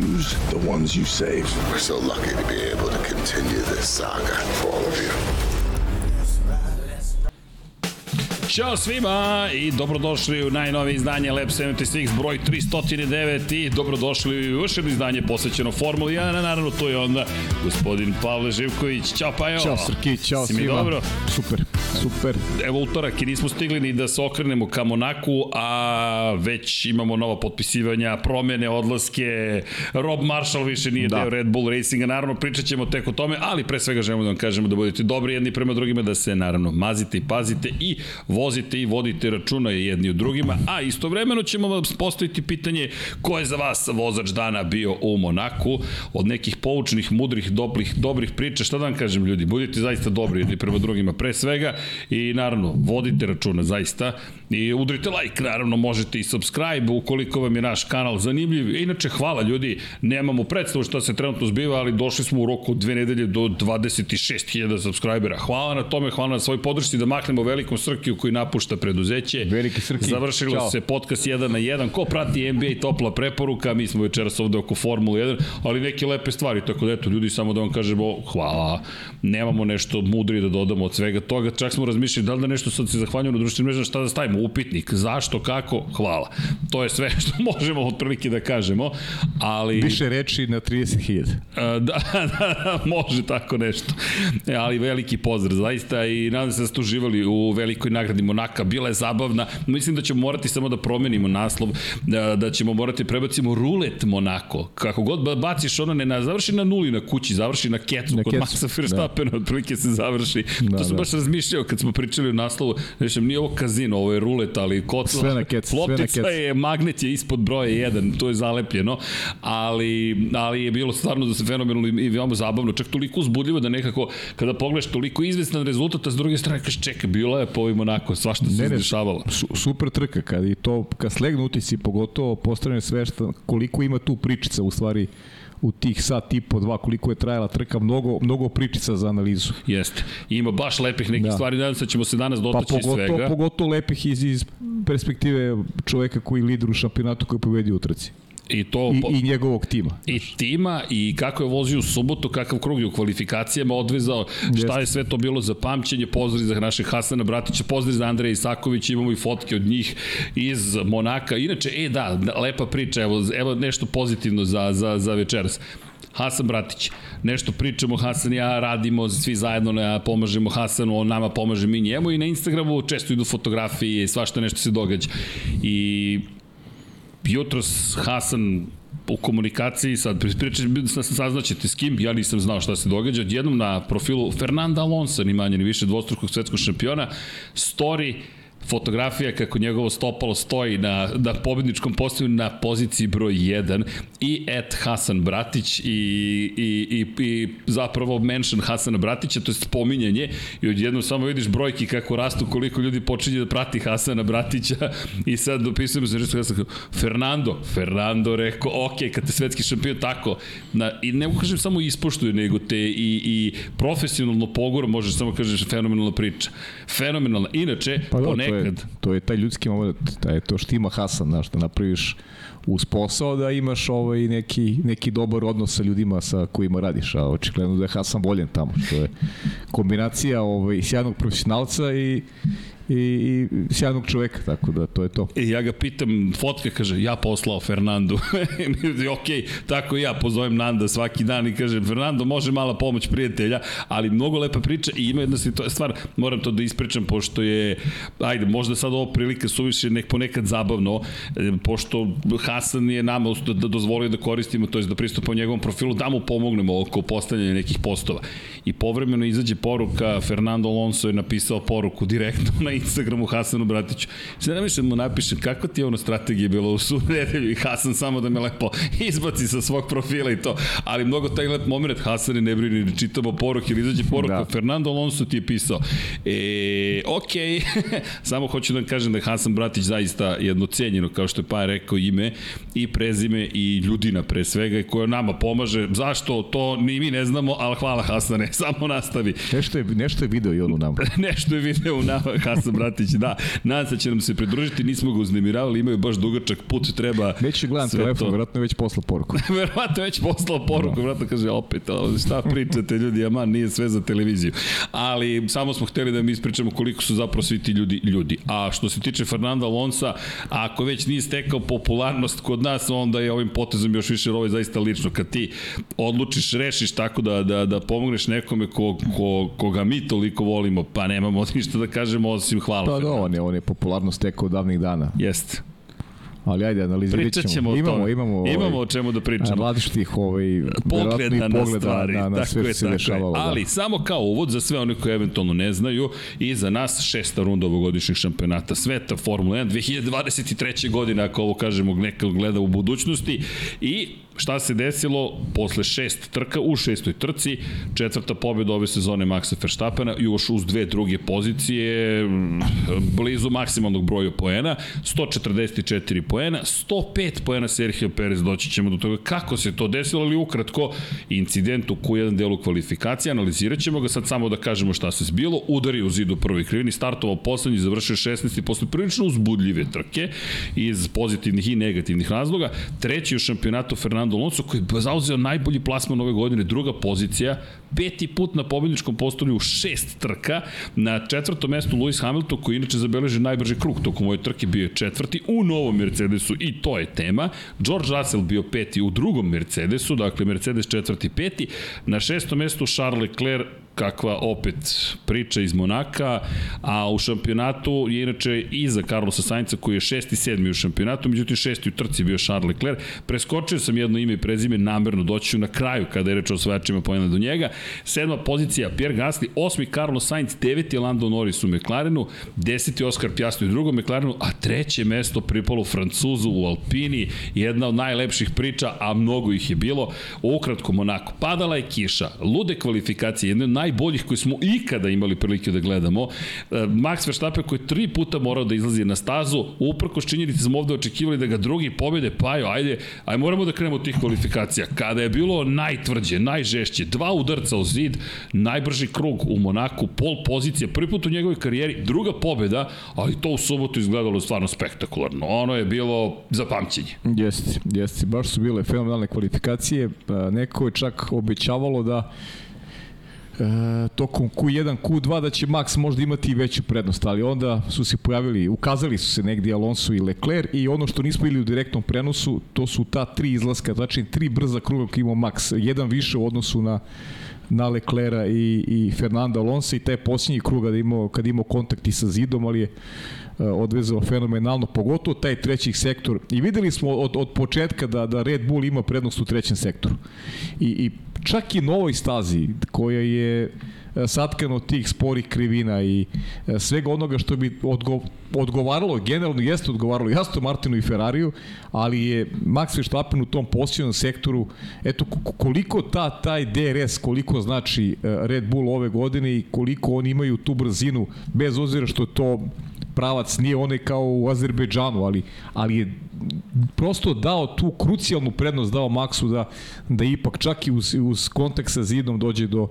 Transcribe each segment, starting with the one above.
the ones you save? We're so lucky to be able to continue this saga for all of you. Ćao svima i dobrodošli u najnovije izdanje Lab 76 broj 309 i dobrodošli u još jedno izdanje posvećeno Formuli 1, a naravno to je onda gospodin Pavle Živković. Ćao Pajo! Ćao Srki, ćao si svima. dobro? Super, super. Evo utorak i nismo stigli ni da se okrenemo ka Monaku, a već imamo nova potpisivanja, promene, odlaske, Rob Marshall više nije da. deo Red Bull Racinga, naravno pričat ćemo tek o tome, ali pre svega želimo da vam kažemo da budete dobri jedni prema drugima, da se naravno mazite i pazite i vozite i vodite računa jedni u drugima, a istovremeno ćemo vam postaviti pitanje ko je za vas vozač dana bio u Monaku, od nekih poučnih, mudrih, dobrih, dobrih priča, šta da vam kažem ljudi, budite zaista dobri jedni prema drugima pre svega i naravno vodite računa zaista i udrite like, naravno možete i subscribe ukoliko vam je naš kanal zanimljiv. Inače, hvala ljudi, nemamo predstavu šta se trenutno zbiva, ali došli smo u roku dve nedelje do 26.000 subscribera. Hvala na tome, hvala na svoj podršci da maknemo velikom Srkiju koji napušta preduzeće. Veliki Srki, Završilo Ćao. se podcast 1 na 1. Ko prati NBA topla preporuka, mi smo večeras ovde oko Formule 1, ali neke lepe stvari, tako da eto, ljudi, samo da vam kažemo hvala. Nemamo nešto mudri da dodamo od svega toga, čak smo razmišljali da li da nešto sad se zahvaljujemo na društvenim mrežama, šta da stavimo, upitnik, zašto, kako, hvala. To je sve što možemo otprilike da kažemo, ali... Više reči na 30.000. Da, da, da, može tako nešto. E, ali veliki pozdrav, zaista, i nadam se da ste uživali u velikoj nagradi Monaka, bila je zabavna. Mislim da ćemo morati samo da promenimo naslov, da, da ćemo morati prebacimo rulet Monako. Kako god baciš ono, ne na, završi na nuli na kući, završi na kecu, na kod kecu. Maxa Verstappen, da. otprilike se završi. Da, to sam da. baš razmišljao kad smo pričali o naslovu, znači, nije ovo kazino, ovo je rulet, ali kocla, sve na kec, loptica sve na kec. je, magnet je ispod broja 1, to je zalepljeno, ali, ali je bilo stvarno da se fenomenalno i veoma zabavno, čak toliko uzbudljivo da nekako, kada pogledaš toliko izvestan rezultat, a s druge strane kažeš, čekaj, bilo je po ovim onako, svašta se dešavalo. Su, super trka, kad i to, kad slegnu utisci, pogotovo postavljaju sve što, koliko ima tu pričica u stvari u tih sat i po dva koliko je trajala trka, mnogo, mnogo pričica za analizu. Jeste. ima baš lepih nekih da. stvari, nadam se da ćemo se danas dotaći pa pogotovo, svega. Pogotovo lepih iz, iz perspektive čoveka koji lider u šampionatu koji pobedi u trci. I, to, I, I njegovog tima. I tima i kako je vozio u subotu, kakav krug je u kvalifikacijama odvezao, šta je sve to bilo za pamćenje, pozdrav za našeg Hasana Bratića, pozdrav za Andreja Isakovića, imamo i fotke od njih iz Monaka. Inače, e da, lepa priča, evo, evo nešto pozitivno za, za, za večeras. Hasan Bratić. Nešto pričamo, Hasan i ja radimo svi zajedno, ja pomažemo Hasanu, on nama pomaže mi njemu i na Instagramu često idu fotografije svašta nešto se događa. I jutros Hasan u komunikaciji, sad pričati, saznaćete s kim, ja nisam znao šta se događa, odjednom na profilu Fernanda Alonso, ni manje ni više dvostrukog svetskog šampiona, story fotografija kako njegovo stopalo stoji na, na pobedničkom postavlju na poziciji broj 1 i et Hasan Bratić i, i, i, i zapravo mention Hasana Bratića, to je spominjanje i odjedno samo vidiš brojki kako rastu, koliko ljudi počinje da prati Hasana Bratića i sad dopisujemo se nešto Hasan, Fernando, Fernando rekao, ok, kad te svetski šampion tako, na, i ne kažem samo ispoštuje, nego te i, i profesionalno pogoro, možeš samo kažeš fenomenalna priča. Fenomenalna. Inače, pa da, to je, to je taj ljudski moment, taj, to što ima Hasan, znaš, da napraviš uz posao da imaš ovaj neki, neki dobar odnos sa ljudima sa kojima radiš, a očigledno da je Hasan voljen tamo, što je kombinacija ovaj, sjajnog profesionalca i i, i sjajnog čoveka, tako da to je to. I ja ga pitam, fotka kaže, ja poslao Fernandu. ok, tako ja pozovem Nanda svaki dan i kažem, Fernando, može mala pomoć prijatelja, ali mnogo lepa priča i ima jedna stvar, moram to da ispričam, pošto je, ajde, možda sad ovo prilike suviše nek ponekad zabavno, e, pošto Hasan je nama da, da dozvolio da koristimo, to je da pristupamo njegovom profilu, da mu pomognemo oko postavljanja nekih postova. I povremeno izađe poruka, Fernando Alonso je napisao poruku direktno na Instagramu Hasanu Bratiću. Sve da mu napišem kako ti je ono strategija bilo u sunedelju i Hasan samo da me lepo izbaci sa svog profila i to. Ali mnogo taj lep moment, Hasan ne brini, ne čitamo poruke ili izađe poruka, da. Fernando Alonso ti je pisao. E, ok, samo hoću da vam kažem da je Hasan Bratić zaista jedno cenjeno, kao što je pa rekao ime i prezime i ljudina pre svega koja nama pomaže. Zašto? To ni mi ne znamo, ali hvala Hasane, samo nastavi. Nešto je, nešto je video i on u nama. nešto je video u nama, Hasan Bratić, da. Nadam se da će nam se pridružiti, nismo ga uznemiravali, imaju baš dugačak put, treba Već je gledam telefon, verovatno je već poslao poruku. verovatno je već poslao poruku, no. verovatno kaže opet, šta pričate ljudi, aman, nije sve za televiziju. Ali samo smo hteli da mi ispričamo koliko su zapravo svi ti ljudi ljudi. A što se tiče Fernanda Alonsa, ako već nije stekao popularnost kod nas, onda je ovim potezom još više, ovo je zaista lično. Kad ti odlučiš, rešiš tako da, da, da pomogneš nekome ko, ko, koga mi toliko volimo, pa nemamo ništa da kažemo osim hvala. Pa da, on je, on je popularnost stekao davnih dana. Jeste. Ali ajde, analizirat Pričat ćemo o imamo, tome. Imamo, ovaj, imamo o čemu da pričamo. Različitih ovaj, pogleda na stvari. Na, na tako sve je, se dešavalo. Da. Ali samo kao uvod za sve one koji eventualno ne znaju i za nas šesta runda ovogodišnjeg šampionata sveta Formula 1 2023. godine, ako ovo kažemo neko gleda u budućnosti i Šta se desilo posle šest trka u šestoj trci, četvrta pobjeda ove sezone Maxa Verstappena, još uz dve druge pozicije, blizu maksimalnog broja poena, 144 poena, 105 poena Sergio Perez, doći ćemo do toga kako se to desilo, ali ukratko, incident u Q1 delu kvalifikacije, analizirat ćemo ga sad samo da kažemo šta se zbilo, udari u zidu prvoj krivini, startovao poslednji, završio 16. posle prilično uzbudljive trke iz pozitivnih i negativnih razloga, treći u šampionatu Fernando Fernando Alonso koji je zauzeo najbolji plasman ove godine, druga pozicija, peti put na pobedničkom postolju šest trka, na četvrtom mestu Lewis Hamilton koji inače zabeleže najbrži krug tokom ove trke bio je četvrti u novom Mercedesu i to je tema. George Russell bio peti u drugom Mercedesu, dakle Mercedes četvrti peti, na šestom mestu Charles Leclerc kakva opet priča iz Monaka, a u šampionatu je inače iza Carlosa Sainca koji je šesti, sedmi u šampionatu, međutim šesti u trci bio Charles Leclerc. Preskočio sam jedno ime i prezime, namerno doći na kraju kada je reč o osvajačima pojena do njega. Sedma pozicija Pierre Gasly, osmi Carlos Sainz, deveti Lando Norris u McLarenu, deseti Oscar Piastri u drugom McLarenu, a treće mesto pripalo Francuzu u Alpini, jedna od najlepših priča, a mnogo ih je bilo. Ukratko Monako, padala je kiša, lude kvalifikacije, jedne od najboljih koje smo ikada imali prilike da gledamo. E, Max Verstappen koji je tri puta morao da izlazi na stazu, uprko činjenici smo ovde očekivali da ga drugi pobede, pa jo, ajde, aj moramo da krenemo od tih kvalifikacija. Kada je bilo najtvrđe, najžešće, dva udarca u zid, najbrži krug u Monaku, pol pozicija, prvi put u njegovoj karijeri, druga pobeda, ali to u subotu izgledalo stvarno spektakularno. Ono je bilo za pamćenje. Jeste, jeste, baš su bile fenomenalne kvalifikacije. Pa neko je čak obećavalo da e, tokom Q1, Q2 da će Max možda imati i veću prednost, ali onda su se pojavili, ukazali su se negdje Alonso i Leclerc i ono što nismo bili u direktnom prenosu, to su ta tri izlaska, znači tri brza kruga koji imao Max, jedan više u odnosu na na Leclera i, i Fernanda Alonso i taj posljednji krug kada imao, kad imao kontakt i sa zidom, ali je e, odvezao fenomenalno, pogotovo taj treći sektor. I videli smo od, od početka da, da Red Bull ima prednost u trećem sektoru. I, i čak i novoj stazi koja je e, satkano tih sporih krivina i e, svega onoga što bi odgo, odgovaralo, generalno jeste odgovaralo jasno Martinu i Ferrariju, ali je Max Verstappen u tom posljednom sektoru, eto koliko ta, taj DRS, koliko znači e, Red Bull ove godine i koliko oni imaju tu brzinu, bez ozira što to pravac nije onaj kao u Azerbejdžanu, ali, ali je prosto dao tu krucijalnu prednost, dao Maksu da, da ipak čak i uz, uz kontakt sa zidom dođe do,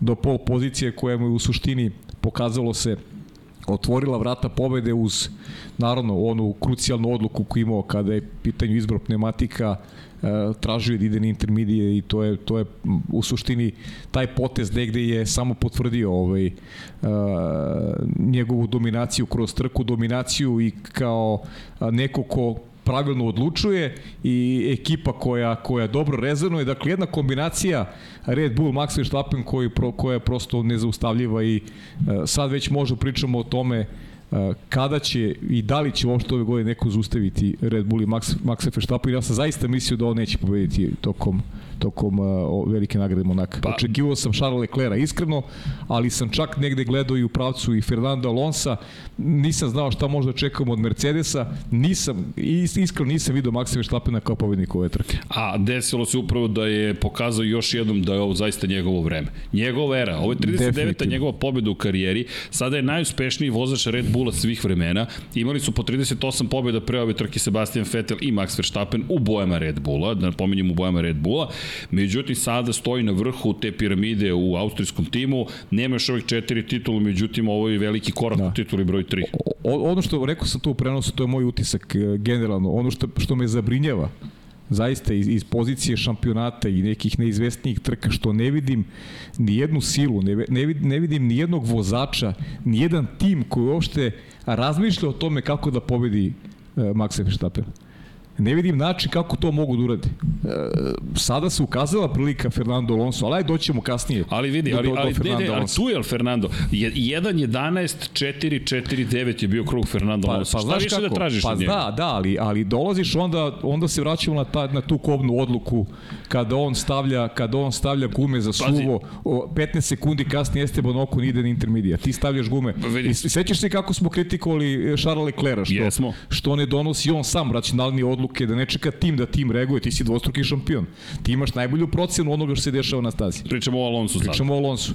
do pol pozicije koja mu u suštini pokazalo se otvorila vrata pobede uz naravno onu krucijalnu odluku koju imao kada je pitanju izbor pneumatika e, tražio da ide na intermedije i to je to je u suštini taj potez negde je samo potvrdio ovaj uh, njegovu dominaciju kroz trku dominaciju i kao neko ko pravilno odlučuje i ekipa koja koja dobro rezonuje. Dakle, jedna kombinacija Red Bull, Max Verstappen koji, pro, koja je prosto nezaustavljiva i uh, sad već možemo pričamo o tome uh, kada će i da li će uopšte ove godine neko zaustaviti Red Bull i Max, Verstappen. Ja sam zaista mislio da on neće pobediti tokom tokom uh, velike nagrade Monaka. Pa, Očekivao sam Charles Leclerc iskreno, ali sam čak negde gledao i u pravcu i Fernando Alonsa. Nisam znao šta možda čekamo od Mercedesa. Nisam, iskreno nisam video Maxa Verstappena kao pobednik ove trke. A desilo se upravo da je pokazao još jednom da je ovo zaista njegovo vreme. Njegova era, ovo je 39. njegova pobeda u karijeri. Sada je najuspešniji vozač Red Bulla svih vremena. Imali su po 38 pobeda pre ove trke Sebastian Vettel i Max Verstappen u bojama Red Bulla, da napominjem u bojama Red Bulla. Međutim, sada stoji na vrhu te piramide u austrijskom timu, nema još ovih četiri titula, međutim, ovo je veliki korak da. u tituli broj 3. O, ono što rekao sam to u prenosu, to je moj utisak e, generalno. Ono što, što me zabrinjava, zaista iz, iz pozicije šampionata i nekih neizvestnijih trka što ne vidim ni jednu silu, ne, ne, vidim, ne vidim ni jednog vozača, ni jedan tim koji uopšte razmišlja o tome kako da pobedi uh, Maxa Verstappen ne vidim način kako to mogu da urade. Sada se ukazala prilika Fernando Alonso, ali aj doćemo kasnije. Ali vidi, ali, do, do ali, ne, ne, ali tu je Fernando. 1 11 4 4 9 je bio krug Fernando pa, Alonso. Pa, Šta više da kako? da tražiš pa, od njega? Da, da, ali, ali dolaziš onda onda se vraćamo na ta na tu kobnu odluku kada on stavlja kada on stavlja gume za suvo, o, 15 sekundi kasnije Esteban Ocon ide na intermedija. Ti stavljaš gume. Pa I sećaš se kako smo kritikovali Charles Leclerc što Jesmo. što ne donosi on sam racionalni odluke odluke, da ne čeka tim da tim reaguje, ti si dvostruki šampion. Ti imaš najbolju procenu onoga što se dešava na stazi. Pričamo o Alonsu sad. Pričamo o Alonsu.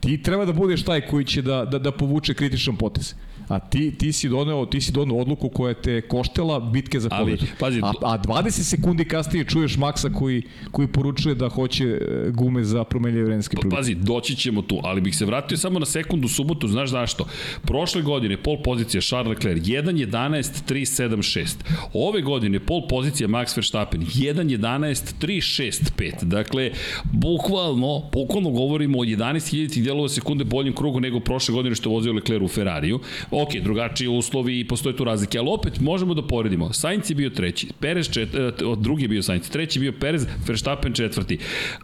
Ti treba da budeš taj koji će da, da, da povuče kritičan potez. A ti, ti si doneo, ti si doneo odluku koja te koštela bitke za pobedu. pazi, a, a 20 sekundi kasnije čuješ Maksa koji, koji poručuje da hoće e, gume za promenljive vremenske prilike. Pazi, doći ćemo tu, ali bih se vratio samo na sekundu subotu, znaš zašto? Prošle godine pol pozicija Charles Leclerc 1.11.376. Ove godine pol pozicija Max Verstappen 1.11.365. Dakle, bukvalno, bukvalno govorimo o 11.000 delova sekunde boljem krugu nego prošle godine što je vozio Leclerc u Ferrariju ok, drugačiji uslovi i postoje tu razlike, ali opet možemo da poredimo. Sainz je bio treći, Perez čet, e, drugi je bio Sainz, treći je bio Perez, Verstappen četvrti.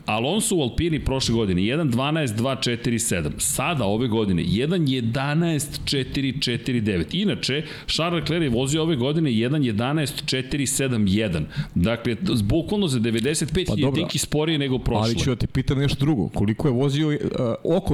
Alonso u Alpini prošle godine 1.12.247, sada ove godine 1.11.449. Inače, Charles Leclerc je vozio ove godine 1.11.471. Dakle, bukvalno za 95 pa, jedinki sporije nego prošle. Ali ću da ti pitam nešto drugo. Koliko je vozio uh,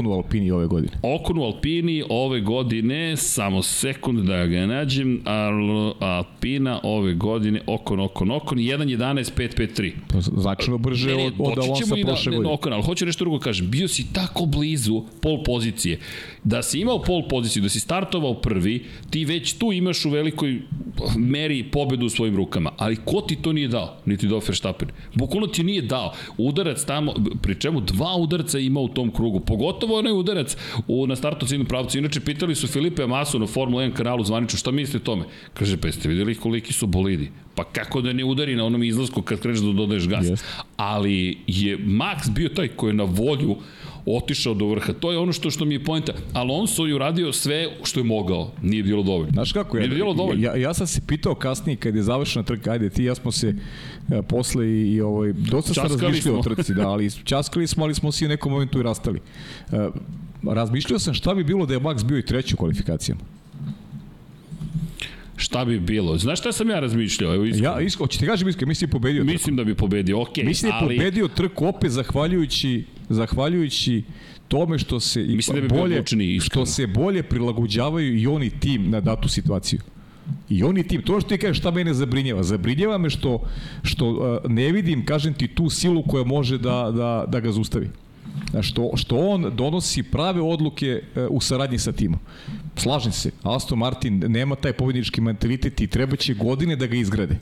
Okon u Alpini ove godine? Okon u Alpini ove godine samo sekund da ga nađem, Al, Alpina ove godine, Okon, Okon, Okon, 1.11.553. Pa značajno brže ne, od, od Alonsa prošle godine. Okon, ali hoću nešto drugo da kažem, bio si tako blizu pol pozicije. Da si imao pol poziciju, da si startovao prvi, ti već tu imaš u velikoj meri pobedu u svojim rukama. Ali ko ti to nije dao? Niti do Verstappen. Bukvalno ti nije dao. Udarac tamo, pri čemu dva udarca ima u tom krugu. Pogotovo onaj udarac u, na startu ciljnom pravcu. Inače, pitali su Filipe Masu na Formula 1 kanalu zvanično, šta mislite o tome? Kaže, pa jeste videli koliki su bolidi? Pa kako da ne udari na onom izlasku kad kreneš da dodaješ gas? Yes. Ali je Max bio taj koji je na volju otišao do vrha. To je ono što što mi je poenta. Alonso je uradio sve što je mogao. Nije bilo dovoljno. Znaš kako je? Nije bilo dovoljno. Ja, ja sam se pitao kasnije kad je završena trka, ajde ti ja smo se e, posle i, i ovaj dosta se razmišljali o trci, da, ali časkali smo, ali smo se u nekom momentu i rastali. E, razmišljao sam šta bi bilo da je Max bio i treći u kvalifikacijama. Šta bi bilo? Znaš šta sam ja razmišljao? Evo iskreno. Ja, isko, hoćete kažem iskreno, mislim je pobedio trku. Mislim da bi pobedio, okej. Okay, mislim da je pobedio trku opet zahvaljujući, zahvaljujući tome što se mislim da bi bolje, odlučni, što se bolje prilagođavaju i oni tim na datu situaciju. I oni tim, to što ti kažeš šta mene zabrinjava, zabrinjava me što, što uh, ne vidim, kažem ti, tu silu koja može da, da, da ga zustavi. Što, što on donosi prave odluke uh, u saradnji sa timom. Slažem se, Aston Martin nema taj pobednički mentalitet i treba će godine da ga izgrade.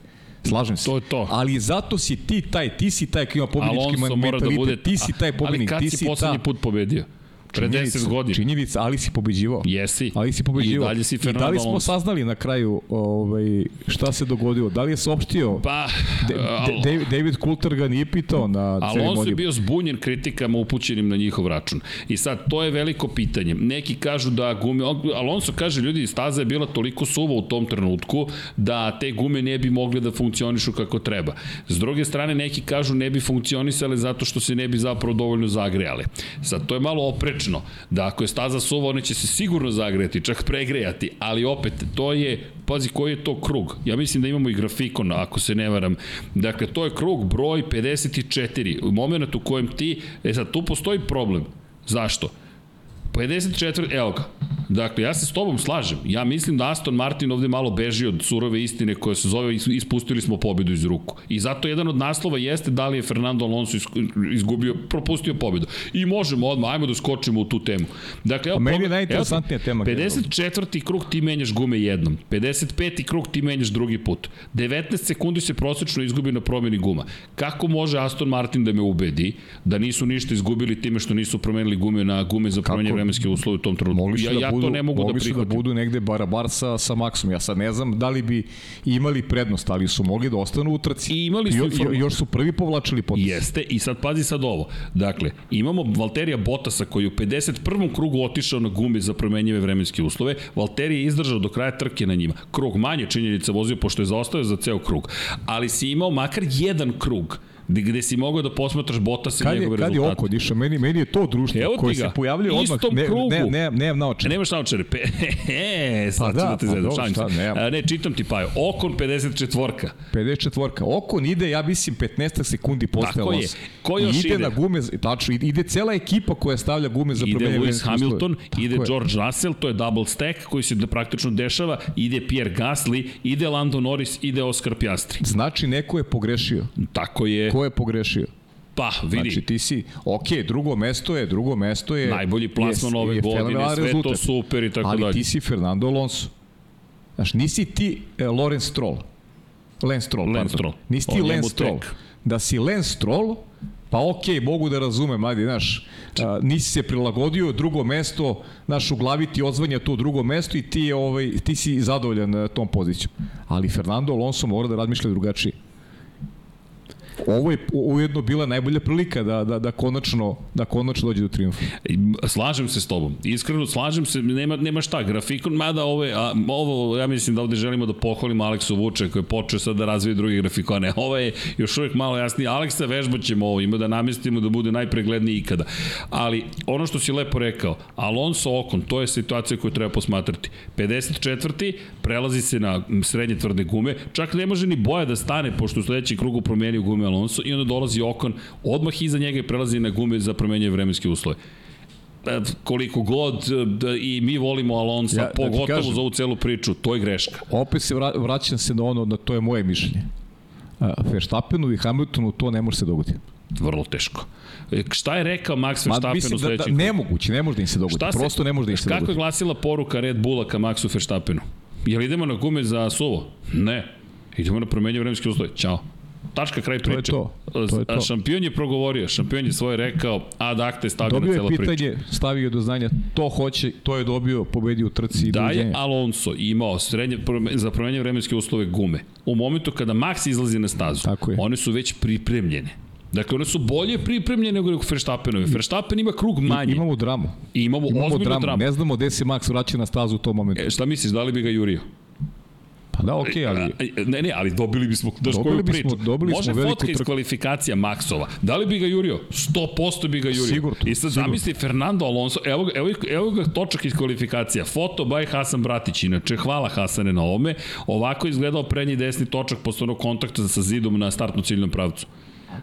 Slažem se. To je to. Ali zato si ti taj, ti si taj koji ima pobednički da mentalitet, da bude, ti si taj pobednik, ali kad ti si, si poslednji ta... put pobedio? Pre 10 godina. Činjenica, ali si pobeđivao. Jesi. Ali si pobeđivao. I dalje si I Fernando da li smo saznali na kraju ovaj, šta se dogodilo? Da li je saopštio? Pa, De, de, David Coulter ga nije pitao na Alonso ceremoniji. je bio zbunjen kritikama upućenim na njihov račun. I sad, to je veliko pitanje. Neki kažu da gume... Alonso kaže, ljudi, staza je bila toliko suva u tom trenutku da te gume ne bi mogle da funkcionišu kako treba. S druge strane, neki kažu ne bi funkcionisale zato što se ne bi zapravo dovoljno zagrejale. Sad, to je malo oprečno. Da ako je staza suva, one će se sigurno zagrejati, čak pregrejati. Ali opet, to je... Pazi, koji je to krug? Ja mislim da imamo i grafikon, ako se ne varam. Dakle, to je krug broj 54. U moment u kojem ti... E sad, tu postoji problem. Zašto? 54, evo ga. Dakle, ja se s tobom slažem. Ja mislim da Aston Martin ovde malo beži od surove istine koja se zove is- ispustili smo pobedu iz ruku. I zato jedan od naslova jeste da li je Fernando Alonso izgubio, propustio pobedu. I možemo odmah, ajmo da skočimo u tu temu. Dakle, evo, meni je najinteresantnija tema generalno. 54. krug ti menjaš gume jednom. 55. krug ti menjaš drugi put. 19 sekundi se prosečno izgubi na promjeni guma. Kako može Aston Martin da me ubedi da nisu ništa izgubili time što nisu promenili gume na gume za promenjene vremenske uslove u tom trenutku? Mogli su Ja, da ja budu, to ne mogu da mogli su da prihvatim. budu negde barabar sa, sa Maxom. Ja sad ne znam da li bi imali prednost, ali su mogli da ostanu u trci. I imali su jo, još su prvi povlačili potez. Jeste, i sad pazi sad ovo. Dakle, imamo Valterija Botasa koji u 51. krugu otišao na gume za promenjive vremenske uslove. Valterija je izdržao do kraja trke na njima. Krug manje činjenica vozio pošto je zaostao za ceo krug. Ali si imao makar jedan krug gde, si mogao da posmatraš Botasa i Kad je, njegove kad je rezultate. oko diša, meni, meni je to društvo Evo koje se pojavljuje odmah. istom Ne, krugu. ne, ne, nemam naočar. Nemaš naočare. Pe, e, sad Pa da, te pa dobro, šta. A, Ne, čitam ti Paju. Okon 54. 54. Okon ide, ja mislim, 15 sekundi posle Tako je. Alonso. Ko još ide? ide? na gume, tačno, ide- ide cela ekipa koja stavlja gume za ide promenjene Lewis. Hamilton, Tako ide je. George Russell, to je double stack koji se da praktično dešava, ide Pierre Gasly, ide Lando Norris, ide Oscar Piastri. Znači, neko je pogrešio. Tako je, Ko je pogrešio? pa vidi, Znači ti si, ok, drugo mesto je, drugo mesto je... Najbolji plasman ove je godine, sve to rezultat. super i tako Ali dalje. ti si Fernando Alonso. Znaš, nisi ti e, Lorenz Stroll. Lance Stroll, Lance pardon. Stroll. Nisi ti Lance Stroll. Da si Lance Stroll, pa ok, mogu da razumem, ajde, znaš, a, nisi se prilagodio, drugo mesto, znaš, u glavi ti odzvanja to drugo mesto i ti, je, ovaj, ti si zadovoljan e, tom pozicijom. Ali Fernando Alonso mora da razmišlja drugačije ovo je ujedno bila najbolja prilika da, da, da, konačno, da konačno dođe do triumfa. Slažem se s tobom. Iskreno slažem se, nema, nema šta, grafikon, mada ove, a, ovo, ja mislim da ovde želimo da pohvalimo Aleksu Vuče koji je počeo sad da razvije druge grafikone. Ovo je još uvijek malo jasnije. Aleksa vežbat ćemo ovo, ima da namestimo da bude najpregledniji ikada. Ali ono što si lepo rekao, Alonso Okon, to je situacija koju treba posmatrati. 54. prelazi se na srednje tvrde gume, čak ne može ni boja da stane, pošto u sledećem krugu promenio gume Alonso i onda dolazi Okon, odmah iza njega i prelazi na gume za promenjanje vremenske uslove E, koliko god e, da i mi volimo Alonso, Ja, da pogotovo kažem. za ovu celu priču, to je greška. Opet se vra, vraćam se na ono, da to je moje mišljenje. A, Verstappenu i Hamiltonu to ne može se dogoditi. Vrlo teško. E, Šta je rekao Max Ma, Verstappen u mislim da, da sledećem nemoguće, ne može da im se dogodi. Šta se- Prosto ne može da im se Kako je dogodi. glasila poruka Red Bulla ka Maxu Verstappenu? Jel idemo na gume za suvo? Ne. Idemo na promenje vremenske uslove. Ćao. Tačka, kraj je priče. to. To je to. A šampion je progovorio, šampion je svoje rekao, a da akte stavio Dobio na je cela priča. pitanje, stavio do znanja, to hoće, to je dobio, pobedio u trci i Da je. Alonso imao srednje, za promenje vremenske uslove gume, u momentu kada Max izlazi na stazu, Tako je. one su već pripremljene. Dakle, one su bolje pripremljene nego Verstappenove. Verstappen ima krug manje. Imamo dramu. I imamo, Imamo ozbiljnu dramu. dramu. Ne znamo gde se Max vraća na stazu u tom momentu. E, šta misliš, da li bi ga jurio? Pa da, okej, ali... A, Ne, ne, ali dobili bismo, daš Dobili koju bismo- priču. dobili Može smo fotka iz kvalifikacija Maxova. Da li bi ga jurio? 100% bi ga jurio. Sigurno, I sad sigurno. zamisli Fernando Alonso, evo, ga- evo, evo ga točak iz kvalifikacija. Foto by Hasan Bratić, inače hvala Hasane na ovome. Ovako je izgledao prednji desni točak posle onog kontakta sa zidom na startno ciljnom pravcu.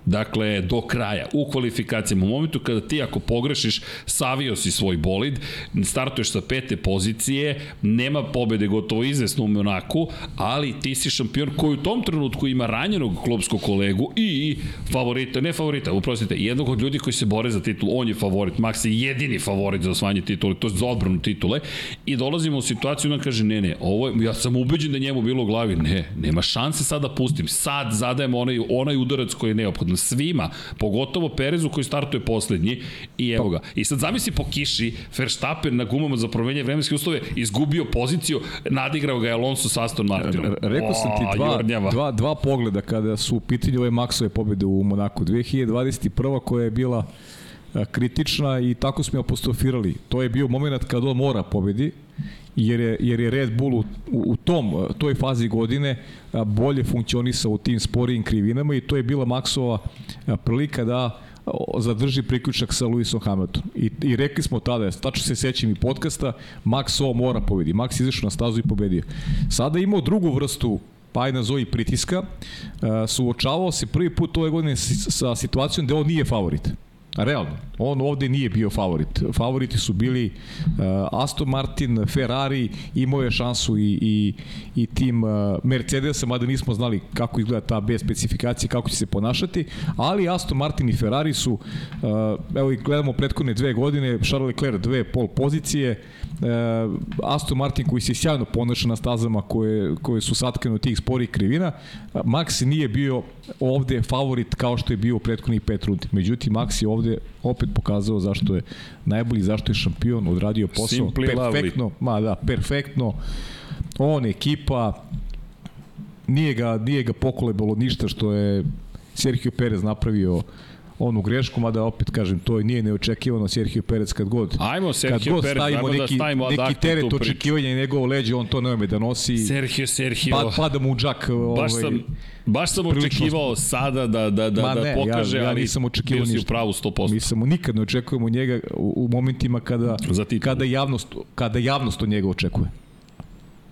Dakle, do kraja, u kvalifikacijama, u momentu kada ti ako pogrešiš, savio si svoj bolid, startuješ sa pete pozicije, nema pobede gotovo izvesno u Monaku, ali ti si šampion koji u tom trenutku ima ranjenog klubskog kolegu i favorita, ne favorita, uprostite, jednog od ljudi koji se bore za titul, on je favorit, Max je jedini favorit za osvajanje titule, to je za odbranu titule, i dolazimo u situaciju da kaže, ne, ne, ovo je, ja sam ubeđen da je njemu bilo u glavi, ne, nema šanse sad da pustim, sad zadajem onaj, onaj udarac koji je neophodan. Neophodno. Svima, pogotovo Perezu koji startuje poslednji i evo ga. I sad zamisli po kiši, Verstappen na gumama za promenje vremenske uslove izgubio poziciju, nadigrao ga je Alonso sa Aston Martinom. Rekao sam ti dva, dva, dva pogleda kada su u pitanju ove Maxove pobjede u Monaku. 2021. koja je bila kritična i tako smo je apostrofirali. To je bio moment kad on mora pobedi jer je, jer je Red Bull u, u tom, toj fazi godine bolje funkcionisao u tim sporijim krivinama i to je bila Maxova prilika da zadrži priključak sa Lewisom Hamiltonom. I, I rekli smo tada, tačno se sećam i podcasta, Max ovo mora pobedi. Max izašao na stazu i pobedio. Sada imao drugu vrstu pa aj nazovi pritiska, suočavao se prvi put ove godine sa situacijom da on nije favorit. Realno. On ovde nije bio favorit. Favoriti su bili uh, Aston Martin, Ferrari, imao je šansu i, i, i tim uh, Mercedesa, mada nismo znali kako izgleda ta bez specifikacije, kako će se ponašati, ali Aston Martin i Ferrari su, uh, evo i gledamo prethodne dve godine, Charles Leclerc dve pol pozicije, Aston Martin koji se sjajno ponaša na stazama koje, koje su satkane od tih sporih krivina, Max nije bio ovde favorit kao što je bio u prethodnih pet rundi. Međutim, Max je ovde opet pokazao zašto je najbolji, zašto je šampion, odradio posao Simply perfektno, lovely. ma da, perfektno. On ekipa nije ga nije ga pokolebalo ništa što je Sergio Perez napravio onu grešku, mada opet kažem, to nije neočekivano Sergio Perez kad god, Ajmo, Sergio kad god Perez, stavimo da neki, stavimo neki teret očekivanja i njegovo leđe, on to ne ume da nosi. Sergio, Sergio. Pa, pada mu u džak. Baš ovaj, sam, baš sam očekivao sada da, da, da, Ma da ne, pokaže, ja, ja nisam očekivao bio si ništa. u pravu 100%. Mi samo nikad ne očekujemo njega u, u momentima kada, kada, javnost, kada javnost od njega očekuje.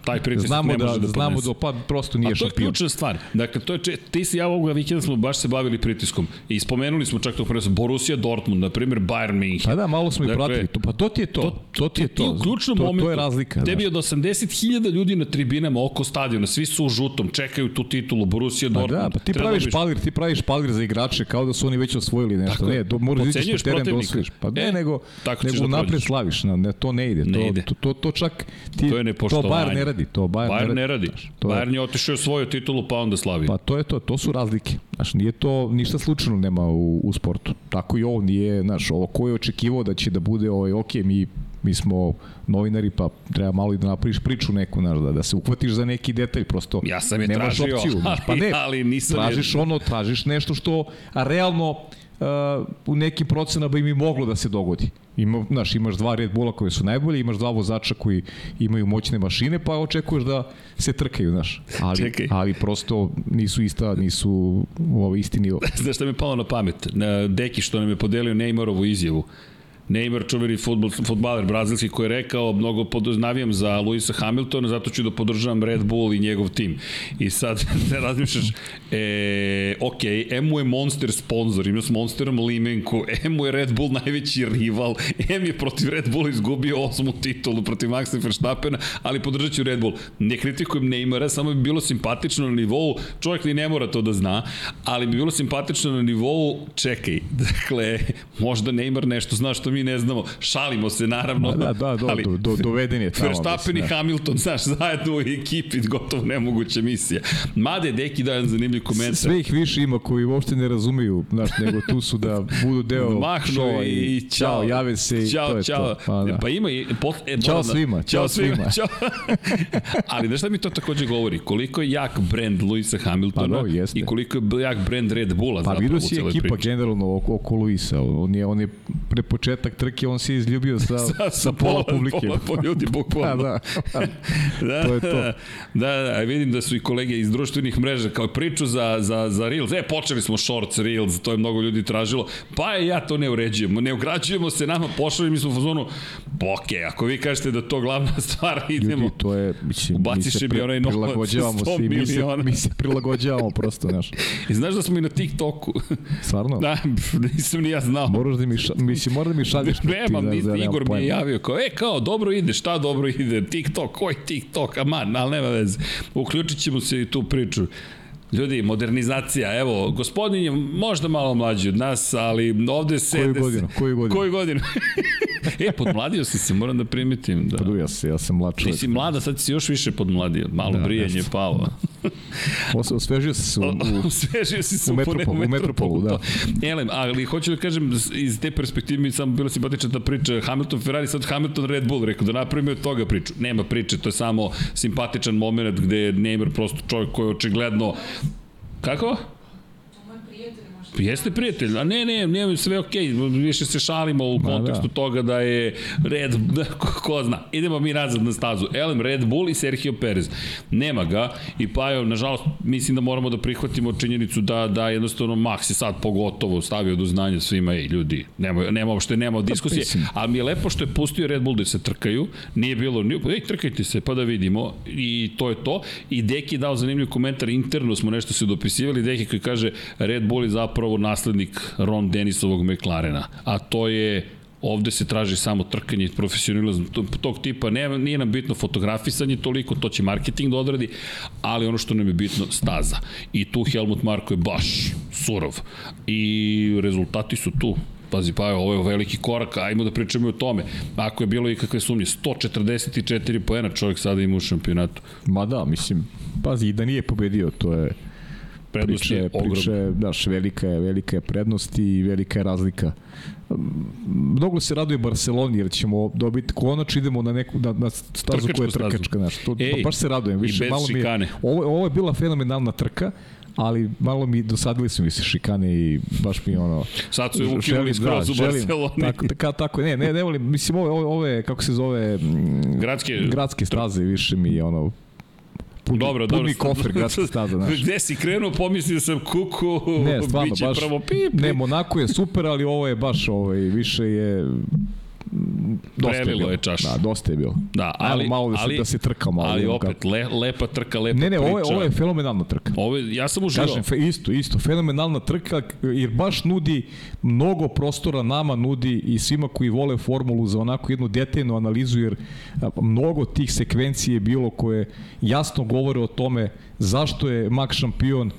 Taj pritisak Znamo ne da, može da, znamo podnese. da pa prosto nije A to je šampion. ključna stvar. Dakle, to je, če, ti si ja ovoga vikenda smo baš se bavili pritiskom. I spomenuli smo čak to prvenstvo. Borussia Dortmund, na primjer Bayern München. Pa da, malo smo i Dakle, pratili. To, pa to ti je to. To, ti je to. Ti u ključnom to, momentu, to je razlika. tebi od 80.000 ljudi na tribinama oko stadiona, svi su u žutom, čekaju tu titulu, Borussia Pa Dortmund. da, pa ti praviš palir, ti praviš palir za igrače kao da su oni već osvojili nešto. Tako je. ne, do, moraš da ideš na teren da osvojiš. Pa ne, E, nego, nego da napred slaviš. Na, ne, to ne ide. Ne to, ide. To, to, to čak ti, To je to. Bayern ne radi. To Bayern, Bayern ne radi. znaš, to je- Bayern je otišao svoju titulu pa onda slavi. Pa to je to, to su razlike. Znaš, nije to ništa slučajno nema u, u sportu. Tako i ovo nije, znaš, ovo ko je očekivao da će da bude ovaj, ok, mi, mi smo novinari, pa treba malo i da napraviš priču neku, znaš, da, da se uhvatiš za neki detalj, prosto Ja sam je nemaš tražio, opciju. Znaš, pa ne, ali nisam je- tražiš ono, tražiš nešto što a realno uh, u nekim procenama bi mi moglo da se dogodi. Ima, znaš, imaš dva Red Bulla koji su najbolji, imaš dva vozača koji imaju moćne mašine, pa očekuješ da se trkaju, znaš. Ali, Čekaj. ali prosto nisu ista, nisu u ovaj isti nivo. Znaš šta mi je palo na pamet? Na Deki što nam je podelio Neymarovu izjavu. Neymar, čuveni futbol, futbaler brazilski koji je rekao mnogo pod, navijam za Luisa Hamiltona, zato ću da podržavam Red Bull i njegov tim. I sad ne razmišljaš, e, ok, M je Monster sponsor, ima s Monsterom limenku, M je Red Bull najveći rival, M je protiv Red Bulla izgubio osmu titulu protiv Maxa Verstappena, ali podržat ću Red Bull. Ne kritikujem Neymara, samo bi bilo simpatično na nivou, čovjek ni ne mora to da zna, ali bi bilo simpatično na nivou, čekaj, dakle, možda Neymar nešto zna što mi ne znamo, šalimo se naravno. Da, da, do, ali, do, do, doveden je tamo. Verstappen i da. Hamilton, znaš, zajedno u ekipi, gotovo nemoguća misija. Made, Deki daje jedan zanimljiv komentar. Sve ih više ima koji uopšte ne razumeju, znaš, nego tu su da budu deo Mahnu šova i, i ćao, jave se i ćao, to je ćao. to. Pa, da. pa ima i... Pot, e, moram da- svima, ćao svima. Ćao. Ali znaš šta mi to takođe govori? Koliko je jak brand Luisa Hamiltona Pa da, jeste. i koliko je jak brand Red Bulla Pa zapravo vidio u si celoj ekipa priči. generalno oko, oko Luisa. On je, on je pre početak trke, on se izljubio sa, sa, sa pola publike. Pola, pola ljudi, bukvalno. da, da. da, to je to. Da, da, vidim da su i kolege iz društvenih mreža kao priču za, za, za Reels. E, počeli smo Shorts, Reels, to je mnogo ljudi tražilo. Pa je, ja to ne uređujemo. Ne ugrađujemo se nama, pošali mi smo u fazonu, okay, ako vi kažete da to glavna stvar, idemo. Ljudi, to je, mislim, mi Ubaciše se mi onaj novac, prilagođavamo 100 se, i mi se, miliona. mi se prilagođavamo prosto, znaš. I znaš da smo i na TikToku. Stvarno? da, nisam ni ja znao. Moraš da mi, ša, mislim, mora da mi šalješ. Nemam, ti, da, Igor mi je javio kao, e, kao, dobro ide, šta dobro ide, TikTok, koji TikTok, aman, ali nema veze. Uključit ćemo se i tu priču. Ljudi, modernizacija, evo, gospodin je možda malo mlađi od nas, ali ovde se... Koju godinu? Koju godinu? Koju godinu? E, podmladio si se, moram da primetim. Da. Pa ja, se, ja sam mlad čovjek. Ti si mlada, sad si još više podmladio. Malo da, brijanje je palo. Osvežio si se u, u, Osvežio si se u, metropolu, u metropolu, da. Elem, ali hoću da kažem, iz te perspektive mi samo bila simpatična ta priča Hamilton Ferrari, sad Hamilton Red Bull, rekao da napravimo od toga priču. Nema priče, to je samo simpatičan moment gde je Neymar prosto čovjek koji je očigledno Kako? Jeste prijatelj, a ne, ne, ne, sve okej, okay. više se šalimo u kontekstu da. toga da je Red, da, ko zna, idemo mi nazad na stazu, Elem, Red Bull i Sergio Perez, nema ga i Pajo, nažalost, mislim da moramo da prihvatimo činjenicu da, da jednostavno Max je sad pogotovo stavio do znanja svima, ej, ljudi, nema, nema uopšte, nema pa diskusije, ali mi je lepo što je pustio Red Bull da se trkaju, nije bilo, ej, trkajte se, pa da vidimo, i to je to, i Deki je dao zanimljiv komentar, interno smo nešto se dopisivali, Deki koji kaže, Red Bull je zapravo zapravo naslednik Ron Denisovog McLarena, a to je ovde se traži samo trkanje i profesionalizam tog tipa, ne, nije nam bitno fotografisanje toliko, to će marketing da odradi, ali ono što nam je bitno, staza. I tu Helmut Marko je baš surov. I rezultati su tu. Pazi, pa ovo je veliki korak, ajmo da pričamo o tome. Ako je bilo i kakve sumnje, 144 poena čovjek sada ima u šampionatu. Ma da, mislim, pazi, da nije pobedio, to je prednost priče, je ogromna. Priče, daš, velika je, velika je prednost i velika je razlika. Mnogo se raduje Barceloni jer ćemo dobiti konačno idemo na neku na, na stazu koja je trkačka, znaš. To, Ej, baš se radujem, više malo mi je, ovo, ovo je bila fenomenalna trka ali malo mi dosadili su mi se šikane i baš mi ono sad su ukinuli skroz da, u Barceloni tako, tako, tako ne ne ne volim mislim ove, ove kako se zove gradske gradske staze više mi ono puni, dobro, puni dobro. kofer gradska staza, znaš. Gde si krenuo, pomislio sam kuku, ne, stvarno, baš, pravo pip. Ne, Monako je super, ali ovo je baš, ovaj, više je dosta Prelilo je, bilo. je čaš. Da, dosta je bilo. Da, ali, malo da se, ali, da se trka malo. Ali opet, kako. le, lepa trka, lepa Ne, ne, priča. ovo je, ovo je fenomenalna trka. Ovo je, ja sam uživao. Kažem, fe, isto, isto, fenomenalna trka, jer baš nudi mnogo prostora nama, nudi i svima koji vole formulu za onako jednu detaljnu analizu, jer mnogo tih sekvencije je bilo koje jasno govore o tome zašto je Max šampion,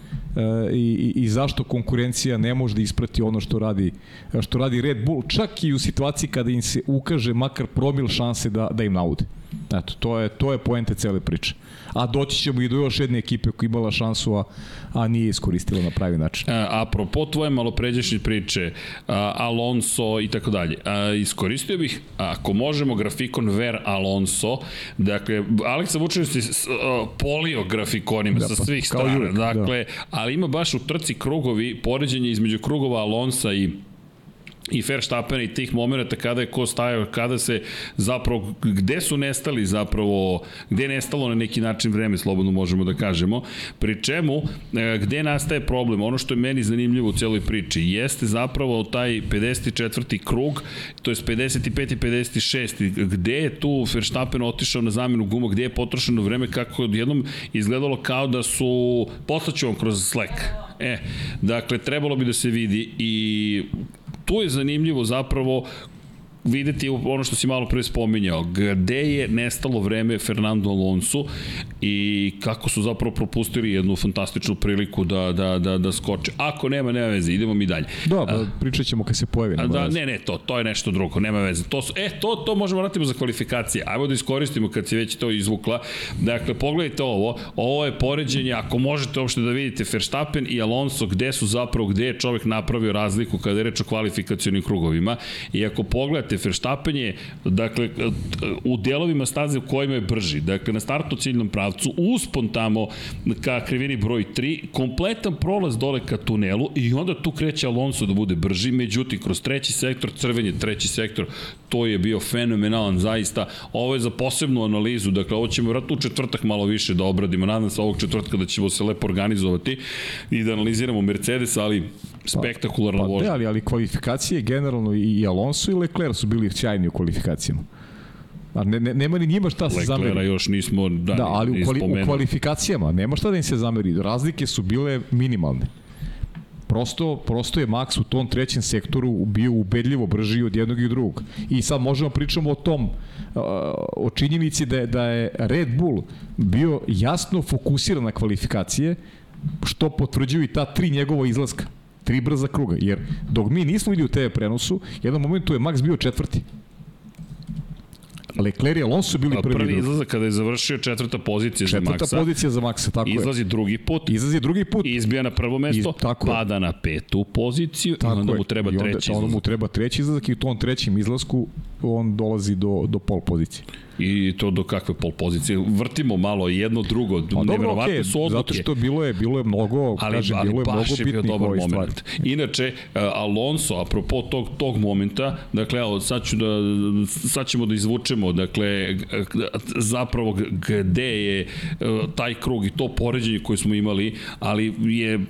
i, i zašto konkurencija ne može da isprati ono što radi, što radi Red Bull, čak i u situaciji kada im se ukaže makar promil šanse da, da im naude. Eto, to je, to je poente cele priče. A doći ćemo i do još jedne ekipe koja imala šansu, a, a nije iskoristila na pravi način. A, apropo tvoje malopređašnje priče, a, Alonso i tako dalje, a, iskoristio bih, ako možemo, grafikon Ver Alonso, dakle, Aleksa Vučević se polio grafikonima da, sa pa, svih strana, uvijek, da. dakle, da. ali ima baš u trci krugovi, poređenje između krugova Alonsa i i Verstappen i tih momenta kada je ko stajao, kada se zapravo, gde su nestali zapravo, gde je nestalo na neki način vreme, slobodno možemo da kažemo, pri čemu, e, gde nastaje problem, ono što je meni zanimljivo u celoj priči, jeste zapravo taj 54. krug, to je 55. i 56. Gde je tu Verstappen otišao na zamenu guma, gde je potrošeno vreme, kako je jednom izgledalo kao da su, poslaću vam kroz Slack, E, dakle, trebalo bi da se vidi i tu je zanimljivo zapravo videti ono što si malo pre spominjao, gde je nestalo vreme Fernando Alonso i kako su zapravo propustili jednu fantastičnu priliku da, da, da, da skoče. Ako nema, nema veze, idemo mi dalje. Da, pa pričat ćemo kad se pojavi. Da, ne, ne, to, to je nešto drugo, nema veze. To su, e, to, to možemo vratiti za kvalifikacije. Ajmo da iskoristimo kad si već to izvukla. Dakle, pogledajte ovo, ovo je poređenje, ako možete uopšte da vidite Verstappen i Alonso, gde su zapravo, gde je čovek napravio razliku kada je reč o kvalifikacionim krugovima. I ako pogledate Vidite, Verstappen je, dakle, u delovima staze u kojima je brži. Dakle, na startu ciljnom pravcu, uspon tamo ka krivini broj 3, kompletan prolaz dole ka tunelu i onda tu kreće Alonso da bude brži, međutim, kroz treći sektor, crven je treći sektor, to je bio fenomenalan zaista. Ovo je za posebnu analizu, dakle, ovo ćemo vratno u četvrtak malo više da obradimo. Nadam se ovog četvrtka da ćemo se lepo organizovati i da analiziramo Mercedes, ali spektakularna pa, pa, vožnja. Ali, ali kvalifikacije generalno i Alonso i Leclerc su bili sjajni u kvalifikacijama. A ne, ne, nema ni njima šta se zameri. Leklera još nismo da, da ali u, kvali, u kvalifikacijama nema šta da im se zameri. Razlike su bile minimalne. Prosto, prosto je Max u tom trećem sektoru bio ubedljivo brži od jednog i drugog. I sad možemo pričamo o tom, o činjenici da je, da je Red Bull bio jasno fokusiran na kvalifikacije, što potvrđuju i ta tri njegova izlaska tri brza kruga, jer dok mi nismo videli u TV prenosu, jednom momentu je Max bio četvrti. Leclerc i Alonso bili prvi, Prvi izlazak kada je završio četvrta pozicija za Četvrta Maxa. pozicija za Maxa, tako je. Izlazi drugi put, Izlazi drugi put. izbija na prvo mesto, Iz- tako je. pada na petu poziciju Tako i onda je. mu treba treći onda mu izlazak. treba treći izlazak i u tom trećem izlasku on dolazi do, do pol pozicije. I to do kakve pol pozicije. Vrtimo malo jedno drugo, Pa neverovatne okej, su odluke. zato što bilo je, bilo je mnogo, ali, kažem, ali bilo je mnogo je bitnih dobar moment. stvari. Inače, uh, Alonso, apropo tog, tog momenta, dakle, evo, sad, ću da, sad ćemo da izvučemo, dakle, zapravo gde je uh, taj krug i to poređenje koje smo imali, ali je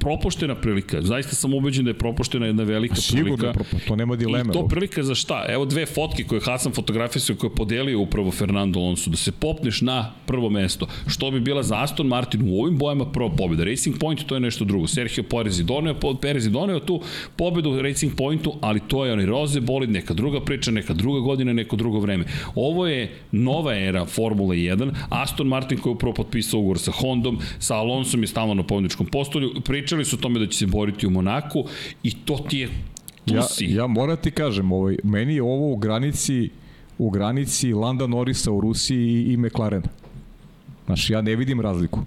propuštena prilika. Zaista sam ubeđen da je propuštena jedna velika Sigurno, prilika. propo- to nema dileme. I to prilika za šta? Evo dve fotke koje Hasan fotografisao koje je podelio upravo Fernando Alonso, da se popneš na prvo mesto. Što bi bila za Aston Martin u ovim bojama prva pobjeda. Racing Point to je nešto drugo. Sergio Perez je doneo, Perez je doneo tu pobedu Racing Pointu, ali to je onaj roze bolid, neka druga priča, neka druga godina, neko drugo vreme. Ovo je nova era Formule 1. Aston Martin koji je upravo potpisao ugovor sa Hondom, sa Alonsom je stalno na pobjedničkom postolju. Pričali su o tome da će se boriti u Monaku i to ti je tu Ja, si. ja moram ti kažem, ovaj, meni je ovo u granici u granici Landa Norisa u Rusiji i, i McLarena. Znaš, ja ne vidim razliku.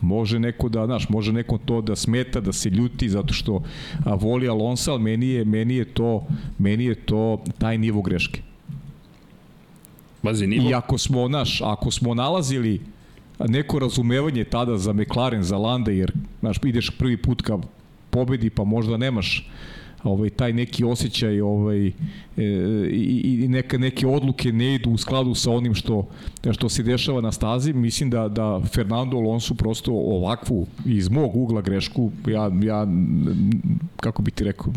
Može neko da, znaš, može neko to da smeta, da se ljuti zato što a, voli Alonso, ali meni je, meni je to, meni je to taj nivo greške. Pazi, nivo... I ako smo, naš, ako smo nalazili neko razumevanje tada za McLaren, za Landa, jer, znaš, ideš prvi put ka pobedi, pa možda nemaš ovaj taj neki osjećaj ovaj e, i, i neka neke odluke ne idu u skladu sa onim što što se dešava na stazi. Mislim da da Fernando Alonso prosto ovakvu iz mog ugla grešku ja ja kako bi ti rekao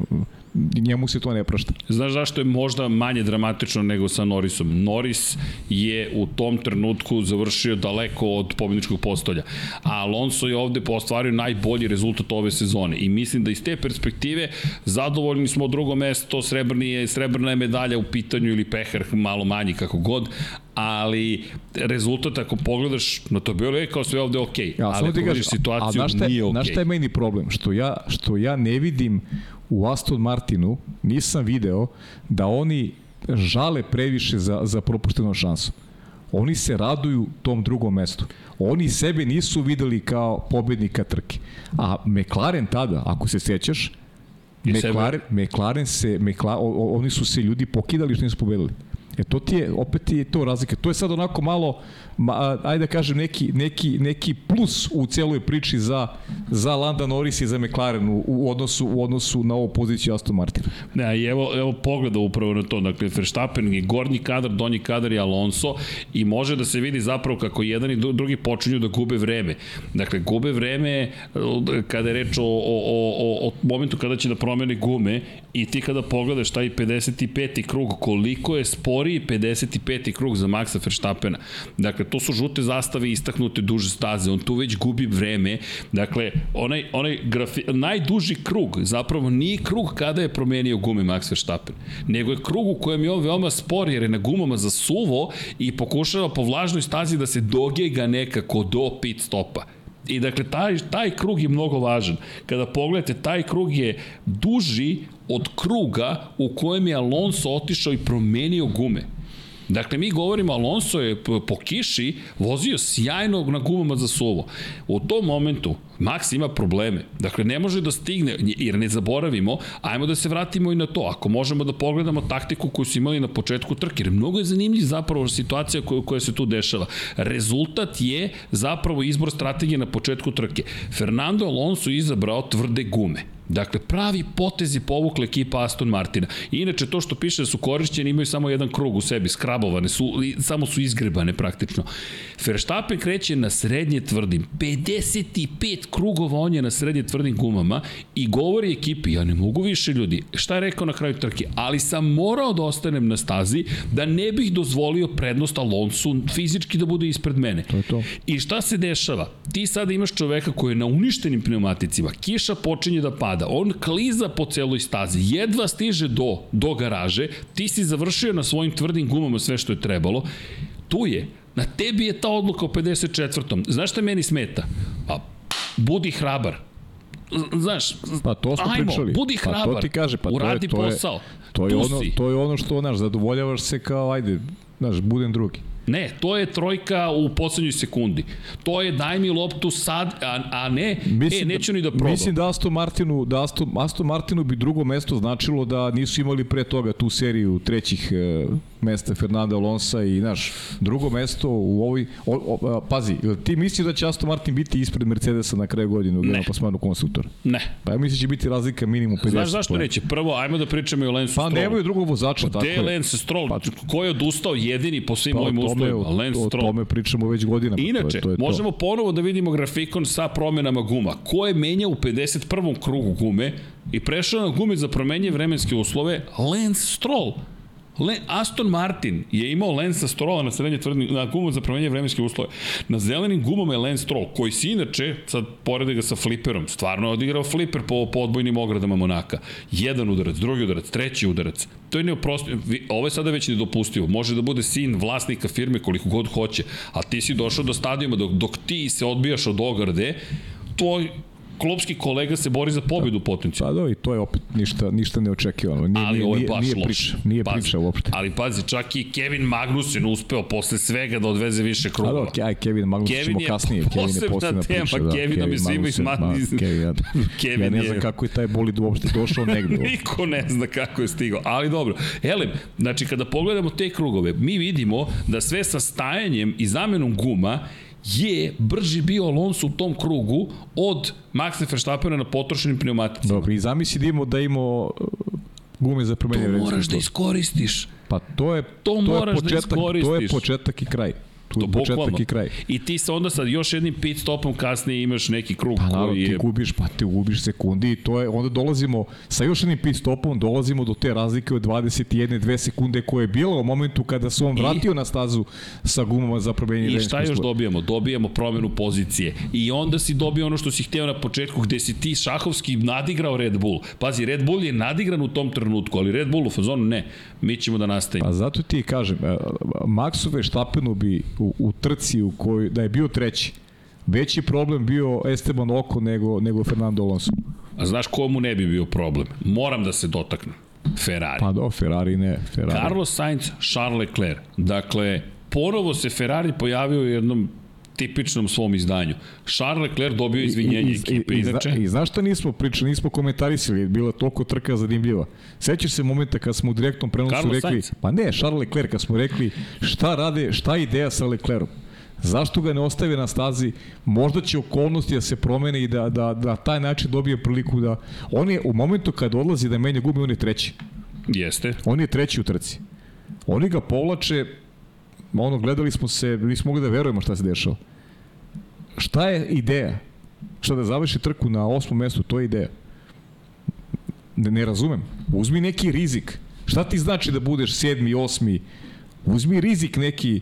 njemu se to ne prašta. Znaš zašto je možda manje dramatično nego sa Norrisom? Norris je u tom trenutku završio daleko od pobjedničkog postolja, a Alonso je ovde postvario najbolji rezultat ove sezone i mislim da iz te perspektive zadovoljni smo drugo mesto, srebrni je, srebrna je medalja u pitanju ili pehar malo manji kako god, ali rezultat ako pogledaš na to bilo je kao sve ovde okej, okay, ja, ali vidiš situaciju a nije okej. Okay. Znaš šta je meni problem? Što ja, što ja ne vidim u Aston Martinu, nisam video da oni žale previše za, za propuštenom šansom. Oni se raduju tom drugom mestu. Oni sebe nisu videli kao pobednika trke. A McLaren tada, ako se sećaš, McLaren, McLaren se, McLaren, oni su se ljudi pokidali što nisu pobedili. E to ti je, opet je to razlika. To je sad onako malo, ma, ajde da kažem, neki, neki, neki plus u celoj priči za, za Landa Norris i za McLaren u, u, odnosu, u odnosu na ovu poziciju Aston Martina. Ne, i evo, evo pogleda upravo na to. Dakle, Verstappen je gornji kadar, donji kadar je Alonso i može da se vidi zapravo kako jedan i drugi počinju da gube vreme. Dakle, gube vreme kada je reč o, o, o, o momentu kada će da promene gume i ti kada pogledaš taj 55. krug, koliko je sporiji 55. krug za Maxa Verstappena. Dakle, to su žute zastave istaknute duže staze, on tu već gubi vreme. Dakle, onaj, onaj grafi, najduži krug zapravo nije krug kada je promenio gume Max Verstappen, nego je krug u kojem je on veoma spor jer je na gumama za suvo i pokušava po vlažnoj stazi da se dogega nekako do pit stopa. I dakle, taj, taj krug je mnogo važan. Kada pogledate, taj krug je duži od kruga u kojem je Alonso otišao i promenio gume. Dakle, mi govorimo, Alonso je po kiši vozio sjajno na gumama za suvo. U tom momentu Max ima probleme. Dakle, ne može da stigne, jer ne zaboravimo, ajmo da se vratimo i na to. Ako možemo da pogledamo taktiku koju su imali na početku trke, jer mnogo je zanimljiv zapravo situacija koja, koja se tu dešava. Rezultat je zapravo izbor strategije na početku trke. Fernando Alonso izabrao tvrde gume. Dakle, pravi potezi povukla ekipa Aston Martina. Inače, to što piše da su korišćeni imaju samo jedan krug u sebi, skrabovane, su, samo su izgrebane praktično. Verstappen kreće na srednje tvrdim, 55 krugova on je na srednje tvrdim gumama i govori ekipi, ja ne mogu više ljudi, šta je rekao na kraju trke, ali sam morao da ostanem na stazi da ne bih dozvolio prednost Alonsu fizički da bude ispred mene. To je to. I šta se dešava? Ti sada imaš čoveka koji je na uništenim pneumaticima, kiša počinje da pada, on kliza po celoj stazi, jedva stiže do, do garaže, ti si završio na svojim tvrdim gumama sve što je trebalo, tu je, na tebi je ta odluka o 54. Znaš šta meni smeta? Pa, budi hrabar. Znaš, pa to smo ajmo, pričali. budi hrabar, pa to ti kaže, pa uradi to je, to posao. Je, to je, ono, to je ono što, znaš, zadovoljavaš se kao, ajde, znaš, budem drugi. Ne, to je trojka u poslednjoj sekundi. To je daj mi loptu sad, a, a ne, mislim, e, neću ni da probam. Mislim da Aston Martinu, da Aston, Aston Martinu bi drugo mesto značilo da nisu imali pre toga tu seriju trećih e, mesta Fernanda Alonsa i naš drugo mesto u ovoj o, o, a, pazi, ti misliš da će Aston Martin biti ispred Mercedesa na kraju godine u generalnom plasmanu konstruktora? Ne. Pa ja mislim da će biti razlika minimum 50. Znaš zašto neće? Prvo, ajmo da pričamo i o Lensu pa, Strollu. Pa nemaju drugog vozača, pa, tako je. Lance Stroll? Pa, ko je odustao jedini po svim pa, ovim uslovima? Lance Stroll. O tome pričamo već godinama. Inače, to je, to je možemo ponovo da vidimo grafikon sa promenama guma. Ko je menjao u 51. krugu gume i prešao na gume za promenje vremenske uslove? Lance Stroll. Le, Aston Martin je imao Lensa Strolla na srednje tvrdni, na gumu za promenje vremenske uslove. Na zelenim gumama je Lance Stroll, koji si inače, sad porede ga sa fliperom, stvarno je odigrao fliper po, po odbojnim ogradama Monaka. Jedan udarac, drugi udarac, treći udarac. To je neoprosto, ovo je sada već nedopustivo. Može da bude sin vlasnika firme koliko god hoće, a ti si došao do stadijuma dok, dok ti se odbijaš od ograde, tvoj klopski kolega se bori za pobedu potencijalno. Pa do, i to je opet ništa, ništa neočekivano. Nije, ali ovo je baš nije loše. Priča, nije pazi, priča uopšte. Ali pazi, čak i Kevin Magnussen uspeo posle svega da odveze više krugova. A do, aj, Kevin Magnussen Kevin ćemo kasnije. Kevin je posebna tema, priča. Da, Kevina mi svima izmati. Kevin, ja, Kevin ja ne znam je... kako je taj bolid uopšte došao negde. Niko ne zna kako je stigao, ali dobro. Elem, znači kada pogledamo te krugove, mi vidimo da sve sa stajanjem i zamenom guma je brži bio Alonso u tom krugu od Maxa Verstappena na potrošenim pneumaticima. Dobro, i zamisli da imamo da imamo gume za promenje To moraš da iskoristiš. Pa to je, to, to moraš je početak, da iskoristiš. To je početak i kraj. Tu je početak i kraj. I ti se onda sad još jednim pit stopom kasnije imaš neki krug pa, naravno, koji je... ti gubiš, pa ti gubiš sekundi i to je, onda dolazimo, sa još jednim pit stopom dolazimo do te razlike od 21 2 sekunde koje je bila u momentu kada se on vratio I, na stazu sa gumama za promenjenje I šta još dobijamo? Dobijamo promenu pozicije. I onda si dobio ono što si hteo na početku gde si ti šahovski nadigrao Red Bull. Pazi, Red Bull je nadigran u tom trenutku, ali Red Bull u fazonu ne. Mi ćemo da nastavimo. Pa zato ti kažem, Maxu Verstappenu bi u, u trci u kojoj, da je bio treći, veći problem bio Esteban Oko nego, nego Fernando Alonso. A znaš ko mu ne bi bio problem? Moram da se dotaknem. Ferrari. Pa do, Ferrari ne. Ferrari. Carlos Sainz, Charles Leclerc. Dakle, ponovo se Ferrari pojavio u jednom tipičnom svom izdanju. Charles Leclerc dobio izvinjenje I, i, ekipe, i, inače. I, i znaš šta nismo pričali, nismo komentarisali, bila toliko trka zanimljiva. Sećaš se momenta kad smo u direktnom prenosu Carlos rekli, Sainz. pa ne, Charles Leclerc, kad smo rekli šta rade, šta je ideja sa Leclercom? Zašto ga ne ostave na stazi? Možda će okolnosti da se promene i da, da, da taj način dobije priliku da... On je u momentu kad odlazi da menja gume, on je treći. Jeste. On je treći u trci. Oni ga povlače, ono, gledali smo se, nismo mogli da verujemo šta se dešava. Šta je ideja? Šta da završi trku na osmom mestu, to je ideja. Ne, ne razumem. Uzmi neki rizik. Šta ti znači da budeš sedmi, osmi, uzmi rizik neki,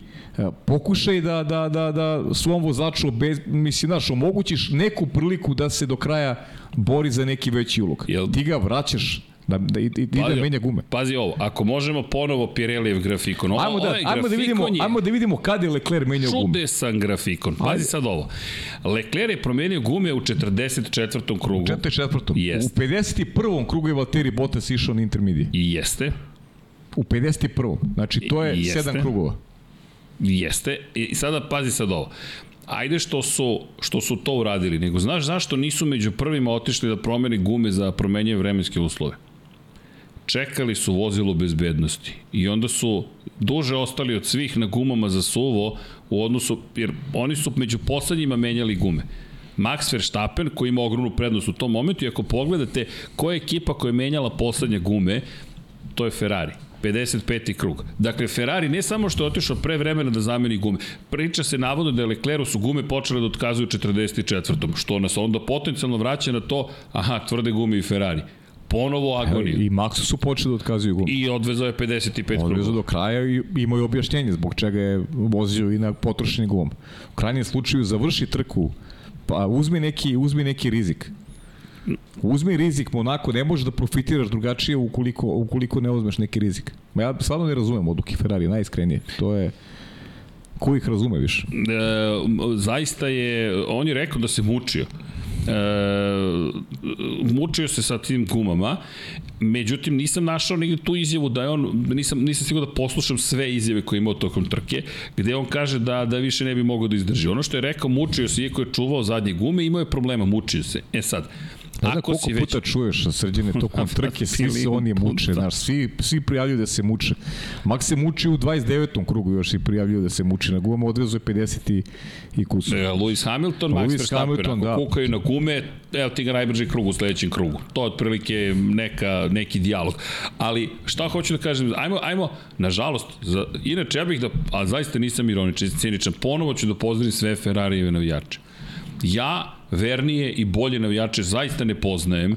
pokušaj da, da, da, da svom vozaču, bez, mislim, znaš, omogućiš neku priliku da se do kraja bori za neki veći ulog. Jel... Ti ga vraćaš da, da, i, i da menja gume. Pazi ovo, ako možemo ponovo Pirellijev grafikon, ovo, ajmo da, ovaj ajmo da vidimo, je ajmo da vidimo kada je Leclerc menjao gume. Čudesan grafikon. Pazi ajde. sad ovo. Leclerc je promenio gume u 44. krugu. U 44. Jeste. U 51. krugu je Valtteri Bottas išao na intermedije. I jeste. U 51. Znači to je jeste. 7 krugova. Jeste. I sada pazi sad ovo ajde što su, što su to uradili, nego znaš zašto nisu među prvima otišli da promeni gume za promenjene vremenske uslove? Čekali su vozilo bezbednosti i onda su duže ostali od svih na gumama za suvo u odnosu, jer oni su među poslednjima menjali gume. Max Verstappen koji ima ogromnu prednost u tom momentu i ako pogledate koja je ekipa koja je menjala poslednje gume, to je Ferrari. 55. krug. Dakle, Ferrari ne samo što je otišao pre vremena da zameni gume, priča se navodno da je Lecleru su gume počele da otkazuju 44. Što nas onda potencijalno vraća na to, aha, tvrde gume i Ferrari. Ponovo agoniju. I Maxu su počeli da otkazuju gume. I odvezao je 55 krugova. Odvezao do kraja i imaju objašnjenje zbog čega je vozio i na potrošeni gumom. U krajnjem slučaju završi trku, pa uzmi neki, uzmi neki rizik. Uzmi rizik, Monako, ne možeš da profitiraš drugačije ukoliko, ukoliko ne uzmeš neki rizik. Ma ja stvarno ne razumem odluke Ferrari, najiskrenije. To je... Ko ih razume više? E, zaista je, on je rekao da se mučio. Mučio se sa tim gumama, međutim nisam našao negde tu izjavu da je on, nisam, nisam siguran da poslušam sve izjave koje je imao tokom trke, gde on kaže da, da više ne bi mogao da izdrži. Ono što je rekao, mučio se, iako je čuvao zadnje gume, imao je problema, mučio se. E sad, Ne znam koliko već... puta čuješ srđene tokom trke, svi se oni muče, znaš, svi, svi prijavljuju da se muče. Mak se muči u 29. krugu još i prijavljuju da se muči na gumama, odrezo je 50 i, i kusu. E, Lewis Hamilton, Max Verstappen, da. kukaju na gume, evo ti ga najbrži krug u sledećem krugu. To je otprilike neka, neki dijalog. Ali šta hoću da kažem, ajmo, ajmo, nažalost, za, inače ja bih da, a zaista nisam ironičan, ciničan, ponovo ću da pozdravim sve Ferrarijeve navijače. Ja vernije i bolje navijače zaista ne poznajem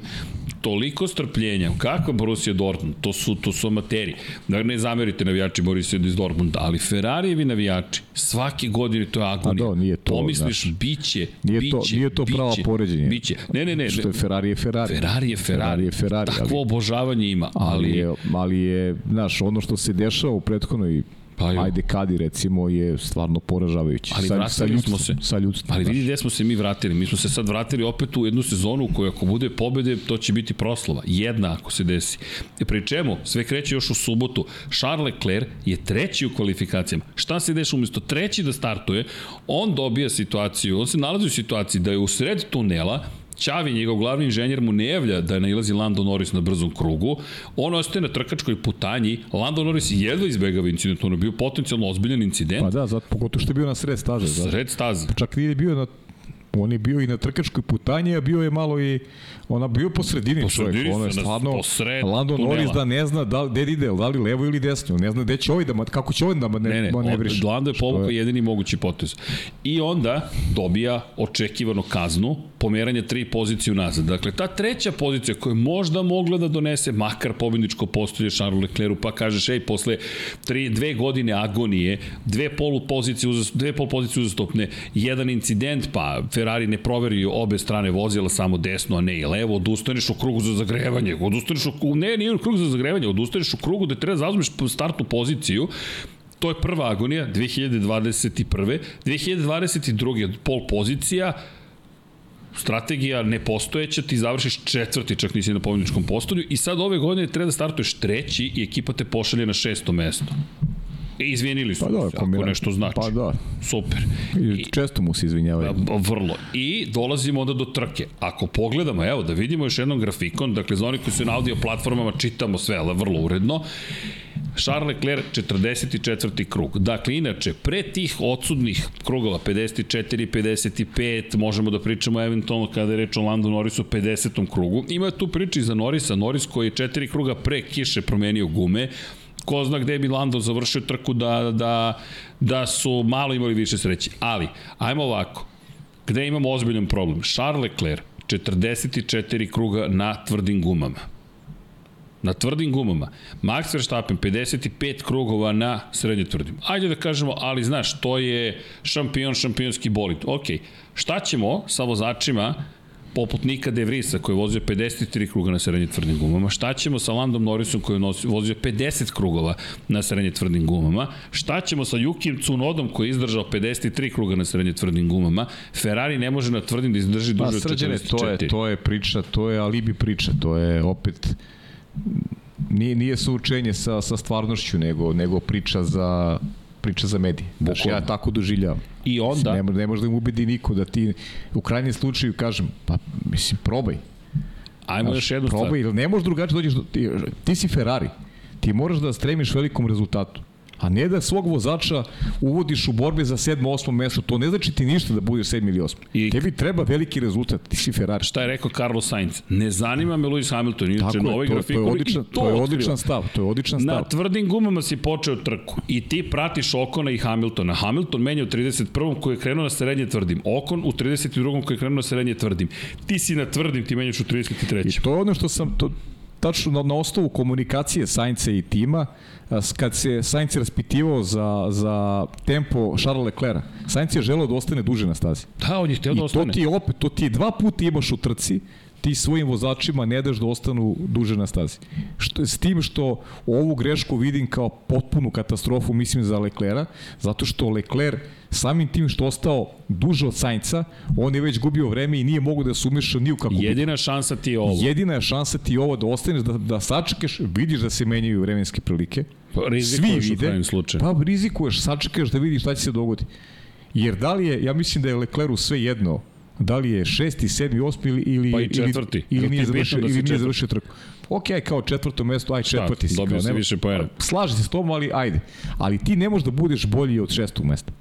toliko strpljenja, kakva Borussia Dortmund, to su, to su amateri. Da ne zamerite navijači Borussia iz Dortmunda, ali Ferrarijevi navijači, svake godine to je agonija. A do, nije to, Pomisliš, znaš, biće, nije biće, to, nije to pravo poređenje. Biće. Ne, ne, ne. Što je Ferrari je Ferrari. Ferrari je Ferrari. Ferrari je Ferrari. Takvo ali, obožavanje ima. Ali, ali, je, ali je, znaš, ono što se dešava u prethodnoj Pa ju. Ajde Kadi recimo je stvarno poražavajući. Ali sa, vratili sa ljudstvom, smo se. Sa ljudstvom. Ali vidi gde smo se mi vratili. Mi smo se sad vratili opet u jednu sezonu u kojoj ako bude pobede, to će biti proslava. Jedna ako se desi. E pri čemu? Sve kreće još u subotu. Charles Leclerc je treći u kvalifikacijama. Šta se deša umesto treći da startuje? On dobija situaciju, on se nalazi u situaciji da je u sred tunela Čavi, njegov glavni inženjer, mu ne javlja da nailazi Lando Norris na brzom krugu. On ostaje na trkačkoj putanji. Lando Norris jedva izbegava incident. Ono je bio potencijalno ozbiljan incident. Pa da, zato pogotovo što je bio na sred staze. Sred staze. Čak nije bio na On je bio i na trkačkoj putanji, a bio je malo i ona bio po sredini, po sredini čovjek. Ono je stvarno posred Lando tunela. Norris da ne zna da gde ide, da li levo ili desno. Ne zna gde će ovaj da kako će ovaj da ne, ne, ne, manevriš. Lando je povukao je... jedini mogući potez. I onda dobija očekivano kaznu, pomeranje tri pozicije unazad. Dakle, ta treća pozicija koja je možda mogla da donese makar pobedničko postolje Charles Leclercu, pa kažeš, ej, posle tri, dve godine agonije, dve polu pozicije, uzast, dve pol pozicije uzastopne, jedan incident, pa Ferrari ne proveri obe strane vozila, samo desno, a ne i levo, odustaneš u krugu za zagrevanje, odustaneš u, ne, nije u krugu za zagrevanje, odustaneš u krugu da treba zauzmeš startnu poziciju, to je prva agonija, 2021. 2022. pol pozicija, strategija nepostojeća, ti završiš četvrti, čak nisi na pobjedničkom postolju i sad ove godine treba da startuješ treći i ekipa te pošalje na šesto mesto. E, izvinili su pa da, ako nešto znači. Pa da. Super. I, često mu se izvinjavaju. Vrlo. I dolazimo onda do trke. Ako pogledamo, evo, da vidimo još jednom grafikon, dakle, za oni koji su na audio platformama čitamo sve, ali vrlo uredno. Charles Leclerc 44. krug. Dakle, inače, pre tih odsudnih krugova 54, 55, možemo da pričamo eventualno kada je reč o Lando Norrisu 50. krugu. Ima tu priči za Norrisa, Norris koji je četiri kruga pre kiše promenio gume, ko zna gde bi Lando završio trku da, da, da su malo imali više sreće. Ali, ajmo ovako, gde imamo ozbiljan problem? Charles Leclerc, 44 kruga na tvrdim gumama. Na tvrdim gumama. Max Verstappen 55 krugova na srednje tvrdim. Ajde da kažemo, ali znaš, to je šampion, šampionski bolid. Ok, šta ćemo sa vozačima poput Nika De Vrisa koji je vozio 53 kruga na srednje tvrdim gumama, šta ćemo sa Landom Norrisom koji je vozio 50 krugova na srednje tvrdim gumama, šta ćemo sa Jukim Cunodom koji je izdržao 53 kruga na srednje tvrdim gumama, Ferrari ne može na tvrdim da izdrži duže od 44. To je, to je priča, to je alibi priča, to je opet nije, nije suučenje sa, sa stvarnošću, nego, nego priča za priča za medije. Znači, ja tako doživljavam. I onda... Ne, ne može da im ubedi niko da ti u krajnjem slučaju kažem, pa mislim, probaj. Ajmo Znaš, još jednu probaj, stvar. Probaj, ne možeš drugačije dođeš, do, ti, ti si Ferrari. Ti moraš da stremiš velikom rezultatu a ne da svog vozača uvodiš u borbe za sedmo, osmo mesto. To ne znači ti ništa da budeš sedmi ili osmi. I Tebi treba veliki rezultat, ti si Ferrari. Šta je rekao Carlos Sainz? Ne zanima me Lewis Hamilton, inače novi grafik. To je, odličan, to, to je odličan stav, to je odličan stav. Na tvrdim gumama si počeo trku i ti pratiš Okona i Hamiltona. Hamilton menja u 31. koji je krenuo na srednje tvrdim. Okon u 32. koji je krenuo na srednje tvrdim. Ti si na tvrdim, ti menjaš u 33. I to je ono što sam, to, tačno na, na osnovu komunikacije Sainca i tima, kad se Sainz raspitivao za, za tempo Charles Leclerc, Sainz je želeo da ostane duže na stazi. Da, on je htio da ostane. I to ti opet, to ti dva puta imaš u trci, ti svojim vozačima ne daš da ostanu duže na stazi. Što, s tim što ovu grešku vidim kao potpunu katastrofu, mislim, za Leclerca, zato što Leclerc samim tim što ostao duže od Sainca, on je već gubio vreme i nije mogu da se umeša ni u kako. Jedina šansa ti je ovo. Jedina je šansa ti je ovo da ostaneš, da, da sačekaš, vidiš da se menjaju vremenske prilike. Pa, rizikuješ Svi u krajnjem vide. slučaju. Pa rizikuješ, sačekaš da vidiš šta će se dogoditi. Jer da li je, ja mislim da je Lecleru sve jedno, da li je šesti, sedmi, osmi ili, ili, Pa i četvrti. ili, ili Ili nije završio, da ili nije završio trku. Ok, kao četvrto mesto, aj Šta, četvrti si. dobio kao, si više poena. Slažem se s tom, ali ajde. Ali ti ne možeš da budeš bolji od šestog mesta.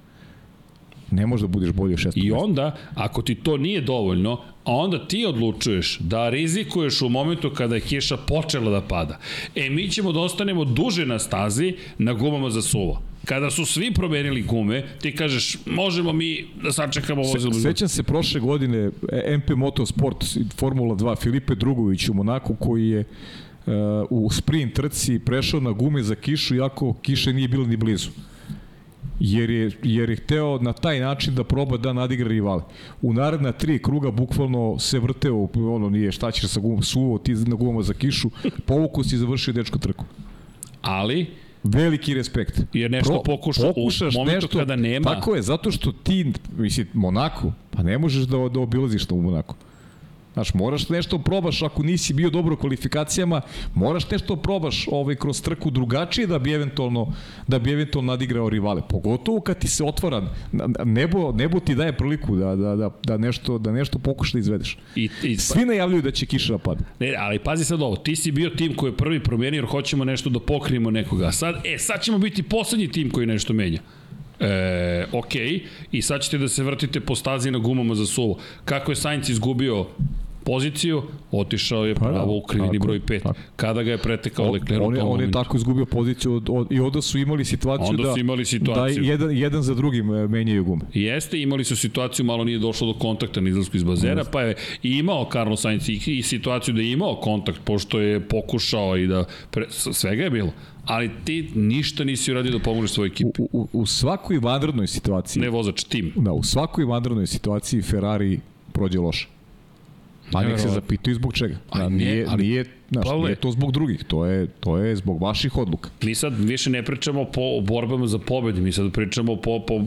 Ne možeš da budeš bolji od šestog I onda, ako ti to nije dovoljno, a onda ti odlučuješ da rizikuješ u momentu kada je kiša počela da pada. E, mi ćemo da ostanemo duže na stazi na gumama za suvo. Kada su svi promenili gume, ti kažeš, možemo mi da sačekamo vozilo. Se, sećam se prošle godine e, MP Motorsport Formula 2 Filipe Drugović u Monaku koji je uh, u sprint trci prešao na gume za kišu iako kiše nije bilo ni blizu jer je, jer je hteo na taj način da proba da nadigra rivale. U naredna tri kruga bukvalno se vrteo, ono nije šta ćeš sa gumom, suvo ti na gumama za kišu, povuku si i završio dečko trku. Ali, Veliki respekt. Jer nešto pokuša- u pokušaš momentu kada nema- Tako je, zato što ti, mislim, Monaku, pa ne možeš da, da obilaziš u Monaku. Znaš, moraš nešto probaš ako nisi bio dobro u kvalifikacijama, moraš nešto probaš ovaj kroz trku drugačije da bi eventualno da bi eventualno nadigrao rivale. Pogotovo kad ti se otvara nebo nebo ti daje priliku da da da da nešto da nešto pokušaš da izvedeš. i, i, Svi najavljuju da će kiša da pada. Ne, ali pazi sad ovo, ti si bio tim koji je prvi promenio jer hoćemo nešto da pokrijemo nekoga. Sad, e, sad ćemo biti poslednji tim koji nešto menja. E, ok, i sad ćete da se vrtite po stazi na gumama za suvo. Kako je Sainz izgubio poziciju, otišao je Pa da, pravo u krivini tako, broj 5. tako. Kada ga je pretekao Leclerc on, je, on je tako izgubio poziciju od, od, i onda su imali situaciju Onda da, su imali situaciju. da jedan, jedan za drugim e, menjaju gume. Jeste, imali su situaciju, malo nije došlo do kontakta na izlasku iz bazera, pa je imao Carlos Sainz i, i situaciju da je imao kontakt, pošto je pokušao i da, pre, svega je bilo. Ali ti ništa nisi uradio da pomožeš svojoj ekipi. U, u, u svakoj vanrednoj situaciji, Ne vozač, tim. da, u svakoj vanrednoj situaciji Ferrari prođe loše. Pa nek se zapitaju zbog čega. A Da, ne, nije, ali- nije, znaš, Pavle- nije to zbog drugih, to je, to je zbog vaših odluka. Mi sad više ne pričamo po o borbama za pobedi, mi sad pričamo po, po,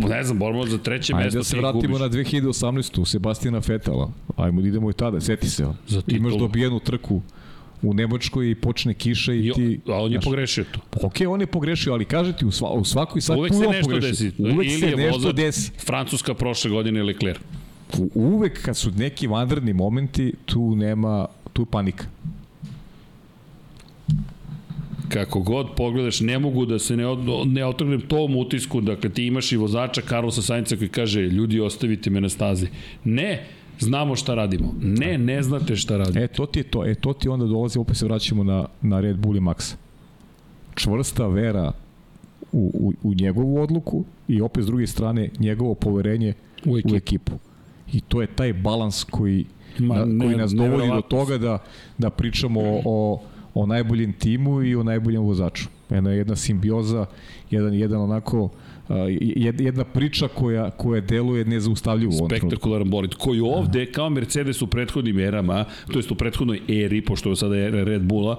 ne znam, borbama za treće Ajde mesto. da se vratimo gubiš. na 2018. Sebastina Fetela. Ajmo da idemo i tada, seti se. Za. Imaš dobijenu trku u Nemačkoj i počne kiša i Jo, ti... a on je znaš, pogrešio to. Ok, on je pogrešio, ali kaže ti u, sva, u svakoj sad Uvek tu se on nešto pogreši. desi. Uvek Ili se je nešto desi. Francuska prošle godine je Leclerc. Uvek kad su neki vanredni momenti, tu nema, tu panika. kako god pogledaš, ne mogu da se ne, od, ne otrgnem tom utisku, dakle ti imaš i vozača Carlosa Sainca koji kaže, ljudi ostavite me na stazi. Ne, znamo šta radimo. Ne, ne znate šta radimo. E, to ti je to. E, to ti onda dolazi, opet se vraćamo na, na Red Bull i Max. Čvrsta vera u, u, u njegovu odluku i opet s druge strane njegovo poverenje U u ekipu. I to je taj balans koji, Ma, na, ne- koji nas dovodi do toga da, da pričamo o, o, o najboljem timu i o najboljem vozaču. Jedna, jedna simbioza, jedan, jedan onako jedna priča koja, koja deluje nezaustavljivo spektakularan bolid, koji ovde, kao Mercedes u prethodnim erama, to jest u prethodnoj eri, pošto je sada Red Bulla,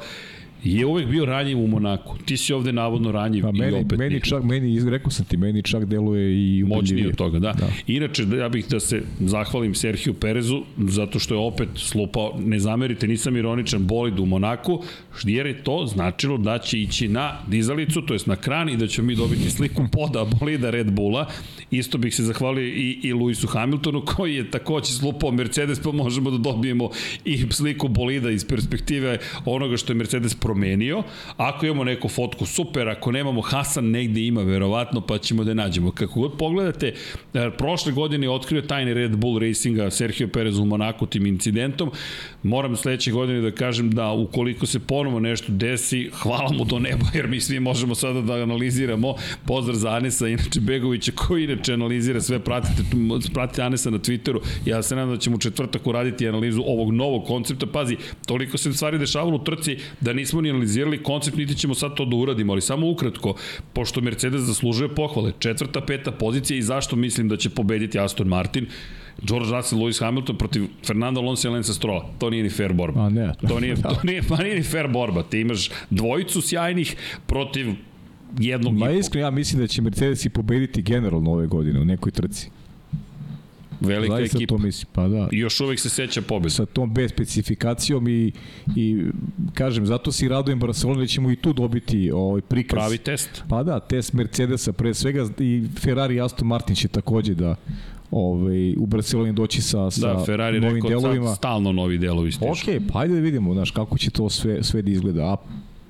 je uvek bio ranjiv u Monaku. Ti si ovde navodno ranjiv Pa i meni, opet meni čak, meni, rekao sam ti, meni čak deluje i moćniji od toga, da. Da. Inače, ja bih da se zahvalim Serhiju Perezu, zato što je opet slupao, ne zamerite, nisam ironičan, bolid u Monaku, jer je to značilo da će ići na dizalicu, to jest na kran i da ćemo mi dobiti sliku poda bolida Red Bulla. Isto bih se zahvalio i, i Luisu Hamiltonu, koji je takođe slupao Mercedes, pa možemo da dobijemo i sliku bolida iz perspektive onoga što je Mercedes promenio. Ako imamo neku fotku, super, ako nemamo Hasan negde ima verovatno, pa ćemo da je nađemo. Kako god pogledate, e, prošle godine je otkrio tajni Red Bull Racinga Sergio Perez u Monaku tim incidentom. Moram sledeće godine da kažem da ukoliko se ponovo nešto desi, hvala mu do neba, jer mi svi možemo sada da analiziramo. Pozdrav za Anesa, inače Begovića, koji inače analizira sve, pratite, pratite Anesa na Twitteru. Ja se nadam da ćemo u četvrtak uraditi analizu ovog novog koncepta. Pazi, toliko se stvari dešavalo u trci da nismo ni analizirali koncept, niti ćemo sad to da uradimo, ali samo ukratko, pošto Mercedes zaslužuje pohvale, četvrta, peta pozicija i zašto mislim da će pobediti Aston Martin, George Russell, Lewis Hamilton protiv Fernando Alonso i Lance Stroll. To nije ni fair borba. A ne. To nije, to nije, pa nije ni fair borba. Ti imaš dvojicu sjajnih protiv jednog Ma iskreno, ja mislim da će Mercedes i pobediti generalno ove godine u nekoj trci. Velika Zaista ekipa. to mislim, pa da. I još uvek se seća pobjeda. Sa tom B specifikacijom i, i kažem, zato se i radujem Barcelona da ćemo i tu dobiti ovaj prikaz. Pravi test. Pa da, test Mercedesa pre svega i Ferrari Aston Martin će takođe da ovaj, u Barceloni doći sa, sa Da, Ferrari novim rekao delovima. sad stalno novi delovi stižu. Ok, pa ajde da vidimo, znaš, kako će to sve, sve da izgleda. A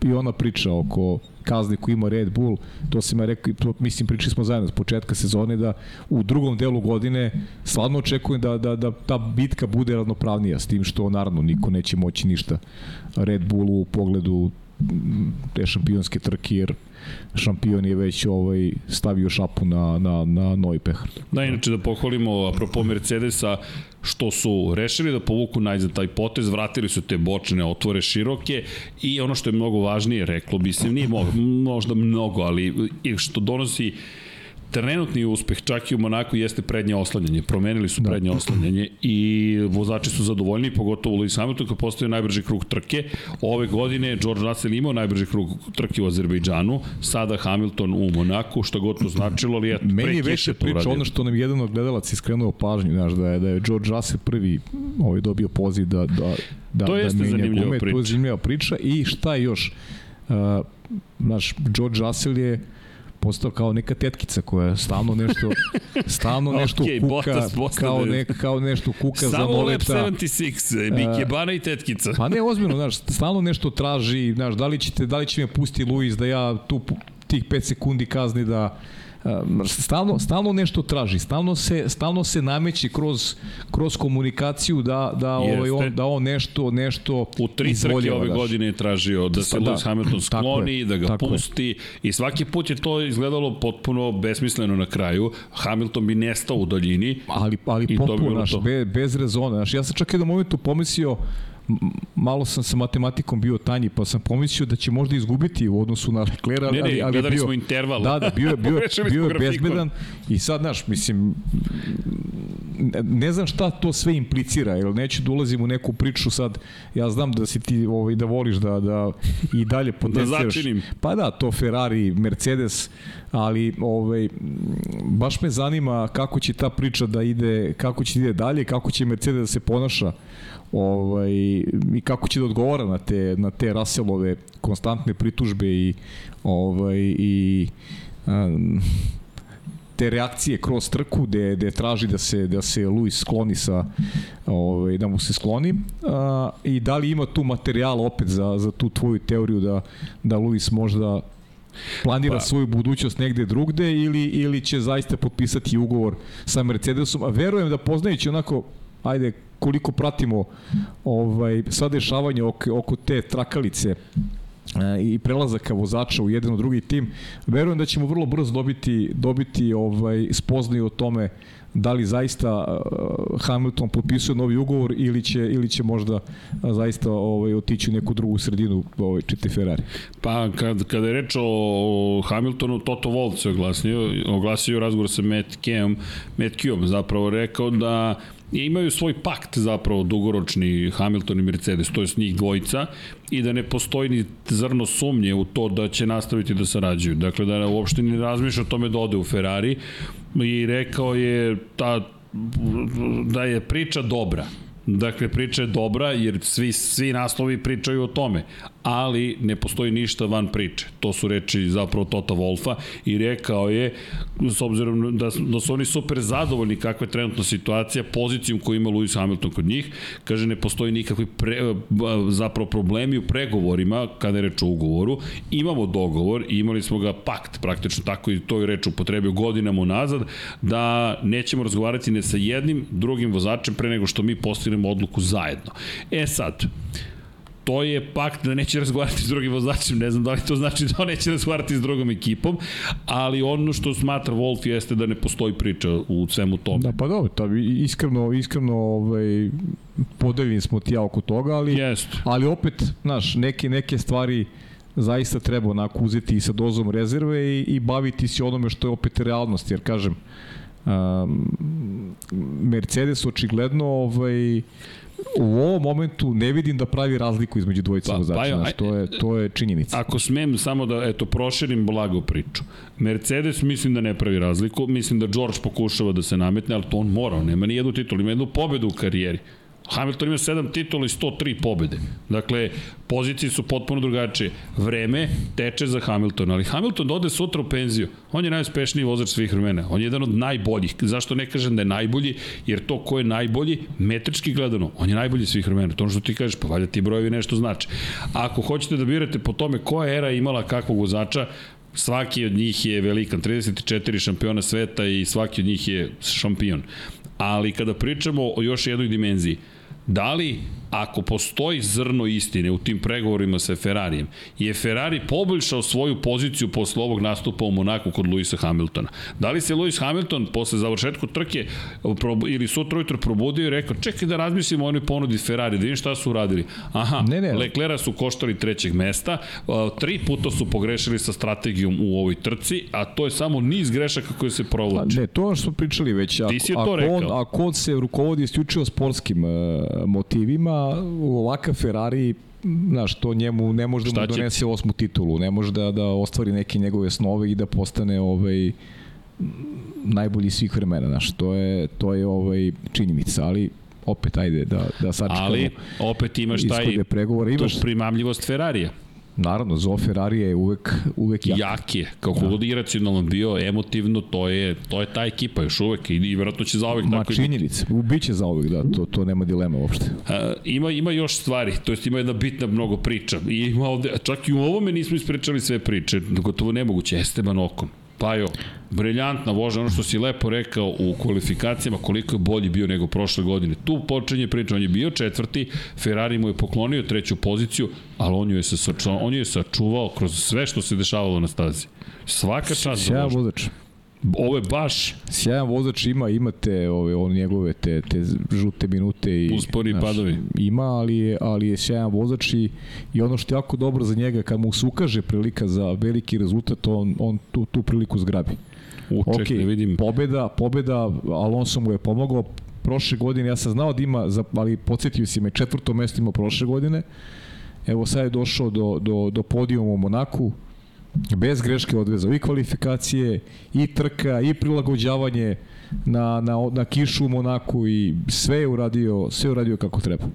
i ona priča oko kazne koju ima Red Bull, to sam ja rekao, to, mislim, pričali smo zajedno s početka sezone, da u drugom delu godine stvarno očekujem da, da, da ta bitka bude ravnopravnija, s tim što naravno niko neće moći ništa Red Bullu u pogledu te šampionske trke, jer šampion je već ovaj stavio šapu na, na, na novi pehar. Da, inače da pohvalimo, apropo Mercedesa, što su rešili da povuku najzad taj potez, vratili su te bočne otvore široke i ono što je mnogo važnije, reklo bi se, nije mo- možda mnogo, ali što donosi trenutni uspeh čak i u Monaku jeste prednje oslanjanje. Promenili su prednje oslanjanje i vozači su zadovoljni, pogotovo Lewis Hamilton koji postoje najbrži krug trke. Ove godine George Russell imao najbrži krug trke u Azerbejdžanu, sada Hamilton u Monaku, što god to značilo, ali eto, Meni je to priča uradio. ono što nam jedan od gledalaca iskrenuo pažnju, znaš, da je, da je George Russell prvi ovaj, dobio poziv da, da, da, To da jeste menja zanimljiva gume. To priča. je zanimljiva priča i šta još? Uh, znaš, George Russell je postao kao neka tetkica koja stalno nešto stalno nešto Okej, kuka Bottas postade- kao, ne, kao nešto kuka za Samo Lab noleta 76, Bike Bana i tetkica. Pa ne, ozbiljno, znaš, stalno nešto traži, znaš, da li, ćete, da li će me pusti Luis da ja tu tih 5 sekundi kazni da stalno, stalno nešto traži, stalno se, stalno se nameće kroz, kroz komunikaciju da, da, ovaj, on, da on nešto, nešto U tri trke ove znaš. godine je tražio da se Pa da, Lewis Hamilton skloni, je, da ga tako je. pusti i svaki put je to izgledalo potpuno besmisleno na kraju. Hamilton bi nestao u daljini. ali, ali potpuno, to. be, bez rezona. Znaš, ja sam čak i na momentu pomislio, malo sam sa matematikom bio tanji, pa sam pomislio da će možda izgubiti u odnosu na Leclerc, Ne, ne, ali, ali bio, smo interval. Da, da, bio, je- bio, je- bio je bezbedan i sad, znaš, mislim, ne, znam šta to sve implicira, jer neću da ulazim u neku priču sad, ja znam da si ti ovaj, da voliš da, da i dalje potenciraš. začinim. Pa da, to Ferrari, Mercedes, ali ovaj, baš me zanima kako će ta priča da ide, kako će da ide dalje, kako će Mercedes da se ponaša ovaj, i kako će da odgovara na te, na te Russellove konstantne pritužbe i, ovaj, i um, te reakcije kroz trku gde, gde traži da se da se Luis skloni sa ovaj da mu se skloni a, i da li ima tu materijal opet za za tu tvoju teoriju da da Luis možda planira pa. svoju budućnost negde drugde ili ili će zaista potpisati ugovor sa Mercedesom a verujem da poznajući onako ajde koliko pratimo ovaj sva dešavanja oko, oko te trakalice e, i prelazaka vozača u jedan u drugi tim, verujem da ćemo vrlo brzo dobiti, dobiti ovaj, spoznaju o tome da li zaista uh, Hamilton potpisuje novi ugovor ili će ili će možda zaista ovaj otići u neku drugu sredinu ovaj čiti Ferrari. Pa kad, kada je reč o Hamiltonu, Toto Wolff se oglasio, oglasio razgovor sa Matt Keom, Matt Keom zapravo rekao da imaju svoj pakt zapravo dugoročni Hamilton i Mercedes, to je njih dvojica i da ne postoji ni zrno sumnje u to da će nastaviti da sarađuju. Dakle, da uopšte ne razmišlja o tome da ode u Ferrari i rekao je ta, da je priča dobra. Dakle, priča je dobra jer svi, svi naslovi pričaju o tome, ali ne postoji ništa van priče. To su reči zapravo Tota Wolfa i rekao je, s obzirom da, da su oni super zadovoljni kakva je trenutna situacija, pozicijom koju ima Lewis Hamilton kod njih, kaže ne postoji nikakvi pre, zapravo problemi u pregovorima kada je reč o ugovoru. Imamo dogovor imali smo ga pakt praktično tako i to je reč upotrebio godinama unazad da nećemo razgovarati ne sa jednim drugim vozačem pre nego što mi postignemo odluku zajedno. E sad, to je pakt da neće razgovarati s drugim vozačem, ne znam da li to znači da on neće razgovarati s drugom ekipom, ali ono što smatra Wolf jeste da ne postoji priča u svemu tome. Da, pa dobro, ta, iskreno, iskreno ovaj, podeljeni smo ti ja oko toga, ali, Jest. ali opet, znaš, neke, neke stvari zaista treba onako uzeti sa dozom rezerve i, i baviti se onome što je opet realnost, jer kažem, um, Mercedes očigledno ovaj, u ovom momentu ne vidim da pravi razliku između dvojice pa, vozača, pa, znaš, to je, to je činjenica. Ako smem samo da, eto, proširim blago priču. Mercedes mislim da ne pravi razliku, mislim da George pokušava da se nametne, ali to on mora, on nema ni jednu titulu, ima jednu pobedu u karijeri. Hamilton ima 7 titula i 103 pobede. Dakle, pozicije su potpuno drugačije. Vreme teče za Hamilton, ali Hamilton dode sutra u penziju. On je najuspešniji vozač svih vremena. On je jedan od najboljih. Zašto ne kažem da je najbolji? Jer to ko je najbolji, metrički gledano, on je najbolji svih vremena. To što ti kažeš, pa valjda ti brojevi nešto znači. Ako hoćete da birate po tome koja era imala kakvog vozača, svaki od njih je velikan, 34 šampiona sveta i svaki od njih je šampion. Ali kada pričamo o još jednoj dimenziji, da li ako postoji zrno istine u tim pregovorima sa Ferrarijem, je Ferrari poboljšao svoju poziciju posle ovog nastupa u Monaku kod Luisa Hamiltona. Da li se Luis Hamilton posle završetku trke ili sutra ujutro probudio i rekao čekaj da razmislimo o onoj ponudi Ferrari, da vidim šta su uradili. Aha, ne, ne. Leclera su koštali trećeg mesta, tri puta su pogrešili sa strategijom u ovoj trci, a to je samo niz grešaka koje se provlače. Ne, to što smo pričali već. Ako, Ti si to ako rekao. On, ako on se rukovodi isključivo sportskim uh, motivima, u ovakav Ferrari znaš, to njemu ne može da mu donese osmu titulu, ne može da, da ostvari neke njegove snove i da postane ovaj, najbolji svih vremena, znaš, to je, to je ovaj, činjenica, ali opet ajde da, da sačekamo Ali opet imaš taj pregovore. Imaš, primamljivost Ferrarija. Naravno, Zo Ferrari je uvek, uvek jak. Jak je, kako da. god iracionalno bio, emotivno, to je, to je ta ekipa još uvek i, i vjerojatno će uvek Ma, tako činjenic, i... biće uvek, da, to, to nema dilema uopšte. A, ima, ima još stvari, to jest ima jedna bitna mnogo priča. I ima ovde, čak i u ovome nismo ispričali sve priče, gotovo nemoguće, Esteban Okon. Pajo, briljantna vožnja, ono što si lepo rekao u kvalifikacijama, koliko je bolji bio nego prošle godine. Tu počinje priča, on je bio četvrti, Ferrari mu je poklonio treću poziciju, ali on ju je, sačuvao, on ju je sačuvao kroz sve što se dešavalo na stazi. Svaka čast za vožnju. Ovo je baš... Sjajan vozač ima, imate ove, on njegove te, te žute minute i... Uspori i padovi. Ima, ali je, ali je sjajan vozač i, i ono što je jako dobro za njega, kad mu se ukaže prilika za veliki rezultat, on, on tu, tu priliku zgrabi. Uček, okay, ne vidim. Pobeda, pobeda, Alonso mu je pomogao prošle godine, ja sam znao da ima, ali podsjetio si me, četvrto mesto ima prošle godine, evo sad je došao do, do, do podijuma u Monaku, bez greške odvezao i kvalifikacije, i trka, i prilagođavanje na, na, na kišu u Monaku i sve je uradio, sve je uradio kako treba.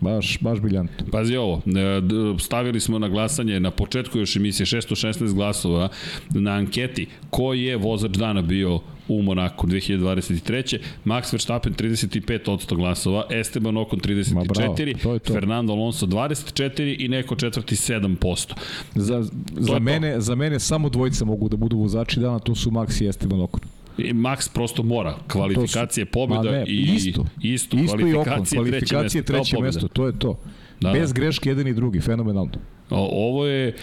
Baš, baš briljantno. Pazi ovo, e, stavili smo na glasanje na početku još emisije 616 glasova na anketi ko je vozač dana bio u Monaku 2023. Max Verstappen 35% glasova, Esteban Ocon 34, Ma bravo, to to. Fernando Alonso 24 i neko četvrti 7%. Za, za, mene, to. za mene samo dvojica mogu da budu vozači dana, to su Max i Esteban Ocon. I Max prosto mora. Kvalifikacije, pobjeda ne, i isto. Isto, isto kvalifikacije, i Ocon, kvalifikacije treće, treće mesto, to je to. Da, Bez da. greške jedan i drugi, fenomenalno. O, ovo je...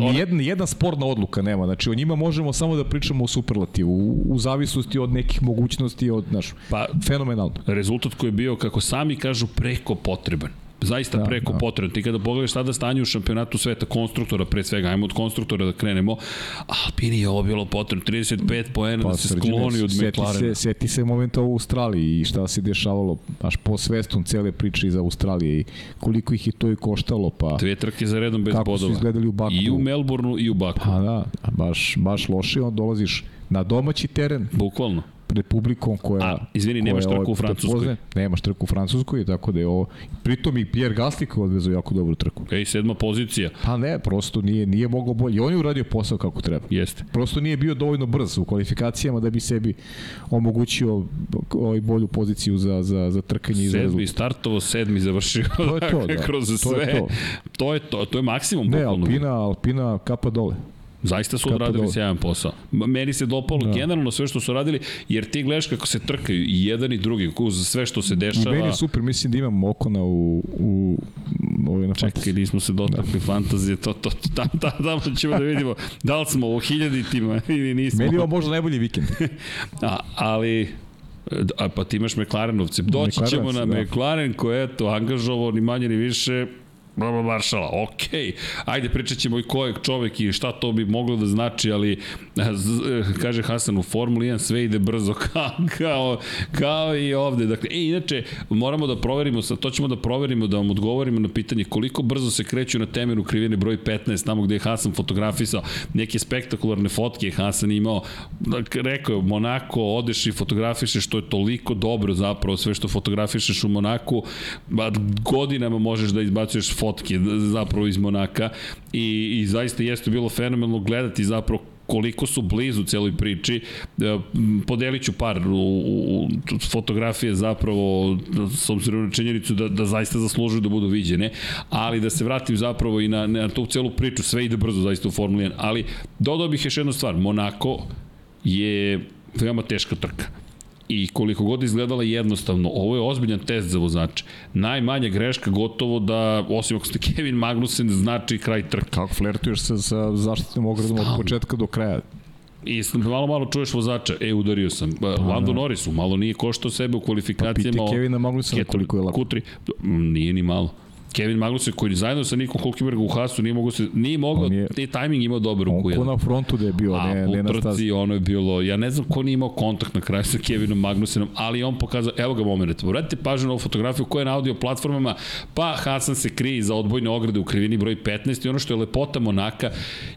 Ona... Jedna, jedna sporna odluka nema, znači o njima možemo samo da pričamo o superlativu, u, u zavisnosti od nekih mogućnosti, od, znaš, pa, fenomenalno. Rezultat koji je bio, kako sami kažu, preko potreban zaista da, preko da. potrebno. Ti kada pogledaš sada stanje u šampionatu sveta konstruktora, pre svega, ajmo od konstruktora da krenemo, Alpini je ovo bilo potrebno, 35 poena pa, da se skloni od McLarena. Se, seti se momenta u Australiji i šta se dešavalo, baš po svestom cele priče iz Australije i koliko ih je to i koštalo. Pa, Dve trke za redom bez kako bodova. Kako su izgledali u Baku. I u Melbourneu i u Baku. Pa da, baš, baš loše, on dolaziš na domaći teren. Bukvalno republikom koja... A, izvini, nemaš trku u Francuskoj. Pozne, nemaš trku u Francuskoj, tako da je ovo... Pritom i Pierre Gasly koji odvezao jako dobru trku. Ej, sedma pozicija. Pa ne, prosto nije, nije mogao bolje. On je uradio posao kako treba. Jeste. Prosto nije bio dovoljno brz u kvalifikacijama da bi sebi omogućio ovaj bolju poziciju za, za, za trkanje i za rezultat. Sedmi startovo, sedmi završio. To je to, da. Kroz to sve. Je to. to je to, to je maksimum. Ne, Alpina, Alpina kapa dole. Zaista su odradili sjajan posao. Meni se dopalo da. generalno sve što su radili, jer ti gledaš kako se trkaju i jedan i drugi, uz sve što se dešava. Meni je super, mislim da imam Okona u, u ovaj, na Čekaj, fantaziji. nismo se dotakli da. fantazije, to, to, tam, tam, tamo ćemo da vidimo da li smo u hiljaditima ili nismo. Meni je možda najbolji vikend. A, ali A pa ti imaš McLarenovce. Doći ćemo na da. McLaren koji je to angažovao ni manje ni više Bravo Maršala, ok. Ajde, pričat ćemo i ko je čovek i šta to bi moglo da znači, ali kaže Hasan u Formuli 1 sve ide brzo kao, kao, kao i ovde. Dakle, e, inače, moramo da proverimo, sad to ćemo da proverimo, da vam odgovorimo na pitanje koliko brzo se kreću na temeru krivine broj 15, tamo gde je Hasan fotografisao neke spektakularne fotke je Hasan imao. Dakle, rekao je, Monako, odeš i fotografišeš, što je toliko dobro zapravo, sve što fotografišeš u Monaku, godinama možeš da izbacuješ fotke zapravo iz Monaka i, i zaista jeste bilo fenomenalno gledati zapravo koliko su blizu celoj priči. E, podelit ću par u, u, fotografije zapravo s obzirom na činjenicu da, da zaista zaslužuju da budu viđene, ali da se vratim zapravo i na, na tu celu priču, sve ide brzo zaista u Formuli 1, ali dodao bih još jednu stvar, Monako je veoma teška trka i koliko god izgledala jednostavno, ovo je ozbiljan test za vozače. Najmanja greška gotovo da, osim ako ste Kevin Magnussen, znači kraj trke. Kako flertuješ se sa zaštitnim ogradom od početka do kraja? I malo malo čuješ vozača, e, udario sam. Pa, Lando Norrisu, malo nije košto sebe u kvalifikacijama. Pa piti Kevina Magnussena koliko je lako. Kutri, nije ni malo. Kevin Magnussen koji zajedno sa Nikom Hulkenbergom u Hasu nije mogao se nije mogao je, te tajming imao dobar u On ko na frontu da je bio, A, ne, ne na stazi. ono je bilo, ja ne znam ko nije imao kontakt na kraju sa Kevinom Magnussenom, ali on pokazao, evo ga moment, vratite pažnju na ovu fotografiju koja je na audio platformama, pa Hasan se krije za odbojne ograde u krivini broj 15 i ono što je lepota Monaka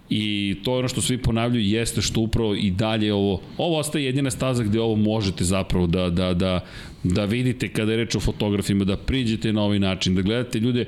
i to je ono što svi ponavljaju jeste što upravo i dalje ovo, ovo ostaje jedina staza gde ovo možete zapravo da, da, da da vidite kada je reč o fotografima, da priđete na ovaj način, da gledate ljude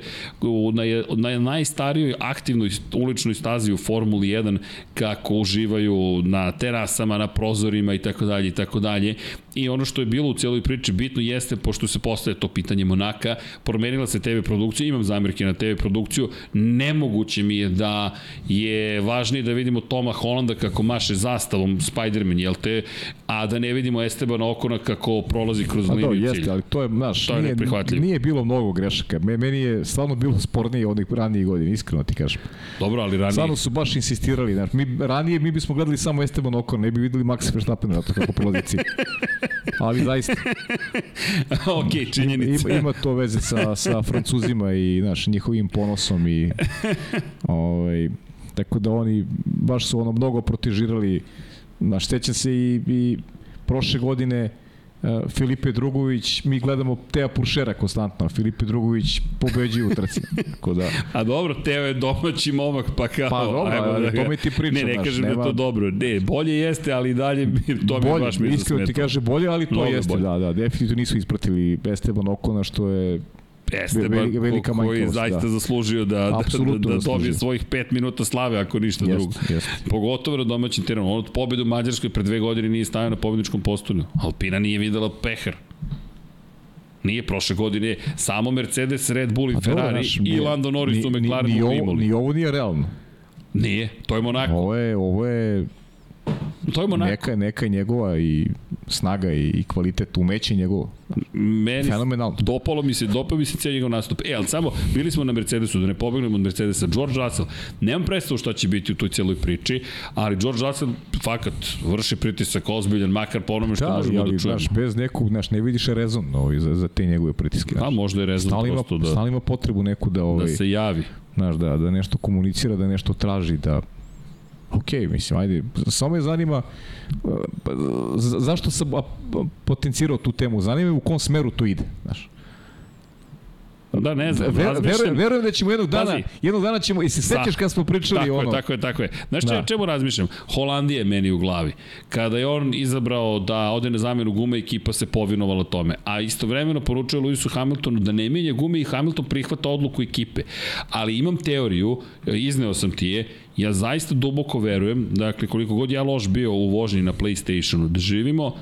na, na najstarijoj aktivnoj uličnoj stazi u Formuli 1 kako uživaju na terasama, na prozorima i tako dalje i tako dalje. I ono što je bilo u cijeloj priči bitno jeste, pošto se postaje to pitanje Monaka, promenila se TV produkcija, imam zamirke na TV produkciju, nemoguće mi je da je važnije da vidimo Toma Holanda kako maše zastavom Spider-Man, jel te, a da ne vidimo Estebana Okona kako prolazi kroz liniju to jeste, ali to je, znaš, to je nije, nije bilo mnogo grešaka. Meni je stvarno bilo spornije onih ranijih godina, iskreno ti kažem. Dobro, ali ranije... Stvarno su baš insistirali. Znaš, mi, ranije mi bismo gledali samo Esteban Ocon, ne bi videli Max Verstappen kako prolazi cilj. Ali zaista. ok, činjenica. Ima, ima to veze sa, sa Francuzima i znaš, njihovim ponosom i ovaj, tako da oni baš su ono mnogo protežirali znaš, sećam se i, i prošle godine Uh, Filipe Drugović, mi gledamo Teja Puršera konstantno, Filipe Drugović pobeđuje u trci. Tako da... A dobro, Teo je domaći momak, pa kao... Pa dobro, ajmo da ga... mi ti pričam. Ne, ne kažem nema... da je to dobro. Ne, bolje jeste, ali dalje to bolje, mi baš mi Iskreno ti kaže bolje, ali to Mnogo jeste, bolje. da, da. Definitivno nisu ispratili Esteban Okona, što je Jeste, velika, velika koji je zaista da. zaslužio da, da, da, da dobije svojih 5 minuta slave, ako ništa jest, drugo. Jest. Pogotovo na domaćem terenu. On od pobedu u Mađarskoj pre dve godine nije stavio na pobedničkom postolju. Alpina nije videla pehar. Nije prošle godine samo Mercedes, Red Bull i pa Ferrari dobro, naš, i Lando Norris u McLarenu ni, ni, ovo, ni ovo nije realno. Nije, to je Monaco. Ovo je, ovo je To je Monaco. Neka, neka je njegova i snaga i, i kvalitet umeće njegovo. Meni Fenomenalno. dopalo mi se, dopao mi se cijel njegov nastup. E, ali samo, bili smo na Mercedesu, da ne pobegnemo od Mercedesa. George Russell, nemam predstavu šta će biti u toj cijeloj priči, ali George Russell fakat vrši pritisak ozbiljan, makar po onome što da, možemo ali, da čujemo. Znaš, bez nekog, znaš, ne vidiš rezon ovaj, za, za te njegove pritiske. A možda je rezon stalno prosto ima, da... Stalno ima potrebu neku da... Ovaj, da se javi. Znaš, da, da nešto komunicira, da nešto traži, da ok, mislim, ajde, samo me zanima pa, zašto sam potencirao tu temu, zanima me u kom smeru to ide, znaš. Da, ne znam. Ver, verujem, verujem da ćemo jednog dana, Pazi. jednog dana ćemo, i se sećaš kad smo pričali tako ono. Je, tako je, tako je. Znaš da. čemu razmišljam? Holandija je meni u glavi. Kada je on izabrao da ode na zamenu gume, ekipa se povinovala tome. A istovremeno poručuje Lewisu Hamiltonu da ne menja gume i Hamilton prihvata odluku ekipe. Ali imam teoriju, izneo sam ti je, ja zaista duboko verujem, dakle koliko god ja loš bio u vožnji na PlayStationu, da živimo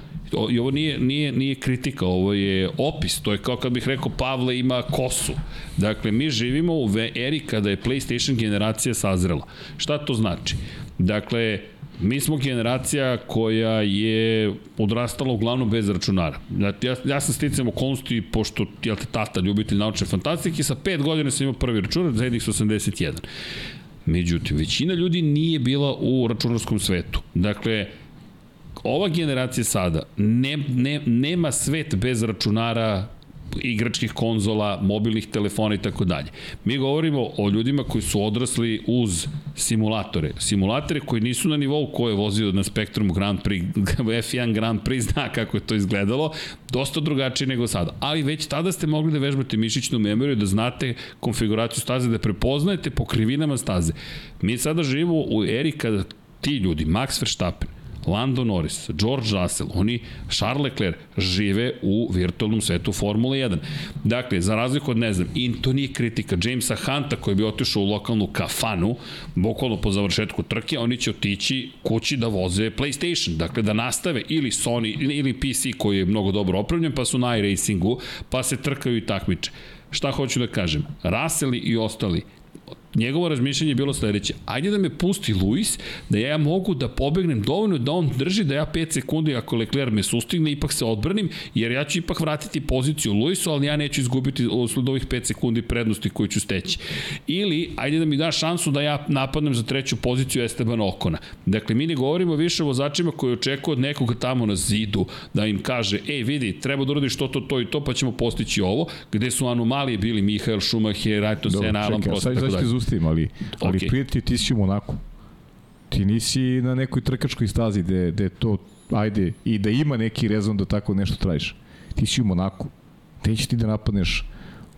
i ovo nije, nije, nije kritika, ovo je opis, to je kao kad bih rekao Pavle ima kosu. Dakle, mi živimo u eri kada je PlayStation generacija sazrela. Šta to znači? Dakle, Mi smo generacija koja je odrastala uglavnom bez računara. Ja, ja, ja sam sticam okolnosti, pošto je te tata ljubitelj naučne fantastike, sa pet godina sam imao prvi računar, ZX 81. Međutim, većina ljudi nije bila u računarskom svetu. Dakle, ova generacija sada ne, ne, nema svet bez računara igračkih konzola, mobilnih telefona i tako dalje. Mi govorimo o ljudima koji su odrasli uz simulatore. Simulatore koji nisu na nivou ko je vozio na Spectrum Grand Prix, F1 Grand Prix, zna kako je to izgledalo, dosta drugačije nego sada. Ali već tada ste mogli da vežbate mišićnu memoriju, da znate konfiguraciju staze, da prepoznajete po krivinama staze. Mi sada živimo u eri kada ti ljudi, Max Verstappen, Lando Norris, George Russell, oni, Charles Leclerc, žive u virtualnom svetu Formule 1. Dakle, za razliku od, ne znam, i to nije kritika Jamesa Hunta koji bi otišao u lokalnu kafanu, bukvalno po završetku trke, oni će otići kući da voze PlayStation, dakle da nastave ili Sony ili PC koji je mnogo dobro opravljen, pa su na iRacingu, pa se trkaju i takmiče. Šta hoću da kažem? Russell i ostali njegovo razmišljanje je bilo sledeće. Ajde da me pusti Luis, da ja mogu da pobegnem dovoljno da on drži da ja 5 sekundi ako Leclerc me sustigne, ipak se odbranim, jer ja ću ipak vratiti poziciju Luisu, ali ja neću izgubiti usled ovih 5 sekundi prednosti koju ću steći. Ili, ajde da mi da šansu da ja napadnem za treću poziciju Esteban Okona. Dakle, mi ne govorimo više o vozačima koji očekuju od nekoga tamo na zidu da im kaže, ej vidi, treba da uradiš to, to, to i to, pa ćemo postići ovo, gde su anomalije bili Mihael Schumacher, Ayrton Senna, Alan Prost, tako dalje pustim, ali, ali okay. prijatelj, ti si u Monaku. Ti nisi na nekoj trkačkoj stazi gde, gde to, ajde, i da ima neki rezon da tako nešto trajiš. Ti si u Monaku. Gde ćeš ti da napadneš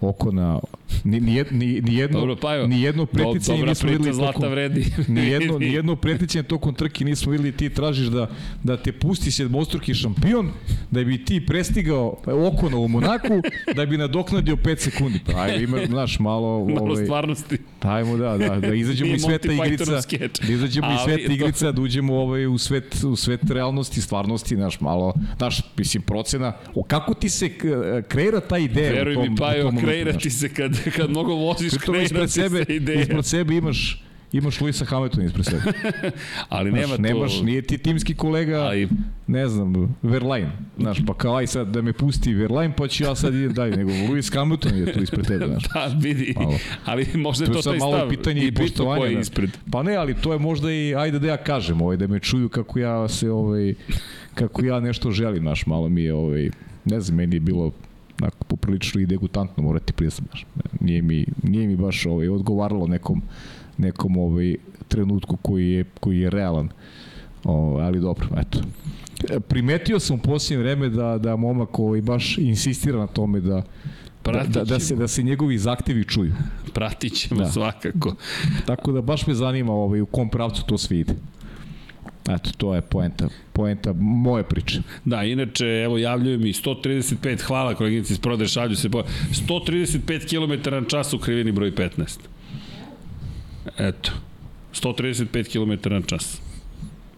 oko na ni ni ni, ni jedno Dobro, pa ni jedno do, nismo videli tokom vredi. ni jedno ni jedno preticanje tokom trke nismo videli ti tražiš da da te pusti sedmostruki šampion da bi ti prestigao oko na u Monaku da bi nadoknadio 5 sekundi. Pa ajde ima znaš malo malo ovaj stvarnosti. ajmo da da da izađemo iz sveta igrica da izađemo iz sveta igrica da uđemo ovaj u svet u svet realnosti stvarnosti naš malo naš mislim procena o kako ti se kreira ta ideja Veruj mi pa kreirati se kad, kad mnogo voziš, kreirati sebe, se ideja. Ispred sebe imaš imaš Luisa Hamiltona ispred sebe. ali nema to... Nemaš, nije ti timski kolega, ali... ne znam, Verlaine. Znaš, pa kao aj sad da me pusti Verlaine, pa ću ja sad idem dalje. Nego Luis Hamilton je tu ispred tebe, znaš. pa vidi, malo. ali možda je to, to taj stav. Malo pitanje i poštovanja. Koji ispred. Pa ne, ali to je možda i, ajde da ja kažem, ovaj, da me čuju kako ja se, ovaj, kako ja nešto želim, znaš, malo mi je, ovaj, ne znam, meni je bilo onako poprilično i degutantno morati priznati. Nije mi, nije mi baš ovaj, odgovaralo nekom, nekom ovaj, trenutku koji je, koji je realan. O, ali dobro, eto. Primetio sam u posljednje vreme da, da momak ovaj, baš insistira na tome da, da, da, da, se, da se njegovi zahtevi čuju. Pratit ćemo da. svakako. Tako da baš me zanima ovaj, u kom pravcu to sve ide. Eto, to je poenta, poenta moje priče. Da, inače, evo, javljaju mi 135, hvala koleginici iz Prodre, šalju se, po, 135 km na čas u krivini broj 15. Eto, 135 km na čas.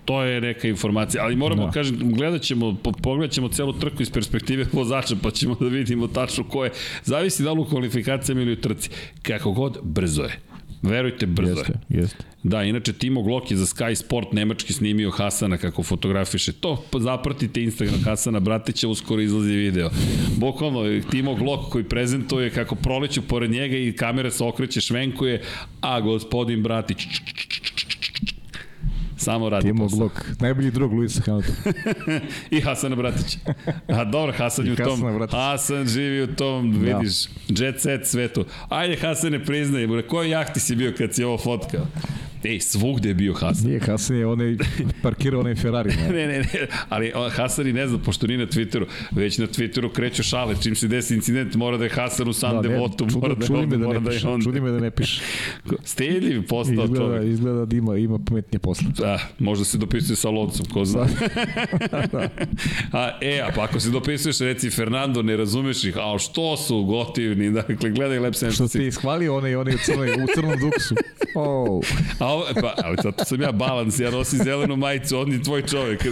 To je neka informacija, ali moramo, da. kažem, gledat ćemo, pogledat ćemo celu trku iz perspektive vozača, pa ćemo da vidimo tačno ko je. Zavisi da li u kvalifikacijama ili u trci. Kako god, brzo je. Verujte, brzo jeste, je. Jeste. Da, inače Timo Glock je za Sky Sport nemački snimio Hasana kako fotografiše. To zapratite Instagram Hasana Bratića, uskoro izlazi video. Bukvalno, Timo Glock koji prezentuje kako proleću pored njega i kamera se okreće, švenkuje, a gospodin Bratić Samo radi Timo posao. Glock, najbolji drug Luisa Hamiltona. I Hasan Bratić. A dobro, Hasan je u tom. Bratić. Hasan živi u tom, da. vidiš, jet set svetu. Ajde Hasan ne priznaje, na kojoj jahti si bio kad si ovo fotkao? Ej, svugde je bio Hasan. Nije, Hasan je onaj, parkirao onaj Ferrari. Ne, ne, ne, ne ali Hasan i ne zna, pošto nije na Twitteru, već na Twitteru kreću šale, čim se desi incident, mora da je Hasan u sam da, devotu, čudo, mora da je onda, mora da je onda. Čudi me da ne piše. Steljiv postao izgleda, čovjek. Izgleda da ima, ima pametnije posle. Da, možda se dopisuje sa Loncom, ko zna. da. a, e, a pa ako se dopisuješ, reci Fernando, ne razumeš ih, a što su gotivni, dakle, gledaj Lep Sensitive. Što ti ishvalio onaj, onaj u, crnoj, u crnom duksu. Oh. A ovo, pa, ali zato sam ja balans, ja nosim zelenu majicu, on je tvoj čovjek.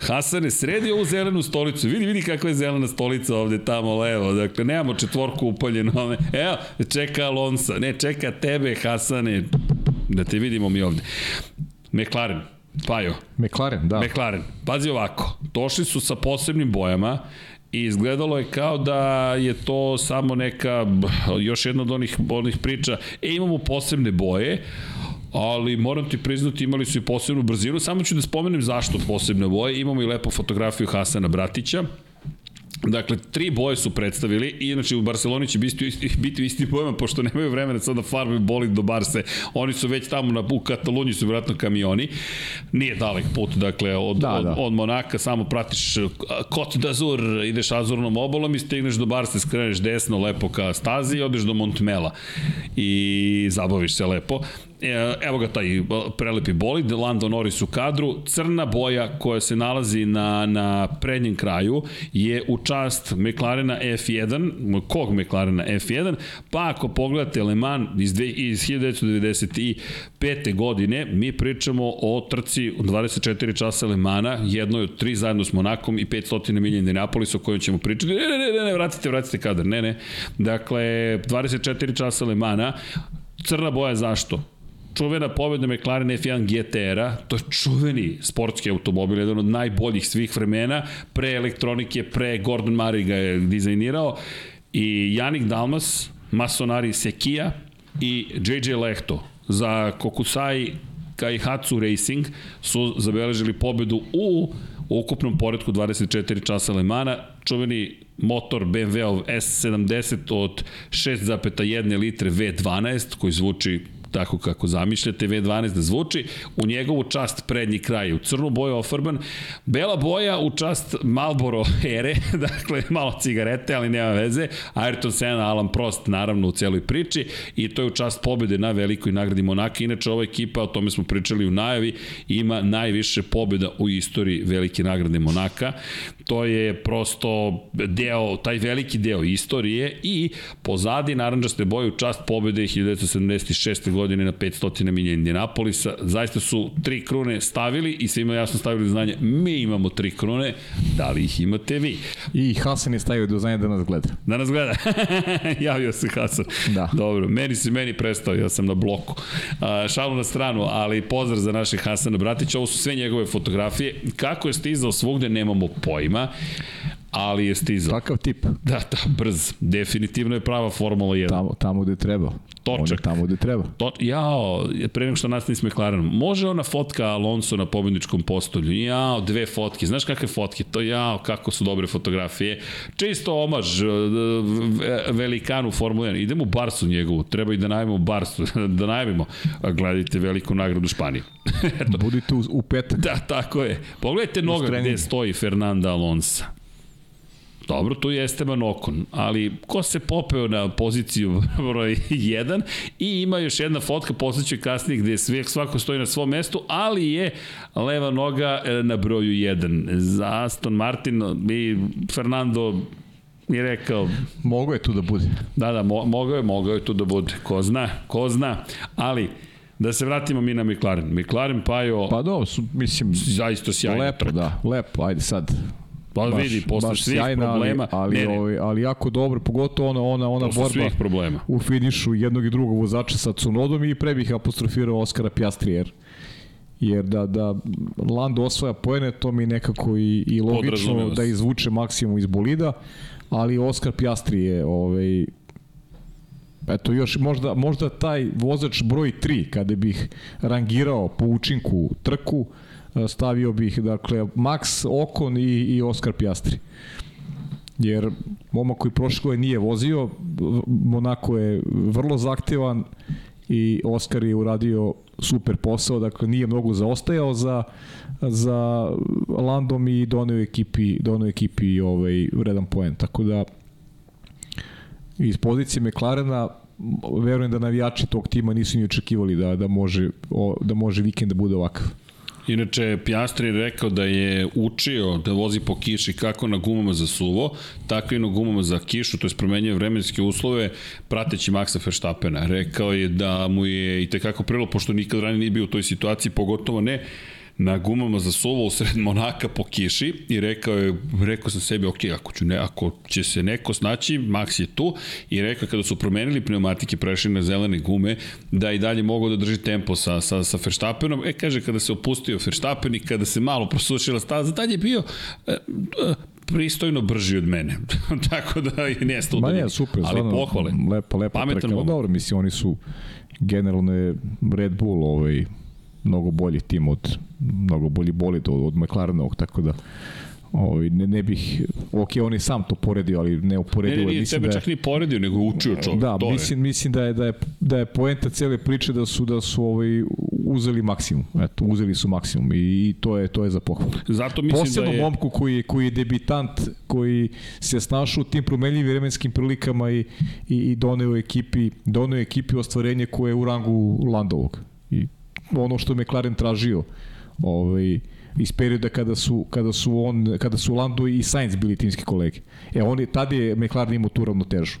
Hasane, sredi ovu zelenu stolicu, vidi, vidi kakva je zelena stolica ovde tamo levo, dakle, nemamo četvorku upaljenu, evo, čeka Alonso, ne, čeka tebe, Hasane, da te vidimo mi ovde. McLaren, Pajo. McLaren, da. McLaren. Pazi ovako, došli su sa posebnim bojama i izgledalo je kao da je to samo neka, još jedna od onih, onih priča, e imamo posebne boje, ali moram ti priznati imali su i posebnu brzinu, samo ću da spomenem zašto posebne boje, imamo i lepu fotografiju Hasana Bratića, Dakle, tri boje su predstavili i inače u Barceloni će biti, biti u istim bojama, pošto nemaju vremena sad da farbe boli do Barse. Oni su već tamo na, u Kataluniji su vjerojatno kamioni. Nije dalek put, dakle, od, da, od, da. od Monaka samo pratiš Côte d'Azur, ideš Azurnom obolom i stigneš do Barse, skreneš desno lepo ka stazi i odeš do Montmela i zabaviš se lepo. E, evo ga taj prelepi bolid, Lando Norris u kadru, crna boja koja se nalazi na, na prednjem kraju je u čast McLarena F1, kog McLarena F1, pa ako pogledate Le Mans iz, iz 1995. godine, mi pričamo o trci u 24 časa Le Mana, jednoj od tri zajedno s Monakom i 500 milija Indianapolis o kojoj ćemo pričati. Ne, ne, ne, ne, vratite, vratite kadar, ne, ne. Dakle, 24 časa Le Mana, crna boja zašto? Čuvena pobeda McLaren F1 GTR-a, to je čuveni sportski automobil, jedan od najboljih svih vremena, pre elektronike, pre Gordon Murray ga je dizajnirao i Janik Dalmas, Masonari Sekija i JJ Lehto. Za Kokusai Kaihatsu Racing su zabeležili pobedu u ukupnom poredku 24 časa Le Mana, čuveni motor BMW-ov S70 od 6,1 litre V12 koji zvuči tako kako zamišljate, V12 da zvuči, u njegovu čast prednji kraj, u crnu boju ofarban, bela boja u čast Malboro ere, dakle malo cigarete, ali nema veze, Ayrton Senna, Alan Prost, naravno u celoj priči, i to je u čast pobede na velikoj nagradi Monaka. Inače, ova ekipa, o tome smo pričali u najavi, ima najviše pobeda u istoriji velike nagrade Monaka. To je prosto deo, taj veliki deo istorije i pozadi naranđaste boje u čast pobede 1976. godine na 500 milija Indianapolisa. Zaista su tri krune stavili i svima jasno stavili do znanja mi imamo tri krune, da li ih imate vi? I Hasan je stavio do znanja da nas gleda. Da nas gleda. Javio se Hasan. Da. Dobro, meni se meni prestao, ja sam na bloku. A, šalu na stranu, ali pozdrav za našeg Hasana Bratića, ovo su sve njegove fotografije. Kako je stizao svugde, nemamo pojma ima ali je stizao. Takav tip. Da, da, brz. Definitivno je prava Formula 1. Tamo, tamo gde treba. Točak. On tamo gde treba. To, jao, pre nego što nastavim s McLarenom, može ona fotka Alonso na pobedničkom postolju? Jao, dve fotke. Znaš kakve fotke? To jao, kako su dobre fotografije. Čisto omaž e, velikanu Formula 1. Idemo u Barsu njegovu. Treba i da najavimo Barsu. da najavimo. Gledajte veliku nagradu Španije. Budite u, u petak. Da, tako je. Pogledajte noga gde stoji Fernanda Alonso. Dobro, tu je Esteban Okon, ali ko se popeo na poziciju broj 1 i ima još jedna fotka, posleću kasnije gde sve, svako stoji na svom mestu, ali je leva noga e, na broju 1. Za Aston Martin i Fernando je rekao... Mogo je tu da bude. Da, da, mo, mogao je, mogao je tu da bude. Ko zna, ko zna, ali... Da se vratimo mi na McLaren. McLaren Pajo... Pa do, su, mislim... Zaista sjajno. Lepo, trk. da, lepo, ajde sad. Pa baš, vidi, posle svih sjajna, problema. Ali, ali, ne, ne. Ovaj, ali jako dobro, pogotovo ona, ona, ona borba svih problema. u finišu jednog i drugog vozača sa Cunodom i pre bih apostrofirao Oskara Pjastri, jer da, da Lando osvaja pojene, to mi nekako i, i logično da izvuče maksimum iz bolida, ali Oskar Pjastri je ovaj, Eto još možda, možda taj vozač broj 3 kada bih rangirao po učinku trku stavio bih dakle Max Okon i, i Oskar Pjastri jer momak koji prošle nije vozio Monako je vrlo zahtevan i Oskar je uradio super posao, dakle nije mnogo zaostajao za za Landom i doneo ekipi doneo ekipi ovaj vredan poen. Tako da iz pozicije McLarena verujem da navijači tog tima nisu ni očekivali da da može da može vikend da bude ovakav. Inače, Pjastri je rekao da je učio da vozi po kiši kako na gumama za suvo, tako i na gumama za kišu, to je promenjuje vremenske uslove, prateći Maxa Verstappena. Rekao je da mu je i tekako prilo, pošto nikad ranije nije bio u toj situaciji, pogotovo ne na gumama za suvo u sred Monaka po kiši i rekao je, rekao sam sebi, ok, ako, ću ne, ako će se neko snaći, Max je tu i rekao kada su promenili pneumatike, prešli na zelene gume, da i dalje mogu da drži tempo sa, sa, sa Verstappenom. E, kaže, kada se opustio Verstappen i kada se malo prosušila staza, tad je bio e, e, pristojno brži od mene. Tako da je nesta Ma ne, super, ali pohvale. Lepo, lepo Pametan trka. Dobro, mislim, oni su generalno je Red Bull ovaj, mnogo bolji tim od mnogo bolji bolid od, od McLarenovog, tako da ovaj, ne, ne bih, ok, on je sam to poredio, ali ne Ne, uporedio. ne, nije mislim tebe da je, čak ni poredio, nego učio čovjek. Da, to mislim, mislim da je, da je, da je poenta cele priče da su da su ovaj uzeli maksimum. Eto, uzeli su maksimum i, i to je to je za pohvalu. je. Zato mislim Posebno da je... momku koji je, koji je debitant, koji se snašao u tim promenljivim vremenskim prilikama i, i, i doneo ekipi, doneo ekipi ostvarenje koje je u rangu Landovog. I ono što je McLaren tražio ovaj, iz perioda kada su, kada su, on, kada su Lando i Sainz bili timski kolege. E, on je, tad je McLaren imao tu ravnotežu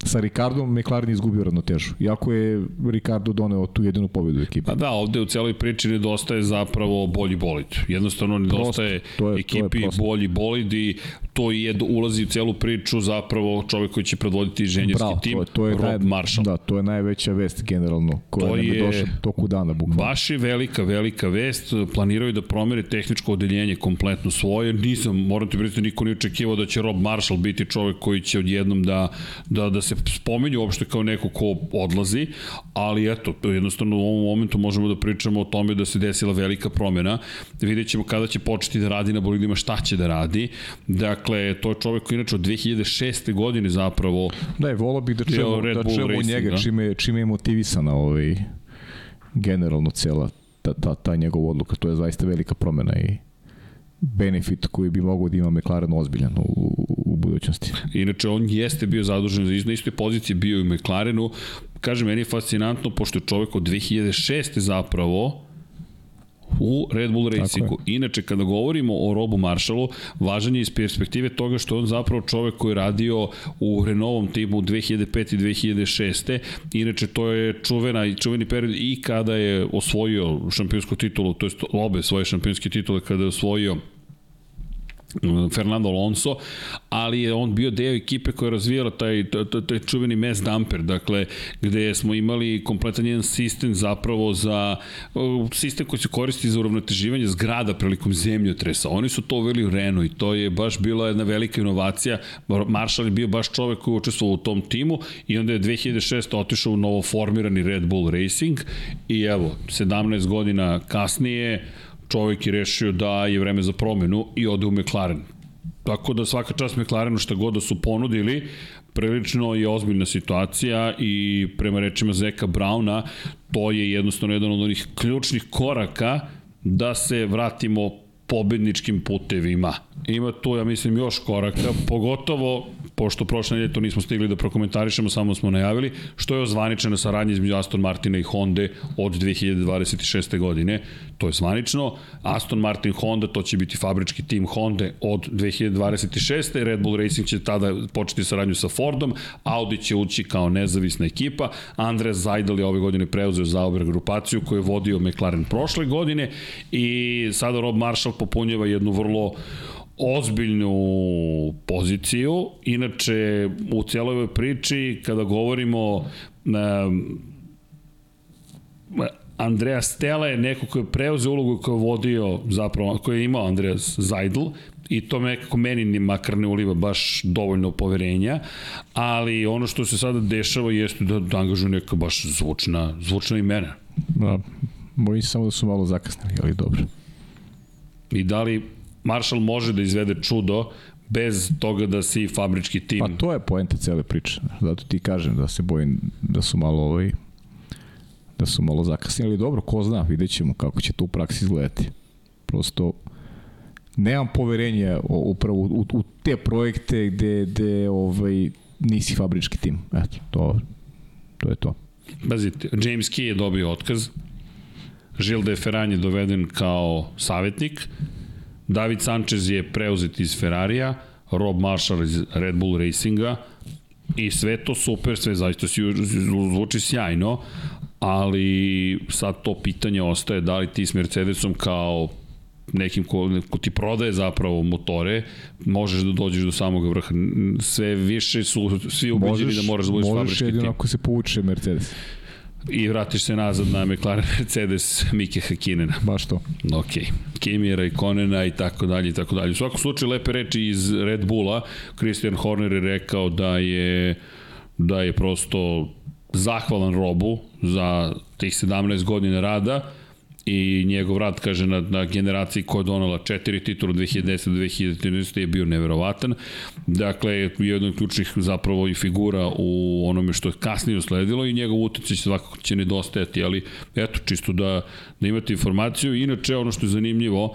sa Ricardom McLaren je izgubio ravnotežu. Iako je Ricardo doneo tu jedinu pobedu ekipi. Pa da, ovde u celoj priči nedostaje zapravo bolji bolid. Jednostavno nedostaje Prosto, to je- je ekipi prosto. bolji bolid i to je ulazi u celu priču zapravo čovek koji će predvoditi inženjerski Bravo, tim, to je, to je Rob naj, Marshall. Da, to je najveća vest generalno koja To nam je došla toku dana bukvalno. Baš je velika, velika vest. Planiraju da promere tehničko odeljenje kompletno svoje. Nisam, moram ti priznati, niko nije očekivao da će Rob Marshall biti čovek koji će odjednom da, da, da se spomenju uopšte kao neko ko odlazi, ali eto, to jednostavno u ovom momentu možemo da pričamo o tome da se desila velika promena. Vidjet ćemo kada će početi da radi na bolidima, šta će da radi. Dakle, to je čovek koji inače od 2006. godine zapravo Da, je, volao bih da čujemo, da čujemo njega, da. čime, čime je motivisana ovaj, generalno cela ta, ta, ta njegova odluka. To je zaista velika promena i benefit koji bi mogao da ima McLaren ozbiljan u, u, budućnosti. Inače, on jeste bio zadužen za na istoj poziciji bio i u McLarenu. Kaže, meni je fascinantno, pošto je čovek od 2006. zapravo u Red Bull Racingu. Inače, kada govorimo o Robu Marshallu, važan je iz perspektive toga što je on zapravo čovek koji je radio u Renaultom timu 2005. i 2006. Inače, to je čuvena, čuveni period i kada je osvojio šampionsku titulu, to jest obe svoje šampionske titule kada je osvojio Fernando Alonso, ali je on bio deo ekipe koja je razvijala taj, taj, taj čuveni mass dumper, dakle, gde smo imali kompletan jedan sistem zapravo za, sistem koji se koristi za uravnoteživanje zgrada prilikom zemljotresa. Oni su to uveli u Renault i to je baš bila jedna velika inovacija. Marshall je bio baš čovek koji je učestvovao u tom timu i onda je 2006. otišao u novoformirani Red Bull Racing i evo, 17 godina kasnije, čovjek je rešio da je vreme za promenu i ode u McLaren. Tako da svaka čast McLarenu šta god da su ponudili, prilično je ozbiljna situacija i prema rečima Zeka Brauna, to je jednostavno jedan od onih ključnih koraka da se vratimo pobedničkim putevima. Ima tu, ja mislim, još koraka, pogotovo, pošto prošle nedelje to nismo stigli da prokomentarišemo, samo smo najavili, što je ozvaničena saradnja između Aston Martina i Honda od 2026. godine. To je zvanično. Aston Martin Honda, to će biti fabrički tim Honda od 2026. Red Bull Racing će tada početi saradnju sa Fordom, Audi će ući kao nezavisna ekipa, Andreas Zajdel je ove godine preuzeo Zauber grupaciju koju je vodio McLaren prošle godine i sada Rob Marshall popunjava jednu vrlo ozbiljnu poziciju. Inače, u cijeloj ovoj priči, kada govorimo um, Andreja Stella je neko koji je preuzeo ulogu koju je vodio, zapravo, koju je imao Andreas Zajdl, i to nekako meni ni makar ne uliva baš dovoljno poverenja, ali ono što se sada dešava jeste da, da angažuju neka baš zvučna, zvučna imena. Da, bojim se samo da su malo zakasnili, ali dobro. I da li Marshall može da izvede čudo bez toga da si fabrički tim. Pa to je poenta cele priče. Zato ti kažem da se bojim da su malo ovaj da su malo zakasnili, ali dobro, ko zna, vidjet ćemo kako će to u praksi izgledati. Prosto nemam poverenja upravo u, u te projekte gde, gde ovaj, nisi fabrički tim. Eto, to, to je to. Pazite, James Key je dobio otkaz, Žil de Ferran je doveden kao savjetnik, David Sanchez je preuzet iz Ferrarija, Rob Marshall iz Red Bull Racinga i sve to super, sve zaista si zvuči sjajno, ali sad to pitanje ostaje da li ti s Mercedesom kao nekim ko, ko ti prodaje zapravo motore, možeš da dođeš do samog vrha. Sve više su svi ubeđeni da moraš da budeš fabrički Možeš jedino ako se povuče Mercedes. I vratiš se nazad na McLaren Mercedes Mike Hakinena. Baš to. Ok. Kimira i Konena i tako dalje i tako dalje. U svakom slučaju lepe reči iz Red Bulla. Christian Horner je rekao da je da je prosto zahvalan Robu za tih 17 godina rada i njegov rad, kaže, na, na generaciji koja je donala četiri titula 2010-2013 je bio neverovatan. Dakle, jedan od ključnih zapravo i figura u onome što je kasnije usledilo i njegov utjecaj svakako će nedostajati, ali eto, čisto da, da imate informaciju. Inače, ono što je zanimljivo,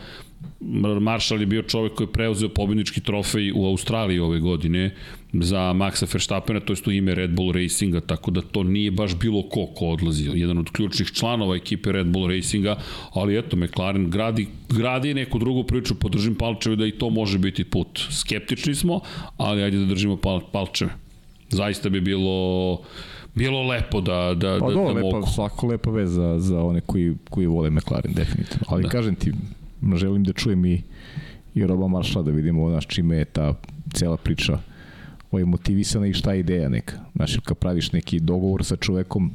Marshall je bio čovek koji je preuzeo pobjednički trofej u Australiji ove godine za Maxa Verstappena, to je to ime Red Bull Racinga, tako da to nije baš bilo ko ko odlazi. Jedan od ključnih članova ekipe Red Bull Racinga, ali eto, McLaren gradi, gradi neku drugu priču, podržim palčeve da i to može biti put. Skeptični smo, ali ajde da držimo pal, palčeve. Zaista bi bilo bilo lepo da da pa da, do, da lepa, mogu. svako lepa vez za, za one koji, koji vole McLaren, definitivno. Ali da. kažem ti, želim da čujem i, i Roba Maršala da vidimo naš čime je ta cela priča ovaj, motivisana i šta je ideja neka. Znaš, kad praviš neki dogovor sa čovekom,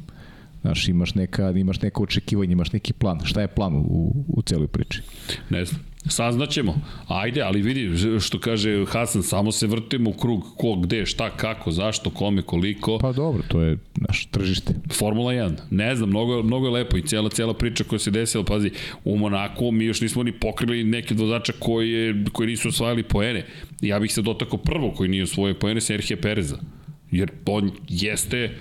znaš, imaš neka, imaš neka očekivanje, imaš neki plan. Šta je plan u, u celoj priči? Ne znam. Saznaćemo. Ajde, ali vidi što kaže Hasan, samo se vrtimo u krug ko, gde, šta, kako, zašto, kome, koliko. Pa dobro, to je naš tržište. Formula 1. Ne znam, mnogo, mnogo je lepo i cijela, cijela priča koja se desila, pazi, u Monaku mi još nismo ni pokrili neke vozača koji, je, koji nisu osvajali poene. Ja bih se dotakao prvo koji nije osvojio poene, Serhije Pereza. Jer on jeste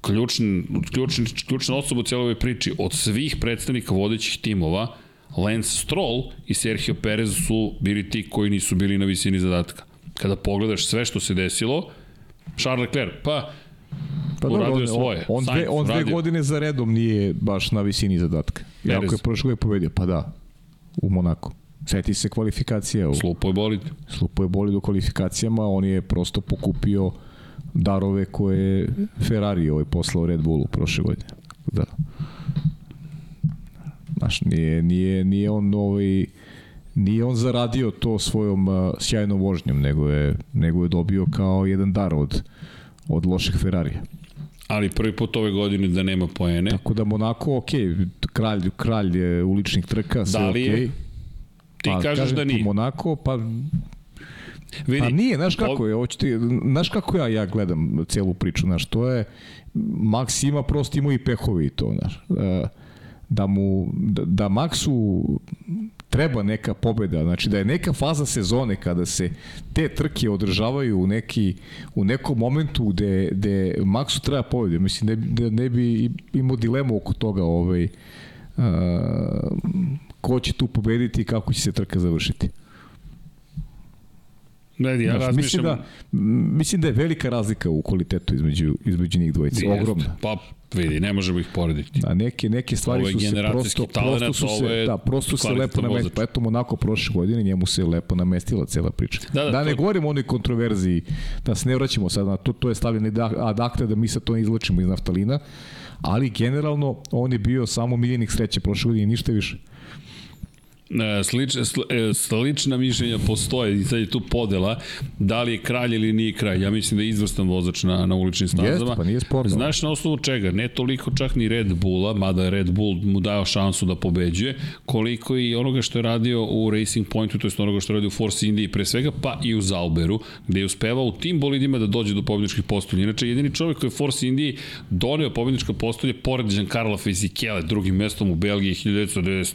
ključn, ključn, ključna osoba u cijeloj priči. Od svih predstavnika vodećih timova, Lance Stroll i Sergio Perez su bili ti koji nisu bili na visini zadatka. Kada pogledaš sve što se desilo, Charles Leclerc, pa Pa uradio dobro, svoje. On, dve, on dve godine za redom nije baš na visini zadatka. Perez. Jako je prošle godine pobedio, pa da, u Monaku. Sveti se kvalifikacija. U, Slupo je bolid. Slupo je bolid u kvalifikacijama, on je prosto pokupio darove koje Ferrari ovaj poslao Red Bullu prošle godine. Da. Znaš, nije, nije, nije on ovaj, nije on zaradio to svojom uh, sjajnom vožnjom, nego je, nego je dobio kao jedan dar od, od loših Ferrarija. Ali prvi put ove godine da nema poene. Tako da Monako, ok, kralj, kralj je uličnih trka, sve da li je? ok. Ti pa, kažeš da nije. Monako, pa Vidi, pa nije, znaš kako je, hoću ti, znaš kako ja, ja gledam celu priču, znaš, to je, Max ima prosto ima i pehovi i to, znaš. Uh, da mu da, da Maxu treba neka pobeda, znači da je neka faza sezone kada se te trke održavaju u neki u nekom momentu gde, gde Maxu treba pobeda, mislim ne, da ne bi imao dilemu oko toga ovaj uh, ko će tu pobediti i kako će se trka završiti. Ne, ja znači, mislim da, mislim da je velika razlika u kvalitetu između, između njih dvojice. Ogromna. Pa vidi, ne možemo ih porediti. Da, neke, neke stvari su se prosto, talent, prosto su se, da, prosto se lepo namestili. Pa eto onako prošle godine njemu se lepo namestila cela priča. Da, da, da ne to... govorimo o onoj kontroverziji, da se ne vraćamo sad na to, to je stavljeno ad acta da mi sad to ne izlačimo iz naftalina, ali generalno on je bio samo miljenik sreće prošle godine i ništa više. Slič, e, slična mišljenja postoje i sad je tu podela da li je kralj ili nije kralj. Ja mislim da je izvrstan vozač na, na uličnim stazama. Jeste, pa nije sporno. Znaš na osnovu čega? Ne toliko čak ni Red Bulla, mada je Red Bull mu dao šansu da pobeđuje, koliko i onoga što je radio u Racing Pointu, to je onoga što je radio u Force India pre svega, pa i u Zauberu, gde je uspevao u tim bolidima da dođe do pobedničkih postolja. Inače, jedini čovjek koji je Force India doneo pobednička postolje pored Giancarlo Fisichella, drugim mestom u Belgiji 1990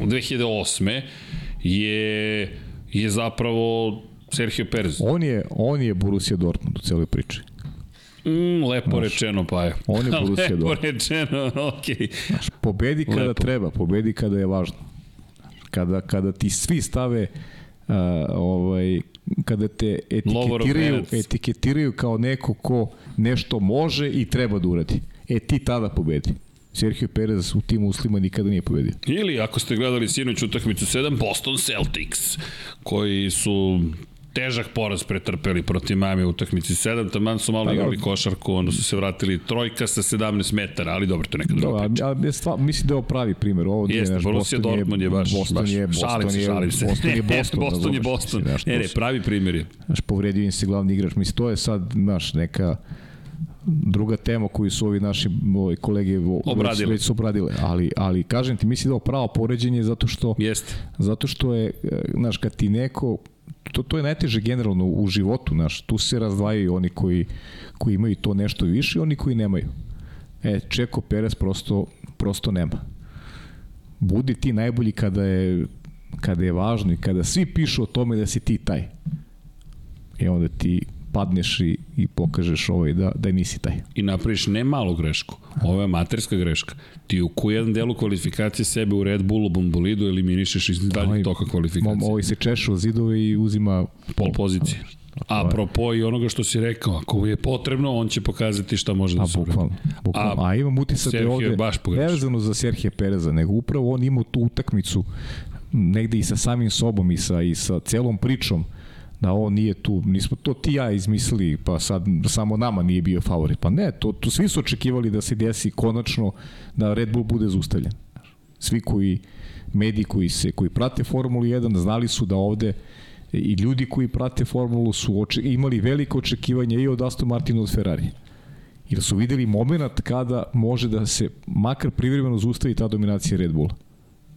2008. je je zapravo Sergio Perez. On je, on je Borussia Dortmund u celoj priči. Mm, lepo Znaš, rečeno, pa je. On je Borussia lepo Dortmund. Lepo rečeno, okej. Okay. Znaš, pobedi kada lepo. treba, pobedi kada je važno. Kada, kada ti svi stave uh, ovaj, kada te etiketiraju, etiketiraju kao neko ko nešto može i treba da uradi. E ti tada pobedi. Sergio Perez u tim uslima nikada nije pobedio. Ili ako ste gledali sinoć utakmicu 7 Boston Celtics koji su težak poraz pretrpeli protiv Miami u utakmici 7, taman su malo Pa, igrali da. košarku, onda su se vratili trojka sa 17 metara, ali dobro, to je neka druga Da, priča. a, a, stvar, mislim da je ovo pravi primjer. Ovo Jeste, naš Borussia Boston Dortmund je baš, Boston baš je, Boston šalim se, je, šalim se. Boston je Boston. Boston je Boston. Ne, ne, pravi primjer je. Znaš, povredio im se glavni igrač. Mislim, to je sad, znaš, neka druga tema koju su ovi naši ovi kolege vo- Obradile. već, su obradile. Ali, ali kažem ti, mislim da je ovo pravo poređenje zato što, Jeste. zato što je, e, znaš, kad ti neko to, to je najteže generalno u životu, znaš, tu se razdvajaju oni koji, koji imaju to nešto više i oni koji nemaju. E, Čeko Perez prosto, prosto nema. Budi ti najbolji kada je, kada je važno i kada svi pišu o tome da si ti taj. I onda ti padneš i, i pokažeš ovaj da, da nisi taj. I napraviš ne malu grešku. Ovo je amaterska greška. Ti u Q1 delu kvalifikacije sebe u Red Bullu bombolidu eliminišeš iz daljeg toka kvalifikacije. Ovaj se češe o zidove i uzima pol pozicije. A apropo i onoga što si rekao, ako je potrebno, on će pokazati šta može da A, se uradi. A, a imam utisak da je ovde, baš nevezano za Serhije Pereza, nego upravo on ima tu utakmicu negde i sa samim sobom i sa, i sa celom pričom da on nije tu, nismo to ti ja izmislili, pa sad samo nama nije bio favorit. Pa ne, to, to svi su očekivali da se desi konačno da Red Bull bude zaustavljen. Svi koji mediji koji se koji prate Formulu 1 znali su da ovde i ljudi koji prate Formulu su oče, imali veliko očekivanje i od Aston Martina od Ferrari. Jer su videli moment kada može da se makar privremeno zaustavi ta dominacija Red Bulla.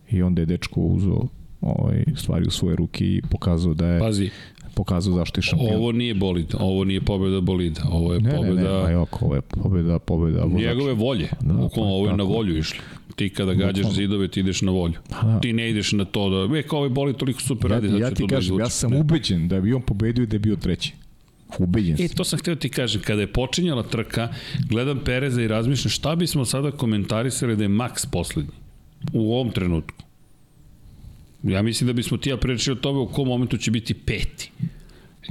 I onda je dečko uzeo ovaj, stvari u svoje ruke i pokazao da je Pazi, pokazao zašto je šampion. ovo nije bolid, ovo nije pobeda bolida, ovo je ne, pobeda... ne, ne, ma jok, ovo je pobeda, pobeda. vozača. Njegove volje. Da, Da, pa, ovo je na tako. volju išli. Ti kada gađaš Bukvalno. zidove, ti ideš na volju. da. Ti ne ideš na to da, e, kao ovaj boli toliko super Ja, radi, ja ću ti to da kažem, ja sam Ne. ubeđen da bi on pobedio i da je bio treći. Ubeđen E, sam. to sam htio ti kažem, kada je počinjala trka, gledam Pereza i razmišljam šta bismo sada komentarisali da je Max poslednji u ovom trenutku. Ja mislim da bismo ti ja pričali o tome u kom momentu će biti peti.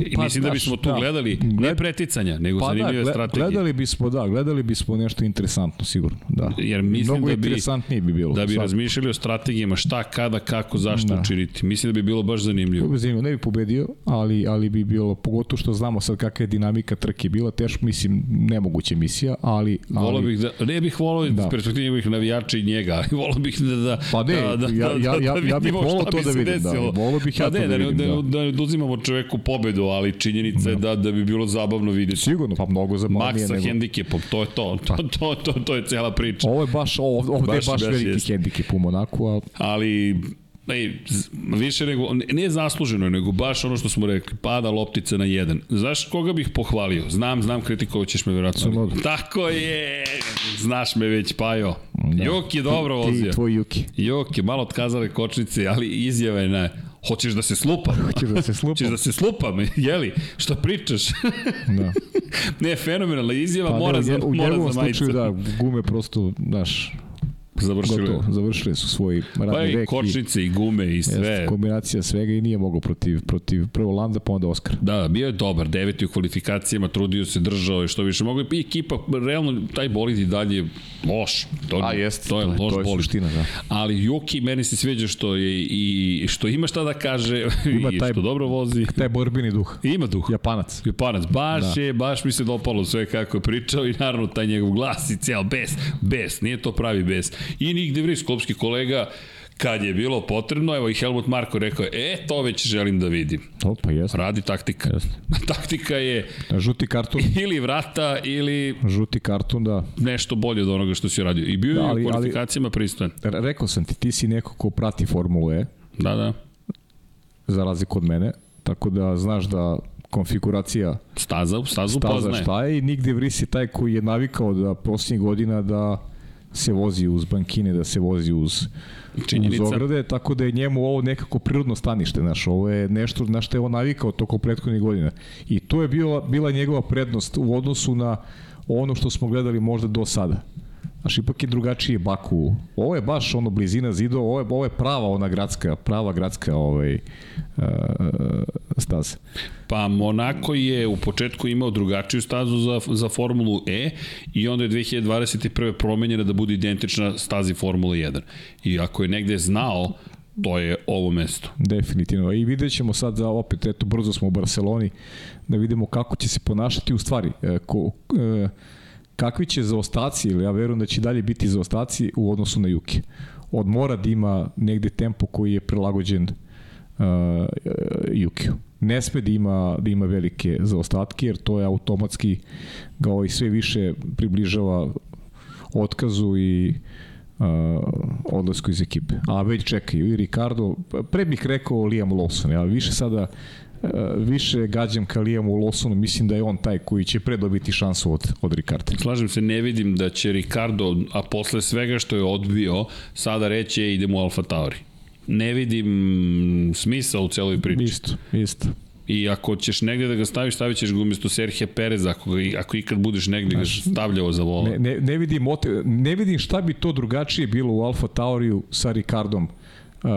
I Pa, mislim da bismo tu da. gledali ne preticanja, nego Pa da, zanimljive gle- strategije. gledali bismo, da, gledali bismo nešto interesantno, sigurno, da. Jer mislim Mnogo da bi, interesantnije bi bilo. da bi Sad, razmišljali o strategijama šta, kada, kako, zašto Da. učiniti. Mislim da bi bilo baš zanimljivo. Zanimljivo, ne bi pobedio, ali, ali bi bilo, pogotovo što znamo sad kakva je dinamika trke bila, teško, mislim, nemoguća misija, ali... ali Volao bih da, ne bih volao da. Da. perspektive njegovih navijača i njega, ali volao bih da, da, Pa ne, da, da, ja- da, ja- ja- da ja bih vidimo volao to bi da vidim, da, volao bih ja pa to da da, vidim, da, da. da, ne oduzimamo čoveku pobedu, ali činjenica je da, da bi bilo zabavno vidjeti. Sigurno, pa mnogo zabavnije Max sa nego... hendikepom, to je to, to, to, to, to je cela priča. Ovo je baš, ovde Baš- je baš, baš veliki jeste. hendikep u Monaku, ali ali z- više nego, ne- ne zasluženo, nego baš ono što smo rekli, pada loptica na jedan. Znaš koga bih pohvalio? Znam, znam, kritikovo ćeš me vjerojatno. Tako je! Znaš me već, Pajo. Da. Je dobro ti vozio. i tvoj Juki. Je malo otkazale kočnice, ali izjava je na... Hoćeš da se slupam? Hoćeš da se slupam? Hoćeš da se slupam, jeli? Šta pričaš? Da. ne, fenomenalna izjava, Pa, mora, ne, za, u mora njegovom za majicu. slučaju, da, gume prosto, znaš, Završili. gotovo, završili su svoj radni Pa i vek. kočnice i gume i i, sve. jeste, kombinacija svega i nije mogao protiv, protiv prvo Landa, pa onda Oscar. Da, bio je dobar, deveti u kvalifikacijama, trudio se, držao je što više mogu. I ekipa, realno, taj bolid i dalje je loš. To, A, jeste, to je to je- loš to je bolid. suština, da. Ali Juki, meni se sviđa što je i što ima šta da kaže Ima i taj- što dobro vozi. Taj borbeni duh. Ima duh. Japanac. Japanac, baš Da. je, baš mi se dopalo sve kako je pričao i naravno taj njegov glas i ceo bes, bes, nije to pravi bes. I Nik De Vries, klopski kolega, kad je bilo potrebno, evo i Helmut Marko rekao je, e, to već želim da vidim. To, pa jeste. Radi taktika. Jeste. taktika je Žuti karton, ili vrata ili žuti karton, da. nešto bolje od onoga što si radio. I bio Da, je ali- u kvalifikacijama pristojan. Re- Rekao sam ti, ti si neko ko prati Formulu E, Da, da. za razliku od mene, tako da znaš da konfiguracija Staza, stazu staza poznaje. šta je i Nick De Vries je taj koji je navikao da posljednjih godina da se vozi uz bankine, da se vozi uz, Činjenica. uz ograde, tako da je njemu ovo nekako prirodno stanište, znaš, ovo je nešto na što je on navikao tokom prethodnih godina. I to je bila, bila njegova prednost u odnosu na ono što smo gledali možda do sada. Znaš, ipak je drugačije Baku. Ovo je baš ono blizina zidova, ovo je, ovo je prava ona gradska, prava gradska ovaj, uh, staza. Pa Monako je u početku imao drugačiju stazu za, za Formulu E i onda je 2021. promenjena da bude identična stazi Formule 1. I ako je negde znao to je ovo mesto. Definitivno. I vidjet ćemo sad za opet, eto, brzo smo u Barceloni, da vidimo kako će se ponašati u stvari. E, ko, e, kakvi će zaostaci, ili ja verujem da će dalje biti zaostaci u odnosu na Juki. Od mora da ima negde tempo koji je prilagođen uh, Jukiju. Ne sme da ima, da ima velike zaostatke, jer to je automatski ga ovaj sve više približava otkazu i uh, odlasku iz ekipe. A već čekaju i Ricardo, pre bih rekao Liam Lawson, ali više sada više gađam ka Liamu Lawsonu, mislim da je on taj koji će pre dobiti šansu od, od Ricarda. Slažem se, ne vidim da će Ricardo, a posle svega što je odbio, sada reći e, idemo u Alfa Tauri. Ne vidim smisla u celoj priči. Isto, isto. I ako ćeš negde da ga staviš, stavit ćeš ga umjesto Serhija Pereza, ako, ga, ako ikad budeš negde ga stavljao za vola. Ne, ne, ne, vidim, ne vidim šta bi to drugačije bilo u Alfa Tauriju sa Ricardom uh,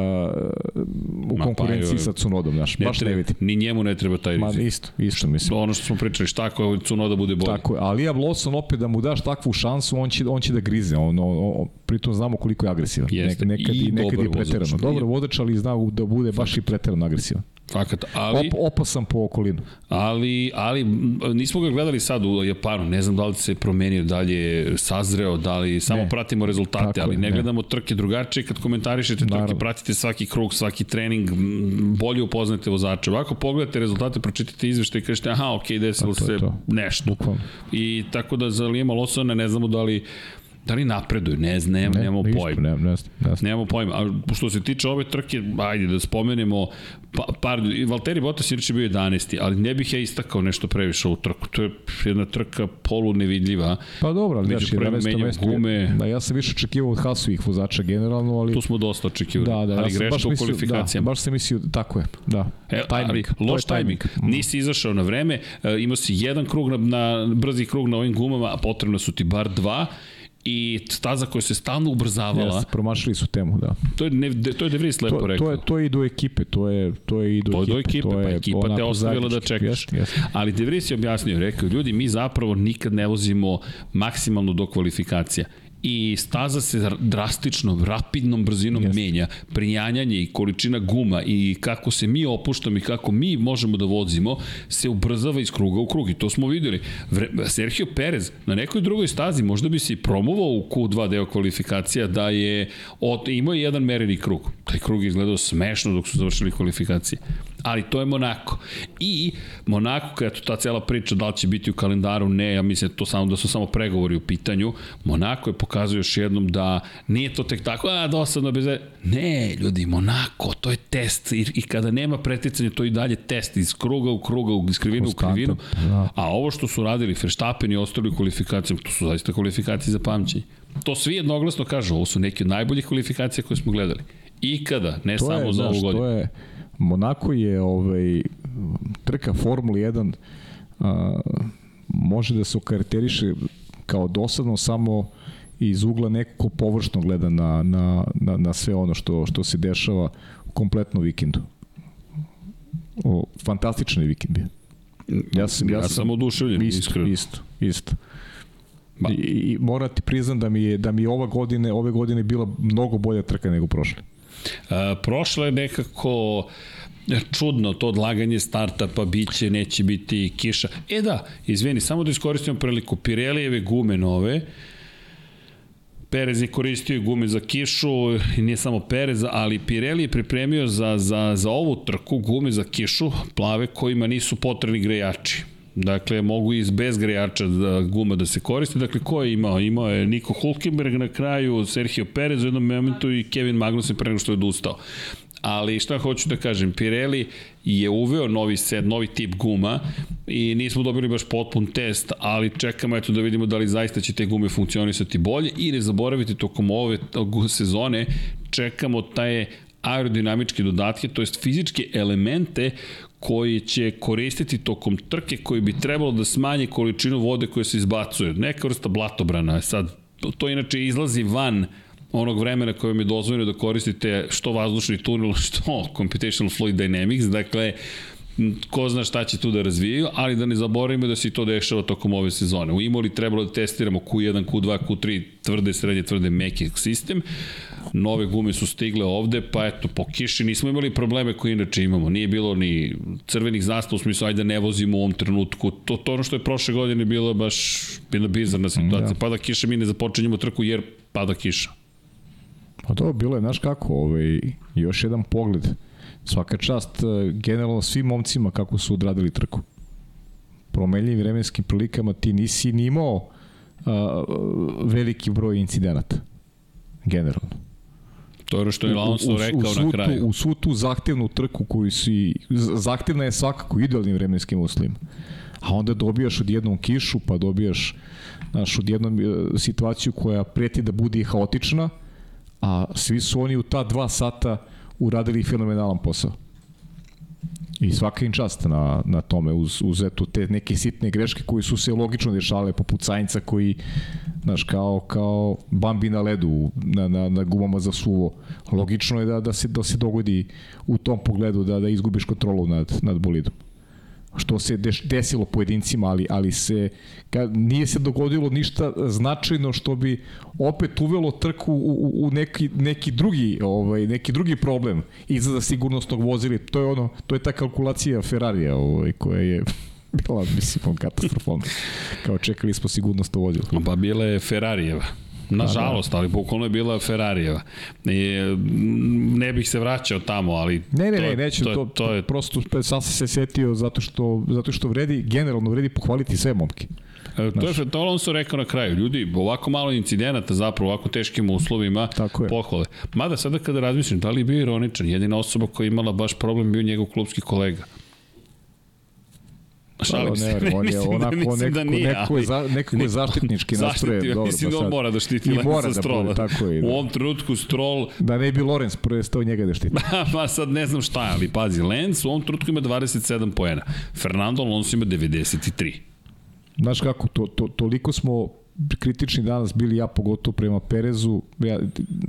u Ma, konkurenciji pa, sa Cunodom, znaš, baš treba, ne vidim. Ni njemu ne treba taj rizik. Ma, isto, isto mislim. Ono što smo pričali, šta ako Cunoda bude bolji. Tako je, ali ja Lawson opet da mu daš takvu šansu, on će, on će da grize, on, on, on, pritom znamo koliko je agresivan. Jeste. Nek, nekad, I, nekad je preterano. Vozač. Dobro vodač, ali zna da bude baš i preterano agresivan. Fakat, ali... Op, opasan po okolinu. Ali, ali nismo ga gledali sad u Japanu, ne znam da li se promenio, da li je sazreo, da li samo ne. pratimo rezultate, Tako ali ne, ne gledamo trke drugačije kad komentarišete Naravno. trke, pratite svaki krug, svaki trening, bolje upoznate vozača. Ovako pogledate rezultate, pročitate izveštaj i kažete aha, ok, desilo se to. nešto. Bukvalno. I tako da za Lijema Losona ne znamo da li Da li napreduju? Ne znam, ne, nemamo pojma. Ne, ne, ne, nemamo pojma. A što se tiče ove trke, ajde da spomenemo, pa, par, Valtteri Bottas je bio 11. ali ne bih ja istakao nešto previše ovu trku. To je jedna trka polu nevidljiva. Pa dobro, ali daš, 11. mesto. Gume. Da, ja sam više očekivao od Hasovih vozača generalno, ali... Tu smo dosta očekivali, da, da, ali ja greška u kvalifikacijama. Da, baš sam mislio, tako je, da. E, timing, ali, loš timing. timing. Nisi izašao na vreme, e, imao si jedan krug na, na brzi krug na ovim gumama, a potrebno su ti bar dva i staza koja se stalno ubrzavala. Jeste, promašili su temu, da. To je ne, to je De Vries lepo to, rekao. To je to je i do ekipe, to je to je i do, to ekipe. Do ekipe to pa je ekipa te ostavila da čekaš. Jest, jest. Ali De Vries je objasnio, rekao, ljudi, mi zapravo nikad ne vozimo maksimalno do kvalifikacija i staza se drastično, rapidnom brzinom yes. menja. Prijanjanje i količina guma i kako se mi opuštamo i kako mi možemo da vozimo se ubrzava iz kruga u krug i to smo videli. Vre, Sergio Perez na nekoj drugoj stazi možda bi se i promovao u Q2 deo kvalifikacija da je od, imao jedan mereni krug. Taj krug je izgledao smešno dok su završili kvalifikacije ali to je Monako. I Monako, kada ta cela priča da li će biti u kalendaru, ne, ja mislim da to samo da su samo pregovori u pitanju. Monako je pokazuje još jednom da nije to tek tako, a dosadno bez... Ne, ljudi, Monako, to je test i, i kada nema preticanja, to je i dalje test iz kruga u kruga, iz krivinu u krivinu. Da. A ovo što su radili Verstappen i ostali u kvalifikacijama, to su zaista kvalifikacije za pamćenje. To svi jednoglasno kažu, ovo su neke od najboljih kvalifikacija koje smo gledali. Ikada, ne to samo je, za ovu godinu. To je, Monako je ovaj, trka Formula 1 a, može da se okarakteriše kao dosadno samo iz ugla neko ko površno gleda na, na, na, na sve ono što, što se dešava u kompletnom vikendu. O, fantastičan vikend je. Ja sam, ja, ja sam, sam oduševljen, isto, iskreno. Isto, isto. Ba. I, I moram ti priznam da mi je da mi je ova godine, ove godine bila mnogo bolja trka nego prošle. Uh, prošle je nekako čudno to odlaganje starta, pa biće, neće biti kiša. E da, izvini, samo da iskoristimo priliku. Pirelijeve gume nove, Perez je koristio gume za kišu, i nije samo Perez, ali Pirelli je pripremio za, za, za ovu trku gume za kišu, plave kojima nisu potrebni grejači. Dakle, mogu i bez grejača da, guma da se koriste. Dakle, ko je imao? Imao je Niko Hulkenberg na kraju, Sergio Perez u jednom momentu i Kevin Magnussen pre nego što je odustao. Ali šta hoću da kažem, Pirelli je uveo novi set, novi tip guma i nismo dobili baš potpun test, ali čekamo eto da vidimo da li zaista će te gume funkcionisati bolje i ne zaboravite tokom ove sezone čekamo taj aerodinamičke dodatke, to jest fizičke elemente koji će koristiti tokom trke koji bi trebalo da smanje količinu vode koja se izbacuje. Neka vrsta blatobrana. Sad, to, to inače izlazi van onog vremena koje vam je dozvoljeno da koristite što vazdušni tunel, što computational fluid dynamics, dakle, ko zna šta će tu da razvijaju, ali da ne zaboravimo da se i to dešava tokom ove sezone. U Imoli trebalo da testiramo Q1, Q2, Q3, tvrde, srednje, tvrde, meki sistem. Nove gume su stigle ovde, pa eto, po kiši nismo imali probleme koje inače imamo. Nije bilo ni crvenih zastava u smislu, ajde da ne vozimo u ovom trenutku. To, to ono što je prošle godine bilo baš bila bizarna situacija. Da. Pada kiša, mi ne započinjemo trku jer pada kiša. Pa to bilo je, znaš kako, ovaj, još jedan pogled. Svaka čast eh, generalno svim momcima kako su odradili trku. Promenljivim vremenskim prilikama ti nisi ni imao uh, veliki broj incidenata. Generalno. To je ono što je Alonso rekao u, na kraju. U svu tu zahtevnu trku koju si, zahtevna je svakako idealnim vremenskim uslovima. A onda dobijaš odjednom kišu, pa dobijaš znaš, odjednom eh, situaciju koja preti da bude haotična, a svi su oni u ta dva sata uradili fenomenalan posao. I svaka im čast na, na tome, uz, uz eto, te neke sitne greške koje su se logično dešale, poput Sainca koji, znaš, kao, kao Bambi na ledu, na, na, na gumama za suvo. Logično je da, da, se, da se dogodi u tom pogledu da, da izgubiš kontrolu nad, nad bolidom što se deš, desilo pojedincima, ali, ali se kad nije se dogodilo ništa značajno što bi opet uvelo trku u, u neki, neki drugi ovaj neki drugi problem izgleda sigurnosnog vozila. To je ono to je ta kalkulacija Ferrarija ovaj koja je bila mislim katastrofalna. Kao čekali smo sigurnost vozilo pa bila je Ferrarijeva Nažalost, da, da. ali bukvalno je bila Ferrarijeva. I, ne bih se vraćao tamo, ali... Ne, ne, to, ne, neću, to, to, to je... prosto sam se setio zato što, zato što vredi, generalno vredi pohvaliti sve momke. E, to je to Alonso rekao na kraju. Ljudi, ovako malo incidenata zapravo, ovako teškim uslovima, Tako je. pohvale. Mada sada kada razmišljam, da li je bio ironičan, jedina osoba koja je imala baš problem bio njegov klubski kolega. Šalim se. Ne, on je da onako da nekako, da nije, neko, je, za, nekako je zaštitnički nastrojen. Dobro, mislim da on mora da štiti I mora da Strola. Bude, tako je, da. U ovom trenutku Stroll... Da ne bi Lorenz stao njega da štiti. pa sad ne znam šta je, ali pazi, Lenz u ovom trenutku ima 27 poena. Fernando Alonso ima 93. Znaš kako, to, to, toliko smo kritični danas bili ja pogotovo prema Perezu, ja,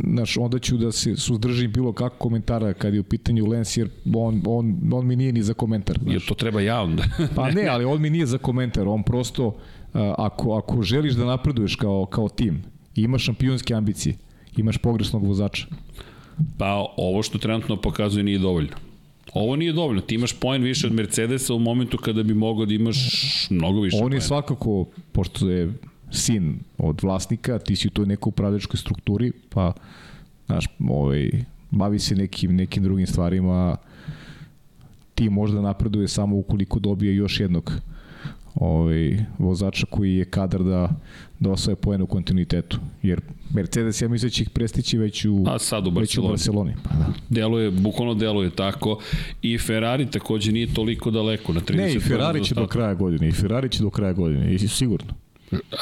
znaš, onda ću da se suzdržim bilo kako komentara kad je u pitanju Lens, jer on, on, on mi nije ni za komentar. Znaš. Jer to treba ja onda. pa ne, ali on mi nije za komentar, on prosto, ako, ako želiš da napreduješ kao, kao tim, imaš šampionske ambicije, imaš pogrešnog vozača. Pa ovo što trenutno pokazuje nije dovoljno. Ovo nije dovoljno. Ti imaš poen više od Mercedesa u momentu kada bi mogao da imaš mnogo više On je svakako, pošto je sin od vlasnika, ti si u toj nekoj upravljačkoj strukturi, pa znaš, ovaj, bavi se nekim, nekim drugim stvarima, ti možda napreduje samo ukoliko dobije još jednog ovaj, vozača koji je kadar da, da osvoje poen u kontinuitetu. Jer Mercedes, ja mislim da će ih prestići već u, A sad u Barceloni. u Barceloni. Pa da. Deluje, bukvalno deluje tako. I Ferrari takođe nije toliko daleko. Na 30 ne, i Ferrari će do kraja godine. I Ferrari će do kraja godine. I sigurno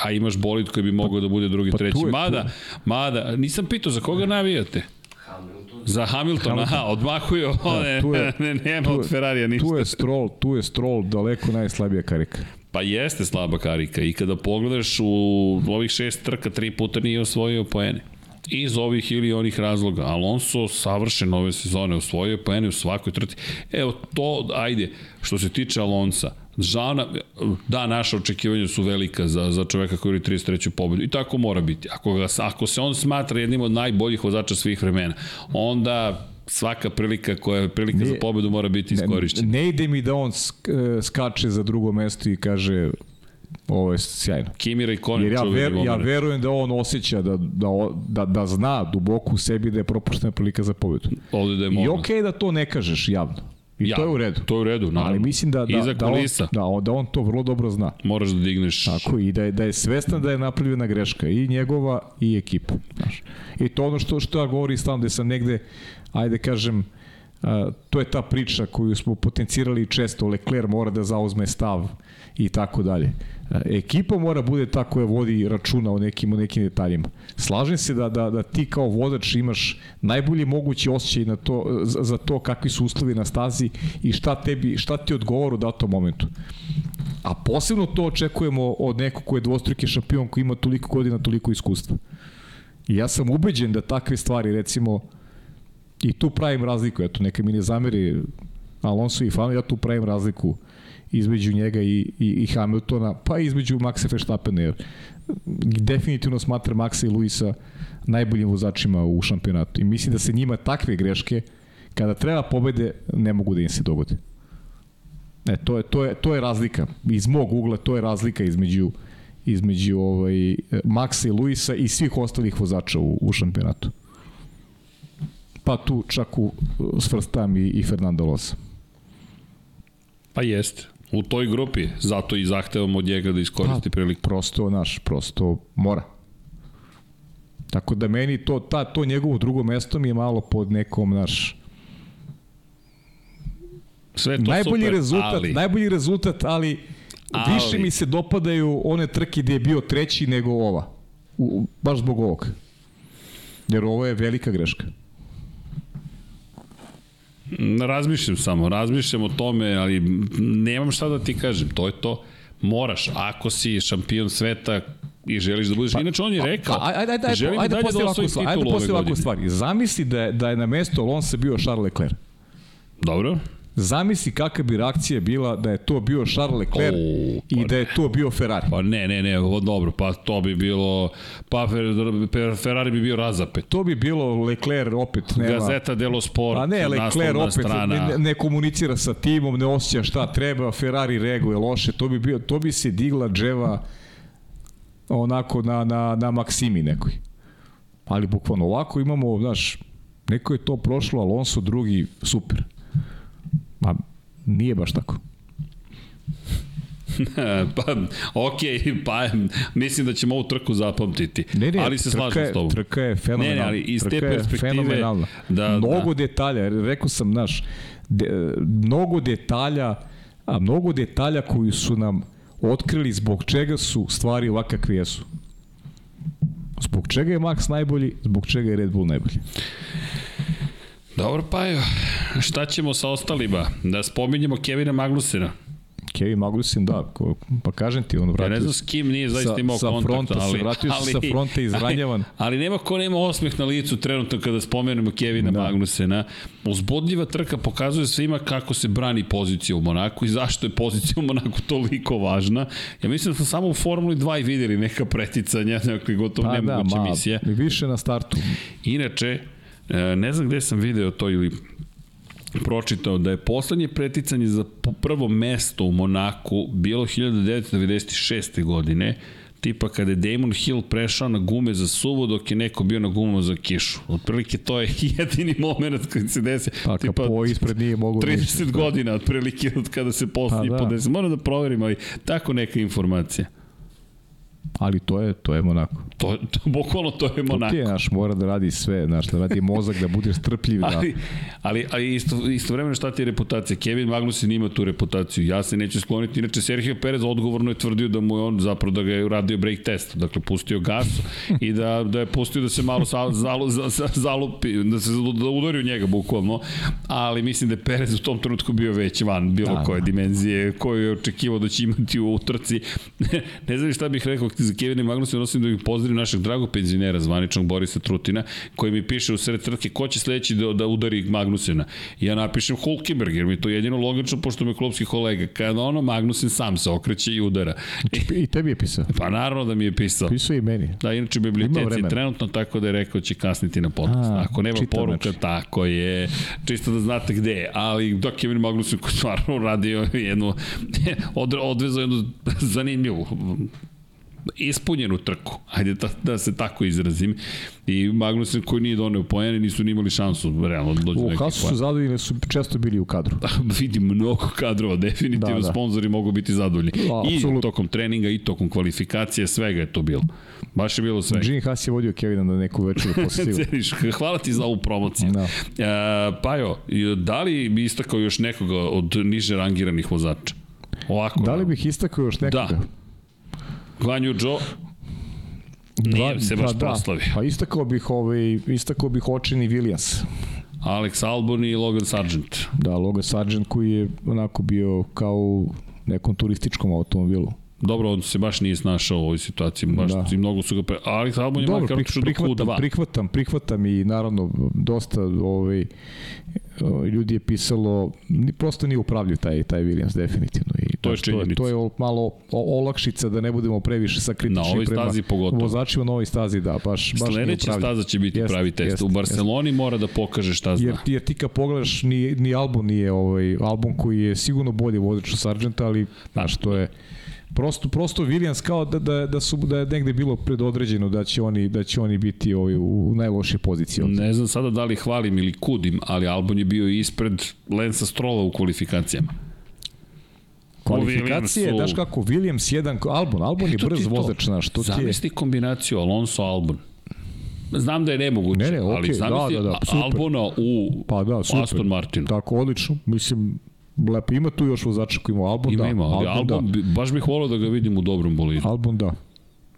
a imaš bolid koji bi mogao da bude drugi, pa treći. Je, mada, mada, nisam pitao za koga navijate? Za Hamiltona, Hamilton. aha, odmahuje one, da, je, ne, nema tu, od Ferrarija ništa. Tu je Stroll, tu je Stroll daleko najslabija karika. Pa jeste slaba karika i kada pogledaš u ovih šest trka, tri puta nije osvojio poene iz ovih ili onih razloga. Alonso savršen ove sezone, osvojio poene u svakoj trci. Evo to, ajde, što se tiče Alonsa, Žana, da, naša očekivanja su velika za, za čoveka koji je 33. pobedu i tako mora biti. Ako, ga, ako se on smatra jednim od najboljih vozača svih vremena, onda svaka prilika koja je prilika ne, za pobedu mora biti iskorišćena. Ne, ne ide mi da on e, skače za drugo mesto i kaže ovo je sjajno. Kimira i Konen Jer ja, ver, ja verujem da on osjeća da, da, da, da zna duboko u sebi da je propuštena prilika za pobedu. Ovde da je I okej okay da to ne kažeš javno. I ja, to je u redu. To je u redu, naravno. Ali mislim da, da, Iza da, on, da, on, da on to vrlo dobro zna. Moraš da digneš... Tako, i da je, da je svestan da je napravljena greška i njegova i ekipa. Znaš. I to ono što, što ja govori stalno da sam negde, ajde kažem, a, to je ta priča koju smo potencirali često, Leclerc mora da zauzme stav i tako dalje. Ekipa mora bude ta koja vodi računa o nekim, o nekim detaljima. Slažem se da, da, da ti kao vodač imaš najbolji mogući osjećaj na to, za, to kakvi su uslovi na stazi i šta, tebi, šta ti odgovara u datom momentu. A posebno to očekujemo od nekog ko je dvostruki šampion koji ima toliko godina, toliko iskustva. I ja sam ubeđen da takve stvari, recimo, i tu pravim razliku, eto, neka mi ne zameri Alonso i Fano, ja tu pravim razliku između njega i, i, i Hamiltona, pa između Maxa Verstappena, jer definitivno smatra Maxa i Luisa najboljim vozačima u šampionatu. I mislim da se njima takve greške, kada treba pobede, ne mogu da im se dogode. E, to je, to je, to je razlika. Iz mog ugla to je razlika između između ovaj, Maxa i Luisa i svih ostalih vozača u, u šampionatu. Pa tu čak u, svrstam i, i Fernando Losa. Pa jeste. U toj grupi, zato i zahtevamo od njega da iskoristi pa, priliku. Prosto, naš, prosto mora. Tako da meni to, ta, to njegovo drugo mesto mi je malo pod nekom, naš, Sve to najbolji super, rezultat, ali... najbolji rezultat, ali, ali više mi se dopadaju one trke gde je bio treći nego ova. U, baš zbog ovog. Jer ovo je velika greška. Razmišljam samo, razmišljam o tome, ali nemam šta da ti kažem, to je to. Moraš, ako si šampion sveta i želiš da budeš. Pa, Inače, on je rekao, pa, ajde, ajde, ajde, ajde, ajde posle ovakvu stvar, ajde posle ovakvu stvar. Zamisli da je, da je na mesto Alonso bio Charles Leclerc. Dobro. Zamisli kakva bi reakcija bila da je to bio Charles Leclerc oh, pa i da je to bio Ferrari. Pa ne, ne, ne, dobro, pa to bi bilo, pa Ferrari bi bio razapet. To bi bilo Leclerc opet nema. Gazeta dello Sport, pa ne, Leclerc opet strana. Ne, ne, komunicira sa timom, ne osjeća šta treba, Ferrari reaguje loše, to bi, bio, to bi se digla dževa onako na, na, na Maksimi nekoj. Ali bukvalno ovako imamo, znaš, neko je to prošlo, Alonso drugi, super. Ma, nije baš tako. pa, ok, pa mislim da ćemo ovu trku zapamtiti. Ne, ne, ali se slažem s tobom. Trka je fenomenalna. Ne, ne, ali iz te perspektive... Da, mnogo da. detalja, rekao sam, znaš, de, mnogo detalja, a mnogo detalja koji su nam otkrili zbog čega su stvari ovakve jesu. Zbog čega je Max najbolji, zbog čega je Red Bull najbolji. Dobro, pa evo, šta ćemo sa ostalima? Da spominjemo Kevina Magnusena. Kevin Magnussen, da, ko, pa kažem ti, on vratio... Ja ne znam s kim nije zaista imao sa kontakt, fronta, ali... Se vratio ali, se sa fronta izranjavan. Ali, ali nema ko nema osmeh na licu trenutno kada spomenemo Kevina da. Magnusena. Uzbudljiva trka pokazuje svima kako se brani pozicija u Monaku i zašto je pozicija u Monaku toliko važna. Ja mislim da smo samo u Formuli 2 i videli neka preticanja, neka gotovo pa, nemoguće da, misije. Više na startu. Inače, ne znam gde sam video to ili pročitao da je poslednje preticanje za prvo mesto u Monaku bilo 1996. godine, tipa kada je Damon Hill prešao na gume za suvo dok je neko bio na gumama za kišu. Otprilike to je jedini moment kad se desi. Pa tipa, po ispred nije mogu 30 ništa. godina otprilike od kada se poslednji pa, da. podesi. Moram da proverim, ali tako neka informacija ali to je to je Monako. To, to bukvalno to je Monako. To ti je naš mora da radi sve, znaš, da radi mozak da budeš strpljiv da. Ali ali ali isto istovremeno šta ti je reputacija? Kevin Magnussen ima tu reputaciju. Ja se neću skloniti. Inače Sergio Perez odgovorno je tvrdio da mu je on zapravo da ga je uradio brake test, dakle pustio gas i da da je pustio da se malo zalu, zalu, zalupi, da se da udari u njega bukvalno, ali mislim da je Perez u tom trenutku bio već van bilo da, koje da. dimenzije koju je očekivao da će imati u utrci. ne znam šta bih rekao za Kevina Magnusa nosim da bih pozdravim našeg dragog penzionera, zvaničnog Borisa Trutina, koji mi piše u sred trke ko će sledeći da, da udari Magnusena. I ja napišem Hulkenberg, jer mi to jedino logično, pošto mi klubski kolega. Kada ono, Magnusen sam se okreće i udara. I tebi je pisao? Pa naravno da mi je pisao. Pisao i meni. Da, inače biblioteci je trenutno tako da je rekao će kasniti na podcast. A, Ako nema poruka, znači. tako je. Čisto da znate gde je. Ali dok Kevin Magnusen koji stvarno radio jednu, odvezao jednu zanimljivu ispunjenu trku, ajde da, da se tako izrazim, i Magnussen koji nije doneo pojene, nisu ni imali šansu realno da dođu U Hasu su zadovoljni, su često bili u kadru. Da, vidi mnogo kadrova, definitivno da, da. sponzori mogu biti zadovoljni. Da, I absolut. tokom treninga, i tokom kvalifikacije, svega je to bilo. Baš je bilo sve. Gene Haas je vodio Kevina na neku večeru posjetio. Hvala ti za ovu promociju. Da. E, pa jo, da li bi istakao još nekoga od niže rangiranih vozača? Ovako. Da li bih istakao još nekoga? Da. Guanju Joe Nije se baš pa, da. proslavio. Pa istakao bih, ovaj, istakao bih očini Williams. Alex Albon i Logan Sargent. Da, Logan Sargent koji je onako bio kao u nekom turističkom automobilu. Dobro, on se baš nije snašao u ovoj situaciji, baš da. i mnogo su ga pre... Alex Albon je Dobro, makar prih, prihvatam, prihvatam, prihvatam i naravno dosta ovaj, ljudi je pisalo, prosto nije upravljiv taj, taj Williams definitivno. I To je znaš, to, činjenica. to je malo olakšica da ne budemo previše sa Na kritični ovoj prema stazi pogotovo. vozačima na ovoj stazi, da, baš, baš Sledeća staza će biti Jeste, pravi test. jeste, u Barceloni mora da pokaže šta zna. Jer, jer ti kad pogledaš, ni, ni album nije ovaj, album koji je sigurno bolji vozač od Sargenta, ali znaš, to je prosto prosto Williams kao da da da su da je negde bilo predodređeno da će oni da će oni biti ovaj u, najlošijoj poziciji. Ne znam sada da li hvalim ili kudim, ali Albon je bio ispred Lensa Strola u kvalifikacijama. Kvalifikacije, Williamsu- daš kako Williams jedan Albon, Albon je Eto ti brz vozač, znaš, to ti je Zamisli kombinaciju Alonso Albon. Znam da je nemoguće, Ne, ne, ali okej, da, zamisli da, da, super. Albona u pa da, super. Aston Martinu. Tako odlično. Mislim lepo ima tu još vozača koji ima Albon, Ima, da. ima, ali Albon, Albon, da. baš bih volao da ga vidim u dobrom bolidu. Albon da.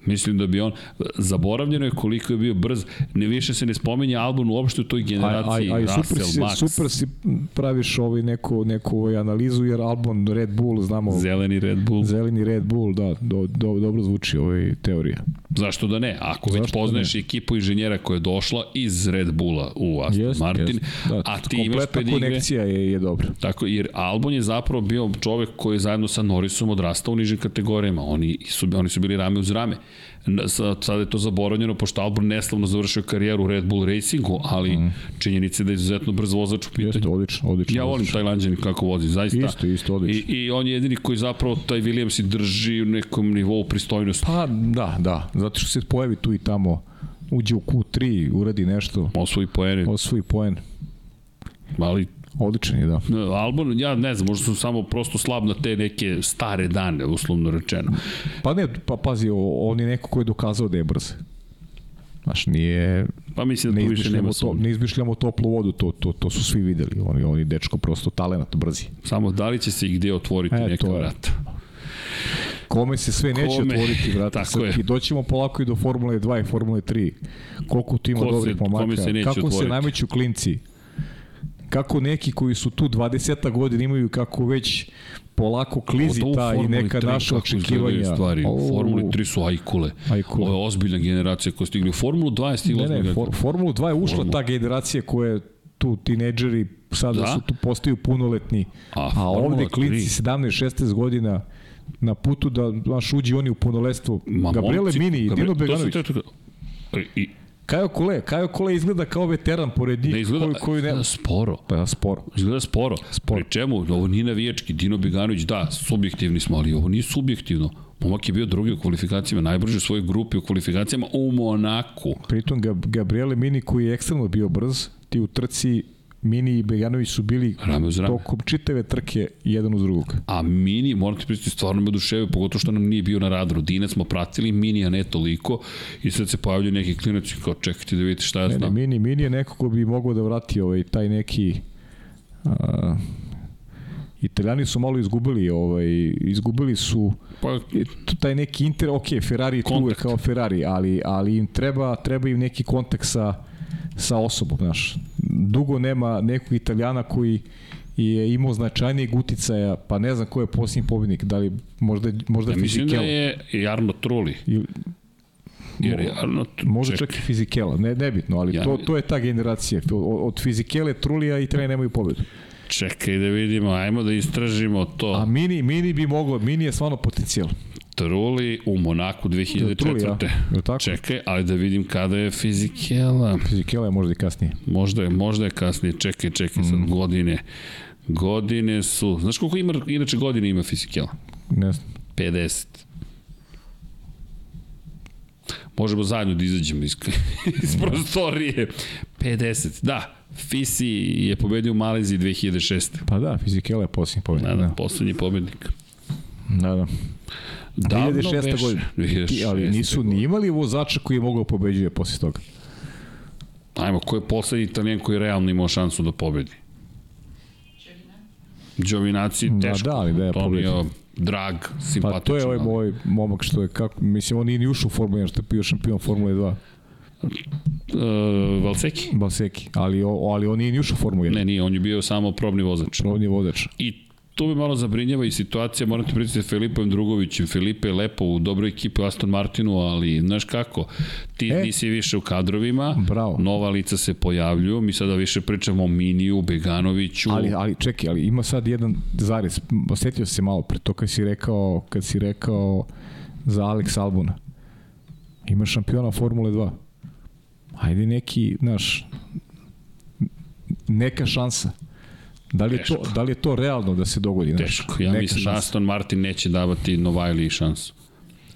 Mislim da bi on, zaboravljeno je koliko je bio brz, ne više se ne spominje Albon uopšte u toj generaciji, aj, aj, Russell, super, si, Max, super si praviš ovaj neku, neku ovaj analizu, jer Albon, Red Bull, znamo, zeleni Red Bull. zeleni Red Bull, da, do, do, dobro zvuči ovaj teorija. Zašto da ne? Ako već Zašto da poznaješ ekipu inženjera koja je došla iz Red Bulla u Aston Jest, Martin, jest. Da, a ti imaš kompletna pedigre, konekcija je, je dobra. Tako, jer Albon je zapravo bio čovek koji je zajedno sa Norrisom odrastao u nižim kategorijama. Oni su, oni su bili rame uz rame. Sada je to zaboravljeno, pošto Albon neslavno završio karijeru u Red Bull Racingu, ali mm. činjenica je da je izuzetno brz vozač u pitanju. Jeste, odlično, odlično. Ja volim odlično. Tajlanđani kako vozi, zaista. Isto, isto, odlično. I, I on je jedini koji zapravo taj Williams i drži u nekom nivou pristojnosti. Pa da, da, zato što se pojavi tu i tamo, uđe u Q3, uradi nešto, Osvoji poene, osvoji poen. ali Odličan je, da. Albon, ja ne znam, možda sam samo prosto slab na te neke stare dane, uslovno rečeno. Pa ne, pa pazi, on je neko ko je dokazao da je brz. Znaš, nije, Pa mislim da tu više nema to, ne izmišljamo toplu vodu, to, to, to su svi videli. On, je- on je dečko prosto talenat, brzi. Samo da li će se i gde otvoriti E, neka je. vrata. Kome se sve neće Kome? otvoriti, vrata, Tako je. Srki. Doćemo polako i do Formule 2 i Formule 3. Koliko tu ima Ko se- dobrih pomaka. se Kako se otvoriti? nameću klinci. Kako neki koji su tu 20 godina imaju kako već polako klizi u ta i neka 3, naša očekivanja. Stvari. U O, Formuli 3 su ajkule. Ajkule. Ovo je ozbiljna generacija koja stigli. U Formulu 2 je stigla. Ne, ne, for, Formulu 2 je ušla Formula. ta generacija koja je tu tinejdžeri sada Da? su tu postaju punoletni. A, A, ovde 3. klinci 17-16 godina na putu da baš uđi oni u punoletstvo. Gabriele Mini i Dino Beganović. I, Kajo Kole, Kajo Kole izgleda kao veteran pored njih. ne izgleda, koji, koji ne... izgleda sporo. Pa sporo. Izgleda sporo. Sporo. Pri čemu? Ovo nije navijački. Dino Beganović, da, subjektivni smo, ali ovo nije subjektivno. Momak je bio drugi u kvalifikacijama, najbrži u svojoj grupi u kvalifikacijama u Monaku. Pritom Gab Gabriele Mini koji je ekstremno bio brz, ti u trci Mini i Beganović su bili Rame uz rame. tokom čitave trke jedan uz drugog. A Mini, moram ti pristiti, stvarno me oduševio, pogotovo što nam nije bio na radaru. Dinac smo pratili, Mini, a ne toliko. I sad se pojavljaju neki klinac i kao čekajte da vidite šta ja Ne, ne, znam. Mini, Mini je neko ko bi mogao da vrati ovaj, taj neki... A, Italijani su malo izgubili, ovaj, izgubili su Pa, taj neki inter, ok, Ferrari je kao Ferrari, ali, ali im treba, treba im neki kontakt sa, sa osobom, znaš. Dugo nema nekog Italijana koji je imao značajnijeg uticaja, pa ne znam ko je posljednji pobednik, da li možda, možda ja mislim da Fizikela. je i Arno Trulli. Ili, Jer je Arno možda čak i Fizikela, ne, nebitno, ali Ja to, to je ta generacija. Od, od Fizikele, Trulija i Trene nemaju pobedu. Čekaj da vidimo, ajmo da istražimo to. A Mini, Mini bi moglo, Mini je stvarno potencijal. Truli u Monaku 2004. Trulli, ja. Je li tako? Čekaj, ali da vidim kada je Fizikela. Fizikela je možda i kasnije. Možda je, možda je kasnije. Čekaj, čekaj sad Mm. godine. Godine su... Znaš koliko ima, inače godine ima Fizikela? Ne znam. 50. Možemo zajedno da izađemo iz, iz prostorije. 50, da. Fisi je pobedio u Maleziji 2006. Pa da, Fizikela je posljednji pobednik. Da, da, poslednji pobednik. Da, da. Davno 2006. beše. godine. 2006. Ti, ali nisu ni imali vozača koji je mogao pobeđuje posle toga. Ajmo, ko je poslednji italijan koji je realno imao šansu da pobedi? Giovinazzi, Da, teško. da, ali da je Antonio, drag, simpatičan. Pa to je ovaj moj momak što je kako, mislim on nije ni ušao u Formulu 1, što je bio šampion Formule 2, Uh, Valseki? Balseki, ali, o, ali on nije ni ušao u Formulu 1. Ne, nije, on je bio samo probni vozač. Probni vozač. I tu me malo zabrinjava i situacija, moram ti pričati sa Filipom Drugovićem. Filipe je lepo u dobroj ekipi u Aston Martinu, ali znaš kako, ti e, nisi više u kadrovima, bravo. nova lica se pojavljuju, mi sada više pričamo o Miniju, Beganoviću. Ali, ali čekaj, ali ima sad jedan zarez, osetio se malo pre to kad si rekao, kad si rekao za Alex Albona. Ima šampiona Formule 2. Ajde neki, znaš, neka šansa. Da li, je to, da li je to realno da se dogodi? Teško. Ja mislim da Aston Martin neće davati Novajli šansu.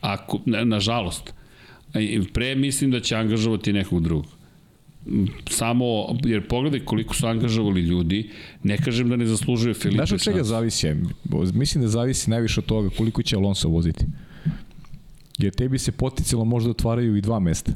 Ako, nažalost. Pre mislim da će angažovati nekog drugog. Samo, jer pogledaj koliko su angažovali ljudi, ne kažem da ne zaslužuje Filipe Znaš od čega zavisi? Mislim da zavisi najviše od toga koliko će Alonso voziti. Jer tebi se poticalo možda otvaraju i dva mesta.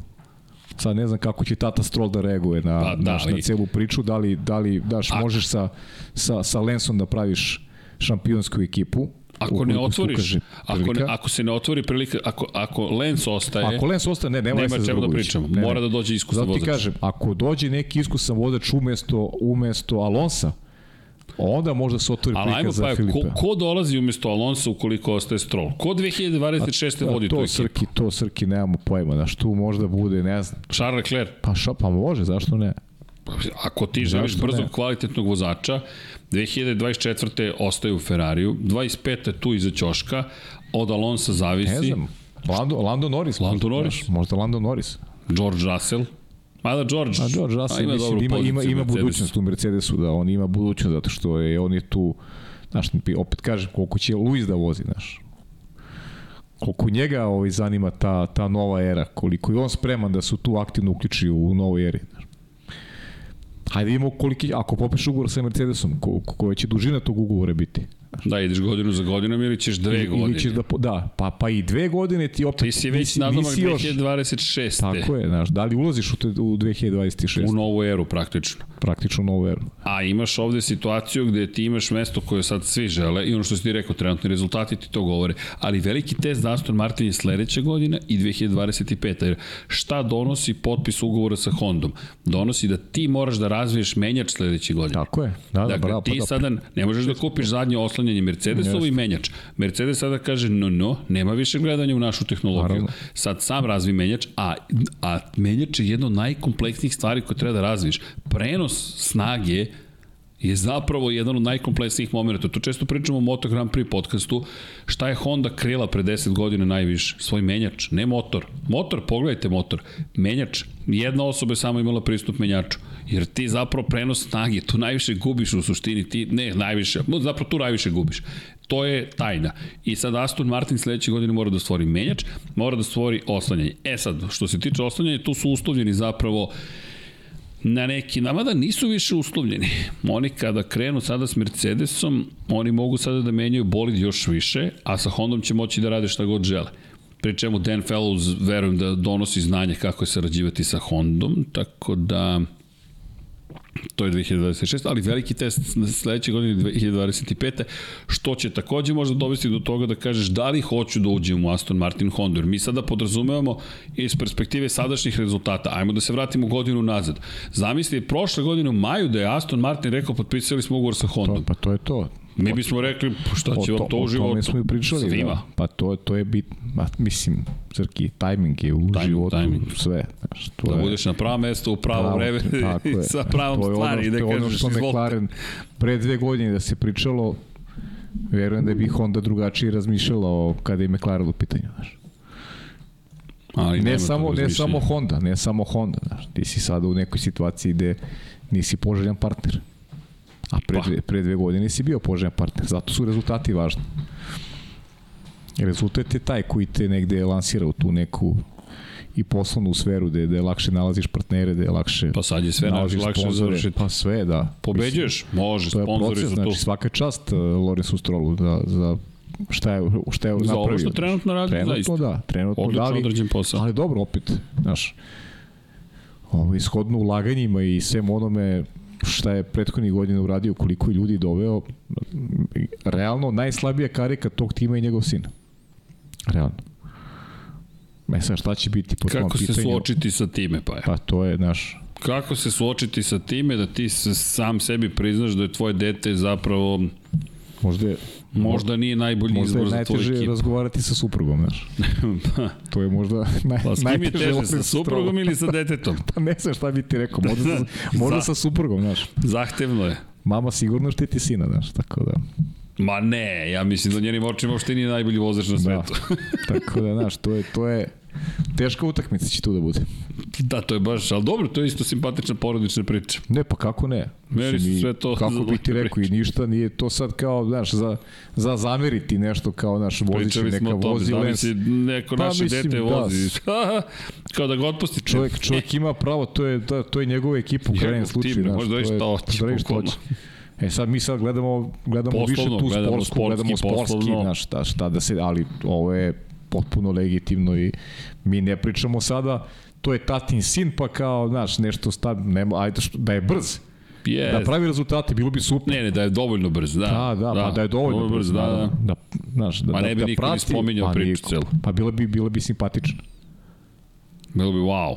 Sad ne znam kako će Tata Stroll da reaguje na, pa, da, naš, na celu priču, da li, da li daš, A... možeš sa, sa, sa Lensom da praviš šampionsku ekipu, Ako ne otvoriš, ako, ne, ako se ne otvori prilika, ako, ako Lens ostaje... Ako Lens ostaje, ne, nema, nema čemu da pričamo. Ne, Mora da dođe iskusan vozač. Zato ti kažem, ako dođe neki iskusan vozač umesto, umesto Alonsa, onda možda se otvori prikaz za pa, Filipe. Ko, ko dolazi umesto Alonso ukoliko ostaje Stroll? Ko 2026. A, vodi to tu Srki, to Srki, nemamo pojma. Znaš, tu možda bude, ne znam. Charles Leclerc? Pa, ša, pa može, zašto ne? Ako ti želiš brzog ne? kvalitetnog vozača, 2024. ostaje u Ferrariju, 25. tu iza Ćoška, od Alonsa zavisi. Ne znam, Lando, Lando Norris. Lando Norris. Možda Lando Norris. George Russell. Mada George, a George Russell ima, mislim, ima, ima, ima budućnost u Mercedesu, da on ima budućnost zato što je on je tu, znaš, opet kažem, koliko će Luis da vozi, znaš, koliko njega ovaj, zanima ta, ta nova era, koliko je on spreman da su tu aktivno uključi u novoj eri. Znaš. Hajde vidimo koliki, ako popiš ugovor sa Mercedesom, ko, koja će dužina tog ugovora biti. Da, ideš godinu za godinom ili ćeš dve godine. Ili ćeš da, da, pa, pa i dve godine ti opet... Ti si već nadomak 2026. Tako je, znaš, da li ulaziš u, te, u 2026. U novu eru praktično. Praktično u novu eru. A imaš ovde situaciju gde ti imaš mesto koje sad svi žele i ono što si ti rekao, trenutni rezultati ti to govore. Ali veliki test za Aston Martin je sledeća godina i 2025. Jer šta donosi potpis ugovora sa Hondom? Donosi da ti moraš da razviješ menjač sledeće godine. Tako je. Da, da, dakle, bravo, ti pa, da, sada ne možeš da kupiš zadnje oslanjanje Mercedesovo i menjač. Mercedes sada kaže, no, no, nema više gledanja u našu tehnologiju. Naravno. Sad sam razvi menjač, a, a menjač je jedno od najkompleksnijih stvari koje treba da razviš. Prenos snage je zapravo jedan od najkompleksnijih momenta. To često pričamo u Moto Grand Prix podcastu. Šta je Honda krila pre 10 godina najviše? Svoj menjač, ne motor. Motor, pogledajte motor. Menjač, jedna osoba je samo imala pristup menjaču. Jer ti zapravo prenos snage, tu najviše gubiš u suštini, ti, ne najviše, zapravo tu najviše gubiš. To je tajna. I sad Aston Martin sledeće godine mora da stvori menjač, mora da stvori oslanjanje. E sad, što se tiče oslanjanja, tu su uslovljeni zapravo na neki, nama da nisu više uslovljeni. Oni kada krenu sada s Mercedesom, oni mogu sada da menjaju bolid još više, a sa Hondom će moći da rade šta god žele. Pri čemu Dan Fellows verujem da donosi znanje kako je sarađivati sa Hondom, tako da To je 2026, ali veliki test sledeće godine 2025. Što će takođe možda dovesti do toga da kažeš da li hoću da uđem u Aston Martin Honda. Mi sada podrazumevamo iz perspektive sadašnjih rezultata. Ajmo da se vratimo godinu nazad. Zamisli, prošle godine u maju da je Aston Martin rekao potpisali smo ugovor sa Hondom. To, pa to je to. Mi bismo rekli, šta će vam to u životu? O tome smo i pričali. Svima. Da. Pa to, to je bit, ma, mislim, crki, tajming je u timing, životu timing. sve. Znaš, to da je, budeš na pravo mesto u pravo, pravo vreme sa pravom to je stvari. Ono, da kažeš, ono što McLaren pre dve godine da se pričalo, verujem da bi Honda drugačije razmišljala kada je McLaren u pitanju. Znaš. Ali ne samo ne samo Honda, ne samo Honda, znaš. Ti si sada u nekoj situaciji gde nisi poželjan partner. A pre, pa. dve, pre dve godine si bio poželjan partner, zato su rezultati važni. Rezultat je taj koji te negde lansira u tu neku i poslovnu sferu gde, gde lakše nalaziš partnere, gde lakše Pa sad je sve lakše sponzore, završiti. Pa sve, da. Pobeđuješ, može, sponzori su tu. Znači svaka čast uh, Lorenzu Strolu za, za šta je, šta je za napravio. Za ovo što trenutno radi, trenutno, zaista. da, trenutno Odlično da, ali, posao. ali dobro, opet, znaš, ovo, ishodno ulaganjima i svem onome šta je prethodnih godina uradio, koliko je ljudi doveo, realno najslabija karika tog tima je njegov sin. Realno. E sad, šta će biti po Kako tom pitanju? Kako se suočiti sa time, pa je? Pa to je, naš... Kako se suočiti sa time da ti sam sebi priznaš da je tvoje dete zapravo Možda je, Možda nije najbolji možda je izbor za tvoju najteže ekipu. razgovarati sa suprugom, znaš. to je možda naj, Pa s kim je najteže teže, sa suprugom ili sa detetom? Pa ne znam šta bi ti rekao, možda, sa, možda sa suprugom, znaš. Zahtevno je. Mama sigurno štiti sina, znaš, tako da. Ma ne, ja mislim da njenim očima uopšte nije najbolji vozač na Da. svetu. Tako da, znaš, to je, to je teška utakmica će tu da bude. da, to je baš, ali dobro, to je isto simpatična porodična priča. Ne, pa kako ne? Meni su sve to Kako bi ti rekao i ništa, nije to sad kao, znaš, za, za zameriti nešto kao, naš vozić neka smo tome, vozi da mi lens. se neko Pa, naše mislim, dete da. vozi. Kao da ga otpustite. Čovjek, čovjek ima pravo, to je, to, to je njegova ekipa u krajnjem slučaju. tim, ne znaš, može da reći to šta hoće, da šta bukvalno. hoće. E sad mi sad gledamo, gledamo Poslovno, više tu gledamo sportsku, sportski, gledamo sportski, poslovno. znaš, šta, šta da se, ali ovo je potpuno legitimno i mi ne pričamo sada to je tatin sin, pa kao, znaš, nešto stav, nema, ajde, što- da je brz, Yes. da pravi rezultate, bilo bi super. Ne, ne, da je dovoljno brz, da. Da, da, pa da je dovoljno brz, da, da, da. da, znaš, da, Ma ne bi da, da niko prati, spominjao pa priču celu. Pa bila bi, bila bi simpatična. Bilo bi wow.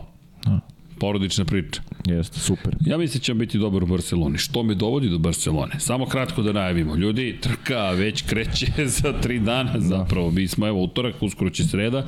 Porodična priča. Jeste, super. Ja mislim da će biti dobar u Barceloni. Što me dovodi do Barcelone? Samo kratko da najavimo. Ljudi, trka već kreće za tri dana zapravo. Mi smo evo utorak, uskoro će sreda,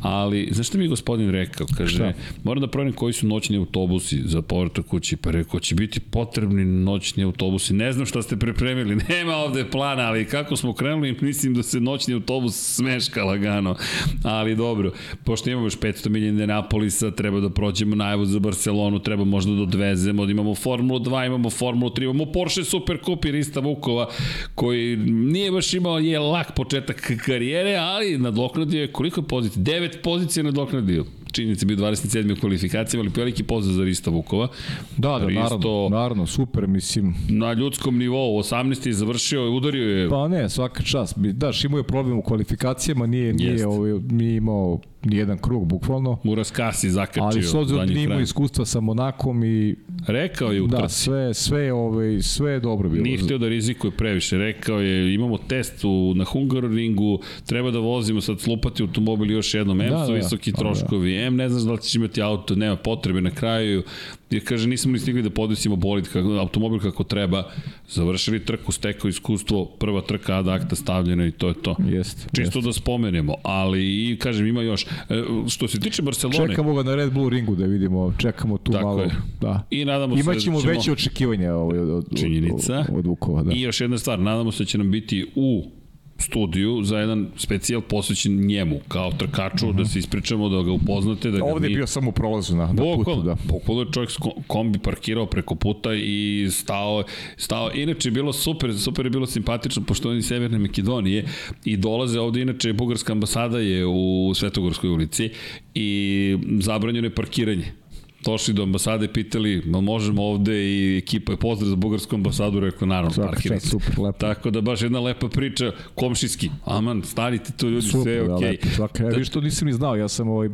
ali znaš šta mi je gospodin rekao? Kaže, Šta? moram da proverim koji su noćni autobusi za povratak kući. Pa rekao, će biti potrebni noćni autobusi. Ne znam šta ste pripremili, nema ovde plana, ali kako smo krenuli, mislim da se noćni autobus smeška lagano. Ali dobro, pošto imamo još 500 milija Indianapolisa, treba da prođemo najavu za Barcelonu, treba možda da odvezemo, da imamo Formulu 2, imamo Formulu 3, imamo Porsche Super Cup i Rista Vukova, koji nije baš imao je lak početak karijere, ali nadoknadio je koliko je pozicija? 9 pozicija nadoknadio činjenica bio 27. u kvalifikacijama, ali veliki pozdrav za Rista Vukova. Da, da, Risto, naravno, naravno, super, mislim. Na ljudskom nivou, 18. je završio, udario je Pa ne, svaka čast. Daš, imao je problem u kvalifikacijama, nije, nije, ovaj, nije imao ni jedan krug, bukvalno. Muras Kasi zakačio. Ali s obzirom da nije imao iskustva sa Monakom i Rekao je u da, sve, sve, ovaj, sve je dobro bilo. Nije htio da rizikuje previše. Rekao je, imamo test u, na Hungaroringu, treba da vozimo sad slupati automobil još jednom. M Da, da, da, visoki da. troškovi, M ne znaš da li ćeš imati auto, nema potrebe na kraju. Jer kaže, nismo ni stigli da podesimo bolid, kako, automobil kako treba. Završili trku, stekao iskustvo, prva trka ad akta stavljena i to je to. Jeste, Čisto da spomenemo, ali i kažem ima još. E, Što se tiče Barcelone, Čekamo ga na Red Bull ringu da vidimo, čekamo tu Tako malo. je. Da. i nadamo se Imaćemo da ćemo... veće očekivanja ovaj, od, od, Činjenica. od, od Vukova. Da. I još jedna stvar, nadamo se da će nam biti u studiju za jedan specijal posvećen njemu, kao trkaču, uh -huh. da se ispričamo, da ga upoznate. Da ga. Ovde je mi... bio samo u prolazu na, na putu. Bukvalno, Da. bukvalno je čovjek kombi parkirao preko puta i stao, stao. Inače je bilo super, super je bilo simpatično, pošto oni Severne Makedonije i dolaze ovde, inače bugarska ambasada je u Svetogorskoj ulici i zabranjeno je parkiranje došli do ambasade, pitali, ma možemo ovde i ekipa je pozdrav za bugarsku ambasadu, rekao naravno, Svaka parkirajte. čast, super, lepo. Tako da baš jedna lepa priča, komšijski, aman, stanite tu ljudi, Super, sve je da, okej. lepo, svaka. Ja, Da- viš to nisam ni znao, ja sam ovaj,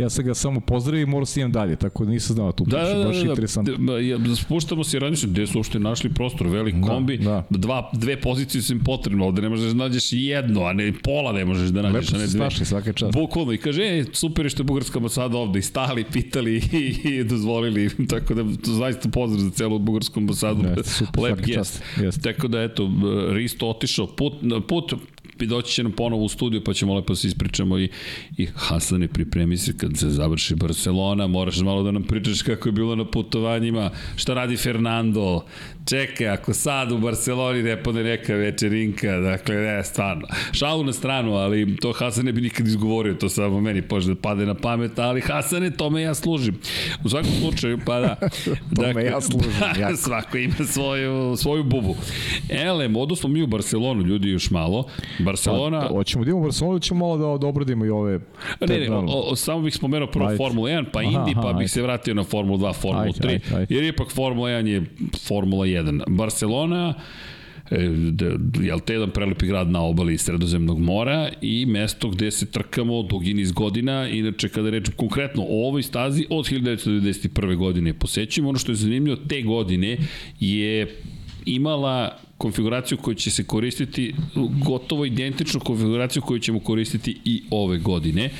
ja sam ga samo pozdravio i morao sam idem dalje, tako da nisam znao tu priču, Da, da, da, baš da, interesantno. da, ja, spuštamo se i razmišljam, gde su uopšte našli prostor, velik Da, kombi, da. Dva, dve pozicije su im potrebne, ovde ne možeš da nađeš jedno, a ne pola ne možeš da nađeš, Lepo a ne se snašli, svaka čast. Bukvalno i kaže, e, super je što je bugarska ambasada ovde i stali, pitali i, i dozvolili, tako da to zaista pozdrav za celu bugarsku ambasadu, Jeste, super, lep gest. čast, jeste. Tako da eto, Risto otišao, put, put doći će nam ponovo u studiju pa ćemo lepo se ispričamo i, i Hasane pripremi se kad se završi Barcelona, moraš malo da nam pričaš kako je bilo na putovanjima, šta radi Fernando, čekaj, ako sad u Barceloni ne pode neka večerinka, dakle ne, stvarno, šalu na stranu, ali to Hasan ne bi nikad izgovorio, to samo meni može da pade na pamet, ali Hasane, tome ja služim. U svakom slučaju, pa da. Tome ja služim, jako. svako ima svoju, svoju bubu. Elem, odnosno mi u Barcelonu, ljudi još malo. Barcelona... Pa, hoćemo da idemo u Barcelonu, ili ćemo malo da, da obradimo i ove... Ne, ne, o, o, samo bih spomenuo prvo Ajde. Formulu 1, pa Aha, Indy, pa aha, bih ajde. se vratio na Formulu 2, Formulu Ajde, 3, ajde, ajde. jer ipak Formula 1 je Formula 1. Barcelona, e, jel te jedan prelepi grad na obali Sredozemnog mora i mesto gde se trkamo dugi niz godina, inače kada je reč konkretno o ovoj stazi od 1991. godine posećujemo, ono što je zanimljivo te godine je imala konfiguraciju koju će se koristiti gotovo identičnu konfiguraciju koju ćemo koristiti i ove godine.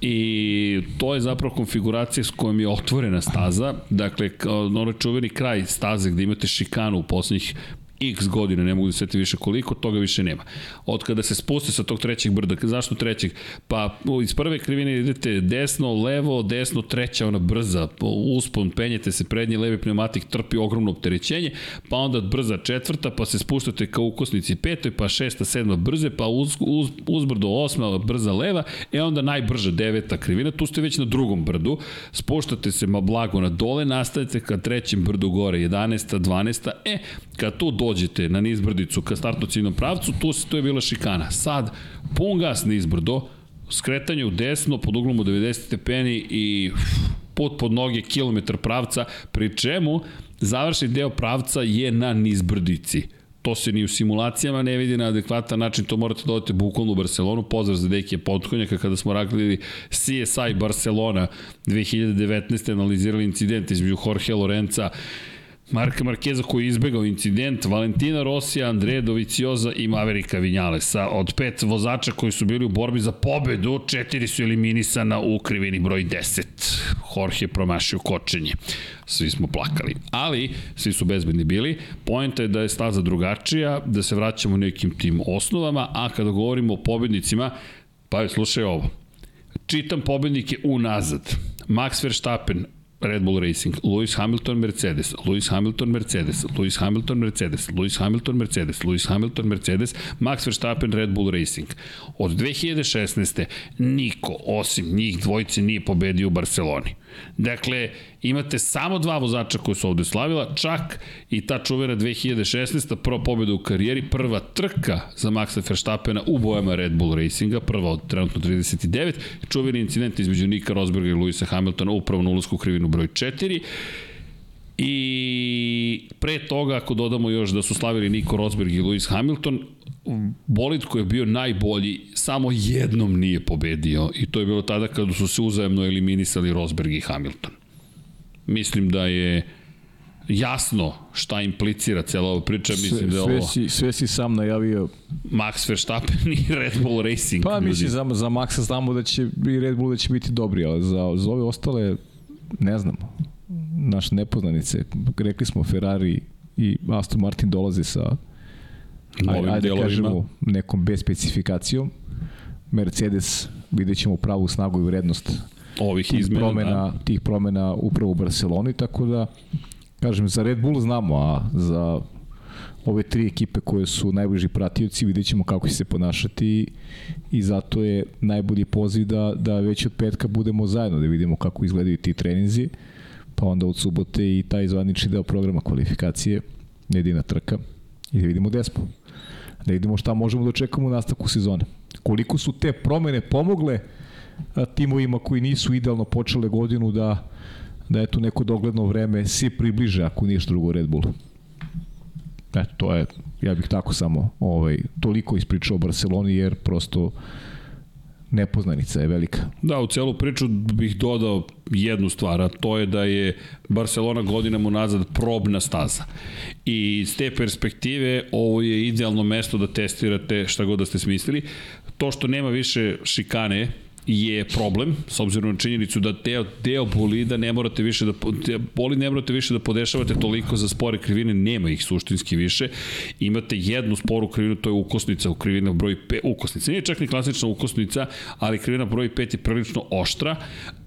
I to je zapravo konfiguracija s kojom je otvorena staza. Dakle onaj čuveni kraj staze gde imate šikanu u poslednjih x godina, ne mogu da sveti više koliko, toga više nema. Od kada se spuste sa tog trećeg brda, zašto trećeg? Pa iz prve krivine idete desno, levo, desno, treća, ona brza, uspon, penjete se, prednji levi pneumatik trpi ogromno opterećenje, pa onda brza četvrta, pa se spuštate ka ukosnici petoj, pa šesta, sedma brze, pa uz, uz, uzbrdo osma, brza leva, e onda najbrža deveta krivina, tu ste već na drugom brdu, spuštate se ma blago na dole, nastavite ka trećem brdu gore, 11. 12. E, kad tu dođete na nizbrdicu ka startno ciljnom pravcu, tu, tu je bila šikana. Sad, pun gas nizbrdo, skretanje u desno pod uglom u 90 stepeni i put pod noge kilometar pravca, pri čemu završni deo pravca je na nizbrdici to se ni u simulacijama ne vidi na adekvatan način, to morate da odete bukvalno u Barcelonu, pozdrav za Dekija Potkonjaka kada smo radili CSI Barcelona 2019. analizirali incident između Jorge Lorenza Marka Markeza koji je izbegao incident, Valentina Rosija, Andreja Dovicioza i Maverika Vinjalesa. Od pet vozača koji su bili u borbi za pobedu, četiri su eliminisana u krivini broj 10. Jorge promašio kočenje. Svi smo plakali. Ali, svi su bezbedni bili. Pojenta je da je staza drugačija, da se vraćamo nekim tim osnovama, a kada govorimo o pobednicima, pa slušaj ovo. Čitam pobednike unazad. Max Verstappen, Red Bull Racing, Lewis Hamilton Mercedes, Lewis Hamilton Mercedes, Lewis Hamilton Mercedes, Lewis Hamilton Mercedes, Lewis Hamilton Mercedes, Max Verstappen Red Bull Racing. Od 2016. niko osim njih dvojice nije pobedio u Barceloni. Dakle, imate samo dva vozača koji su ovde slavila, čak i ta čuvena 2016. prva pobjeda u karijeri, prva trka za Maxa Verstappena u bojama Red Bull Racinga, prva od trenutno 39, čuveni incident između Nika Rosberga i Luisa Hamiltona upravo na ulazku u krivinu broj 4, I pre toga, ako dodamo još da su slavili Nico Rosberg i Lewis Hamilton, bolid koji je bio najbolji samo jednom nije pobedio i to je bilo tada kada su se uzajemno eliminisali Rosberg i Hamilton. Mislim da je jasno šta implicira cela ova priča, mislim da je ovo... Sve si, sve si sam najavio. Max Verstappen i Red Bull Racing. Pa mislim, za, za Maxa znamo da će i Red Bull da će biti dobri, ali za, za ove ostale ne znam. Naš nepoznanice, rekli smo Ferrari i Aston Martin dolaze sa novim ajde, delovima. Kažemo, nekom bez specifikacijom. Mercedes vidjet ćemo pravu snagu i vrednost ovih izmena, promena, da. tih promena upravo u Barceloni, tako da kažem, za Red Bull znamo, a za ove tri ekipe koje su najbliži pratioci, vidjet ćemo kako će se ponašati i zato je najbolji poziv da, da već od petka budemo zajedno, da vidimo kako izgledaju ti treninzi, pa onda od subote i taj zvanični deo programa kvalifikacije, jedina trka i da vidimo gde smo da vidimo šta možemo da očekamo u nastavku sezone. Koliko su te promene pomogle timovima koji nisu idealno počele godinu da da je tu neko dogledno vreme se približe ako ništa drugo Red Bull. E, to je, ja bih tako samo ovaj, toliko ispričao o Barceloni jer prosto nepoznanica je velika. Da, u celu priču bih dodao jednu stvar, a to je da je Barcelona godinama unazad probna staza. I s te perspektive ovo je idealno mesto da testirate šta god da ste smislili. To što nema više šikane, je problem, s obzirom na činjenicu da deo, deo bolida ne morate više da, bolid ne morate više da podešavate toliko za spore krivine, nema ih suštinski više. Imate jednu sporu krivinu, to je ukosnica u krivina broj 5, ukosnica. Nije čak ni klasična ukosnica, ali krivina broj 5 je prilično oštra,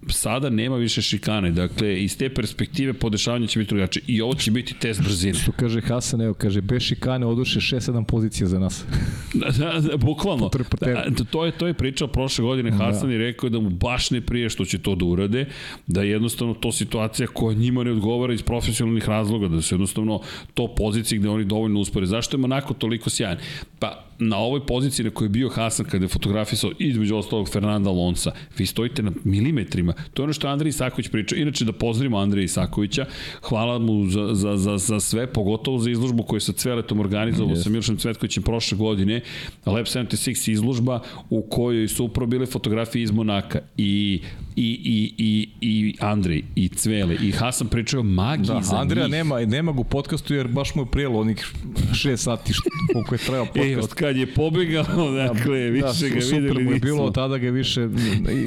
sada nema više šikane, dakle iz te perspektive podešavanje će biti drugačije i ovo će biti test brzine. Što kaže Hasan, evo kaže bez šikane oduše 6-7 pozicija za nas. da, da, da, bukvalno. Da, to je to je pričao prošle godine Hasan da. i rekao da mu baš ne prije što će to da urade, da jednostavno to situacija koja njima ne odgovara iz profesionalnih razloga, da se jednostavno to pozicije gde oni dovoljno uspore. Zašto je Monako toliko sjajan? Pa na ovoj poziciji na kojoj je bio Hasan kada je fotografisao između ostalog Fernanda Alonsa, vi stojite na milimetrima. To je ono što Andrej Isaković priča. Inače da pozdravimo Andreja Isakovića, hvala mu za, za, za, za sve, pogotovo za izložbu koju sa Cveletom organizovao yes. sa Milošem Cvetkovićem prošle godine, Lab 76 izložba u kojoj su upravo bile fotografije iz Monaka i i, i, i, i Andrej, i Cvele, i Hasan pričaju magiji da, za Andreja njih. nema, nema ga u podcastu jer baš mu je prijelo onih 6 sati što, koliko je trajao podcast. E, kad je pobegao, dakle, da, više da, ga videli Super mu je bilo, od tada ga više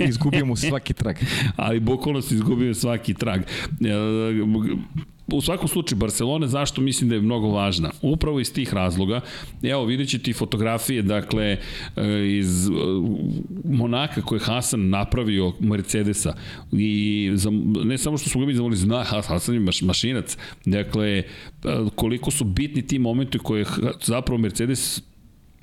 izgubio mu svaki trag. Ali bukvalno se izgubio svaki trag. u svakom slučaju Barcelona zašto mislim da je mnogo važna? Upravo iz tih razloga. Evo vidjet ćete i fotografije dakle e, iz e, Monaka koje je Hasan napravio Mercedesa i za, ne samo što smo ga mi zavoli zna Hasan je maš, mašinac. Dakle e, koliko su bitni ti momenti koje zapravo Mercedes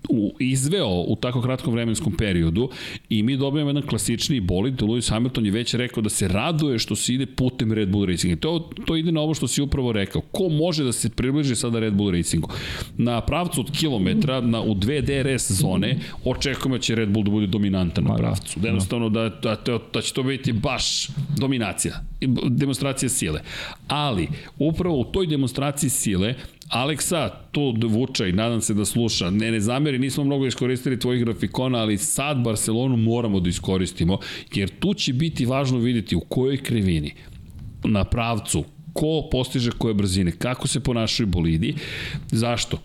u, izveo u tako kratkom vremenskom periodu i mi dobijamo jedan klasični bolid. Lewis Hamilton je već rekao da se raduje što se ide putem Red Bull Racinga. To, to ide na ovo što si upravo rekao. Ko može da se približi sada Red Bull Racingu? Na pravcu od kilometra, na, u dve DRS zone, očekujemo da će Red Bull da bude dominantan na da, pravcu. Da, jednostavno da, da, da, da će to biti baš dominacija, demonstracija sile. Ali, upravo u toj demonstraciji sile, Aleksa, to vuča i nadam se da sluša. Ne, ne zameri, nismo mnogo iskoristili tvojih grafikona, ali sad Barcelonu moramo da iskoristimo, jer tu će biti važno videti u kojoj krivini, na pravcu, ko postiže koje brzine, kako se ponašaju bolidi, zašto?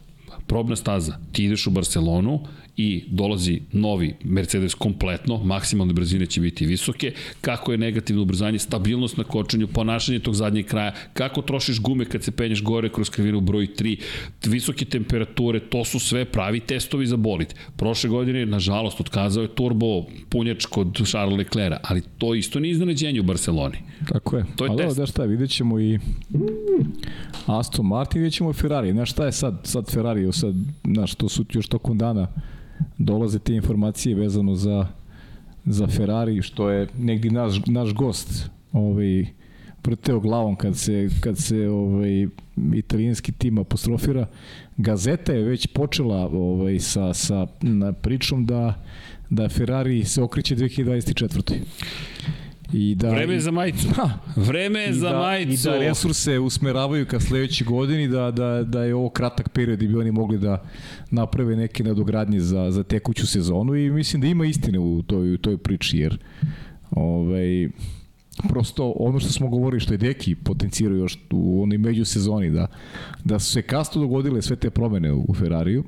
probna staza. Ti ideš u Barcelonu i dolazi novi Mercedes kompletno, maksimalne brzine će biti visoke, kako je negativno ubrzanje, stabilnost na kočenju, ponašanje tog zadnjeg kraja, kako trošiš gume kad se penješ gore kroz krivinu broj 3, visoke temperature, to su sve pravi testovi za bolit. Prošle godine, nažalost, otkazao je turbo punjač kod Charles Leclerc, ali to isto nije iznenađenje u Barceloni. Tako je. To je Ali test. da šta, vidjet ćemo i Aston Martin, vidjet ćemo Ferrari. Znaš šta je sad, sad Ferrari, sad, znaš, to su još tokom dana dolaze te informacije vezano za, za Ferrari, što je negdje naš, naš gost ovaj, vrteo glavom kad se, kad se ovaj, italijanski tim apostrofira. Gazeta je već počela ovaj, sa, sa na pričom da, da Ferrari se okreće 2024. I da, Vreme je za majicu. Ha, Vreme je za da, majicu. I da resurse usmeravaju ka sledećoj godini, da, da, da je ovo kratak period i bi oni mogli da naprave neke nadogradnje za, za tekuću sezonu i mislim da ima istine u toj, u toj priči, jer ovaj, prosto ono što smo govorili što je Deki potencirao još u onoj međusezoni da, da su se kasno dogodile sve te promene u Ferrariju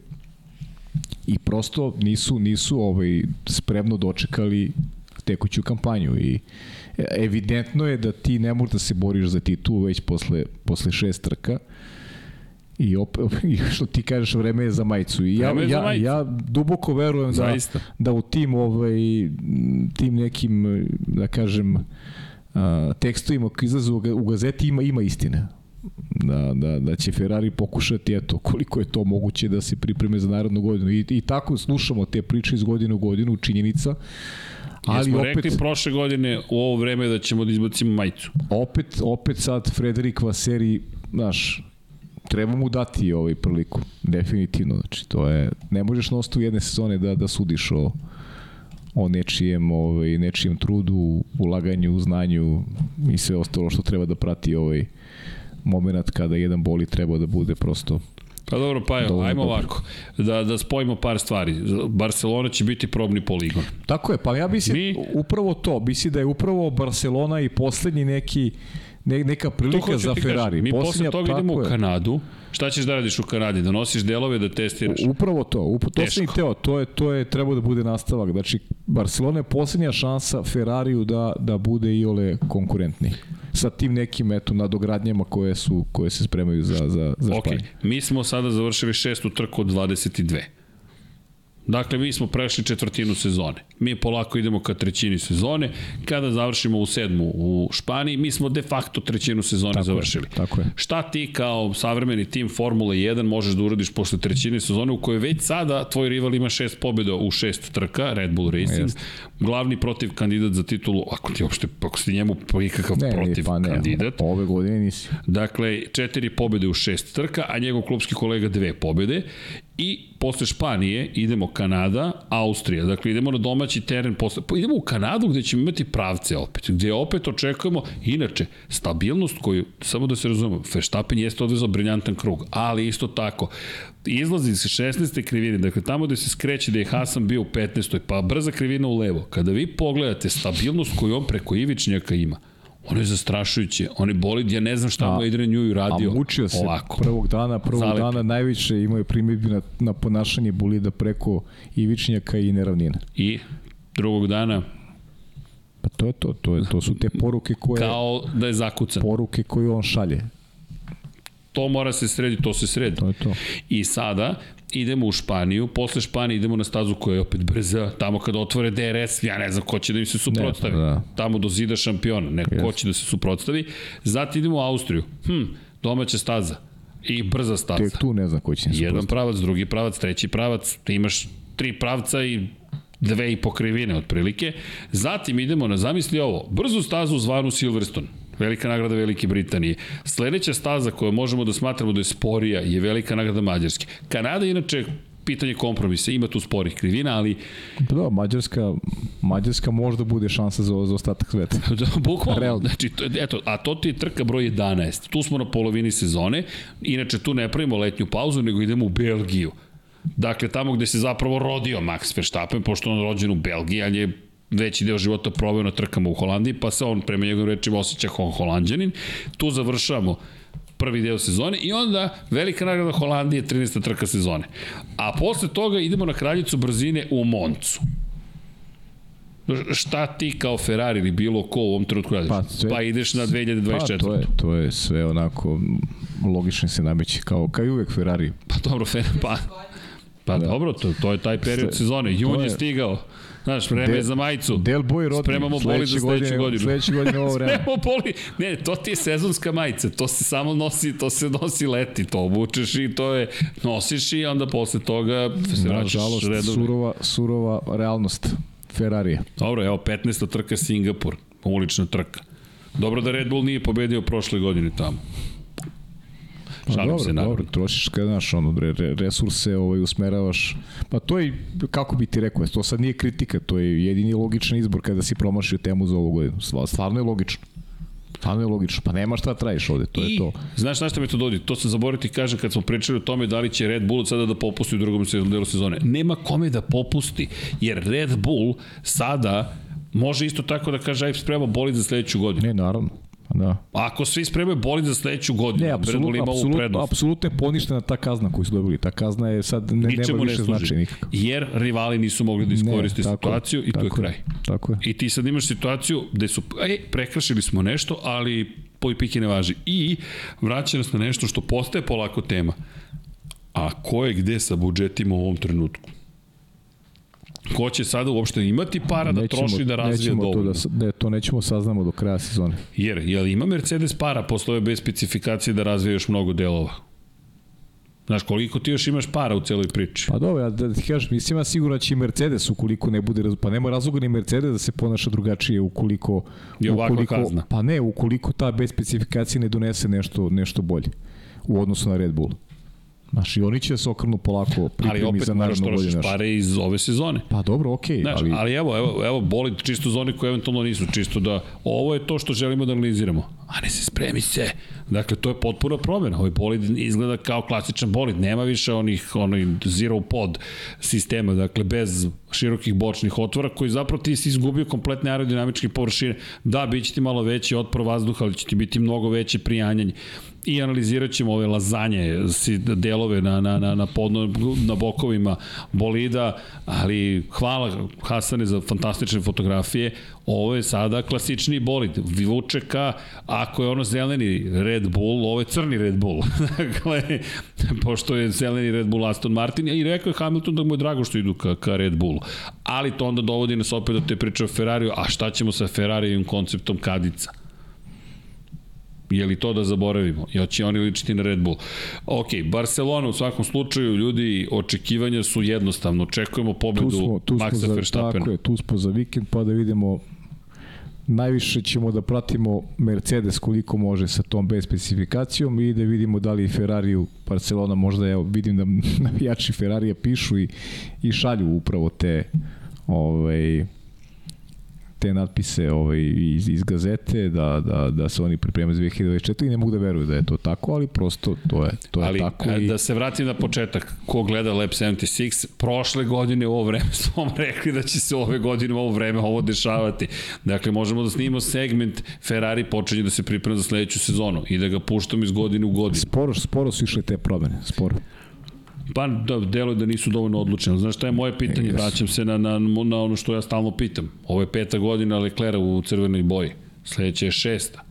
i prosto nisu nisu ovaj spremno dočekali tekuću kampanju i evidentno je da ti ne možeš da se boriš za titul već posle, posle šest trka i, op, i što ti kažeš vreme je za majicu i ja, ja, majicu. ja duboko verujem da, Zaista. da u tim ovaj, tim nekim da kažem a, tekstovima koji izlazu u gazeti ima ima istine da, da, da će Ferrari pokušati eto koliko je to moguće da se pripreme za narodnu godinu i, i tako slušamo te priče iz godine u godinu činjenica Ali ali smo opet rekli prošle godine u ovo vreme da ćemo da izbacimo majicu. opet, opet sad Frederik Vaseri, znaš, treba mu dati ovaj priliku, definitivno, znači to je, ne možeš na osnovu jedne sezone da, da sudiš o, o nečijem, ovaj, nečijem trudu, ulaganju, znanju i sve ostalo što treba da prati ovaj moment kada jedan boli treba da bude prosto Pa dobro, pa evo, ajmo dobro. ovako, da, da spojimo par stvari. Barcelona će biti probni poligon. Tako je, pa ja mislim Mi- upravo to, mislim da je upravo Barcelona i poslednji neki ne, neka prilika za Ferrari. Kažem. Mi posle toga idemo u je. Kanadu. Šta ćeš da radiš u Kanadi? Da nosiš delove, da testiraš? Upravo to, upravo, to sam i teo, to je, to je trebao da bude nastavak. Znači, Barcelona je posljednja šansa Ferrariju da, da bude i ole konkurentni. Sa tim nekim, eto, nadogradnjama koje, su, koje se spremaju za, za, za Španiju. mi smo sada završili šestu trku od 22. Dakle, mi smo prešli četvrtinu sezone. Mi polako idemo ka trećini sezone. Kada završimo u sedmu u Španiji, mi smo de facto trećinu sezone Tako je, završili. tako je. Šta ti kao savremeni tim Formule 1 možeš da uradiš posle trećine sezone u kojoj već sada tvoj rival ima šest pobjeda u šest trka, Red Bull Racing, Jeste. glavni protiv kandidat za titulu, ako ti uopšte, ako si njemu ikakav Ne, protiv pa ne, kandidat. ove godine nisi. Dakle, četiri pobede u šest trka, a njegov klubski kolega dve pobede. I posle Španije idemo Kanada, Austrija. Dakle, idemo na domaći teren. Posle, pa idemo u Kanadu gde ćemo imati pravce opet. Gde opet očekujemo, inače, stabilnost koju, samo da se razumemo, Verstappen jeste odvezao briljantan krug, ali isto tako, izlazi se 16. krivine, dakle tamo gde se skreće da je Hasan bio u 15. pa brza krivina u levo. Kada vi pogledate stabilnost koju on preko Ivičnjaka ima, Ono je zastrašujuće. On je bolid, ja ne znam šta A- mu Adrian Njuju radio. A mučio se ovako. prvog dana, prvog Zalepi. dana najviše imao je primjedbi na, na ponašanje bolida preko Ivičnjaka i neravnina. I drugog dana, Pa to je to, to, je, to su te poruke koje, kao da je zakucan. poruke koje on šalje. To mora se sredi, to se sredi. To je to. I sada idemo u Španiju, posle Španije idemo na stazu koja je opet brza, tamo kada otvore DRS, ja ne znam ko će da im se suprotstavi. Ne, da. Tamo do zida šampiona, neko yes. ko će da se suprotstavi. Zatim idemo u Austriju. Hm, domaća staza i brza staza. Tek tu ne znam ko će se Jedan pravac, drugi pravac, treći pravac, ti imaš tri pravca i dve i pokrivine otprilike. Zatim idemo na, zamisli ovo, brzu stazu zvanu Silverstone. Velika nagrada Velike Britanije. Sledeća staza koju možemo da smatramo da je sporija je Velika nagrada Mađarske. Kanada inače pitanje kompromisa, ima tu sporih krivina, ali... Pa da, Mađarska, Mađarska možda bude šansa za, za ostatak sveta. Da, bukvalno, znači, to, eto, a to ti je trka broj 11. Tu smo na polovini sezone, inače tu ne pravimo letnju pauzu, nego idemo u Belgiju. Dakle, tamo gde se zapravo rodio Max Verstappen, pošto on rođen u Belgiji, ali je veći deo života proveo na trkama u Holandiji, pa se on prema njegovim rečima osjeća kao holandjanin. Tu završavamo prvi deo sezone i onda velika nagrada Holandije 13. trka sezone. A posle toga idemo na kraljicu brzine u Moncu šta ti kao Ferrari ili bilo ko u ovom trenutku radiš? Pa, sve, pa ideš na 2024. Pa to je, to je sve onako logično se nameće kao, kao i uvek Ferrari. Pa dobro, Ferrari, pa, pa da. dobro, to, to je taj period sve, sezone. Jun je, je stigao. Znaš, vreme je za majicu. Del Boy rodni. Spremamo boli za sledeću godinu. Sledeće godine ovo vreme. Spremamo boli. Ne, to ti je sezonska majica. To se samo nosi, to se nosi leti. To obučeš i to je, nosiš i onda posle toga se vraćaš redovno. surova, surova realnost Ferrari. Dobro, evo 15. trka Singapur, ulična trka. Dobro da Red Bull nije pobedio prošle godine tamo. Pa Šalim dobro, se, naravno. dobro, trošiš kada znaš, ono, re, resurse ovaj, usmeravaš. Pa to je, kako bi ti rekao, to sad nije kritika, to je jedini logičan izbor kada si promašio temu za ovu godinu. Stvarno je logično. Stvarno je logično, pa nema šta trajiš ovde, to I, je to. Znaš na šta me to dodi? To se zaboraviti kaže kad smo pričali o tome da li će Red Bull sada da popusti u drugom delu sezone. Nema kome da popusti, jer Red Bull sada može isto tako da kaže aj spremamo bolid za sledeću godinu. Ne, naravno. Da. Ako svi spremaju bolid za sledeću godinu, ne, apsolutno, apsolutno, apsolutno je poništena ta kazna koju su dobili. Ta kazna je sad ne, nema više značaja nikako. Jer rivali nisu mogli da iskoriste ne, situaciju i to je kraj. Tako je. I ti sad imaš situaciju gde su, ej, prekršili smo nešto, ali poj pike ne važi. I vraća nas na nešto što postaje polako tema. A ko je gde sa budžetima u ovom trenutku? Ko će sada uopšte imati para da nećemo, troši da razvija dovoljno? To da, ne, to nećemo saznamo do kraja sezone. Jer, jel ima Mercedes para posle ove bez specifikacije da razvija još mnogo delova? Znaš, koliko ti još imaš para u celoj priči? Pa dobro, ja da ti kažeš, mislim ja sigurno da će i Mercedes ukoliko ne bude, pa nema razloga ni Mercedes da se ponaša drugačije ukoliko... Je ukoliko, kazna. Pa ne, ukoliko ta bez specifikacije ne donese nešto, nešto bolje u odnosu na Red Bull. Znaš, i oni će se okrnu polako pripremi za narednu godinu. Ali opet moraš pare iz ove sezone. Pa dobro, okej. Okay, Znaš, ali... ali evo, evo, evo, boli čisto za one koje eventualno nisu, čisto da ovo je to što želimo da analiziramo. A ne se spremi se. Dakle, to je potpuna promjena. Ovaj bolid izgleda kao klasičan bolid. Nema više onih onoj zero pod sistema, dakle, bez širokih bočnih otvora, koji zapravo ti si izgubio kompletne aerodinamičke površine. Da, bit će ti malo veći otpor vazduha, ali će ti biti mnogo veće prijanjanje i analizirat ćemo ove lazanje, delove na, na, na, na, podno, na bokovima bolida, ali hvala Hasane za fantastične fotografije. Ovo je sada klasični bolid. Vuče ka, ako je ono zeleni Red Bull, ovo je crni Red Bull. dakle, pošto je zeleni Red Bull Aston Martin, i rekao je Hamilton da mu je drago što idu ka, ka Red Bullu. Ali to onda dovodi nas opet do te priče o Ferrariju, a šta ćemo sa Ferrarijevim konceptom kadica? Je li to da zaboravimo? I će oni ličiti na Red Bull? Ok, Barcelona u svakom slučaju, ljudi, očekivanja su jednostavno. Očekujemo pobedu tu smo, tu Maxa za, Verstappena. Tako je, tu smo za vikend pa da vidimo najviše ćemo da pratimo Mercedes koliko može sa tom bez specifikacijom i da vidimo da li Ferrari u Barcelona možda, evo, vidim da navijači Ferrarija pišu i, i šalju upravo te ovaj, te natpise ovaj, iz, iz gazete da, da, da se oni pripremaju za 2024 i ne mogu da veruju da je to tako, ali prosto to je, to je ali, tako. Ali i... da se vratim na početak, ko gleda Lab 76, prošle godine u ovo vreme smo vam rekli da će se ove godine u ovo vreme ovo dešavati. Dakle, možemo da snimimo segment Ferrari počinje da se priprema za sledeću sezonu i da ga puštamo iz godine u godinu. Sporo, sporo su išle te promene, sporo. Pa da, delo je da nisu dovoljno odlučeni. Znaš šta je moje pitanje? Vraćam se na, na, na ono što ja stalno pitam. Ovo je peta godina Leclerc u crvenoj boji. Sledeća je šesta.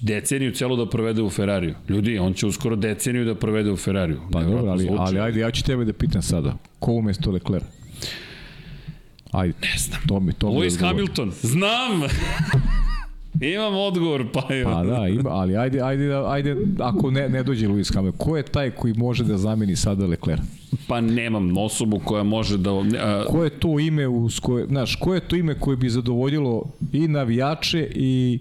deceniju celo da provede u Ferrariju. Ljudi, on će uskoro deceniju da provede u Ferrariju. Pa dobro, ali, ali ajde, ja ću tebe da pitam sada. Ko umesto Leclerc? Ajde. Ne znam. To mi, to Lewis. Hamilton, znam! Imam odgovor, pa je. Pa da, ima, ali ajde, ajde, ajde ako ne, ne dođe Lewis Hamilton, ko je taj koji može da zameni sada Leclerc? Pa nemam osobu koja može da... A, Ko je to ime uz koje, znaš, ko je to ime koje bi zadovoljilo i navijače i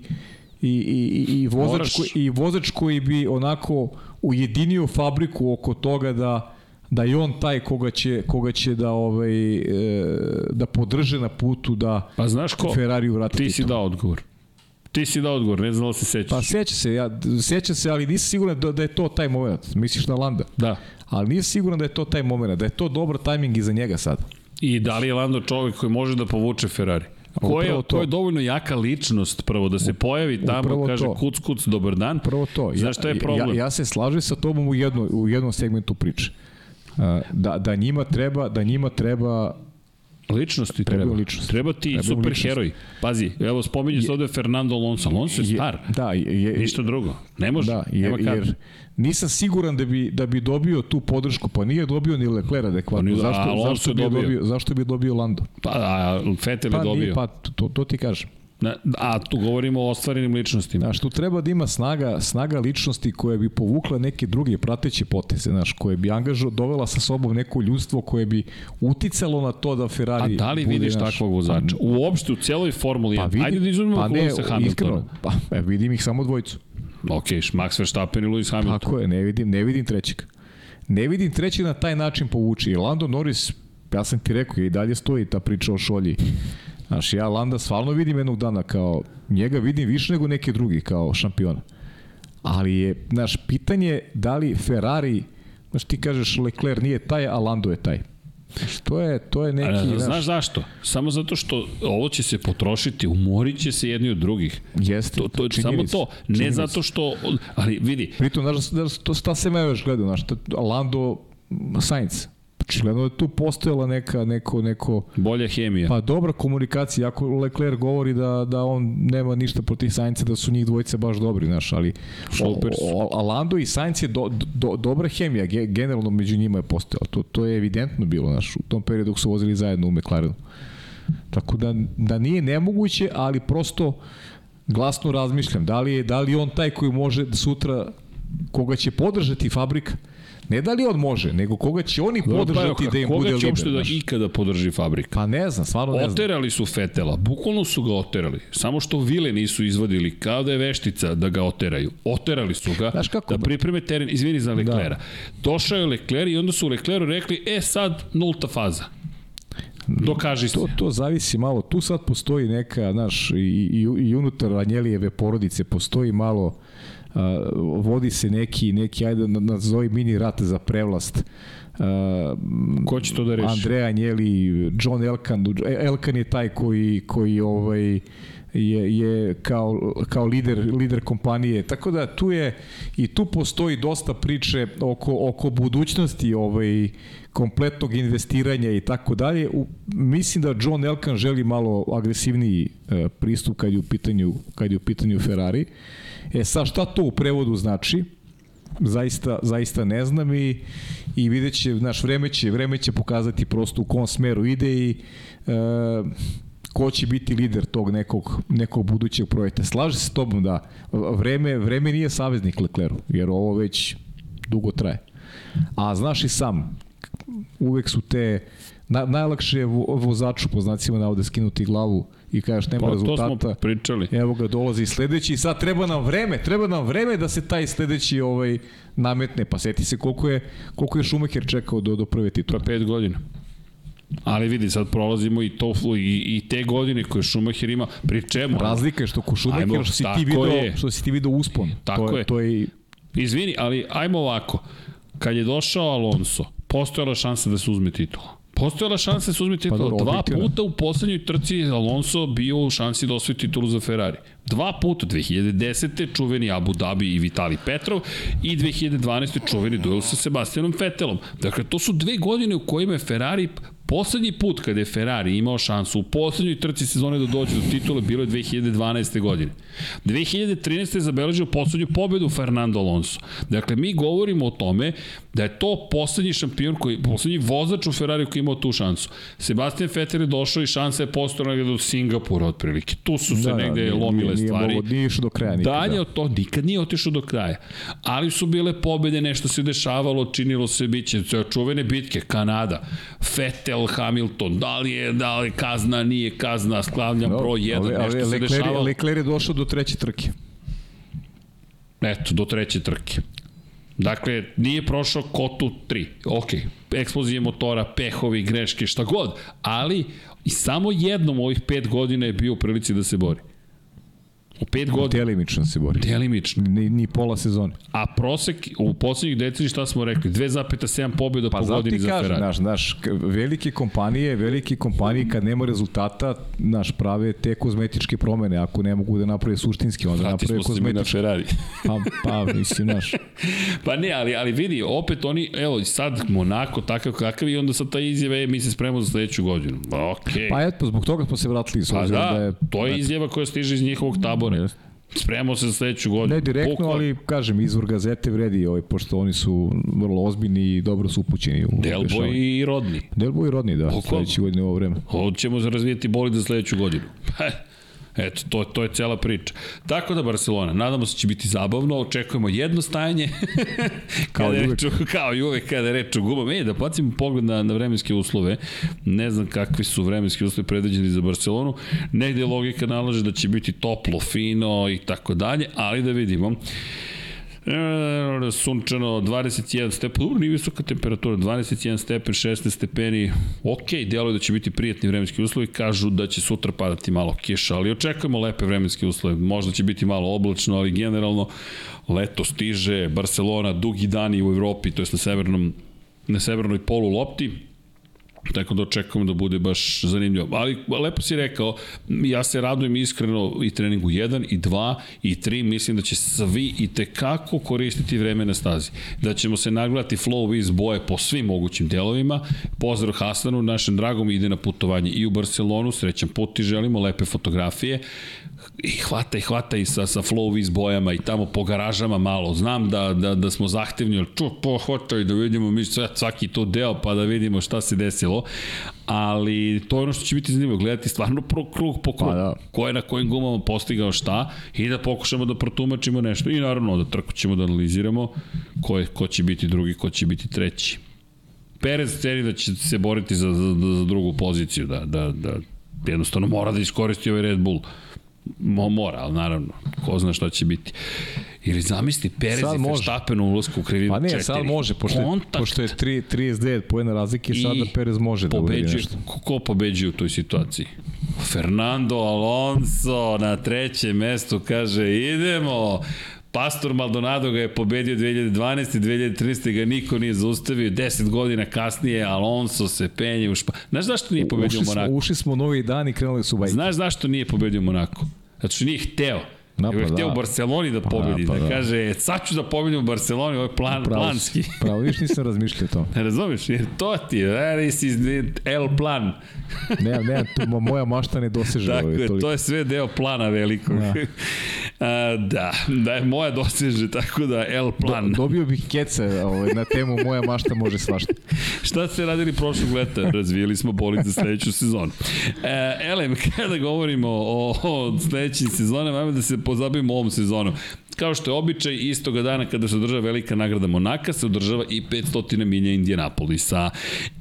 i, i, i, i, vozač, Moraš- koji, i vozač koji bi onako ujedinio fabriku oko toga da da je on taj koga će koga će da ovaj e, da podrže na putu da pa znaš ko? Ferrari vrati Ti si dao odgovor. Ti si dao odgovor, ne znam da se sećaš. Pa seća se, ja, seća se, ali nisam siguran da, da je to taj moment. Misliš na Landa? Da. Ali nisam siguran da je to taj moment, da je to dobar tajming i za njega sad. I da li je Lando čovek koji može da povuče Ferrari? Ko je, to. ko je dovoljno jaka ličnost prvo da se pojavi tamo, Upravo kaže to. kuc kuc dobar dan. Prvo to. Znaš šta je problem? Ja, ja se slažem sa tobom u, jedno, u jednom segmentu priče. A, Da, da njima treba da njima treba Ličnosti Treba treba. ličnost. Treba ti Treba super ličnost. heroj. Pazi, evo spominje se ovde Fernando Alonso. Alonso je star. Da, je, Ništa drugo. Ne može. Da, Nema jer, kad. jer nisam siguran da bi da bi dobio tu podršku, pa nije dobio ni Leclerc adekvatno. Pa zašto, zašto je bi je dobio. dobio? Zašto bi je dobio Lando? Pa, a Fetel je Pa, dobio. nije, pa to, to ti kažem. Na, a tu govorimo o ostvarenim ličnostima. Znaš, tu treba da ima snaga, snaga ličnosti koja bi povukla neke druge prateće poteze, znaš, koje bi angažo, dovela sa sobom neko ljudstvo koje bi uticalo na to da Ferrari A da li bude, vidiš znaš, takvog vozača? Uopšte u celoj Formuli 1. Pa vidim, Ajde da izuzmemo pa ne, Lewisa Hamiltona. iskreno, pa, e, vidim ih samo dvojicu. Ok, Max Verstappen i Lewis Hamilton. Tako je, ne vidim, ne vidim trećeg. Ne vidim trećeg na taj način povuči. I Lando Norris, ja sam ti rekao, i dalje stoji ta priča o šolji. Znaš, ja Landa stvarno vidim jednog dana kao, njega vidim više nego neke drugi kao šampiona. Ali je, znaš, pitanje da li Ferrari, znaš, ti kažeš Leclerc nije taj, a Lando je taj. Znaš, to je, to je neki, A, znaš, znaš zašto? Samo zato što ovo će se potrošiti, umorit će se jedni od drugih. jeste, To, to je samo to. Ne činjenica. zato što... Ali vidi, Pritom, znaš, to šta se me još gledao, znaš, Lando Sainz. Očigledno je tu postojala neka, neko, neko, bolja hemija. Pa dobra komunikacija, ako Leclerc govori da, da on nema ništa protiv Sainca, da su njih dvojice baš dobri, znaš, ali o, o, Lando i Sainz je do, do, dobra hemija, ge, generalno među njima je postojala, to, to je evidentno bilo, znaš, u tom periodu dok su vozili zajedno u McLarenu. Tako da, da nije nemoguće, ali prosto glasno razmišljam, da li je, da li on taj koji može da sutra, koga će podržati fabrika, Ne da li on može, nego koga će oni podržati pa, da im koga bude će lider. uopšte da ikada podrži fabrika? Pa ne znam, stvarno ne znam. Oterali su Fetela, bukvalno su ga oterali. Samo što vile nisu izvadili, kao da je veštica da ga oteraju. Oterali su ga Znaš kako? da pripreme teren, izvini za Leklera. Da. Došao je Lekler i onda su Lekleru rekli, e sad nulta faza. Dokaži se. To, to zavisi malo, tu sad postoji neka, znaš, i, i, i unutar Anjelijeve porodice postoji malo, vodi se neki, neki, ajde na- nazovi mini rat za prevlast. Uh, Ko će to da reši? Andrea Anjeli, John Elkan, Elkan je taj koji, koji ovaj, je, je kao, kao lider, lider kompanije. Tako da tu je i tu postoji dosta priče oko, oko budućnosti ovaj, kompletnog investiranja i tako dalje. U- Mislim da John Elkan želi malo agresivniji e, pristup kad je u pitanju, kad je u pitanju Ferrari. E sad šta to u prevodu znači? zaista, zaista ne znam i, i vidjet će, znaš, vreme će, vreme će pokazati prosto u kom smeru ide i e, ko će biti lider tog nekog, nekog budućeg projekta. Slaže se s tobom da vreme, vreme nije saveznik Lecleru, jer ovo već dugo traje. A znaš i sam, uvek su te na, najlakše je vo- vozaču po znacima navode skinuti glavu i kažeš nema Pa, to rezultata. smo pričali. Evo ga dolazi sledeći i sad treba nam vreme, treba nam vreme da se taj sledeći ovaj nametne. Pa seti se koliko je koliko je Schumacher čekao do do prve titule. Pa pet godina. Ali vidi, sad prolazimo i to i, i te godine koje Schumacher ima, pri čemu? Razlika je što ko Schumacher Ajmo, što si ti video, je. što si ti video uspon. Tako to je. To je Izvini, ali ajmo ovako. Kad je došao Alonso, postojala šansa da se uzme titula. Postojala šansa da se uzme titula. dobro, Dva objektivno. puta u poslednjoj trci je Alonso bio u šansi da osvoji titulu za Ferrari. Dva puta, 2010. čuveni Abu Dhabi i Vitali Petrov i 2012. čuveni duel sa Sebastianom Vettelom. Dakle, to su dve godine u kojima je Ferrari Poslednji put kada je Ferrari imao šansu u poslednjoj trci sezone da dođe do titule bilo je 2012. godine. 2013. je zabeležio poslednju pobedu Fernando Alonso. Dakle, mi govorimo o tome da je to poslednji šampion, koji, poslednji vozač u Ferrari koji je imao tu šansu. Sebastian Vettel je došao i šansa je postojala do Singapura otprilike. Tu su se Da, da, negde nije- lomile nije stvari. mogo- nije išao do kraja nikad, Dalje da. od to nikad nije otišao do kraja. Ali su bile pobede, nešto se dešavalo, činilo se biće čuvene bitke, Kanada, Vettel, Hamilton, da li je, da li je kazna, nije kazna, sklavljam Dobro, broj 1, ali- ali nešto se Leclerc- dešavalo. Leclerc je došao do treće trke. Eto, do treće trke. Dakle, nije prošao kotu 3. Ok, eksplozije motora, pehovi, greške, šta god. Ali i samo jednom u ovih pet godina je bio u prilici da se bori. U pet godina. Delimično se bori. Delimično. Ni, ni pola sezone. A prosek u poslednjih deceniji šta smo rekli? 2,7 pobjeda Pa po godini za Ferrari. znaš, k- velike kompanije, velike kompanije kad nema rezultata, znaš, prave te kozmetičke promene, ako ne mogu da naprave suštinski, onda Vrati naprave smo se mi na kozmetičke. Ferrari. Pa, pa, mislim, znaš, Pa ne, ali, ali vidi, opet oni, evo, sad Monako takav kakav i onda sad ta izjava je mi se spremamo za sledeću godinu. Okej. pa eto, zbog toga smo se vratili, Pa da, da je... to je izjava koja stiže iz njihovog tabora. Spremamo se za sledeću godinu. Ne direktno, Bukvalno. ali kažem, izvor gazete vredi, ovaj, pošto oni su vrlo ozbiljni i dobro su upućeni u Delboj i Rodni. Delboj i rodni, da, Bukvalno. sledeći godine u ovo vreme. Hoćemo razvijeti bolid za sledeću godinu. Eto, to, to je cela priča. Tako da Barcelona, nadamo se da će biti zabavno, očekujemo jedno stajanje. Kao i je uvek. reč, o- kao i uvek kada je reč o gumama. E, da bacimo pogled na, na vremenske uslove. Ne znam kakvi su vremenski uslovi predviđeni za Barcelonu. Negde logika nalaže da će biti toplo, fino i tako dalje, ali da vidimo. E, sunčano 21 stepen, dobro, nije visoka temperatura, 21 stepen, 16 stepeni, ok, djeluje da će biti prijatni vremenski uslovi, kažu da će sutra padati malo kiša, ali očekujemo lepe vremenske uslove, možda će biti malo oblačno, ali generalno leto stiže, Barcelona, dugi dani u Evropi, to je na severnom na severnoj polu lopti, Tako da očekujemo da bude baš zanimljivo. Ali lepo si rekao, ja se radujem iskreno i treningu 1 i 2 i 3, mislim da će svi i tekako koristiti vreme na stazi. Da ćemo se nagledati flow iz boje po svim mogućim delovima. Pozdrav Hasanu, našem dragom ide na putovanje i u Barcelonu, srećan put i želimo lepe fotografije i hvata i hvata i sa, sa flow iz bojama i tamo po garažama malo. Znam da, da, da smo zahtevni, ali ču, pohvataj da vidimo mi sve, svaki to deo pa da vidimo šta se desilo. Ali to je ono što će biti zanimljivo, gledati stvarno pro, krug po krug. Pa da. Ko je na kojim gumama postigao šta i da pokušamo da protumačimo nešto. I naravno da trku ćemo da analiziramo ko, je, ko će biti drugi, ko će biti treći. Perez ceni da će se boriti za, za, za drugu poziciju, da, da, da jednostavno mora da iskoristi ovaj Red Bull. Mo, mora, ali naravno, ko zna šta će biti. Ili zamisli Perez Sad i. Verstappen u ulazku u krivinu Pa ne, 4. sad može, pošto je, Kontakt. pošto je 3, 39 pojena razlike, I sada Perez može da pobeđuje, nešto. ko, ko pobeđuje u toj situaciji? Fernando Alonso na trećem mestu kaže idemo Pastor Maldonado ga je pobedio 2012. 2013. ga niko nije zaustavio. 10 godina kasnije Alonso se penje u špa... Znaš zašto nije pobedio Ušli smo, Monako? ušli smo u novi dan i krenuli su bajke. Znaš zašto nije pobedio Monako? Zato što nije hteo. Da, Nego je pa hteo da. u Barceloni da pobedi, da, pa da, da. kaže, "E, sad ću da pobedim u Barceloni, ovo je plan, Pravo planski. Pravo, viš nisam razmišljao o tome. Ne razumeš? Jer to ti je, this is the L plan. Ne, ne, to, mo- moja mašta ne doseže. Tako ovaj, je, toliko. to je sve deo plana velikog. Da, A, da, da je moja doseže, tako da L plan. Do, dobio bih kece ovaj, na temu moja mašta može svašta. Šta ste radili prošlog leta? Razvijeli smo bolid za sledeću sezonu. E, Elem, kada govorimo o, o sledećim sezonama, ajmo da se pozabavimo ovom sezonom. Kao što je običaj, istoga dana kada se održava velika nagrada Monaka, se održava i 500 milja Indianapolisa.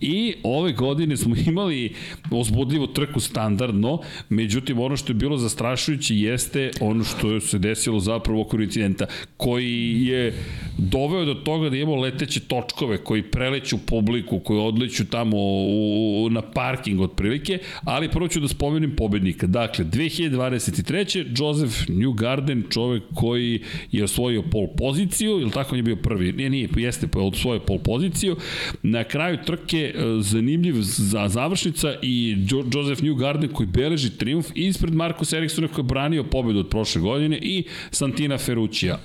I ove godine smo imali uzbudljivu trku standardno, međutim ono što je bilo zastrašujuće jeste ono što se desilo zapravo okviru incidenta, koji je doveo do toga da imamo leteće točkove koji preleću publiku, koji odleću tamo u, u, na parking otprilike, ali prvo ću da spomenem pobednika. Dakle, 2023. Joseph Newgarden, čovek koji je osvojio pol poziciju, ili tako on je bio prvi, nije, nije, jeste osvojio pol poziciju. Na kraju trke e, zanimljiv za završnica i jo, Joseph Newgarden koji beleži triumf ispred Marcus Ericssona koji je branio pobedu od prošle godine i Santina Ferruccija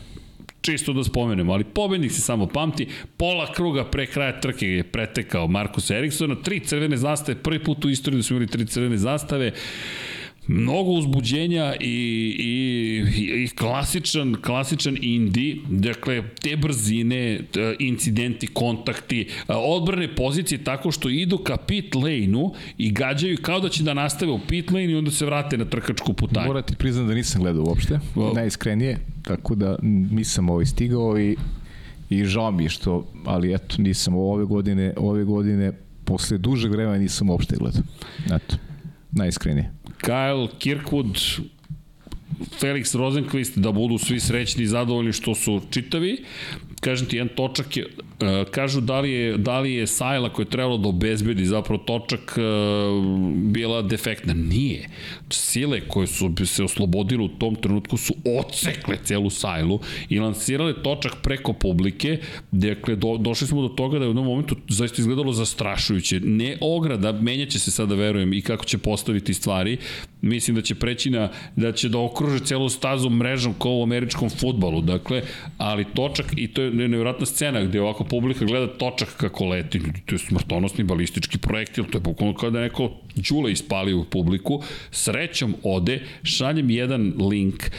čisto da spomenemo, ali pobednik se samo pamti, pola kruga pre kraja trke je pretekao Markus Eriksona, tri crvene zastave, prvi put u istoriji da smo imali tri crvene zastave, mnogo uzbuđenja i, i, i klasičan, klasičan indi, dakle, te brzine, incidenti, kontakti, odbrane pozicije tako što idu ka pit lane-u i gađaju kao da će da nastave u pit lane i onda se vrate na trkačku putanju. Morate priznam da nisam gledao uopšte, najiskrenije, tako da nisam ovaj stigao i i žao mi što, ali eto, nisam ove godine, ove godine posle dužeg vremena nisam uopšte gledao. Eto, najiskrenije. Kyle Kirkwood, Felix Rosenqvist da budu svi srećni i zadovoljni što su čitavi. Kažem ti, jedan točak je, kažu da li je, da li je Sajla koja je trebalo da obezbedi zapravo točak uh, bila defektna. Nije. Sile koje su se oslobodile u tom trenutku su ocekle celu Sajlu i lansirale točak preko publike. Dakle, do, došli smo do toga da je u jednom momentu zaista izgledalo zastrašujuće. Ne ograda, menjaće se sada, verujem, i kako će postaviti stvari. Mislim da će preći na, da će da okruže celu stazu mrežom kao u američkom futbalu. Dakle, ali točak, i to je nevjerojatna scena gde ovako publika gleda točak kako leti. To je smrtonosni balistički projektil, to je bukvalno kao da neko đule ispalio u publiku. Srećom ode, šaljem jedan link. E,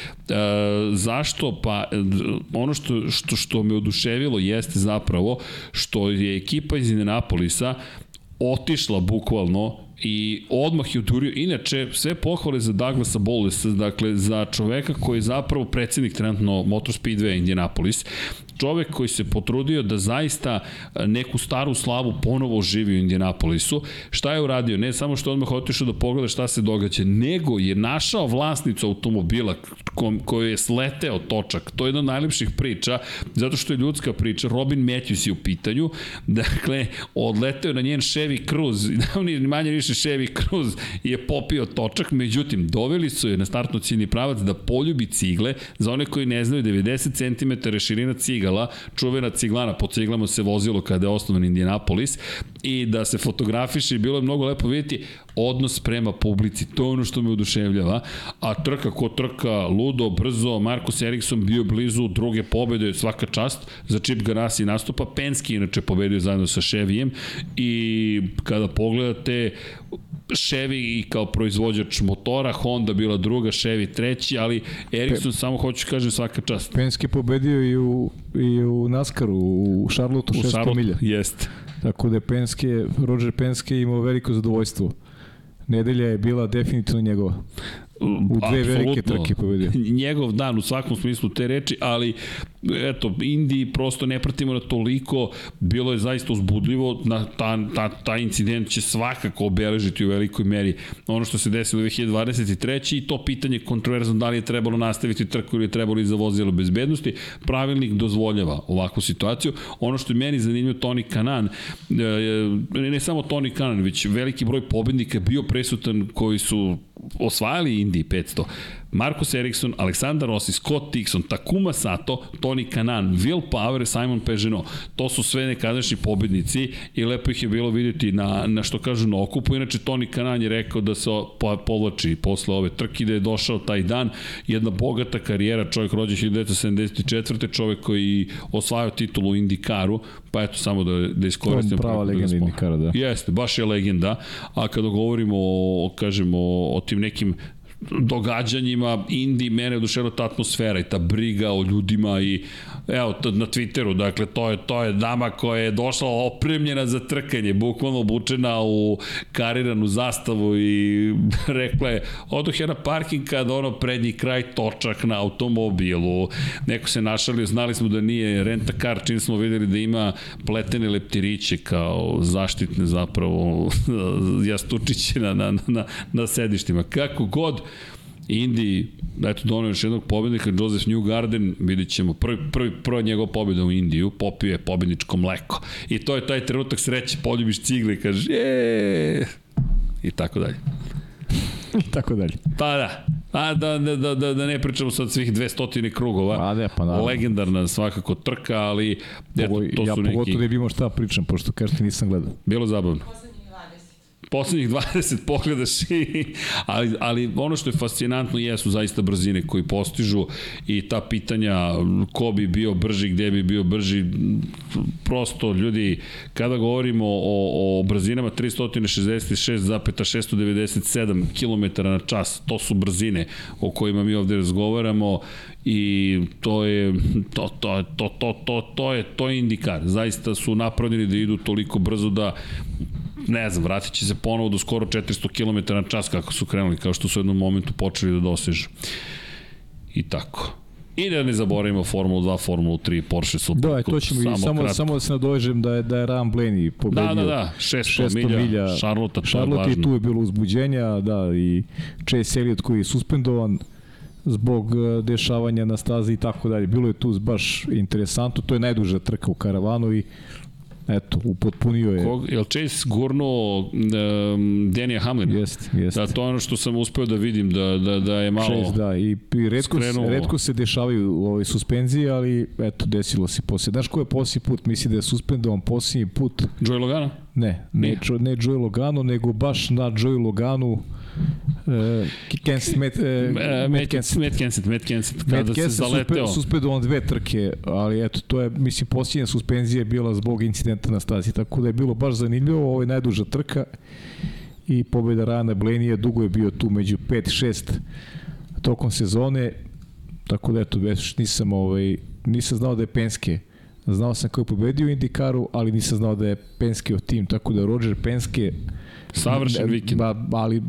zašto? Pa ono što, što, što me oduševilo jeste zapravo što je ekipa iz Indianapolisa otišla bukvalno i odmah je udurio. Inače, sve pohvale za Douglasa Bollesa, dakle, za čoveka koji je zapravo predsednik trenutno Motor Speedway Indianapolis, čovek koji se potrudio da zaista neku staru slavu ponovo živi u Indianapolisu. Šta je uradio? Ne samo što odmah otišao da pogleda šta se događa, nego je našao vlasnicu automobila koju je sleteo točak. To je jedna od najlepših priča, zato što je ljudska priča. Robin Matthews je u pitanju. Dakle, odleteo na njen Chevy Cruze, ni manje više Chevy Cruze je popio točak, međutim, doveli su je na startno ciljni pravac da poljubi cigle. Za one koji ne znaju, 90 cm širina cigala cigala, čuvena ciglana, po ciglama se vozilo kada je osnovan Indianapolis i da se fotografiše bilo je mnogo lepo vidjeti odnos prema publici, to je ono što me oduševljava, a trka ko trka, ludo, brzo, Markus Eriksson bio blizu druge pobede, svaka čast, za Chip Ganassi nastupa, Penske inače pobedio zajedno sa Chevijem i kada pogledate Chevy i kao proizvođač motora, Honda bila druga, Chevy treći, ali Ericsson Pe, samo hoću kažem svaka čast. Penske pobedio i u, i u NASCAR-u, u Charlotte 600 milja. Jeste. Tako da je Penske, Roger Penske imao veliko zadovoljstvo. Nedelja je bila definitivno njegova. U dve Absolutno. velike trke pobedio. Njegov dan u svakom smislu te reči, ali eto, Indi prosto ne pratimo na toliko, bilo je zaista uzbudljivo, na ta, ta, ta incident će svakako obeležiti u velikoj meri ono što se desilo u 2023. i to pitanje kontroverzno da li je trebalo nastaviti trku ili je trebalo i za vozilo bezbednosti, pravilnik dozvoljava ovakvu situaciju. Ono što je meni zanimljivo, Toni Kanan, e, ne samo Toni Kanan, već veliki broj pobednika bio presutan koji su osvajali Indy 500. Marcus Ericsson, Aleksandar Rossi, Scott Dixon, Takuma Sato, Tony Kanan, Will Power, Simon Peugeot. To su sve nekadašnji pobednici i lepo ih je bilo vidjeti na, na što kažu na okupu. Inače, Tony Kanan je rekao da se povlači posle ove trke, da je došao taj dan. Jedna bogata karijera, čovjek rođe 1974. čovjek koji osvajao titulu u Indikaru, pa eto samo da, da iskoristim. Prava legenda da Indikara, da. Jeste, baš je legenda. A kada govorimo o, kažemo, o tim nekim događanjima Indi mene oduševila ta atmosfera i ta briga o ljudima i evo na Twitteru dakle to je to je dama koja je došla opremljena za trkanje bukvalno obučena u kariranu zastavu i rekla je odoh je na parking kad ono prednji kraj točak na automobilu. Neko se našalio znali smo da nije renta car čim smo videli da ima pletene leptiriće kao zaštitne zapravo jastučiće na, na, na, na sedištima. Kako god Indi, eto, donio još jednog pobednika, Joseph Newgarden, vidit ćemo, prvi, prvi, prvi njegov pobjeda u Indiju, popio je pobedničko mleko. I to je taj trenutak sreće, poljubiš cigle i kažeš, je i tako dalje. I tako dalje. Pa da. A da, da, da, da, da ne pričamo sad svih 200 krugova. A ne, pa naravno. Legendarna svakako trka, ali eto, to ja su neki... Ja pogotovo ne bi imao šta pričam, pošto kažete nisam gledao. Bilo zabavno. Poslednjih 20 pogledaš i, ali, ali ono što je fascinantno jesu zaista brzine koji postižu i ta pitanja ko bi bio brži, gde bi bio brži, prosto ljudi, kada govorimo o, o brzinama 366,697 km na čas, to su brzine o kojima mi ovde razgovaramo i to je to to to to to to je to je indikar. Zaista su napravljeni da idu toliko brzo da ne znam, vratit će se ponovo do skoro 400 km na čas kako su krenuli, kao što su u jednom momentu počeli da dosežu. I tako. I da ne zaboravimo Formulu 2, Formulu 3, Porsche Super. Da, to ćemo samo, i samo, kratko. samo da se nadovežem da je, da je Ram Blaney pobedio. Da, da, da, 600, 600 milja, milja Charlotte, to Charlotte je važno. tu je bilo uzbuđenja, da, i Chase Elliot koji je suspendovan zbog e, dešavanja na stazi i tako dalje. Bilo je tu baš interesantno, to je najduža trka u karavanu i eto, upotpunio je. Kog, je li Chase gurnuo um, Denija Hamlina? Jeste, jeste. Da, to je ono što sam uspeo da vidim, da, da, da je malo Chase, da, i, i redko, skrenuo. redko se dešavaju u ovoj suspenziji, ali eto, desilo se poslije. Znaš ko je posljednji put? Misli da je suspendovan posljednji put? Joey Logano? Ne, ne, ne, ne Joey Logano, nego baš na Joey Loganu Uh, Kenseth, Matt, uh, Matt Kenseth. Matt Kenseth, Matt Kenseth, kada Matt se zaleteo. Suspendovan dve trke, ali eto, to je, mislim, posljednja suspenzija je bila zbog incidenta na stazi, tako da je bilo baš zanimljivo, ovo je najduža trka i pobjeda Rana Blenija, dugo je bio tu među 5-6 tokom sezone, tako da eto, već nisam, ovaj, nisam znao da je Penske Znao sam ko je pobedio u Indikaru, ali nisam znao da je Penske od tim, tako da Roger Penske Savršen vikend. Ba, ali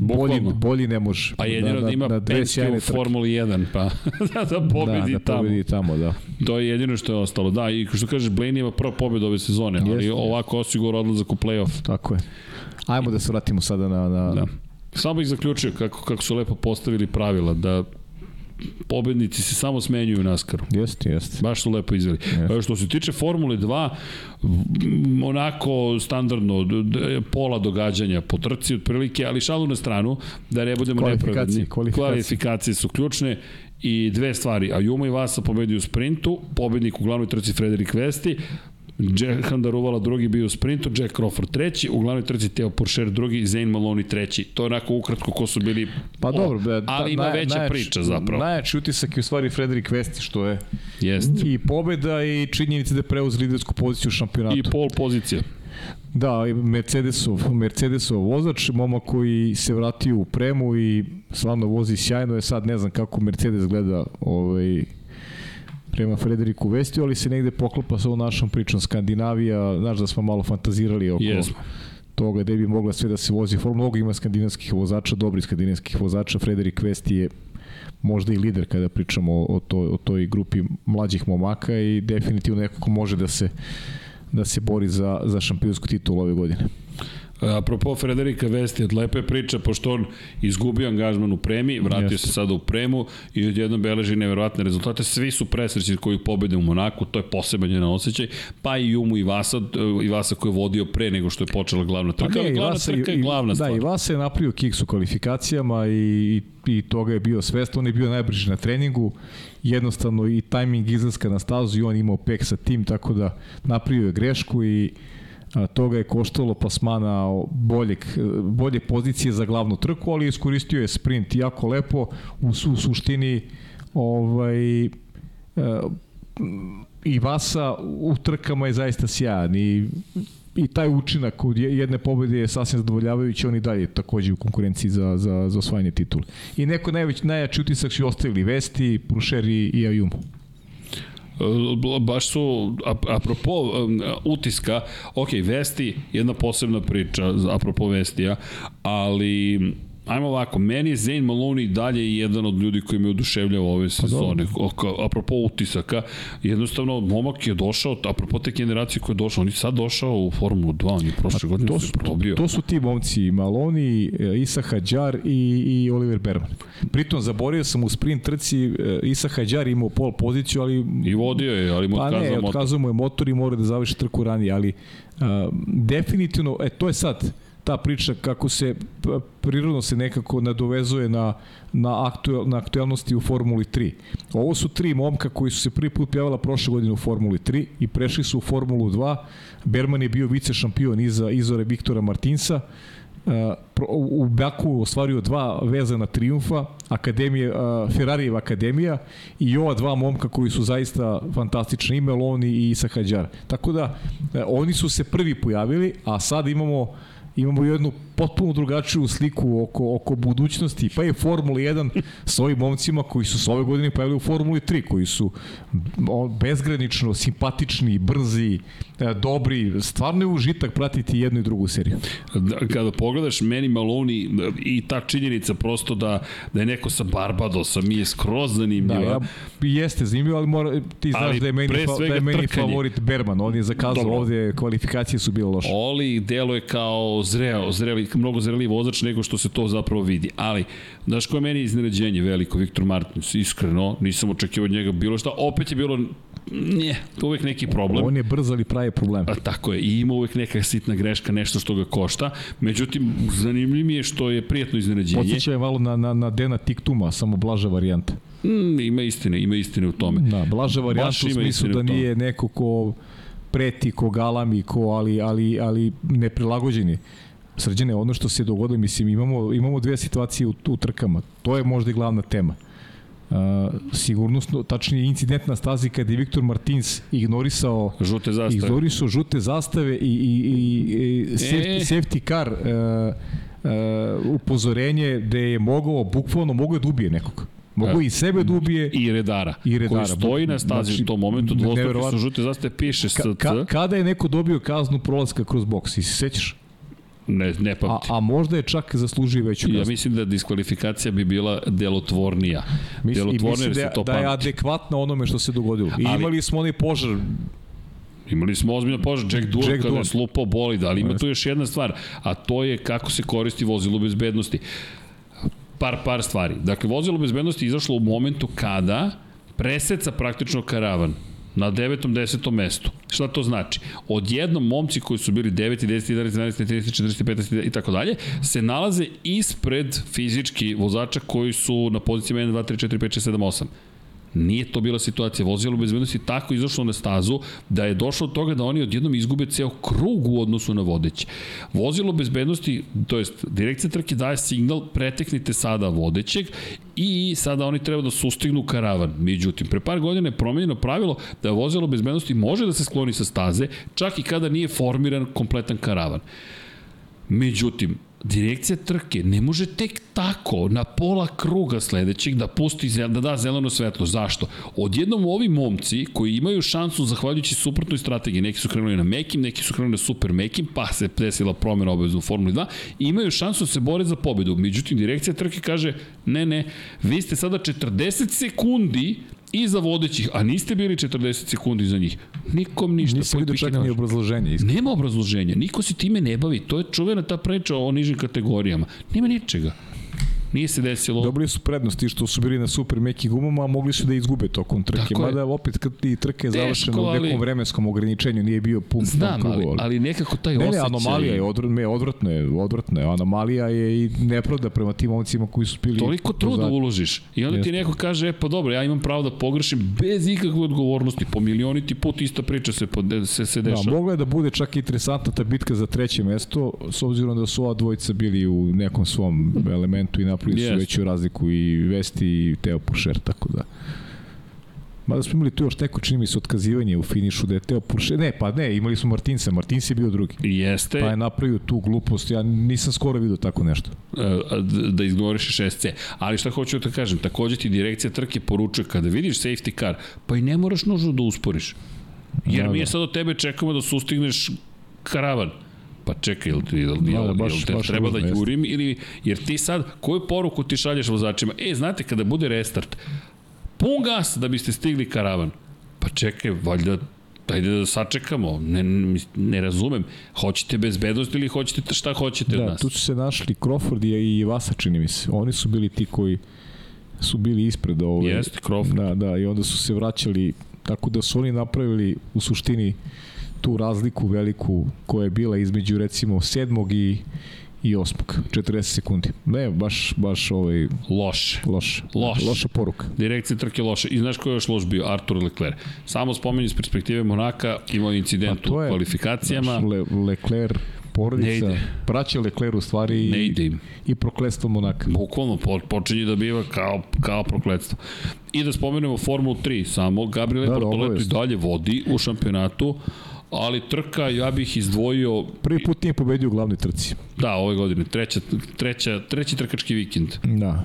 bolji, bolji ne može. Pa jedino da, da ima Penske u Formuli 1, pa da, da pobedi da, da tamo. pobedi tamo, da. To je jedino što je ostalo. Da, i što kažeš, Blaney ima prvo pobedu ove sezone, ali Jeste. ovako osigura odlazak u play-off. Tako je. Ajmo da se vratimo sada na... na... Da. Samo bih zaključio kako, kako su lepo postavili pravila, da pobednici se samo smenjuju u Naskaru. Jeste, jeste. Baš su lepo izveli. Jeste. Što se tiče Formule 2, onako standardno, pola događanja po trci otprilike, ali šalu na stranu, da ne budemo nepravedni. Kvalifikacije. Kvalifikacije su ključne i dve stvari. Ajuma i Vasa pobedio u sprintu, pobednik u glavnoj trci Frederik Vesti, Jack Daruvala drugi bio u sprintu, Jack Crawford treći, u glavnoj trci Teo Porcher drugi, Zane Maloney treći. To je onako ukratko ko su bili... Pa dobro, be, ali ima naj, veća najjač, priča zapravo. Najjači utisak je u stvari Frederik Vesti, što je Jest. i pobeda i činjenica da je preuz lidersku poziciju u šampionatu. I pol pozicija. Da, Mercedesov, Mercedesov vozač, momak koji se vratio u premu i stvarno vozi sjajno, je sad ne znam kako Mercedes gleda ovaj, prema Frederiku Vestiju, ali se negde poklopa sa ovom našom pričom Skandinavija, znaš da smo malo fantazirali oko Jesmo. toga gde bi mogla sve da se vozi. For mnogo ima skandinavskih vozača, dobri skandinavskih vozača, Frederik Vesti je možda i lider kada pričamo o, o, toj, o toj grupi mlađih momaka i definitivno neko ko može da se da se bori za, za šampionsku titulu ove godine. Apropo Frederika Vesti, od lepe priča, pošto on izgubio angažman u premi, vratio Jeste. se sada u premu i odjednom beleži neverovatne rezultate. Svi su presrećni koji pobede u Monaku, to je poseban jedan osjećaj, pa i Jumu i Vasa, i Vasa koji je vodio pre nego što je počela glavna trka. Pa ne, glavna Vasa, trka je glavna stvar. Da, i Vasa je napravio kiks u kvalifikacijama i, i toga je bio svest, on je bio najbrži na treningu, jednostavno i tajming izlaska na stazu i on imao pek sa tim, tako da napravio je grešku i a, toga je koštalo plasmana boljeg, bolje pozicije za glavnu trku, ali iskoristio je sprint jako lepo, u, u suštini ovaj, e, i Vasa u trkama je zaista sjajan i i taj učinak od jedne pobede je sasvim zadovoljavajući, oni dalje takođe u konkurenciji za, za, za osvajanje titula. I neko najveć, najjači utisak su ostavili Vesti, Prušer i, i Ajumu. Baš su, apropo um, utiska, ok, Vesti, jedna posebna priča, apropo Vestija, ali Ajmo ovako, meni je Zane Maloney dalje jedan od ljudi koji me oduševljava ove pa sezone. Pa apropo utisaka, jednostavno momak je došao, apropo te generacije koja je došao, on je sad došao u Formulu 2, on je prošle godine to su, probio. To su ti momci, Maloney, Isa Hadjar i, i Oliver Berman. Pritom zaborio sam u sprint trci, e, Isa Hadjar imao pol poziciju, ali... I vodio je, ali mu otkazao motor. Pa ne, otkazao mu je motor i mora da završi trku ranije, ali a, definitivno, e, to je sad, ta priča kako se prirodno se nekako nadovezuje na, na, aktuel, na aktuelnosti u Formuli 3. Ovo su tri momka koji su se prvi put pjavala prošle godine u Formuli 3 i prešli su u Formulu 2. Berman je bio vice šampion iza Izore Viktora Martinsa u Baku ostvario dva vezana triumfa, Akademije, Ferrarijeva akademija i ova dva momka koji su zaista fantastični, i Meloni i Isa. Tako da, oni su se prvi pojavili, a sad imamo imamo jednu potpuno drugačiju sliku oko, oko budućnosti, pa je Formula 1 sa ovim momcima koji su se ove godine pojavili u Formuli 3, koji su bezgranično simpatični, brzi, e, dobri, stvarno je užitak pratiti jednu i drugu seriju. Da, kada pogledaš meni Maloni i ta činjenica prosto da, da je neko sa Barbadosa mi je skroz zanimljiva. Da, ja, jeste zanimljivo, ali mora, ti znaš ali da je meni, fa, da je meni favorit Berman, on je zakazao Dobro. ovde, kvalifikacije su bile loše. Oli deluje kao zreo, zreli, mnogo zreliji vozač nego što se to zapravo vidi. Ali, znaš koje je meni iznenađenje veliko, Viktor Martins, iskreno, nisam očekivao od njega bilo šta, opet je bilo nije, to uvek neki problem. On je brz, ali pravi problem. A, tako je, i ima uvek neka sitna greška, nešto što ga košta. Međutim, zanimljiv mi je što je prijatno iznenađenje. Podsjeća je malo na, na, na Dena Tiktuma, samo blaža varijanta. Mm, ima istine, ima istine u tome. Da, blaža varijanta u smislu da nije neko ko preti, ko galami, ko, ali, ali, ali neprilagođeni. Srđane, ono što se dogodilo, mislim, imamo, imamo dve situacije u, u trkama. To je možda i glavna tema. Uh, sigurnosno, tačnije incident na stazi kada je Viktor Martins ignorisao žute zastave, ignorisao žute zastave i, i, i, i safety, e. safety car uh, uh, upozorenje da je mogao, bukvalno mogao da ubije nekog. Mogu i sebe da ubije. I redara. I redara. Koji stoji na stazi znači, u tom momentu, dvostruke su žute zastave, piše SC. Ka, ka, kada je neko dobio kaznu prolaska kroz boks, i se sećaš? Ne, ne pa. A, a možda je čak zaslužio veću kaznu. Ja mislim da diskvalifikacija bi bila delotvornija. Mislim, delotvornija mislim da, to da je adekvatna onome što se dogodilo. I ali, imali smo onaj požar Imali smo ozbiljno požar, Jack Doohan Jack kada je slupao bolid, ali ima tu još jedna stvar, a to je kako se koristi vozilo bezbednosti. Par, par stvari. Dakle, vozilo bezbednosti izašlo u momentu kada preseca praktično karavan na devetom, desetom mestu. Šta to znači? Odjednom momci koji su bili 9, 10, 11, 12, 13, 14, 15 i tako dalje, se nalaze ispred fizički vozača koji su na pozicijama 1, 2, 3, 4, 5, 6, 7, 8. Nije to bila situacija. Vozilo bezbednosti tako izašlo na stazu da je došlo od toga da oni odjednom izgube ceo krug u odnosu na vodeće. Vozilo bezbednosti, to jest direkcija trke daje signal preteknite sada vodećeg i sada oni treba da sustignu karavan. Međutim, pre par godina je promenjeno pravilo da vozilo bezbednosti može da se skloni sa staze čak i kada nije formiran kompletan karavan. Međutim, direkcija trke ne može tek tako na pola kruga sledećeg da pusti da da zeleno svetlo. Zašto? Odjednom ovi momci koji imaju šansu zahvaljujući suprotnoj strategiji, neki su krenuli na mekim, neki su krenuli na super mekim, pa se desila promjena obavezno u Formuli 2, imaju šansu da se bore za pobedu. Međutim, direkcija trke kaže, ne, ne, vi ste sada 40 sekundi iza vodećih, a niste bili 40 sekundi za njih. Nikom ništa. Nisi vidio čak ni obrazloženje. Iskreno. Nema obrazloženja. Niko se time ne bavi. To je čuvena ta priča o nižim kategorijama. Nema ničega. Nije se desilo. Dobili su prednosti što su bili na super meki gumama, a mogli su da izgube tokom trke. Tako Mada je. opet kad ti trke je završena u nekom vremenskom ograničenju, nije bio pun Znam, krugu, ali, ali nekako taj ne, osjećaj... Ne, anomalija je odvratna, odvratna je, odvratna je. Anomalija je i nepravda prema tim momcima koji su pili... Toliko truda uložiš. I onda ti neko kaže, e pa dobro, ja imam pravo da pogrešim bez ikakve odgovornosti. Po milioniti put ista priča se, se, se dešava. Da, mogla je da bude čak interesantna ta bitka za treće mesto, s obzirom da su ova dvojica bili u nekom svom elementu i napravili yes. su veću razliku i Vesti i Teo Pušer, tako da... Mada smo imali tu još neko, čini mi se, otkazivanje u finišu da je Teo Pušer... Ne, pa ne, imali smo Martinsa, Martins je bio drugi. Jeste. Pa je napravio tu glupost, ja nisam skoro vidio tako nešto. E, da izgovoriš 6C. Ali šta hoću da kažem, takođe ti direkcija trke poručuje, kada vidiš safety car, pa i ne moraš nužno da usporiš. Jer da, mi je da. sad od tebe čekamo da sustigneš karavan pa čekaj, jel, jel, jel, jel, baš, te baš treba da jurim ili, jer ti sad, koju poruku ti šalješ vozačima? E, znate, kada bude restart, pun gas da biste stigli karavan. Pa čekaj, valjda ajde da sačekamo, ne, ne razumem. Hoćete bezbednost ili hoćete šta hoćete da, od nas? Da, tu su se našli Crawford i Vasa, čini mi se. Oni su bili ti koji su bili ispred ove. Jeste, Crawford. Da, da, i onda su se vraćali, tako da su oni napravili u suštini uh, tu razliku veliku koja je bila između recimo sedmog i i osmog, 40 sekundi. Ne, baš, baš ovaj... Loše. Loše. Loše. Loša poruka. Direkcija trke loše. I znaš ko je još loš bio? Artur Leclerc. Samo spomenju iz perspektive Monaka imao incident u kvalifikacijama. Znaš, Le, Leclerc porodica, braća Leclerc u stvari Ne i, ide im. i prokletstvo Monaka. Bukvalno po, počinje da biva kao, kao prokledstvo. I da spomenemo Formulu 3, samo Gabriele Da, da, da, i dalje vodi u šampionatu, ali trka, ja bih izdvojio, Prvi put nije pobedio u glavnoj trci. da, ove godine, treća, treća, treći trkački vikend, Da.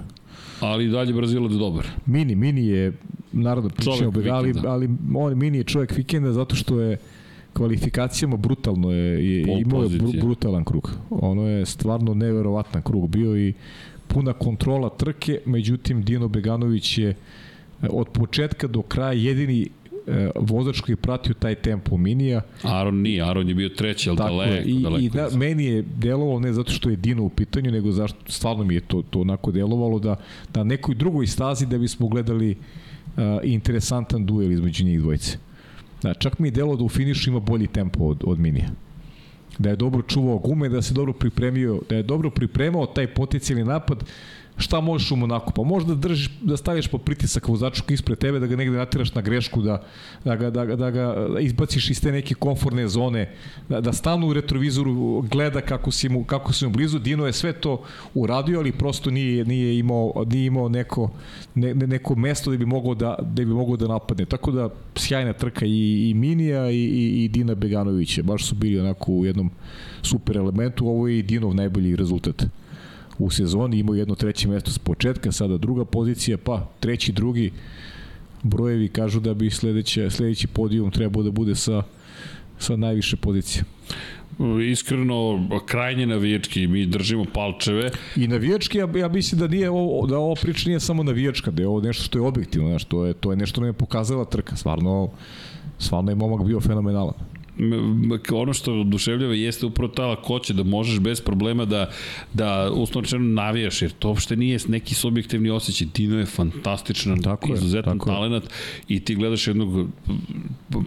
ali dalje Brazila da dobar. Mini, Mini je, naravno pričamo, Čovek ali, ali on, Mini je čovjek vikenda zato što je kvalifikacijama brutalno je, je Pol imao je pozicije. brutalan krug. Ono je stvarno neverovatan krug bio i puna kontrola trke, međutim Dino Beganović je e, od početka do kraja jedini e, vozač koji je pratio taj tempo Minija. Aron nije, Aron je bio treći, ali Tako je. daleko, I, daleko. i da, meni je delovalo ne zato što je Dino u pitanju, nego zašto stvarno mi je to, to onako delovalo da na nekoj drugoj stazi da bismo gledali uh, interesantan duel između njih dvojice. Da, čak mi je delo da u finišu ima bolji tempo od, od Minija. Da je dobro čuvao gume, da se dobro pripremio, da je dobro pripremao taj potencijalni napad, šta možeš u Monaku? Pa možda držiš, da staviš po pritisak vozaču ispred tebe, da ga negde natiraš na grešku, da, da, ga, da, da ga izbaciš iz te neke komfortne zone, da, da stanu u retrovizoru, gleda kako si mu, kako si mu blizu. Dino je sve to uradio, ali prosto nije, nije imao, nije imao neko, ne, ne- neko mesto da bi mogao da, da bi mogao da napadne. Tako da sjajna trka i, i Minija i, i, i Dina Beganovića. Baš su bili onako u jednom super elementu. Ovo je i Dinov najbolji rezultat u sezoni, imao jedno treće mesto s početka, sada druga pozicija, pa treći, drugi brojevi kažu da bi sledeće, sledeći podijum trebao da bude sa, sa najviše pozicije. Iskreno, krajnje navijački, mi držimo palčeve. I navijački, ja, ja mislim da nije ovo, da ova priča nije samo navijačka, da je ovo nešto što je objektivno, znaš, to je, to je nešto nam je pokazala trka, stvarno, stvarno je momak bio fenomenalan. Ono što oduševljava jeste upravo ta lakoća da možeš bez problema da, da rečeno navijaš, jer to uopšte nije neki subjektivni osjećaj. Dino je fantastičan, Tako je, izuzetan tako je. talenat i ti gledaš jednog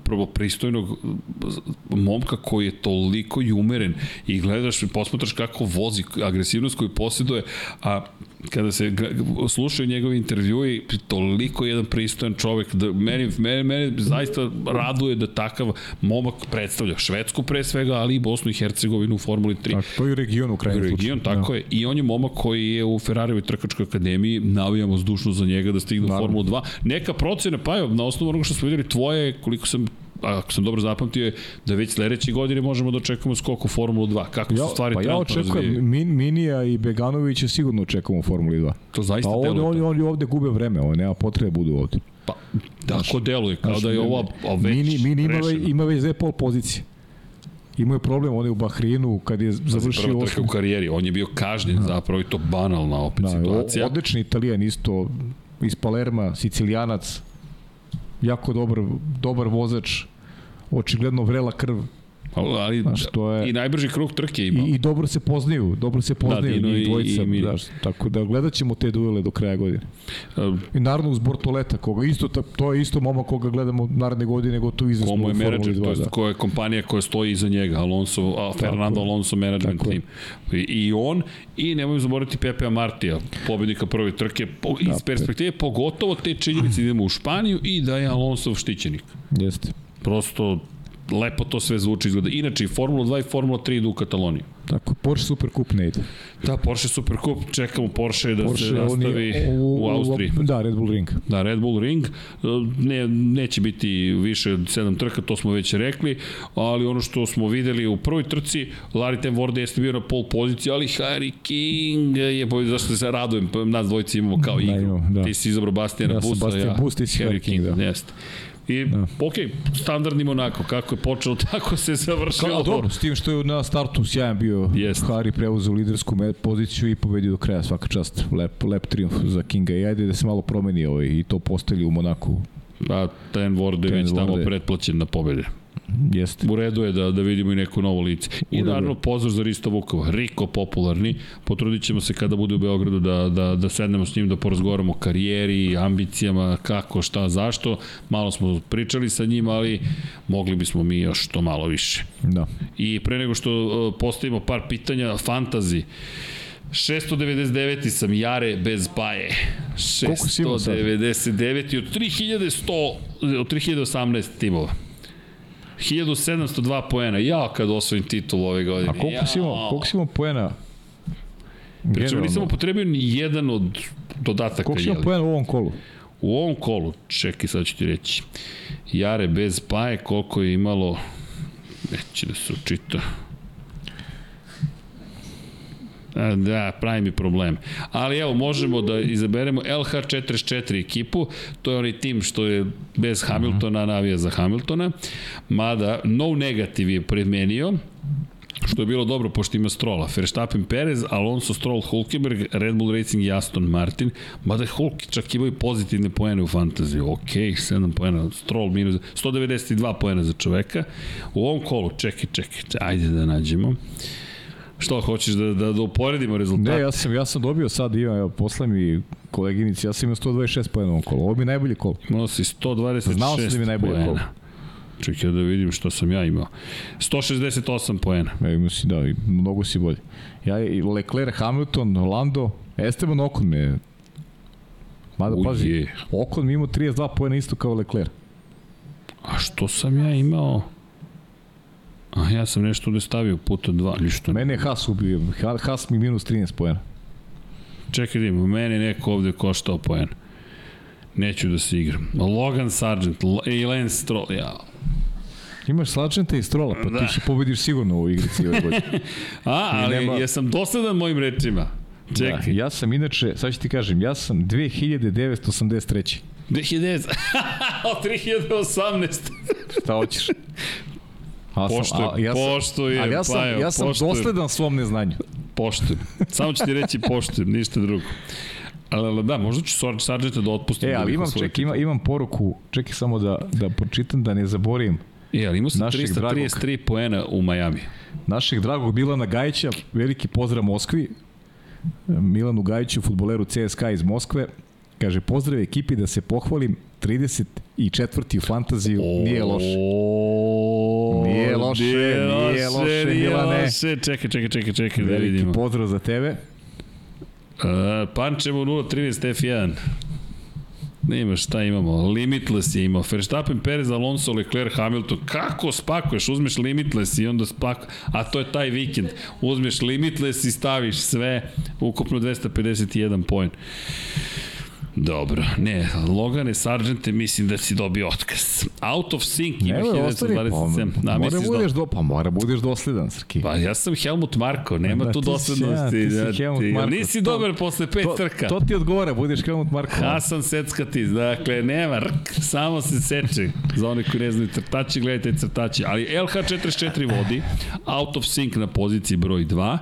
prvo pristojnog momka koji je toliko i umeren i gledaš i posmatraš kako vozi, agresivnost koju posjeduje, a kada se slušaju njegovi intervjui, toliko jedan pristojan čovek, da meni, mene, mene zaista raduje da takav momak predstavlja Švedsku pre svega, ali i Bosnu i Hercegovinu u Formuli 3. Tako, to je region u krajnjem slučaju. Region, tako Da. je. I on je momak koji je u Ferrarijevoj trkačkoj akademiji, navijamo zdušno za njega da stigne u. Formulu 2. Neka procena, pa evo, na osnovu onoga što smo videli, tvoje, koliko sam ako sam dobro zapamtio je da već sledeće godine možemo da očekujemo skok u Formulu 2. Kako Ja, su stvari pa ja očekujem, Min, Minija i Beganovića sigurno očekujemo u Formuli 2. To zaista Pa oni, deluje oni, oni ovde gube vreme, ovo nema potrebe da budu ovde. Pa, tako deluje, kao Znaš, da je ovo a već Mini, mini ima, već, ima već dve pol pozicije. Imao je problem, on je u Bahrinu kad je završio Prva trka u karijeri, on je bio kažnjen da. zapravo i to banalna opet Da, situacija. odlični italijan isto iz Palerma, sicilijanac, jako dobar, dobar vozač, očigledno vrela krv ali Znaš, to je- i najbrži krug trke ima. i, i dobro se poznaju, dobro se poznaju Dino da, i- dvojica, i Mini. znaš, tako da gledat ćemo te duele do kraja godine. Uh, I naravno uz Bortoleta, koga isto, ta- to je isto momak koga gledamo naredne godine, nego to izvesno Komu je menadžer, 2, to je da. koja je kompanija koja stoji iza njega, Alonso, a, Fernando. Alonso Management. Team. I, I on, i nemoj zaboraviti Pepe Martija, pobednika prve trke, po, iz Da, perspektive pogotovo te činjenice da idemo u Španiju i da je Alonso štićenik. Jeste. Prosto lepo to sve zvuči izgleda. Inače i Formula 2 i Formula 3 idu u Kataloniju. Tako, Porsche Super Cup ne ide. Da, Porsche Supercup, čekamo Porsche da Porsche, se nastavi u, Austriji. Da, Red Bull Ring. Da, Red Bull Ring, ne, neće biti više od sedam trka, to smo već rekli, ali ono što smo videli u prvoj trci, Larry Ten Vorde jeste bio na pol poziciji, ali Harry King je pobedio, zašto se radujem, nas dvojici imamo kao Da, igru. imamo, da. Ti si izabrao Bastijana Ja Bastian ja, Bus, ti si Harry King, da. Jeste. I, da. ok, standardni Monako, kako je počelo, tako se završilo. Kao, dobro, s tim što je na startu sjajan bio Jest. Hari preuzeo lidersku poziciju i pobedio do kraja svaka čast. Lep, lep triumf za Kinga i ajde da se malo promeni ovaj, i to postavili u Monaku. A Ten Vorde je već tamo pretplaćen na pobede. Jeste. U redu je da, da vidimo i neko novo lice. I naravno pozdrav za Risto Vukova, Riko popularni. Potrudit ćemo se kada bude u Beogradu da, da, da sednemo s njim da porazgovaramo o karijeri, ambicijama, kako, šta, zašto. Malo smo pričali sa njim, ali mogli bismo mi još to malo više. Da. I pre nego što uh, postavimo par pitanja, fantazi. 699. sam Jare bez baje. Koliko si imao sad? 699. od 3100, od 3018 timova. 1702 poena. Ja kad osvojim titul ove godine. A koliko si imao, koliko si imao poena? Pričamo, nisam upotrebio ni jedan od dodataka. Koliko si imao poena u ovom kolu? U ovom kolu, čekaj, sad ću ti reći. Jare bez paje, koliko je imalo, neće da se učita. Da, pravi mi problem. Ali evo, možemo da izaberemo LH44 ekipu, to je onaj tim što je bez Hamiltona, navija za Hamiltona, mada no negativ je premenio, što je bilo dobro pošto ima Strola. Verstappen Perez, Alonso Stroll Hulkenberg, Red Bull Racing i Aston Martin. Mada je Hulk čak imaju pozitivne poene u fantaziji. Ok, 7 poena. Stroll minus 192 poena za čoveka. U ovom kolu, čekaj, čekaj, čekaj ajde da nađemo. Što, hoćeš da, da, da uporedimo rezultate? Ne, ja sam, ja sam dobio sad, imam, evo, posle mi koleginici, ja sam imao 126 pojena u kolu. Ovo mi je najbolji kol. Imao si 126 Znao sam da mi je najbolji poena. kol. Čekaj da vidim što sam ja imao. 168 poena. Ja imao si, da, i mnogo si bolji. Ja i Leclerc, Hamilton, Lando, Esteban Ocon me Mada, Uje. pazi, Ocon mi imao 32 pojena isto kao Leclerc. A što sam ja imao? A ja sam nešto ovde stavio puta dva, ništa. Mene je Haas ubio, Ha- Haas mi minus 13 pojena. Čekaj da imam, mene neko ovde koštao poen. Neću da se igram. Logan Sargent i Lance Stroll, ja. Imaš Sargenta i Strola, pa Da. ti će pobediš sigurno u igrici ove godine. A, ali nema- jesam dosadan mojim rečima. Čekaj. Da, ja sam inače, sad ću ti kažem, ja sam 2983. 2010. Od 3018. Šta hoćeš? A Poštujem, a, ja sam, poštujem, ali ja sam, Pajo, ja sam poštujem. dosledan svom neznanju. Poštujem. Samo ću ti reći poštujem, ništa drugo. Ali, ali da, možda ću Sar- Sargenta da otpustim. E, da ali imam, ček, ima, imam poruku, čekaj samo da, da pročitam, da ne zaboravim. E, ali imao sam našeg 333 poena u Majami. Našeg dragog Milana Gajića, veliki pozdrav Moskvi, Milanu Gajiću, futboleru CSKA iz Moskve, kaže, pozdrav ekipi da se pohvalim, 34. u fantaziju, nije loše. Nije loše, nije loše, nije Milane. loše. Čekaj, čekaj, čekaj, čekaj, da Veliki vidimo. pozdrav za tebe. Uh, Pančevo 0.13 F1. Nema šta imamo. Limitless je imao. Verstappen, Perez, Alonso, Leclerc, Hamilton. Kako spakuješ? Uzmeš Limitless i onda spaku... A to je taj vikend. Uzmeš Limitless i staviš sve. Ukupno 251 poen. Dobro, ne, Logane Sargente mislim da si dobio otkaz. Out of sync ima ostani, 1927. pa, Da, mora misliš budeš da... do, pa mora budeš dosledan, Srki. Pa ja sam Helmut Marko, nema Da, tu ti si doslednosti. ja, ti si da, Helmut ti- Marko. Nisi To- dobar posle pet to, trka. To ti odgovara, budeš Helmut Marko. Hasan Seckatis, dakle, nema rk, samo se seče. Za one koji ne znaju crtači, gledajte crtači. Ali LH44 vodi, out of sync na poziciji broj 2,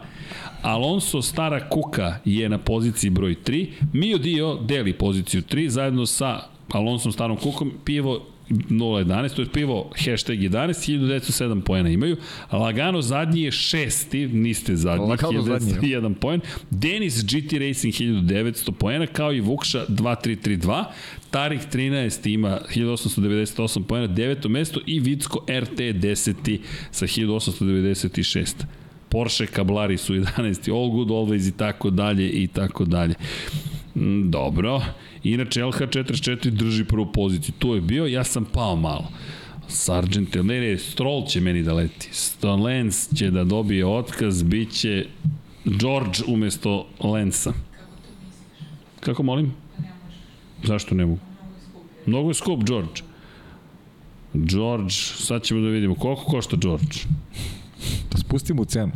Alonso Stara Kuka je na poziciji broj 3, Mio Dio deli poziciju 3 zajedno sa Alonsom Starom Kukom, pivo 0.11, to je pivo hashtag 11, 1907 poena imaju. Lagano zadnji je šesti, niste zadnji, Lagano zadnji, 1901 poen. Denis GT Racing 1900 poena, kao i Vukša 2332. Tarik 13 ima 1898 poena, deveto mesto i Vicko RT 10 sa 1896. Porsche Kablari su 11. All good always i tako dalje i tako dalje. Mm, Dobro. Inače, LH44 drži prvu poziciju. Tu je bio, ja sam pao malo. Sargent, ne, ne, Stroll će meni da leti. Lance će da dobije otkaz, bit će George umesto Lensa. Kako molim? Zašto ne mogu? Mnogo je skup, George. George, sad ćemo da vidimo koliko košta George. Pa spustimo cenu.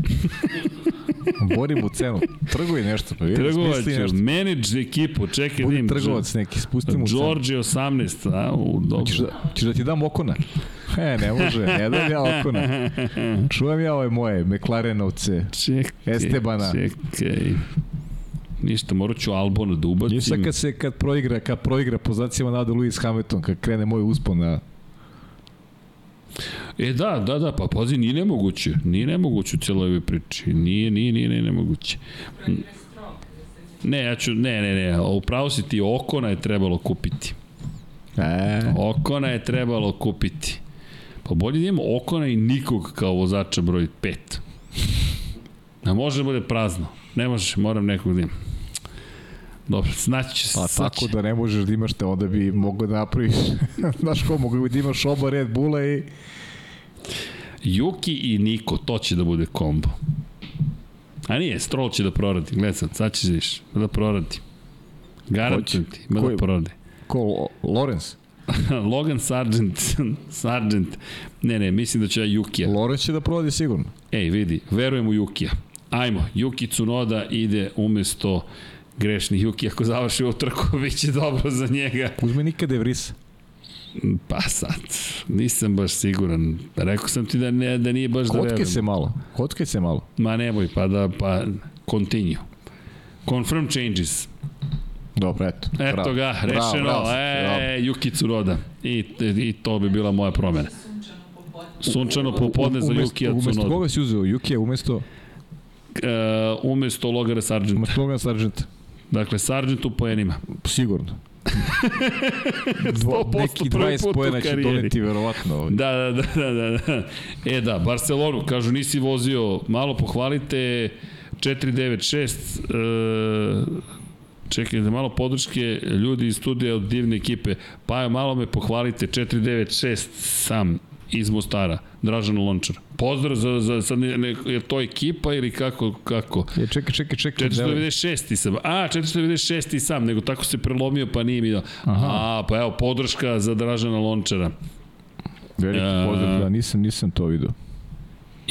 Borimo cenu. Trguj nešto. Pa Trgovac, smisli nešto. manage ekipu, čekaj da Budi im. trgovac neki, spustimo cenu. George je 18, a, u, dobro. Ćeš da, ćeš da ti dam okona? E, ne može, ne dam ja okona. Čuvam ja ove moje McLarenovce. Čekaj, Estebana. čekaj. Ništa, morat ću Albona da ubacim. Sad kad se kad proigra, kad proigra po zacima nada Lewis Hamilton, kad krene moj uspon na E da, da, da, pa pazi, nije nemoguće. Nije nemoguće u cijeloj ovoj priči. Nije, nije, nije, nije nemoguće. Ne, ja ću, ne, ne, ne, upravo si ti, Okona je trebalo kupiti. E, Okona je trebalo kupiti. Pa bolje da imamo Okona i nikog kao vozača broj 5. A može da bude prazno. Ne može, moram nekog da imam. Dobro, znači će se. pa tako će- da ne možeš da imaš te, onda bi mogao da napraviš, znaš ko, mogu da imaš oba Red Bulla i Juki i Niko, to će da bude kombo. A nije, Stroll će da proradi. Gledaj sad, sad ćeš viš, da proradi. Garantujem ti, ima da proradi. Ko, Lorenz? Logan Sargent, Sargent. Ne, ne, mislim da će ja Jukija. Lorenz će da proradi sigurno. Ej, vidi, verujem u Jukija. Ajmo, Juki Tsunoda ide umesto grešni Juki. Ako završi ovu trku, bit će dobro za njega. Uzme nikada Evrisa. Pa sad, nisam baš siguran. Rekao sam ti da, ne, da nije baš Kotkaj da verujem. se malo, kotkaj se malo. Ma nemoj, pa da, pa continue. Confirm changes. Dobro, eto. Eto bravo. ga, rešeno. Bravo, bravo, e, bravo. Yuki Tsunoda. I, I to bi bila moja promena. Sunčano popodne za Umesto- Yukija Umesto koga si uzeo? Jukija umesto, E, umesto Logara Sargenta. umesto Logan Sargent? Dakle, Sargent u poenima. Sigurno. Dvo, 100% neki prvi 20 put u pojena će doneti verovatno. ovdje. Da, da, da, da, da, da. E da, Barcelonu, kažu nisi vozio, malo pohvalite 496, e, čekajte, malo podrške ljudi iz studija od divne ekipe, pa malo me pohvalite 496 sam iz Mostara, Dražan Lončar. Pozdrav za, za sad ne, ne, je to ekipa ili kako, kako? Je, čekaj, čekaj, čekaj. da- 496 sam. A, 496 sam, nego tako se prelomio pa nije mi dao. A, pa evo, podrška za Dražana Lončara. Veliki E, pozdrav, da, nisam, nisam to vidio.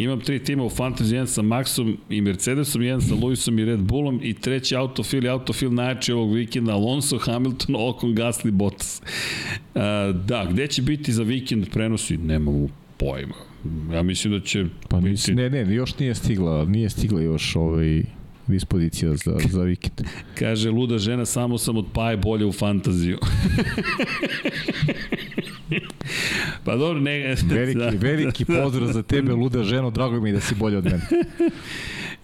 Imam tri tima u Fantasy, jedan sa Maxom i Mercedesom, jedan sa Lewisom i Red Bullom i treći autofil i autofil najjači ovog vikenda Alonso, Hamilton, Ocon, Gasly, Bottas. Uh, da, gde će biti za vikend prenosi? Nemam pojma. Ja mislim da će Pa biti... nis, ne, ne, još nije stigla, nije stigla još ovaj dispozicija za, za vikend. Kaže, luda žena, samo sam od paje bolje u fantaziju. pa dobro, ne... Veliki, da, veliki pozdrav za tebe, luda ženo, drago mi da si bolje od mene.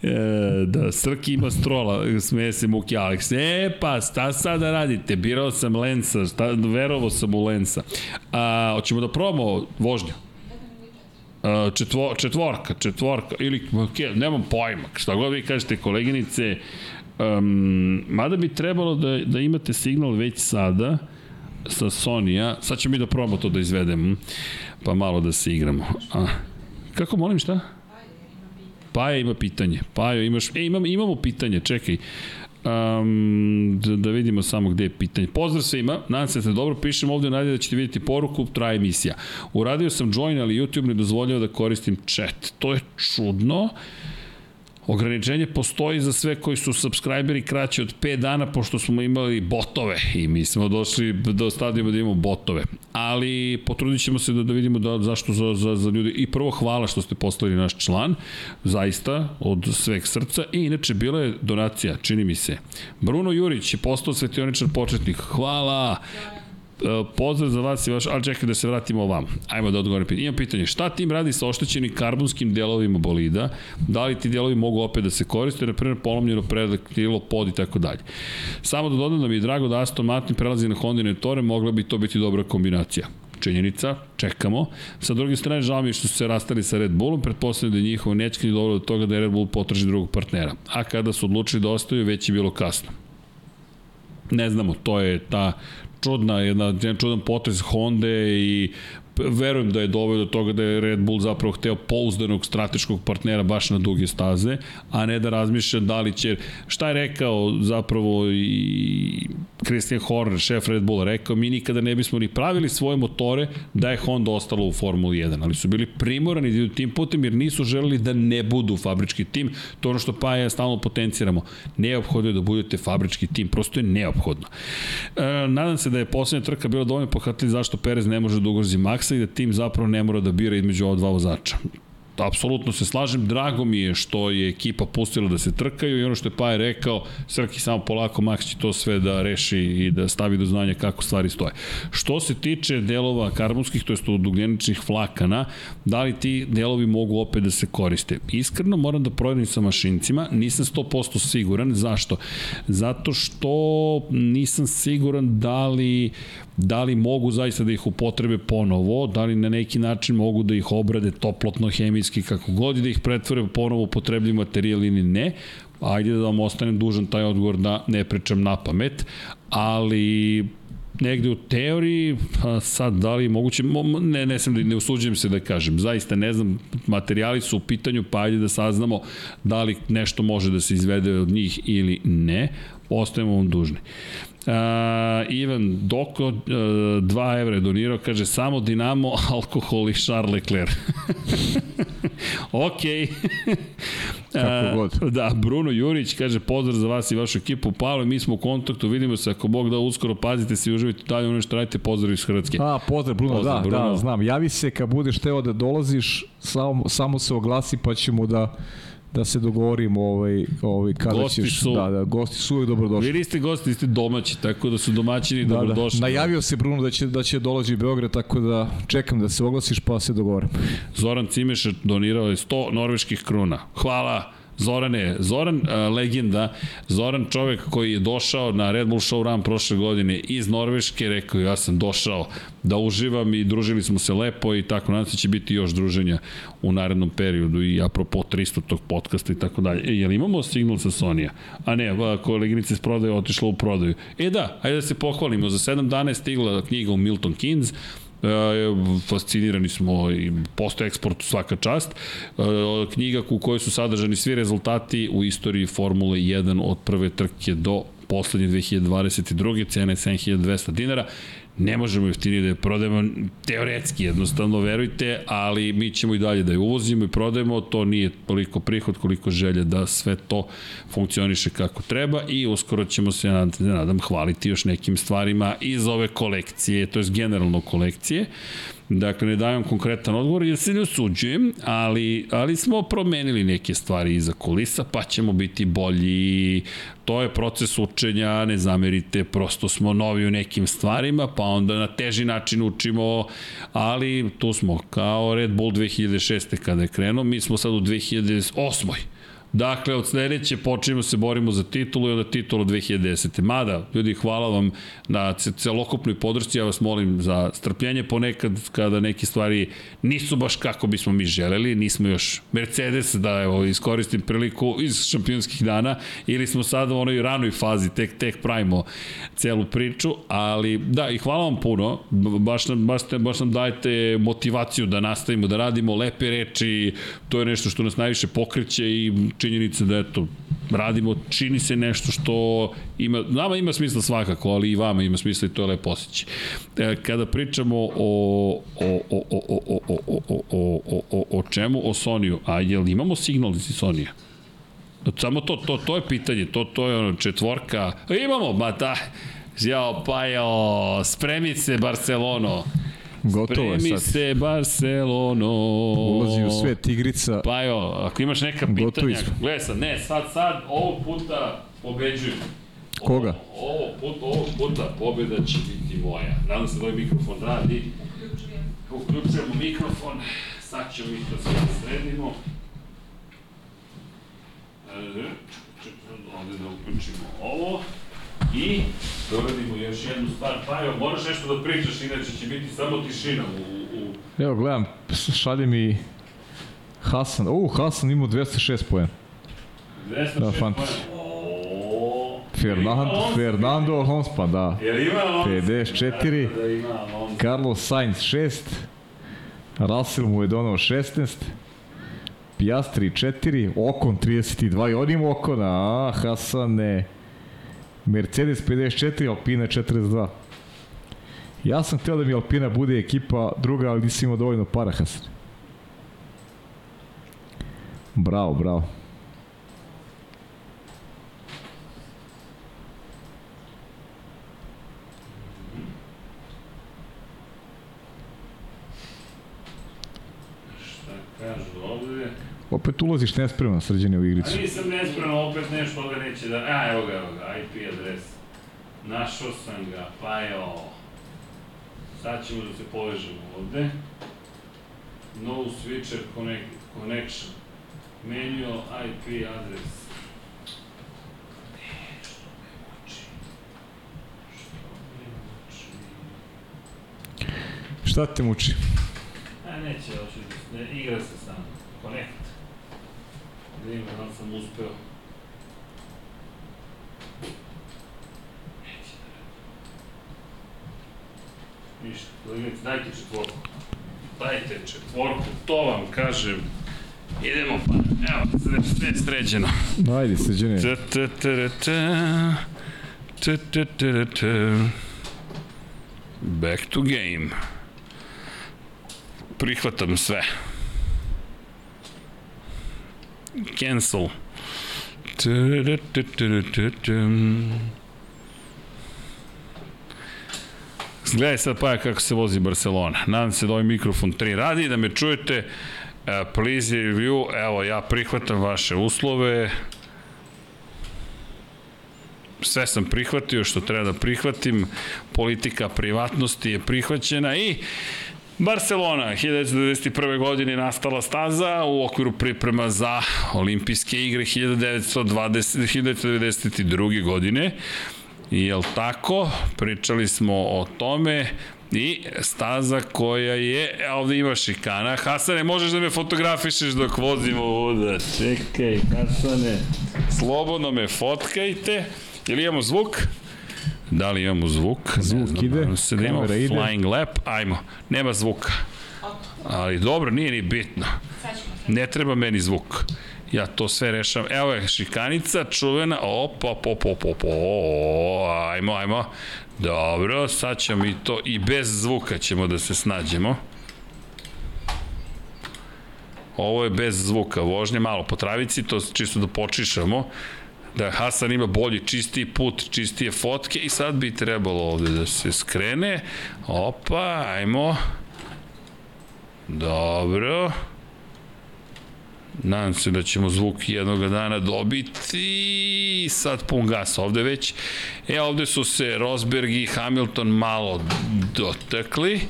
E, da, Srki ima strola, smeje se Muki Alex. E, pa, šta sada radite? Birao sam Lensa, šta, verovo sam u Lensa. A, hoćemo da probamo vožnju? A, četvo, četvorka, četvorka, ili, okay, nemam pojma, šta god vi kažete, koleginice, um, mada bi trebalo da, da imate signal već sada, sa Sony-a, sad ćemo mi da probamo to da izvedemo, pa malo da se igramo. A, kako molim šta? Paja ima pitanje. Pajo, imaš... E, imam, imamo pitanje, čekaj. Um, da, da vidimo samo gde je pitanje. Pozdrav svima, nadam se da ste dobro pišem ovde, nadam da ćete vidjeti poruku, traje emisija. Uradio sam join, ali YouTube ne dozvoljava da koristim chat. To je čudno. Ograničenje postoji za sve koji su subscriberi kraće od 5 dana, pošto smo imali botove i mi smo došli do stadijuma da imamo botove. Ali potrudit ćemo se da, da vidimo da, zašto za, za, za ljudi. I prvo hvala što ste postali naš član, zaista, od sveg srca. I inače, bila je donacija, čini mi se. Bruno Jurić je postao svetioničar početnik. Hvala! E, pozdrav za vas i vaš, ali čekaj da se vratimo ovam. Ajmo da odgovorim pitanje. Imam pitanje, šta tim radi sa oštećenim karbonskim delovima bolida? Da li ti delovi mogu opet da se koriste, na primjer polomljeno predak, krilo, pod i tako dalje. Samo da dodam da mi je drago da Aston Martin prelazi na Honda Tore, mogla bi to biti dobra kombinacija činjenica, čekamo. Sa druge strane, žao mi je što su se rastali sa Red Bullom, pretpostavljam da je njihovo nećkanje dobro do toga da je Red Bull potraži drugog partnera. A kada su odlučili da ostaju, već je bilo kasno. Ne znamo, to je ta čudna, jedna, jedan čudan potez Honda i verujem da je doveo do toga da je Red Bull zapravo hteo pouzdanog strateškog partnera baš na duge staze, a ne da razmišlja da li će, šta je rekao zapravo i Christian Horner, šef Red Bulla, rekao mi nikada ne bismo ni pravili svoje motore da je Honda ostala u Formuli 1, ali su bili primorani da idu tim putem jer nisu želeli da ne budu fabrički tim, to ono što pa je stalno potenciramo. Neophodno je da budete fabrički tim, prosto je neophodno. E, nadam se da je poslednja trka bila dovoljno pohvatili zašto Perez ne može da ugrozi Maxa i da tim zapravo ne mora da bira između ova dva vozača apsolutno se slažem, drago mi je što je ekipa pustila da se trkaju i ono što je Paje rekao, Srki samo polako, Max će to sve da reši i da stavi do znanja kako stvari stoje. Što se tiče delova karbonskih, to jest od ugljeničnih vlakana, da li ti delovi mogu opet da se koriste? Iskreno moram da proverim sa mašincima, nisam 100% siguran, zašto? Zato što nisam siguran da li da li mogu zaista da ih upotrebe ponovo, da li na neki način mogu da ih obrade toplotno, hemijski, kako god i da ih pretvore ponovo upotrebljiv materijal ili ne, ajde da vam ostanem dužan taj odgovor da ne pričam na pamet, ali negde u teoriji, pa sad da li je moguće, mo, ne, ne sam, ne usuđujem se da kažem, zaista ne znam, materijali su u pitanju, pa ajde da saznamo da li nešto može da se izvede od njih ili ne, ostajemo vam dužni. Uh, Ivan Doko, uh, 2 evra je donirao, kaže samo Dinamo, alkohol i Charles Leclerc. ok. Kako god. Da, Bruno Jurić kaže pozdrav za vas i vašu ekipu. Paolo, mi smo u kontaktu, vidimo se ako Bog da uskoro pazite se i uživajte dalje ono što radite, pozdrav iz Hrvatske. A, pozdrav Bruno, pozdrav, da, Bruno. da, znam. Javi se kad budeš teo da dolaziš, samo, samo se oglasi pa ćemo da da se dogovorimo ovaj ovaj kada gosti ćeš su, da da gosti su uvek dobrodošli. Vi niste gosti, ste domaći, tako da su domaćini da, dobrodošli. Da. Najavio se Bruno da će da će dolazi u Beograd, tako da čekam da se oglasiš pa se dogovorimo. Zoran Cimeša donirao je 100 norveških kruna. Hvala. Zorane, Zoran uh, legenda, Zoran čovek koji je došao na Red Bull Show Run prošle godine iz Norveške, rekao ja sam došao da uživam i družili smo se lepo i tako, nadam se će biti još druženja u narednom periodu i apropo 300 tog podcasta i tako dalje. E, jel imamo signal sa Sonija? A ne, koleginica iz prodaje otišla u prodaju. E da, ajde da se pohvalimo, za 7 dana je stigla knjiga u Milton Keynes, fascinirani smo i posto eksport svaka čast. E, knjiga u kojoj su sadržani svi rezultati u istoriji Formule 1 od prve trke do poslednje 2022. cena je 7200 dinara ne možemo jeftinije da je prodajemo teoretski jednostavno, verujte, ali mi ćemo i dalje da je uvozimo i prodajemo, to nije toliko prihod koliko želje da sve to funkcioniše kako treba i uskoro ćemo se, nadam, hvaliti još nekim stvarima iz ove kolekcije, to je generalno kolekcije. Dakle, ne dajem konkretan odgovor jer se ne osuđujem, ali, ali smo promenili neke stvari iza kulisa, pa ćemo biti bolji. To je proces učenja, ne zamerite, prosto smo novi u nekim stvarima, pa onda na teži način učimo, ali tu smo kao Red Bull 2006. kada je krenuo, mi smo sad u 2008. Dakle, od sledeće počinjemo se borimo za titulu i onda titulu 2010. Mada, ljudi, hvala vam na celokupnoj podršci, ja vas molim za strpljenje ponekad kada neke stvari nisu baš kako bismo mi želeli, nismo još Mercedes, da evo, iskoristim priliku iz šampionskih dana, ili smo sada u onoj ranoj fazi, tek, tek pravimo celu priču, ali da, i hvala vam puno, baš nam, baš, baš nam dajete motivaciju da nastavimo, da radimo lepe reči, to je nešto što nas najviše pokreće i činjenica da eto, radimo, čini se nešto što ima, nama ima smisla svakako, ali i vama ima smisla i to je lepo osjeći. Kada pričamo o, o, o, o, o, o, o, o, o, o, o čemu? O Soniju. A jel imamo signal iz Sonija? Samo to, to, to je pitanje, to, to je ono četvorka. Imamo, ma da, jao, pa jo, spremi se Barcelono. Gotovo je sad. se Barcelono. Ulazi u sve tigrica. Pa jo, ako imaš neka pitanja, gledaj sad, ne, sad, sad, ovog puta pobeđujem. Koga? Ovo, put, ovog puta pobjeda će biti moja. Nadam se da ovaj mikrofon radi. Uključujemo mikrofon. Sad ćemo mi to sve sredimo. Ovde da uključimo ovo. I da uradimo još jednu stvar. Pajo, moraš nešto da pričaš, inače će biti samo tišina u... u... Evo, gledam, šalje mi Hasan. U, Hasan ima 206 poena. 206 da, poena. Fernando, Fernando Alonso, pa da. Jel ima Alonso? 54. Da, da ima Alonso. Carlos Sainz 6. Russell mu je donao 16. Piastri 4. Okon 32. I on ima Okona. A, Hasane. Mercedes 54, Alpina 42. Ja sam htio da mi Alpina bude ekipa druga, ali nisam imao dovoljno para, Hasan. Bravo, bravo. Opet ulaziš nespreman srđane u igricu. A nisam nespreman, opet nešto ovde neće da... A, evo ga, evo ga, IP adres. Našao sam ga, pa evo. Sad ćemo da se povežemo ovde. No switcher connect, connection. Manual IP adres. Šta te muči? A neće, hoće da igra se sam. Един минут съм успел. Нищо, да видите, дайте четворко. Дайте четворко, то vam kažem. Idemo pa, evo, sve je sređeno. Ajde, sređenje. Ta, ta, ta, ta, ta, ta, ta, ta. Back to game. Prihvatam sve. Cancel. Gledaj sad pa kako se vozi Barcelona. Nadam se da ovaj mikrofon 3 radi da me čujete. Uh, please review. Evo, ja prihvatam vaše uslove. Sve sam prihvatio što treba da prihvatim. Politika privatnosti je prihvaćena i Barcelona, 1991. godine nastala staza u okviru priprema za olimpijske igre 1920, 1992. godine. Jel tako? Pričali smo o tome i staza koja je, ovde ima šikana. Hasane, možeš da me fotografišeš dok vozimo ovuda. Čekaj, Hasane, slobodno me fotkajte. Ili imamo zvuk? Da li imamo zvuk? Zvuk znam, ide, se da imamo kamera ide. flying lap, ajmo. Nema zvuka. Ali dobro, nije ni bitno. Ne treba meni zvuk. Ja to sve rešavam. Evo je šikanica, čuvena. Op, op, op, op, op, op. Ajmo, ajmo. Dobro, sad ćemo i to, i bez zvuka ćemo da se snađemo. Ovo je bez zvuka vožnje, malo po travici, to čisto da počišamo da Hasan ima bolji, čistiji put, čistije fotke i sad bi trebalo ovde da se skrene. Opa, ajmo. Dobro. Nadam se da ćemo zvuk jednog dana dobiti. Sad pun gas ovde već. E, ovde su se Rosberg i Hamilton malo dotakli.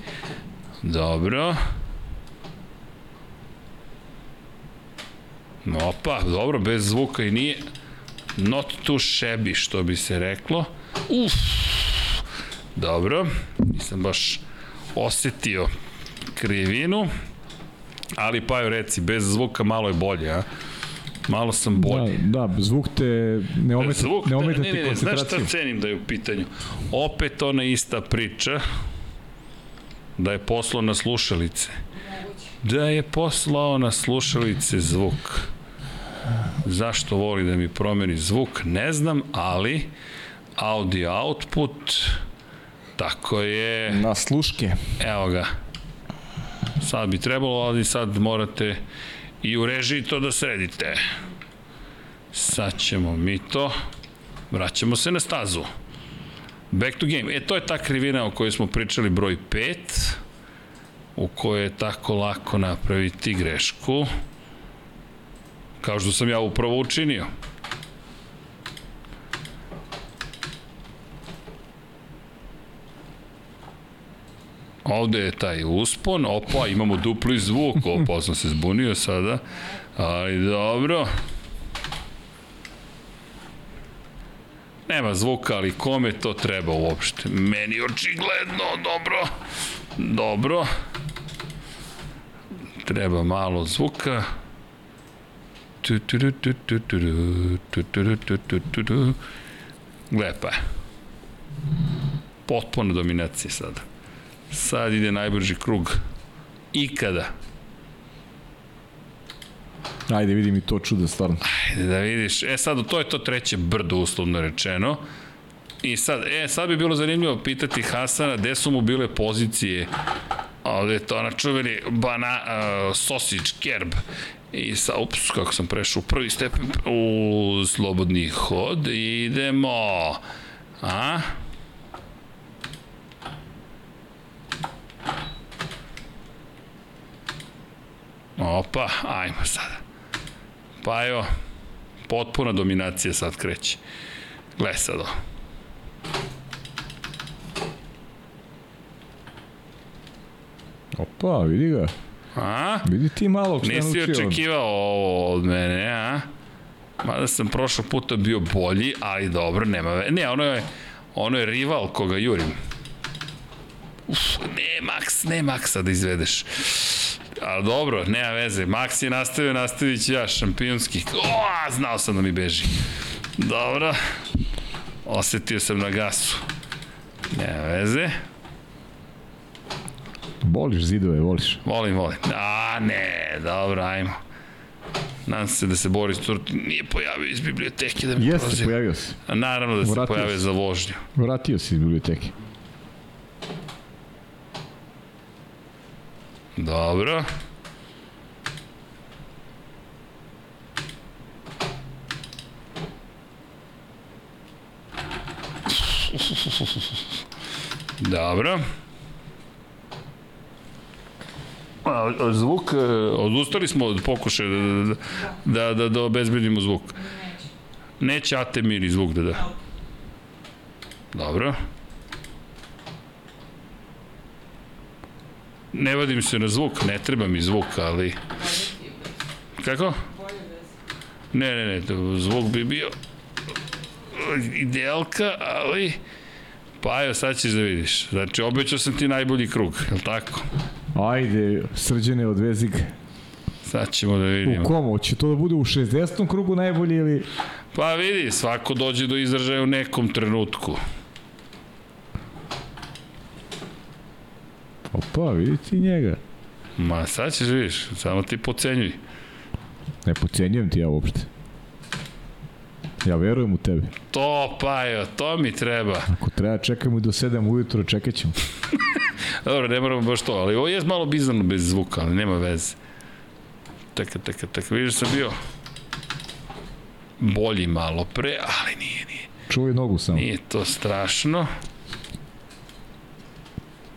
Dobro. Opa, dobro, bez zvuka i nije not too shabby, što bi se reklo. Uf, dobro, nisam baš osetio krivinu, ali pa joj reci, bez zvuka malo je bolje, a? Malo sam bolje. Da, da zvuk te ne ometa, Zvuk, ne ometa ne, ti ne, ne, znaš koncentraciju. šta cenim da je u pitanju? Opet ona ista priča, da je poslao na slušalice. Da je poslao na slušalice zvuk. Zašto voli da mi promeni zvuk, ne znam, ali audio output, tako je, Na sluške. evo ga. Sad bi trebalo, ali sad morate i u režiji to da sredite. Sad ćemo mi to, vraćamo se na stazu. Back to game. E, to je ta krivina o kojoj smo pričali broj 5, u kojoj je tako lako napraviti grešku kao što sam ja upravo učinio. Ovde je taj uspon, opa, imamo dupli zvuk, opa, sam se zbunio sada, ali dobro. Nema zvuka, ali kome to treba uopšte? Meni očigledno, dobro, dobro. Treba malo zvuka. Lepa je. Potpuna dominacija sada. Sad ide najbrži krug. Ikada. Ajde, vidi mi to čudo, stvarno. Ajde da vidiš. E sad, to je to treće brdo, uslovno rečeno. I sad, e, sad bi bilo zanimljivo pitati Hasana gde su mu bile pozicije ovde je to na čuveni bana, uh, sausage kerb i sa, ups, kako sam prešao prvi stepen u slobodni hod idemo. A? Opa, ajmo sada. Pa evo potpuna dominacija sad kreće. Gle sad ovo. Opa, vidi ga. A? Vidi ti malo šta Nisi očekivao ovo od mene, a? Mada sam prošlog puta bio bolji, ali dobro, nema ve... Ne, ono je, ono je rival koga jurim. Uf, ne, Max, ne Maxa da izvedeš. Ali dobro, nema veze. Max je nastavio, nastavit ću ja, šampionski. O, znao sam da mi beži. Dobro. Osetio sam na gasu. Nema veze. Voliš zidove, voliš. Volim, volim. A, ne, dobro, ajmo. Nadam se da se Boris Turti nije pojavio iz biblioteke da mi Jeste, proziva. pojavio se. A naravno da se Vratio pojavio se. za vožnju. Vratio se iz biblioteke. Dobro. Dobro. A, a zvuk, e, odustali smo od pokušaja da, da, da, da obezbedimo zvuk. Neće Atemir i zvuk da da. Dobro. Ne vadim se na zvuk, ne treba mi zvuk, ali... Kako? Ne, ne, ne, zvuk bi bio idealka, ali... Pa evo, sad ćeš da vidiš. Znači, obećao sam ti najbolji krug, je li tako? Ajde, srđene odvezi ga. Sad ćemo da vidimo. U komu? Će to da bude u 60. krugu najbolji ili... Pa vidi, svako dođe do izražaja u nekom trenutku. Opa, vidi ti njega. Ma sad ćeš vidiš, samo ti pocenjuj. Ne pocenjujem ti ja uopšte. Ja verujem u tebe. To, pa jo, to mi treba. Ako treba čekamo do 7 ujutro, čekat ćemo. Dobro, ne moramo baš to, ali ovo je malo bizarno bez zvuka, ali nema veze. Taka, taka, taka, vidiš da sam bio bolji malo pre, ali nije, nije. Čuvaj nogu samo. Nije to strašno.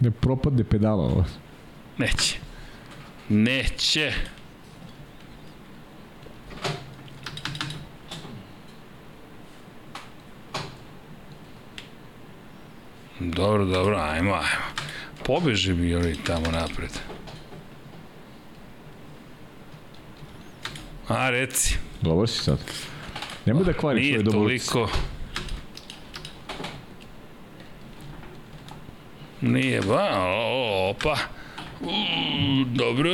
Ne propadne pedala ovo. Neće. Neće. Dobro, dobro, ajmo, ajmo. Pobeži mi oni tamo napred. A, reci. Dobar si sad. Nemoj da kvariš Nije ovaj dobar utisak. toliko... Nije, ba, o, opa. U, dobro.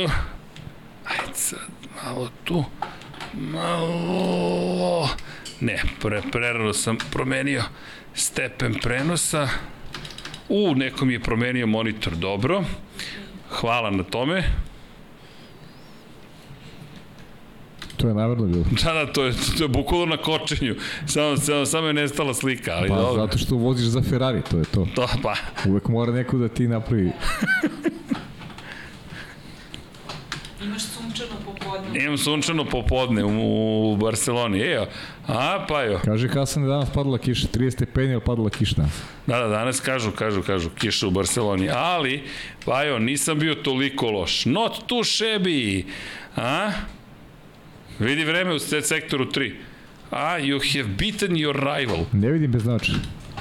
Ajde sad, malo tu. Malo... Ne, pre, prerano sam promenio stepen prenosa. U, neko mi je promenio monitor, dobro. Hvala na tome. To je navrno bilo. Da, da, to je, to je bukvalno na kočenju. Samo, samo, samo je nestala slika, ali Pa dobro. zato što voziš za Ferrari, to je to. To, pa, Uvek mora neko da ti napravi. Imaš. Imam sunčano popodne u, u Barceloni. Ejo, a, pa jo. Kaže Hasan da je danas padala kiša, 30 stepeni, ali padala kiša danas. Da, da, danas kažu, kažu, kažu, kiša u Barceloni. Ali, pa jo, nisam bio toliko loš. Not too shabby. A? Vidi vreme u se- sektoru 3. A, you have beaten your rival. Ne vidim bez značaja.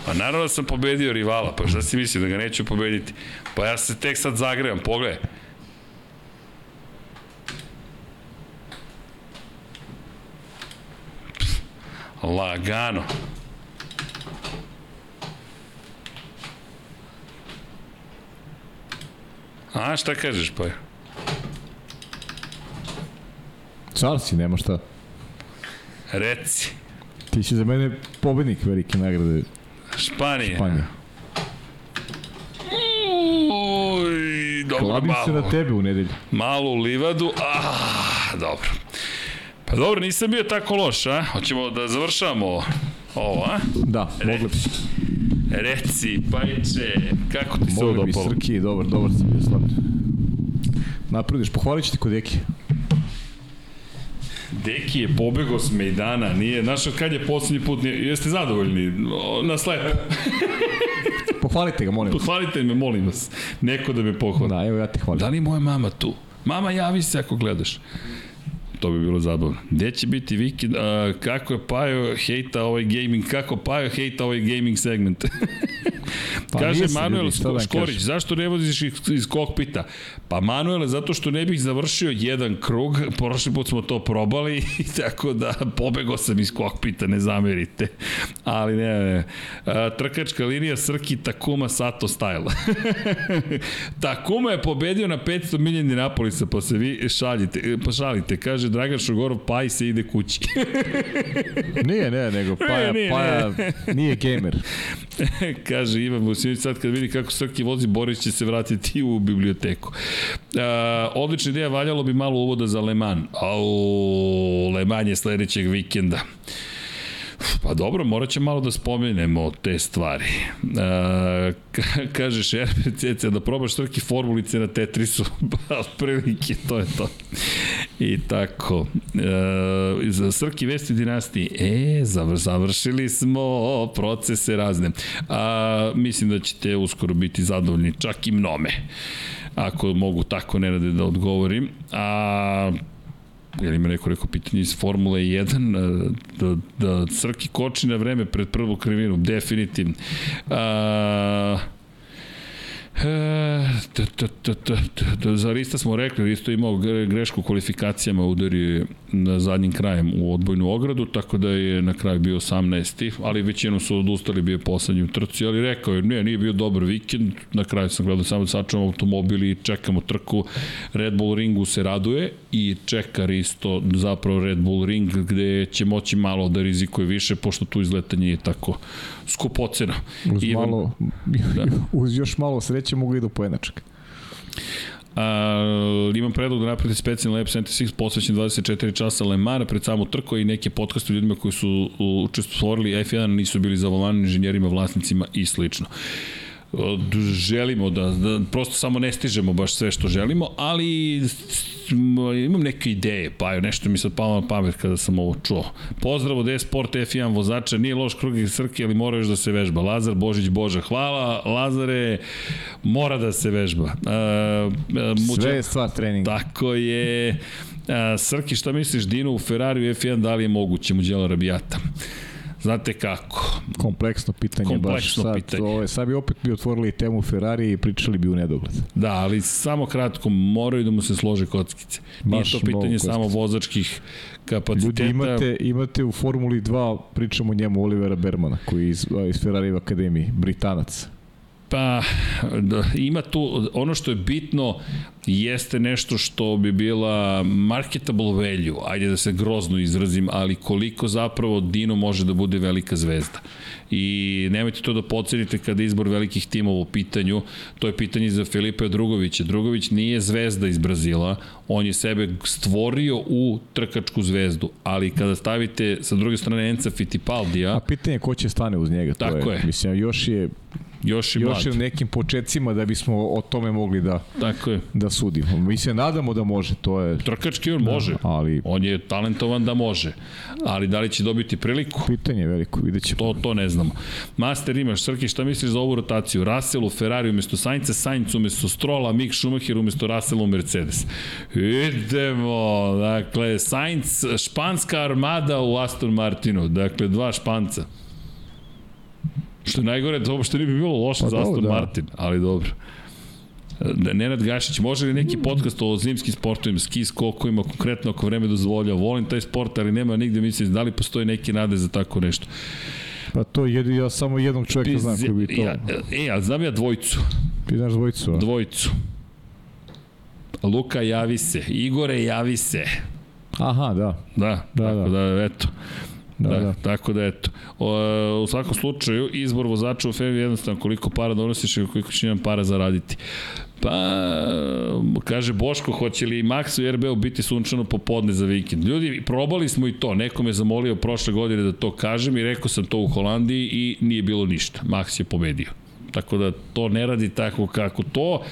Pa naravno da sam pobedio rivala, pa šta si mislio da ga neću pobediti? Pa ja se tek sad zagrevam, pogledaj. Lagano. A, šta kažeš, pa? Car si, nema šta. Reci. Ti si za mene pobednik velike nagrade Španija. Španije. Uj, dobro, Kladim se malo. na tebe u nedelju. Malo u livadu, ah, dobro. Pa dobro, nisam bio tako loš, a? Hoćemo da završavamo ovo, a? Da, mogli bi. Reci, pajče, kako ti se ovo Mogli bi dopalo? Srki, dobar, dobar si bio slavno. Naprediš, pohvalit ću ti kod Eki. Deki je pobegao s Mejdana, nije, znaš kad je poslednji put, nije, jeste zadovoljni na slep? Pohvalite ga, molim vas. Pohvalite me, molim vas, neko da me pohvali. Da, evo ja te hvalim. Da li moja mama tu? Mama, javi se ako gledaš. To bi bilo zabavno. Gde će biti vikend? A, kako je Pajo hejta ovaj gaming? Kako Pajo hejta ovaj gaming segment? Pa Kaže nisam, Manuel ljudi, da Škorić, kažem? zašto ne voziš iz, kokpita? Pa Manuel, zato što ne bih završio jedan krug, prošli put smo to probali, tako da pobegao sam iz kokpita, ne zamerite. Ali ne, ne. A, trkačka linija Srki Takuma Sato style. Takuma je pobedio na 500 milija Indianapolisa, pa se vi šaljite, pa šalite. Kaže Dragan Šogorov, paj se ide kući. Nije, ne, nego Paja, nije, Paja nije gamer. Kaže Ivan Vusinović, sad kad vidi kako Srki vozi, Boris će se vratiti u biblioteku. A, odlična ideja, valjalo bi malo uvoda za Le Mans. Au, Le Mans je sledećeg vikenda. Pa dobro, morat će malo da spomenemo te stvari. E, kaže Šerpe Ceca da probaš trke formulice na Tetrisu, pa otprilike to je to. I tako. E, za Srki Vesti dinastiji, e, završili smo procese razne. A, mislim da ćete uskoro biti zadovoljni, čak i mnome ako mogu tako nerade da odgovorim. A jel ima neko rekao pitanje iz Formule 1 da, da Srki koči na vreme pred prvu krivinu, definitivno. E, t, t, t, t, t, za Rista smo rekli, Risto imao grešku kvalifikacijama, udari na zadnjim krajem u odbojnu ogradu, tako da je na kraju bio 18. Ali većinom su odustali, bio poslednji u trci, ali rekao je, ne, nije bio dobar vikend, na kraju sam gledao samo da sačuvam automobil i čekamo trku. Red Bull ringu se raduje i čeka Risto zapravo Red Bull ring gde će moći malo da rizikuje više, pošto tu izletanje je tako skupoceno. Uz, Ivan, malo, da. uz još malo sreće mogu i do pojednačka. A, imam predlog da napravite specijalni Lab 76 posvećen 24 časa Lemara pred samu trku i neke podcaste ljudima koji su učestvovali F1 nisu bili za volanim inženjerima, vlasnicima i slično želimo da, da prosto samo ne stižemo baš sve što želimo, ali imam neke ideje, pa nešto mi sad palo na pamet kada sam ovo čuo. Pozdrav od e-sport F1 vozača, nije loš krug i srke, ali mora još da se vežba. Lazar Božić Boža, hvala, Lazare, mora da se vežba. Uh, Sve je stvar treninga. Tako je. Uh, Srki, šta misliš, Dino u Ferrari u F1, da li je moguće, muđela Rabijata? Znate kako? Kompleksno pitanje Kompleksno baš sad. pitanje. Ovo, sad bi opet bi otvorili temu Ferrari i pričali bi u nedogled. Da, ali samo kratko, moraju da mu se slože kockice. Baš Nije to pitanje samo vozačkih kapaciteta. Ljudi, imate, imate u Formuli 2, pričamo njemu, Olivera Bermana, koji je iz, iz Ferrari akademiji, Britanac. Pa, da, ima tu, ono što je bitno jeste nešto što bi bila marketable value, ajde da se grozno izrazim, ali koliko zapravo Dino može da bude velika zvezda. I nemojte to da pocenite kada izbor velikih timova u pitanju, to je pitanje za Filipe Drugovića. Drugović nije zvezda iz Brazila, on je sebe stvorio u trkačku zvezdu, ali kada stavite sa druge strane Enca Fittipaldija... A pitanje je ko će stane uz njega, to Tako je. je. Mislim, još je još, i još je u nekim početcima da bismo o tome mogli da Tako je. da sudimo. Mi se nadamo da može, to je Trkački on da, može. Ali on je talentovan da može. Ali da li će dobiti priliku? Pitanje je veliko, videćemo. To to ne znamo. Master imaš, Srki, šta misliš za ovu rotaciju? Russell u Ferrari umesto Sainca, Sainz umesto Strola, Mick Schumacher umesto Russell u Mercedes. Idemo, dakle, Sainz, španska armada u Aston Martinu, dakle, dva španca. Što je najgore, to uopšte ne bi bilo loše pa za Aston da. Martin, ali dobro. Nenad Gašić, može li neki podcast o zimskim sportovima, ski skokovima, konkretno ako vreme dozvolja? Volim taj sport, ali nema nigde, mislim, da li postoji neki nade za tako nešto? Pa to je, ja samo jednog čovjeka znam koji bi to... Ja, e, a znam ja dvojicu. Ti znaš dvojicu, a? Dvojicu. Luka, javi se. Igore, javi se. Aha, da. Da, da, tako da, da eto. Da, da, da. Tako da eto. O, u svakom slučaju, izbor vozača u FEV je jednostavno koliko para donosiš i koliko će imam para zaraditi. Pa, kaže Boško, hoće li Max u RB-u biti sunčano popodne za vikend? Ljudi, probali smo i to. Neko me zamolio prošle godine da to kažem i rekao sam to u Holandiji i nije bilo ništa. Max je pobedio. Tako da to ne radi tako kako to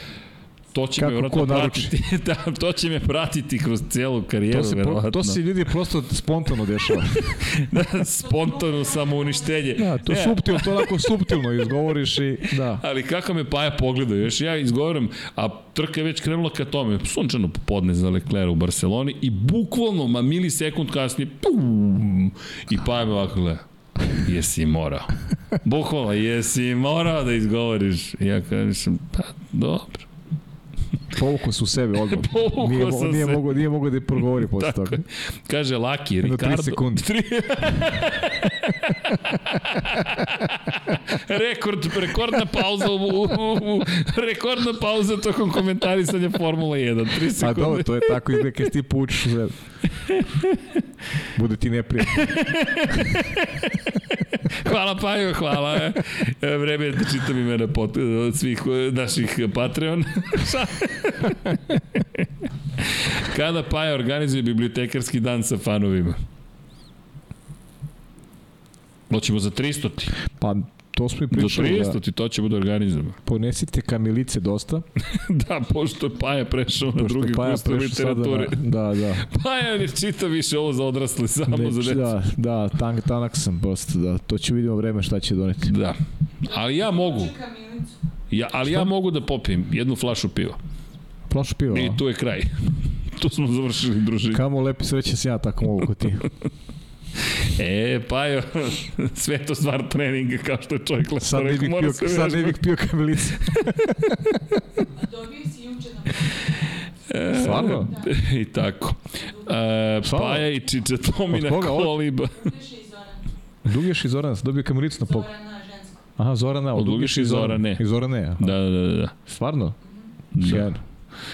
to će Kako me vjerojatno pratiti. da, to će me pratiti kroz celu karijeru, to se, verovatno. To se ljudi prosto spontano dešava. da, spontano samouništenje. Da, to je suptilno, to onako suptilno izgovoriš i da. Ali kako me Paja pogleda, još ja izgovorim, a trka je već krenula ka tome, sunčano popodne za Leclerc u Barceloni i bukvalno, ma milisekund kasnije, pum, i Paja me ovako gleda jesi morao. Bukvalno, jesi morao da izgovoriš. Ja kažem, pa dobro. Povukao su sebe odmah. nije, mo, nije, mogo, nije mogo da je progovori posle Tako toga. Kaže Laki, Ricardo... 3 sekundi. Rekord, rekordna pauza u, u, u, rekordna pauza tokom komentarisanja Formula 1. 3 sekunde. A dobro, to je tako izgleda kad ti poučiš sve. Bude ti neprijatno. hvala Pajo, hvala. E, vreme je da čitam imena pot, od svih e, naših Patreon. Kada Paja organizuje bibliotekarski dan sa fanovima? Hoćemo za 300 ti. Pa to smo i Za pričali. 300 ti to ćemo da organizujemo. Ponesite kamilice dosta. da, pošto je Paja prešao na Pošto drugi Paja kurs sada literature. na- Da, da. Paja ne čita više ovo za odrasle, samo za Već, decu. da, da, tank, tanak sam prosto, da. To će vidimo vreme šta će doneti. Da. Ali ja mogu. Ja, ali ja mogu da popijem jednu flašu piva. Flašu piva, I tu je kraj. tu smo završili druženje. Kamo lepi sreće se ja tako mogu kod ti. E, pa jo, sve to stvar treninga, kao što je čovjek lepo Sad rekao, mora pio, se sad ne bih pio kamilice. Dobio si juče na E, Stvarno? I tako. E, Stvarno? Paja i Čiča Tomina koga? Koliba. Dugeš i Zoran, dobio kamilicu na pok. Zorana žensko. Aha, Zorana, Od Dugeš i Zorane. I Zorane, aha. Da, da, da. da. Stvarno? Sjajno.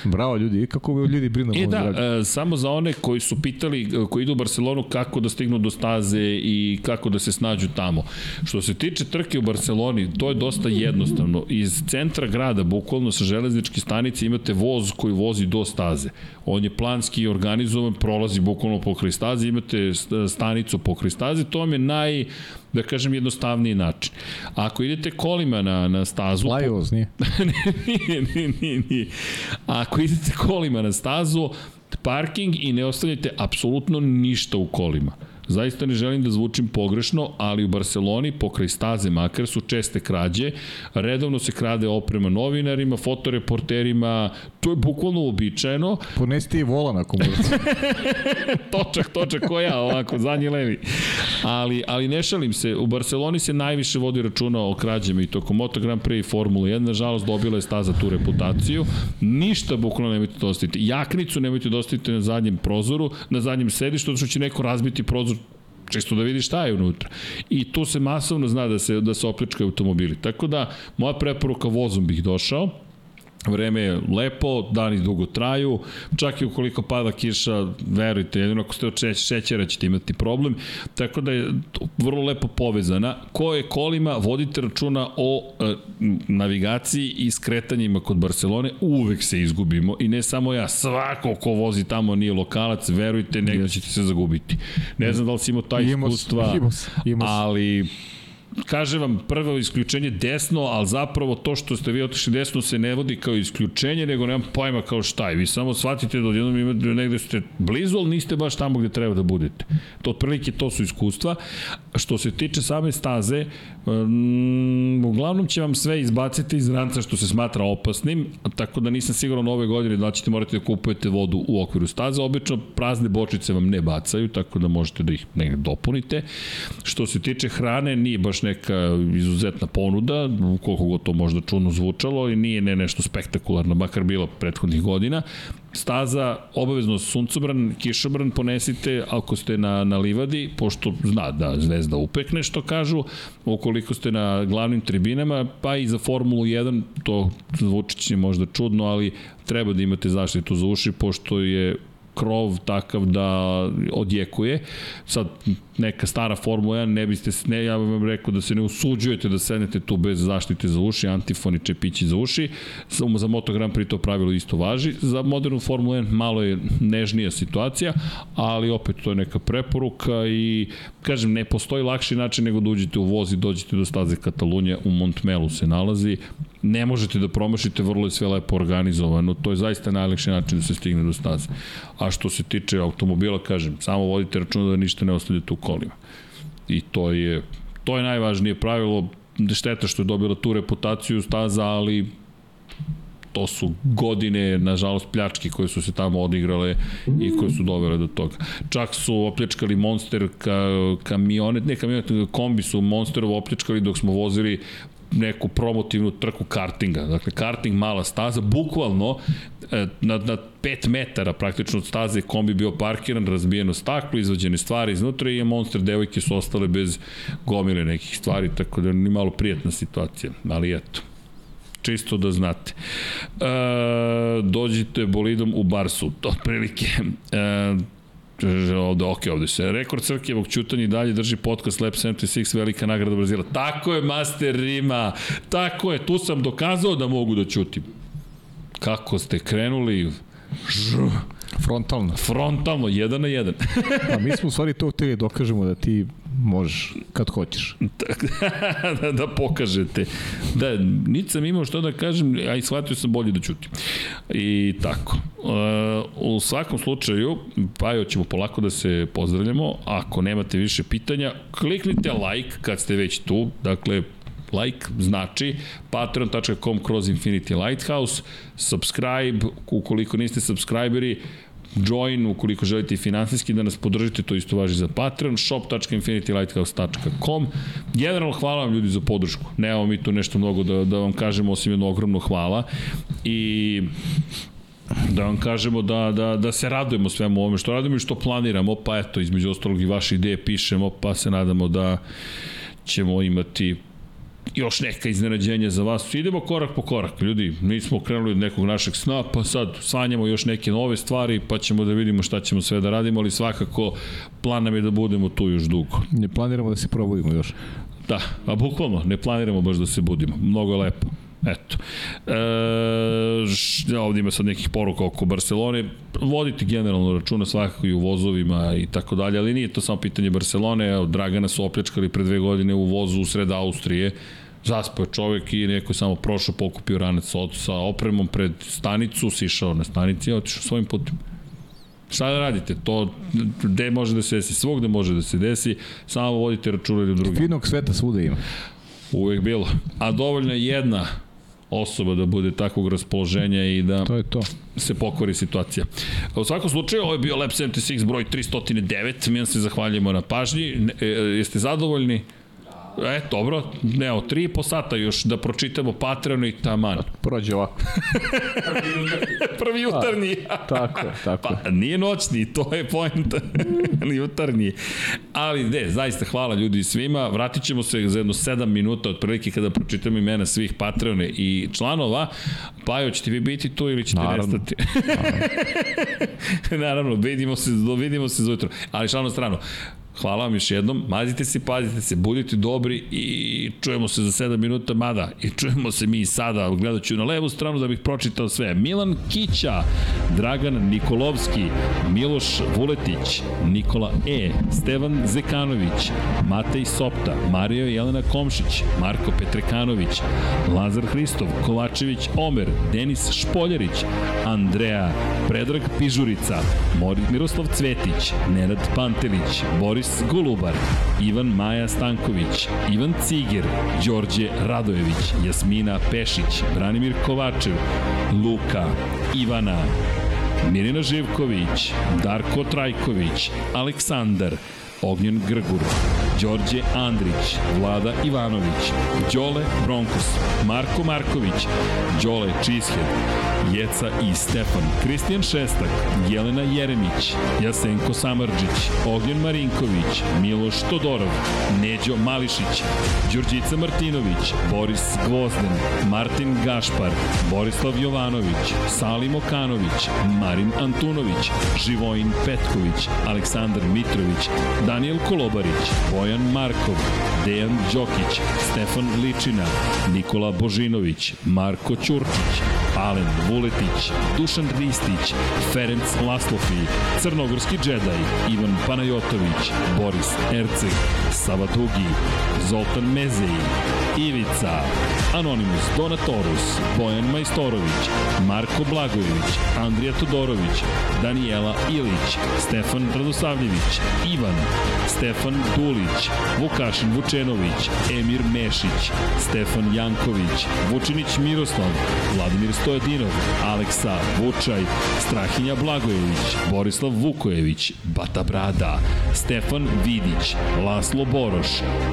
Bravo ljudi, kako ljudi brinu E da, zdravlju. e, samo za one koji su pitali, e, koji idu u Barcelonu, kako da stignu do staze i kako da se snađu tamo. Što se tiče trke u Barceloni, to je dosta jednostavno. Iz centra grada, bukvalno sa železničke stanice, imate voz koji vozi do staze. On je planski organizovan, prolazi bukvalno pokraj staze, imate st- stanicu pokraj staze, to vam je naj, da kažem, jednostavniji način. Ako idete kolima na, na stazu... Lajovoz, nije? nije, nije, nije, nije. Ako idete kolima na stazu, parking i ne ostavljate apsolutno ništa u kolima. Zaista ne želim da zvučim pogrešno, ali u Barceloni, pokraj staze makar, su česte krađe. Redovno se krade oprema novinarima, fotoreporterima, to je bukvalno uobičajeno. Ponesite i volan ako možete. točak, točak, ko ja, ovako, zadnji levi. Ali, ali ne šalim se, u Barceloni se najviše vodi računa o krađama i tokom Moto Grand Prix i Formula 1, nažalost dobila je staza tu reputaciju. Ništa bukvalno nemojte da ostavite. Jaknicu nemojte da ostavite na zadnjem prozoru, na zadnjem sedištu, zato što će neko razbiti prozor čisto da vidi šta je unutra. I tu se masovno zna da se, da se opljačkaju automobili. Tako da, moja preporuka vozom bih došao, Vreme je lepo, dani dugo traju, čak i ukoliko pada kiša, verujte, jedino ako ste od šeć- šećera ćete imati problem, tako da je vrlo lepo povezana. Ko je kolima, vodite računa o e, navigaciji i skretanjima kod Barcelone, uvek se izgubimo i ne samo ja, svako ko vozi tamo nije lokalac, verujte, negde ćete se zagubiti. Ne znam da li si imao taj iskustva, imao imao ali kaže vam prvo isključenje desno, ali zapravo to što ste vi otišli desno se ne vodi kao isključenje, nego nemam pojma kao šta je. Vi samo shvatite da odjednom imate negde ste blizu, ali niste baš tamo gde treba da budete. To otprilike to su iskustva. Što se tiče same staze, um, uglavnom će vam sve izbaciti iz ranca što se smatra opasnim, tako da nisam siguran ove godine da ćete morati da kupujete vodu u okviru staze. Obično prazne bočice vam ne bacaju, tako da možete da ih negde dopunite. Što se tiče hrane, nije baš neka izuzetna ponuda, koliko god to možda čudno zvučalo i nije ne nešto spektakularno, makar bilo prethodnih godina. Staza, obavezno suncobran, kišobran ponesite ako ste na, na livadi, pošto zna da zvezda upekne što kažu, ukoliko ste na glavnim tribinama, pa i za Formulu 1, to zvuči će možda čudno, ali treba da imate zaštitu za uši, pošto je krov takav da odjekuje. Sad, neka stara Formula 1, ne biste, ne, ja bih vam rekao da se ne usuđujete da sednete tu bez zaštite za uši, antifoni, čepići za uši. Samo za Moto Grand Prix to pravilo isto važi. Za modernu Formulu 1 malo je nežnija situacija, ali opet to je neka preporuka i kažem, ne postoji lakši način nego da uđete u voz i dođete do staze Katalunja, u Montmelu se nalazi, ne možete da promašite, vrlo je sve lepo organizovano, to je zaista najlakši način da se stigne do staze. A što se tiče automobila, kažem, samo vodite računa da ništa ne ostavljate u kolima. I to je, to je najvažnije pravilo, šteta što je dobila tu reputaciju staza, ali to su godine, nažalost, pljačke koje su se tamo odigrale i koje su dovele do toga. Čak su opljačkali Monster ka, kamionet, ne kamionet, kombi su Monsterovo opljačkali dok smo vozili neku promotivnu trku kartinga. Dakle, karting mala staza, bukvalno e, na, na 5 metara praktično od staze kombi bio parkiran, razbijeno staklo, izvađene stvari iznutra i Monster devojke su ostale bez gomile nekih stvari, tako da ni malo prijatna situacija, ali eto čisto da znate. E, dođite bolidom u Barsu, otprilike. E, Ovde, ok, ovde se. Rekord Crkijevog čutanja i dalje drži podcast Lab 76, velika nagrada Brazila. Tako je, master Rima. Tako je, tu sam dokazao da mogu da čutim. Kako ste krenuli? Žu. Frontalno. Frontalno, jedan na jedan. pa mi smo u stvari to hteli dokažemo da ti možeš kad hoćeš. da, da pokažete. Da, niti sam imao što da kažem, a i shvatio sam bolje da ćutim. I tako. Uh, u svakom slučaju, pa jo ćemo polako da se pozdravljamo. Ako nemate više pitanja, kliknite like kad ste već tu. Dakle, like znači patreon.com kroz Infinity Lighthouse, subscribe, ukoliko niste subscriberi, join ukoliko želite i finansijski da nas podržite, to isto važi za Patreon, shop.infinitylighthouse.com. Generalno hvala vam ljudi za podršku. Nemamo mi tu nešto mnogo da, da vam kažemo osim jedno ogromno hvala. I da vam kažemo da, da, da se radujemo svemu ovome što radimo i što planiramo, pa eto, između ostalog i vaše ideje pišemo, pa se nadamo da ćemo imati još neka iznenađenja za vas. Idemo korak po korak, ljudi. Nismo krenuli od nekog našeg sna, pa sad sanjamo još neke nove stvari, pa ćemo da vidimo šta ćemo sve da radimo, ali svakako plan nam je da budemo tu još dugo. Ne planiramo da se probudimo još. Da, a bukvalno, ne planiramo baš da se budimo. Mnogo je lepo. Eto. E, ovdje ima sad nekih poruka oko Barcelone. Vodite generalno računa svakako i u vozovima i tako dalje, ali nije to samo pitanje Barcelone. Dragana su opljačkali pre dve godine u vozu u sred Austrije. Zaspao čovek i neko je samo prošao, pokupio ranac od, sa opremom pred stanicu, sišao na stanici i otišao svojim putem. Šta da radite? To gde može da se desi? Svogde može da se desi, samo vodite računa ili drugim. Finog sveta svuda ima. Uvijek bilo. A dovoljno je jedna osoba da bude takvog raspoloženja i da to je to. se pokori situacija. U svakom slučaju, ovo je bio Lab 76 broj 309. Mi vam se zahvaljujemo na pažnji. E, jeste zadovoljni? E, dobro, ne, o tri po sata još da pročitamo Patreon i taman. Prođe ovako. Prvi jutarnji. A, tako je, tako Pa, nije noćni, to je point. jutarnji. Ali, ne, zaista hvala ljudi svima. Vratit ćemo se za jedno 7 minuta otprilike kada pročitamo imena svih Patreone i članova. Pajo, ćete vi biti tu ili ćete Naravno. nestati? Naravno, vidimo se, vidimo se za jutro. Ali šalno strano, Hvala vam još jednom, mazite se, pazite se, budite dobri i čujemo se za 7 minuta, mada i čujemo se mi sada, gledat ću na levu stranu da bih pročitao sve. Milan Kića, Dragan Nikolovski, Miloš Vuletić, Nikola E, Stevan Zekanović, Matej Sopta, Mario Jelena Komšić, Marko Petrekanović, Lazar Hristov, Kovačević Omer, Denis Špoljarić, Andreja, Predrag Pižurica, Miroslav Cvetić, Nenad Pantelić, Boris Golubar, Ivan Maja Stanković, Ivan Ciger, Đorđe Radojević, Jasmina Pešić, Branimir Kovačev, Luka, Ivana, Mirina Živković, Darko Trajković, Aleksandar, Ognjen Grgur, Đorđe Andrić, Vlada Ivanović, Đole Bronkos, Marko Marković, Đole Čished, Jeca i Stefan, Kristijan Šestak, Jelena Jeremić, Jasenko Samrđić, Ognjen Marinković, Miloš Todorov, Neđo Mališić, Đurđica Martinović, Boris Gvozden, Martin Gašpar, Borislav Jovanović, Salim Okanović, Marin Antunović, Živojin Petković, Aleksandar Mitrović, Daniel Kolobarić, Bojan Markov, Dejan Đokić, Stefan Ličina, Nikola Božinović, Marko Ćurčić, Alen Vuletić, Dušan Ristić, Ferenc Laslofi, Crnogorski džedaj, Ivan Panajotović, Boris Erceg, Sava Dugi, Zoltan Mezeji, Ivica, Anonimus Donatorus, Bojan Majstorović, Marko Blagojević, Andrija Todorović, Daniela Ilić, Stefan Radosavljević, Ivan, Stefan Dulić, Vukašin Vučenović, Emir Mešić, Stefan Janković, Vučinić Miroslav, Vladimir Stojadinov, Aleksa Vučaj, Strahinja Blagojević, Borislav Vukojević, Bata Brada, Stefan Vidić, Laslo Boroš,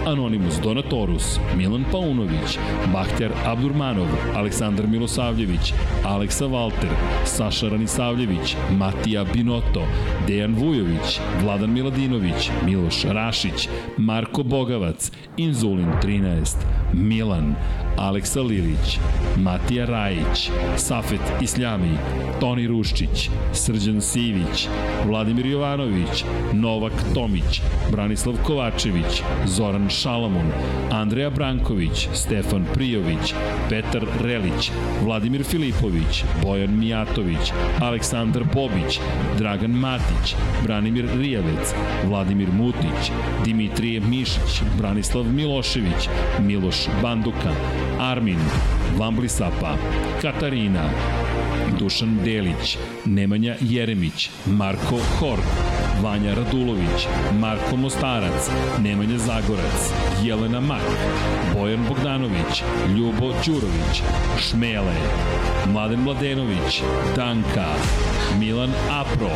Anonimus Donatorus, Milan Paunović, Bahtjar Abdurmanov, Aleksandar Milosavljević, Aleksa Valter, Saša Ranisavljević, Matija Binoto, Dejan Vujović, Vladan Miladinović, Miloš Rašić, Marko Bogavac, Inzulin 13, Milan, Aleksa Lilić, Matija Rajić, Safet Isljami, Toni Ruščić, Srđan Sivić, Vladimir Jovanović, Novak Tomić, Branislav Kovačević, Zoran Šalamun, Andreja Branković, Stefan Prijović, Petar Relić, Vladimir Filipović, Bojan Mijatović, Aleksandar Bobić, Dragan Matić, Branimir Rijavec, Vladimir Mutić, Dimitrije Mišić, Branislav Milošević, Miloš Banduka, Armin, Vamblisapa, Katarina, Dušan Delić, Nemanja Jeremić, Marko Hork, Vanja Radulović, Marko Mostarac, Nemanja Zagorac, Jelena Mak, Bojan Bogdanović, Ljubo Đurović, Šmele, Mladen Mladenović, Danka, Milan Apro,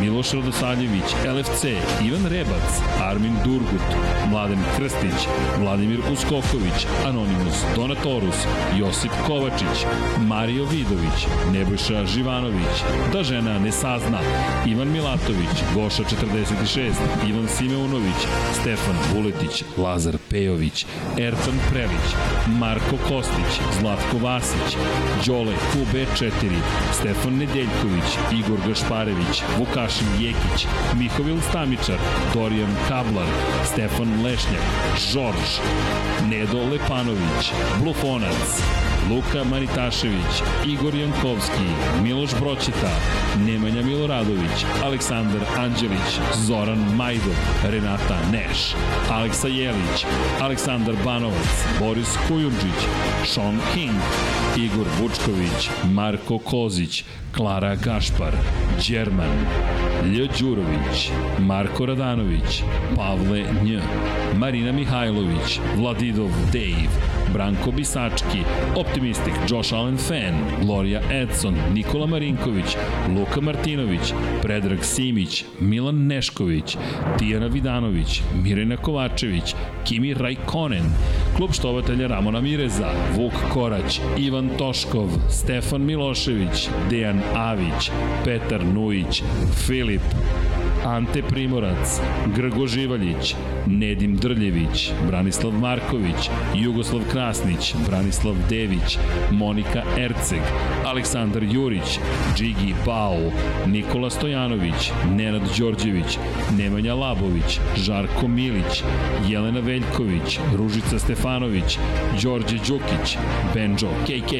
Miloš Radosavljević, LFC, Ivan Rebac, Armin Durgut, Mladen Krstić, Vladimir Uskoković, Anonimus, Donatorus, Josip Kovačić, Mario Vidović, Nebojša Živanović, Da žena ne sazna, Ivan Milatović, Goša 46, Ivan Simeunović, Stefan Vuletić, Lazar Pejović, Ertan Prelić, Marko Kostić, Zlatko Vasić, Đole QB4, Stefan Nedeljković, Igor Gašparević, Vukašin Jekić, Mihovil Stamičar, Dorijan Kablar, Stefan Lešnjak, Žorž, Nedo Lepanović, Blufonac, Luka Maritašević, Igor Jankovski, Miloš Broćeta, Nemanja Miloradović, Aleksandar Anđelić, Zoran Majdov, Renata Neš, Aleksa Jelić, Aleksandar Banovac, Boris Kujundžić, Sean King, Igor Vučković, Marko Kozić, Klara Gašpar, Đerman, Lj. Đurović, Marko Radanović, Pavle Nj, Marina Mihajlović, Vladidov Dave, Branko Bisački, Optimistik, Josh Allen Fan, Gloria Edson, Nikola Marinković, Luka Martinović, Predrag Simić, Milan Nešković, Tijana Vidanović, Mirena Kovačević, Kimi Rajkonen, klub štovatelja Ramona Mireza, Vuk Korać, Ivan Toškov, Stefan Milošević, Dejan Avić, Petar Nujić, Filip, Ante Primorac, Grgo Živaljić, Nedim Drljević, Branislav Marković, Jugoslav Krasnić, Branislav Dević, Monika Erceg, Aleksandar Jurić, Džigi Pau, Nikola Stojanović, Nenad Đorđević, Nemanja Labović, Žarko Milić, Jelena Veljković, Ružica Stefanović, Đorđe Đukić, Benjo KK,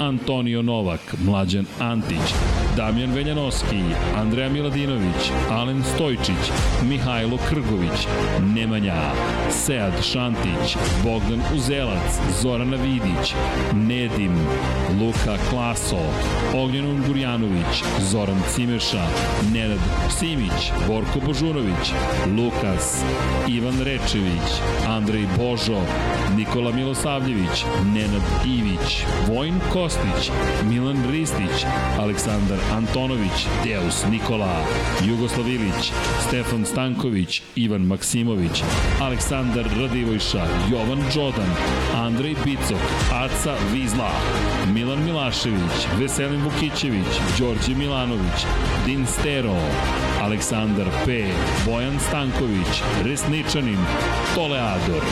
Antonio Novak, Mlađan Antić, Damjan Veljanoski, Andreja Miladinović, Alen Stojčić, Mihajlo Krgović, Nemanja, Sead Šantić, Bogdan Uzelac, Zorana Vidić, Nedim, Luka Klaso, Ognjen Ungurjanović, Zoran Cimeša, Nenad Simić, Borko Božunović, Lukas, Ivan Rečević, Andrej Božo, Nikola Milosavljević, Nenad Ivić, Vojn Kostić, Milan Ristić, Aleksandar Antonović, Deus Nikola, Jugoslav Ilić, Stefan Stanković, Ivan Maksimović, Aleksandar Radivojša, Jovan Đodan, Andrej Bicok, Aca Vizla, Milan Milašević, Veselin Vukićević, Đorđe Milanović, Din Stero, Aleksandar P, Bojan Stanković, Resničanin, Toleador,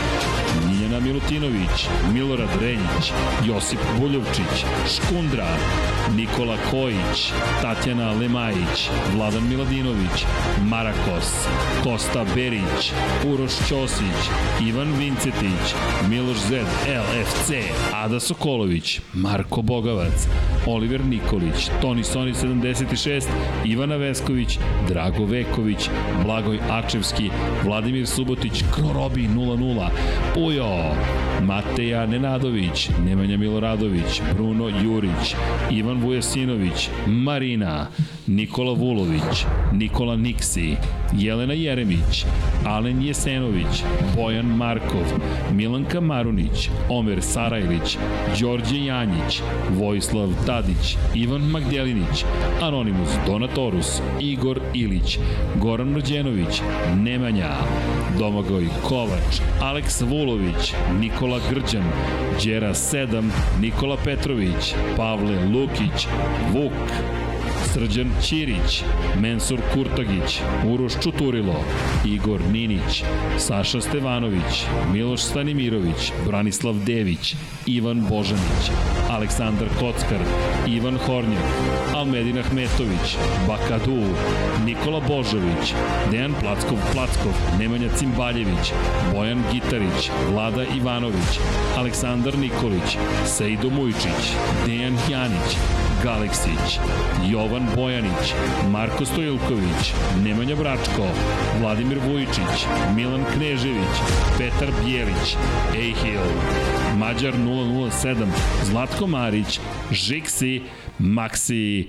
Miljana Milutinović, Milorad Reljić, Josip Buljovčić, Škundra, Nikola Kojić, Tatjana Lemajić, Vladan Miladinović, Marakos, Kosta Berić, Uroš Ćosić, Ivan Vincetić, Miloš Zed, LFC, Ada Sokolović, Marko Bogavac, Oliver Nikolić, Toni Soni 76, Ivana Vesković, Drago Veković, Blagoj Ačevski, Vladimir Subotić, Krorobi 00, Pujo, all. Mateja Nenadović, Nemanja Miloradović, Bruno Jurić, Ivan Vujasinović, Marina, Nikola Vulović, Nikola Niksi, Jelena Jeremić, Alen Jesenović, Bojan Markov, Milanka Marunić, Omer Sarajlić, Đorđe Janjić, Vojislav Tadić, Ivan Magdjelinić, Anonimus Donatorus, Igor Ilić, Goran Rođenović, Nemanja, Domagoj Kovač, Aleks Vulović, Nikola Grđan, Đera 7, Nikola Petrović, Pavle Lukić, Vuk, Srđan Ćirić, Mensur Kurtagić, Uroš Čuturilo, Igor Ninić, Saša Stevanović, Miloš Stanimirović, Branislav Dević, Ivan Božanić, Aleksandar Kockar, Ivan Hornjak, Almedin Ahmetović, Bakadu, Nikola Božović, Dejan Plackov Plackov, Nemanja Cimbaljević, Bojan Gitarić, Vlada Ivanović, Aleksandar Nikolić, Sejdo Mujčić, Dejan Janić, Galeksić, Jovan Bojanić, Marko Stojilković, Nemanja Bračko, Vladimir Vujičić, Milan Knežević, Petar Bjelić, Ejhil, Mađar 007, Zlatko Marić, Žiksi, Maksi,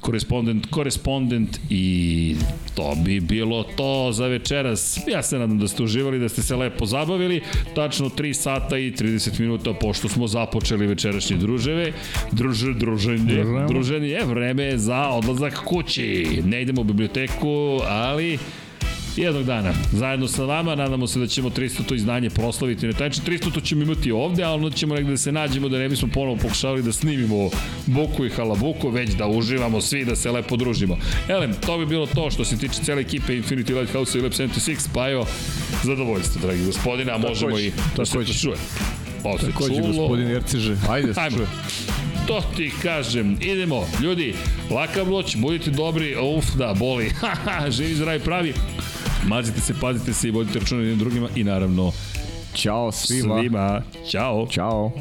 korespondent, korespondent i to bi bilo to za večeras. Ja se nadam da ste uživali, da ste se lepo zabavili. Tačno 3 sata i 30 minuta pošto smo započeli večerašnje druževe. Druž, druženje, druženje, vreme je za odlazak kući. Ne idemo u biblioteku, ali jednog dana. Zajedno sa vama, nadamo se da ćemo 300 to izdanje proslaviti na taj način. 300 to ćemo imati ovde, a onda ćemo negde da se nađemo da ne bismo ponovo pokušavali da snimimo Buku i Halabuku, već da uživamo svi, da se lepo družimo. Elem, to bi bilo to što se tiče cele ekipe Infinity Lighthouse i Lab 76, pa evo, zadovoljstvo, dragi gospodine, a možemo i da se to čuje. Ovo se Takođe, čulo. gospodin Erciže. Ajde, se čuje. To ti kažem. Idemo, ljudi, laka noć, budite dobri. Uf, da, boli. Živi, zdravi, pravi. Mazite se, pazite se i vodite računa jednim drugima i naravno Ćao svima. svima. Ćao. Ćao.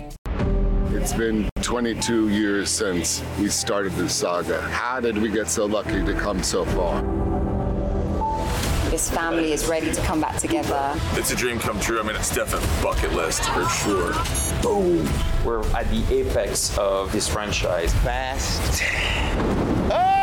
It's been 22 years since we started this saga. How did we get so lucky to come so far? This family is ready to come back together. It's a dream come true. I mean, it's definitely bucket list for sure. Boom! We're at the apex of this franchise. Fast. The oh!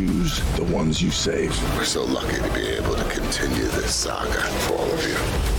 choose the ones you save? We're so lucky to be able to continue this saga for all of you.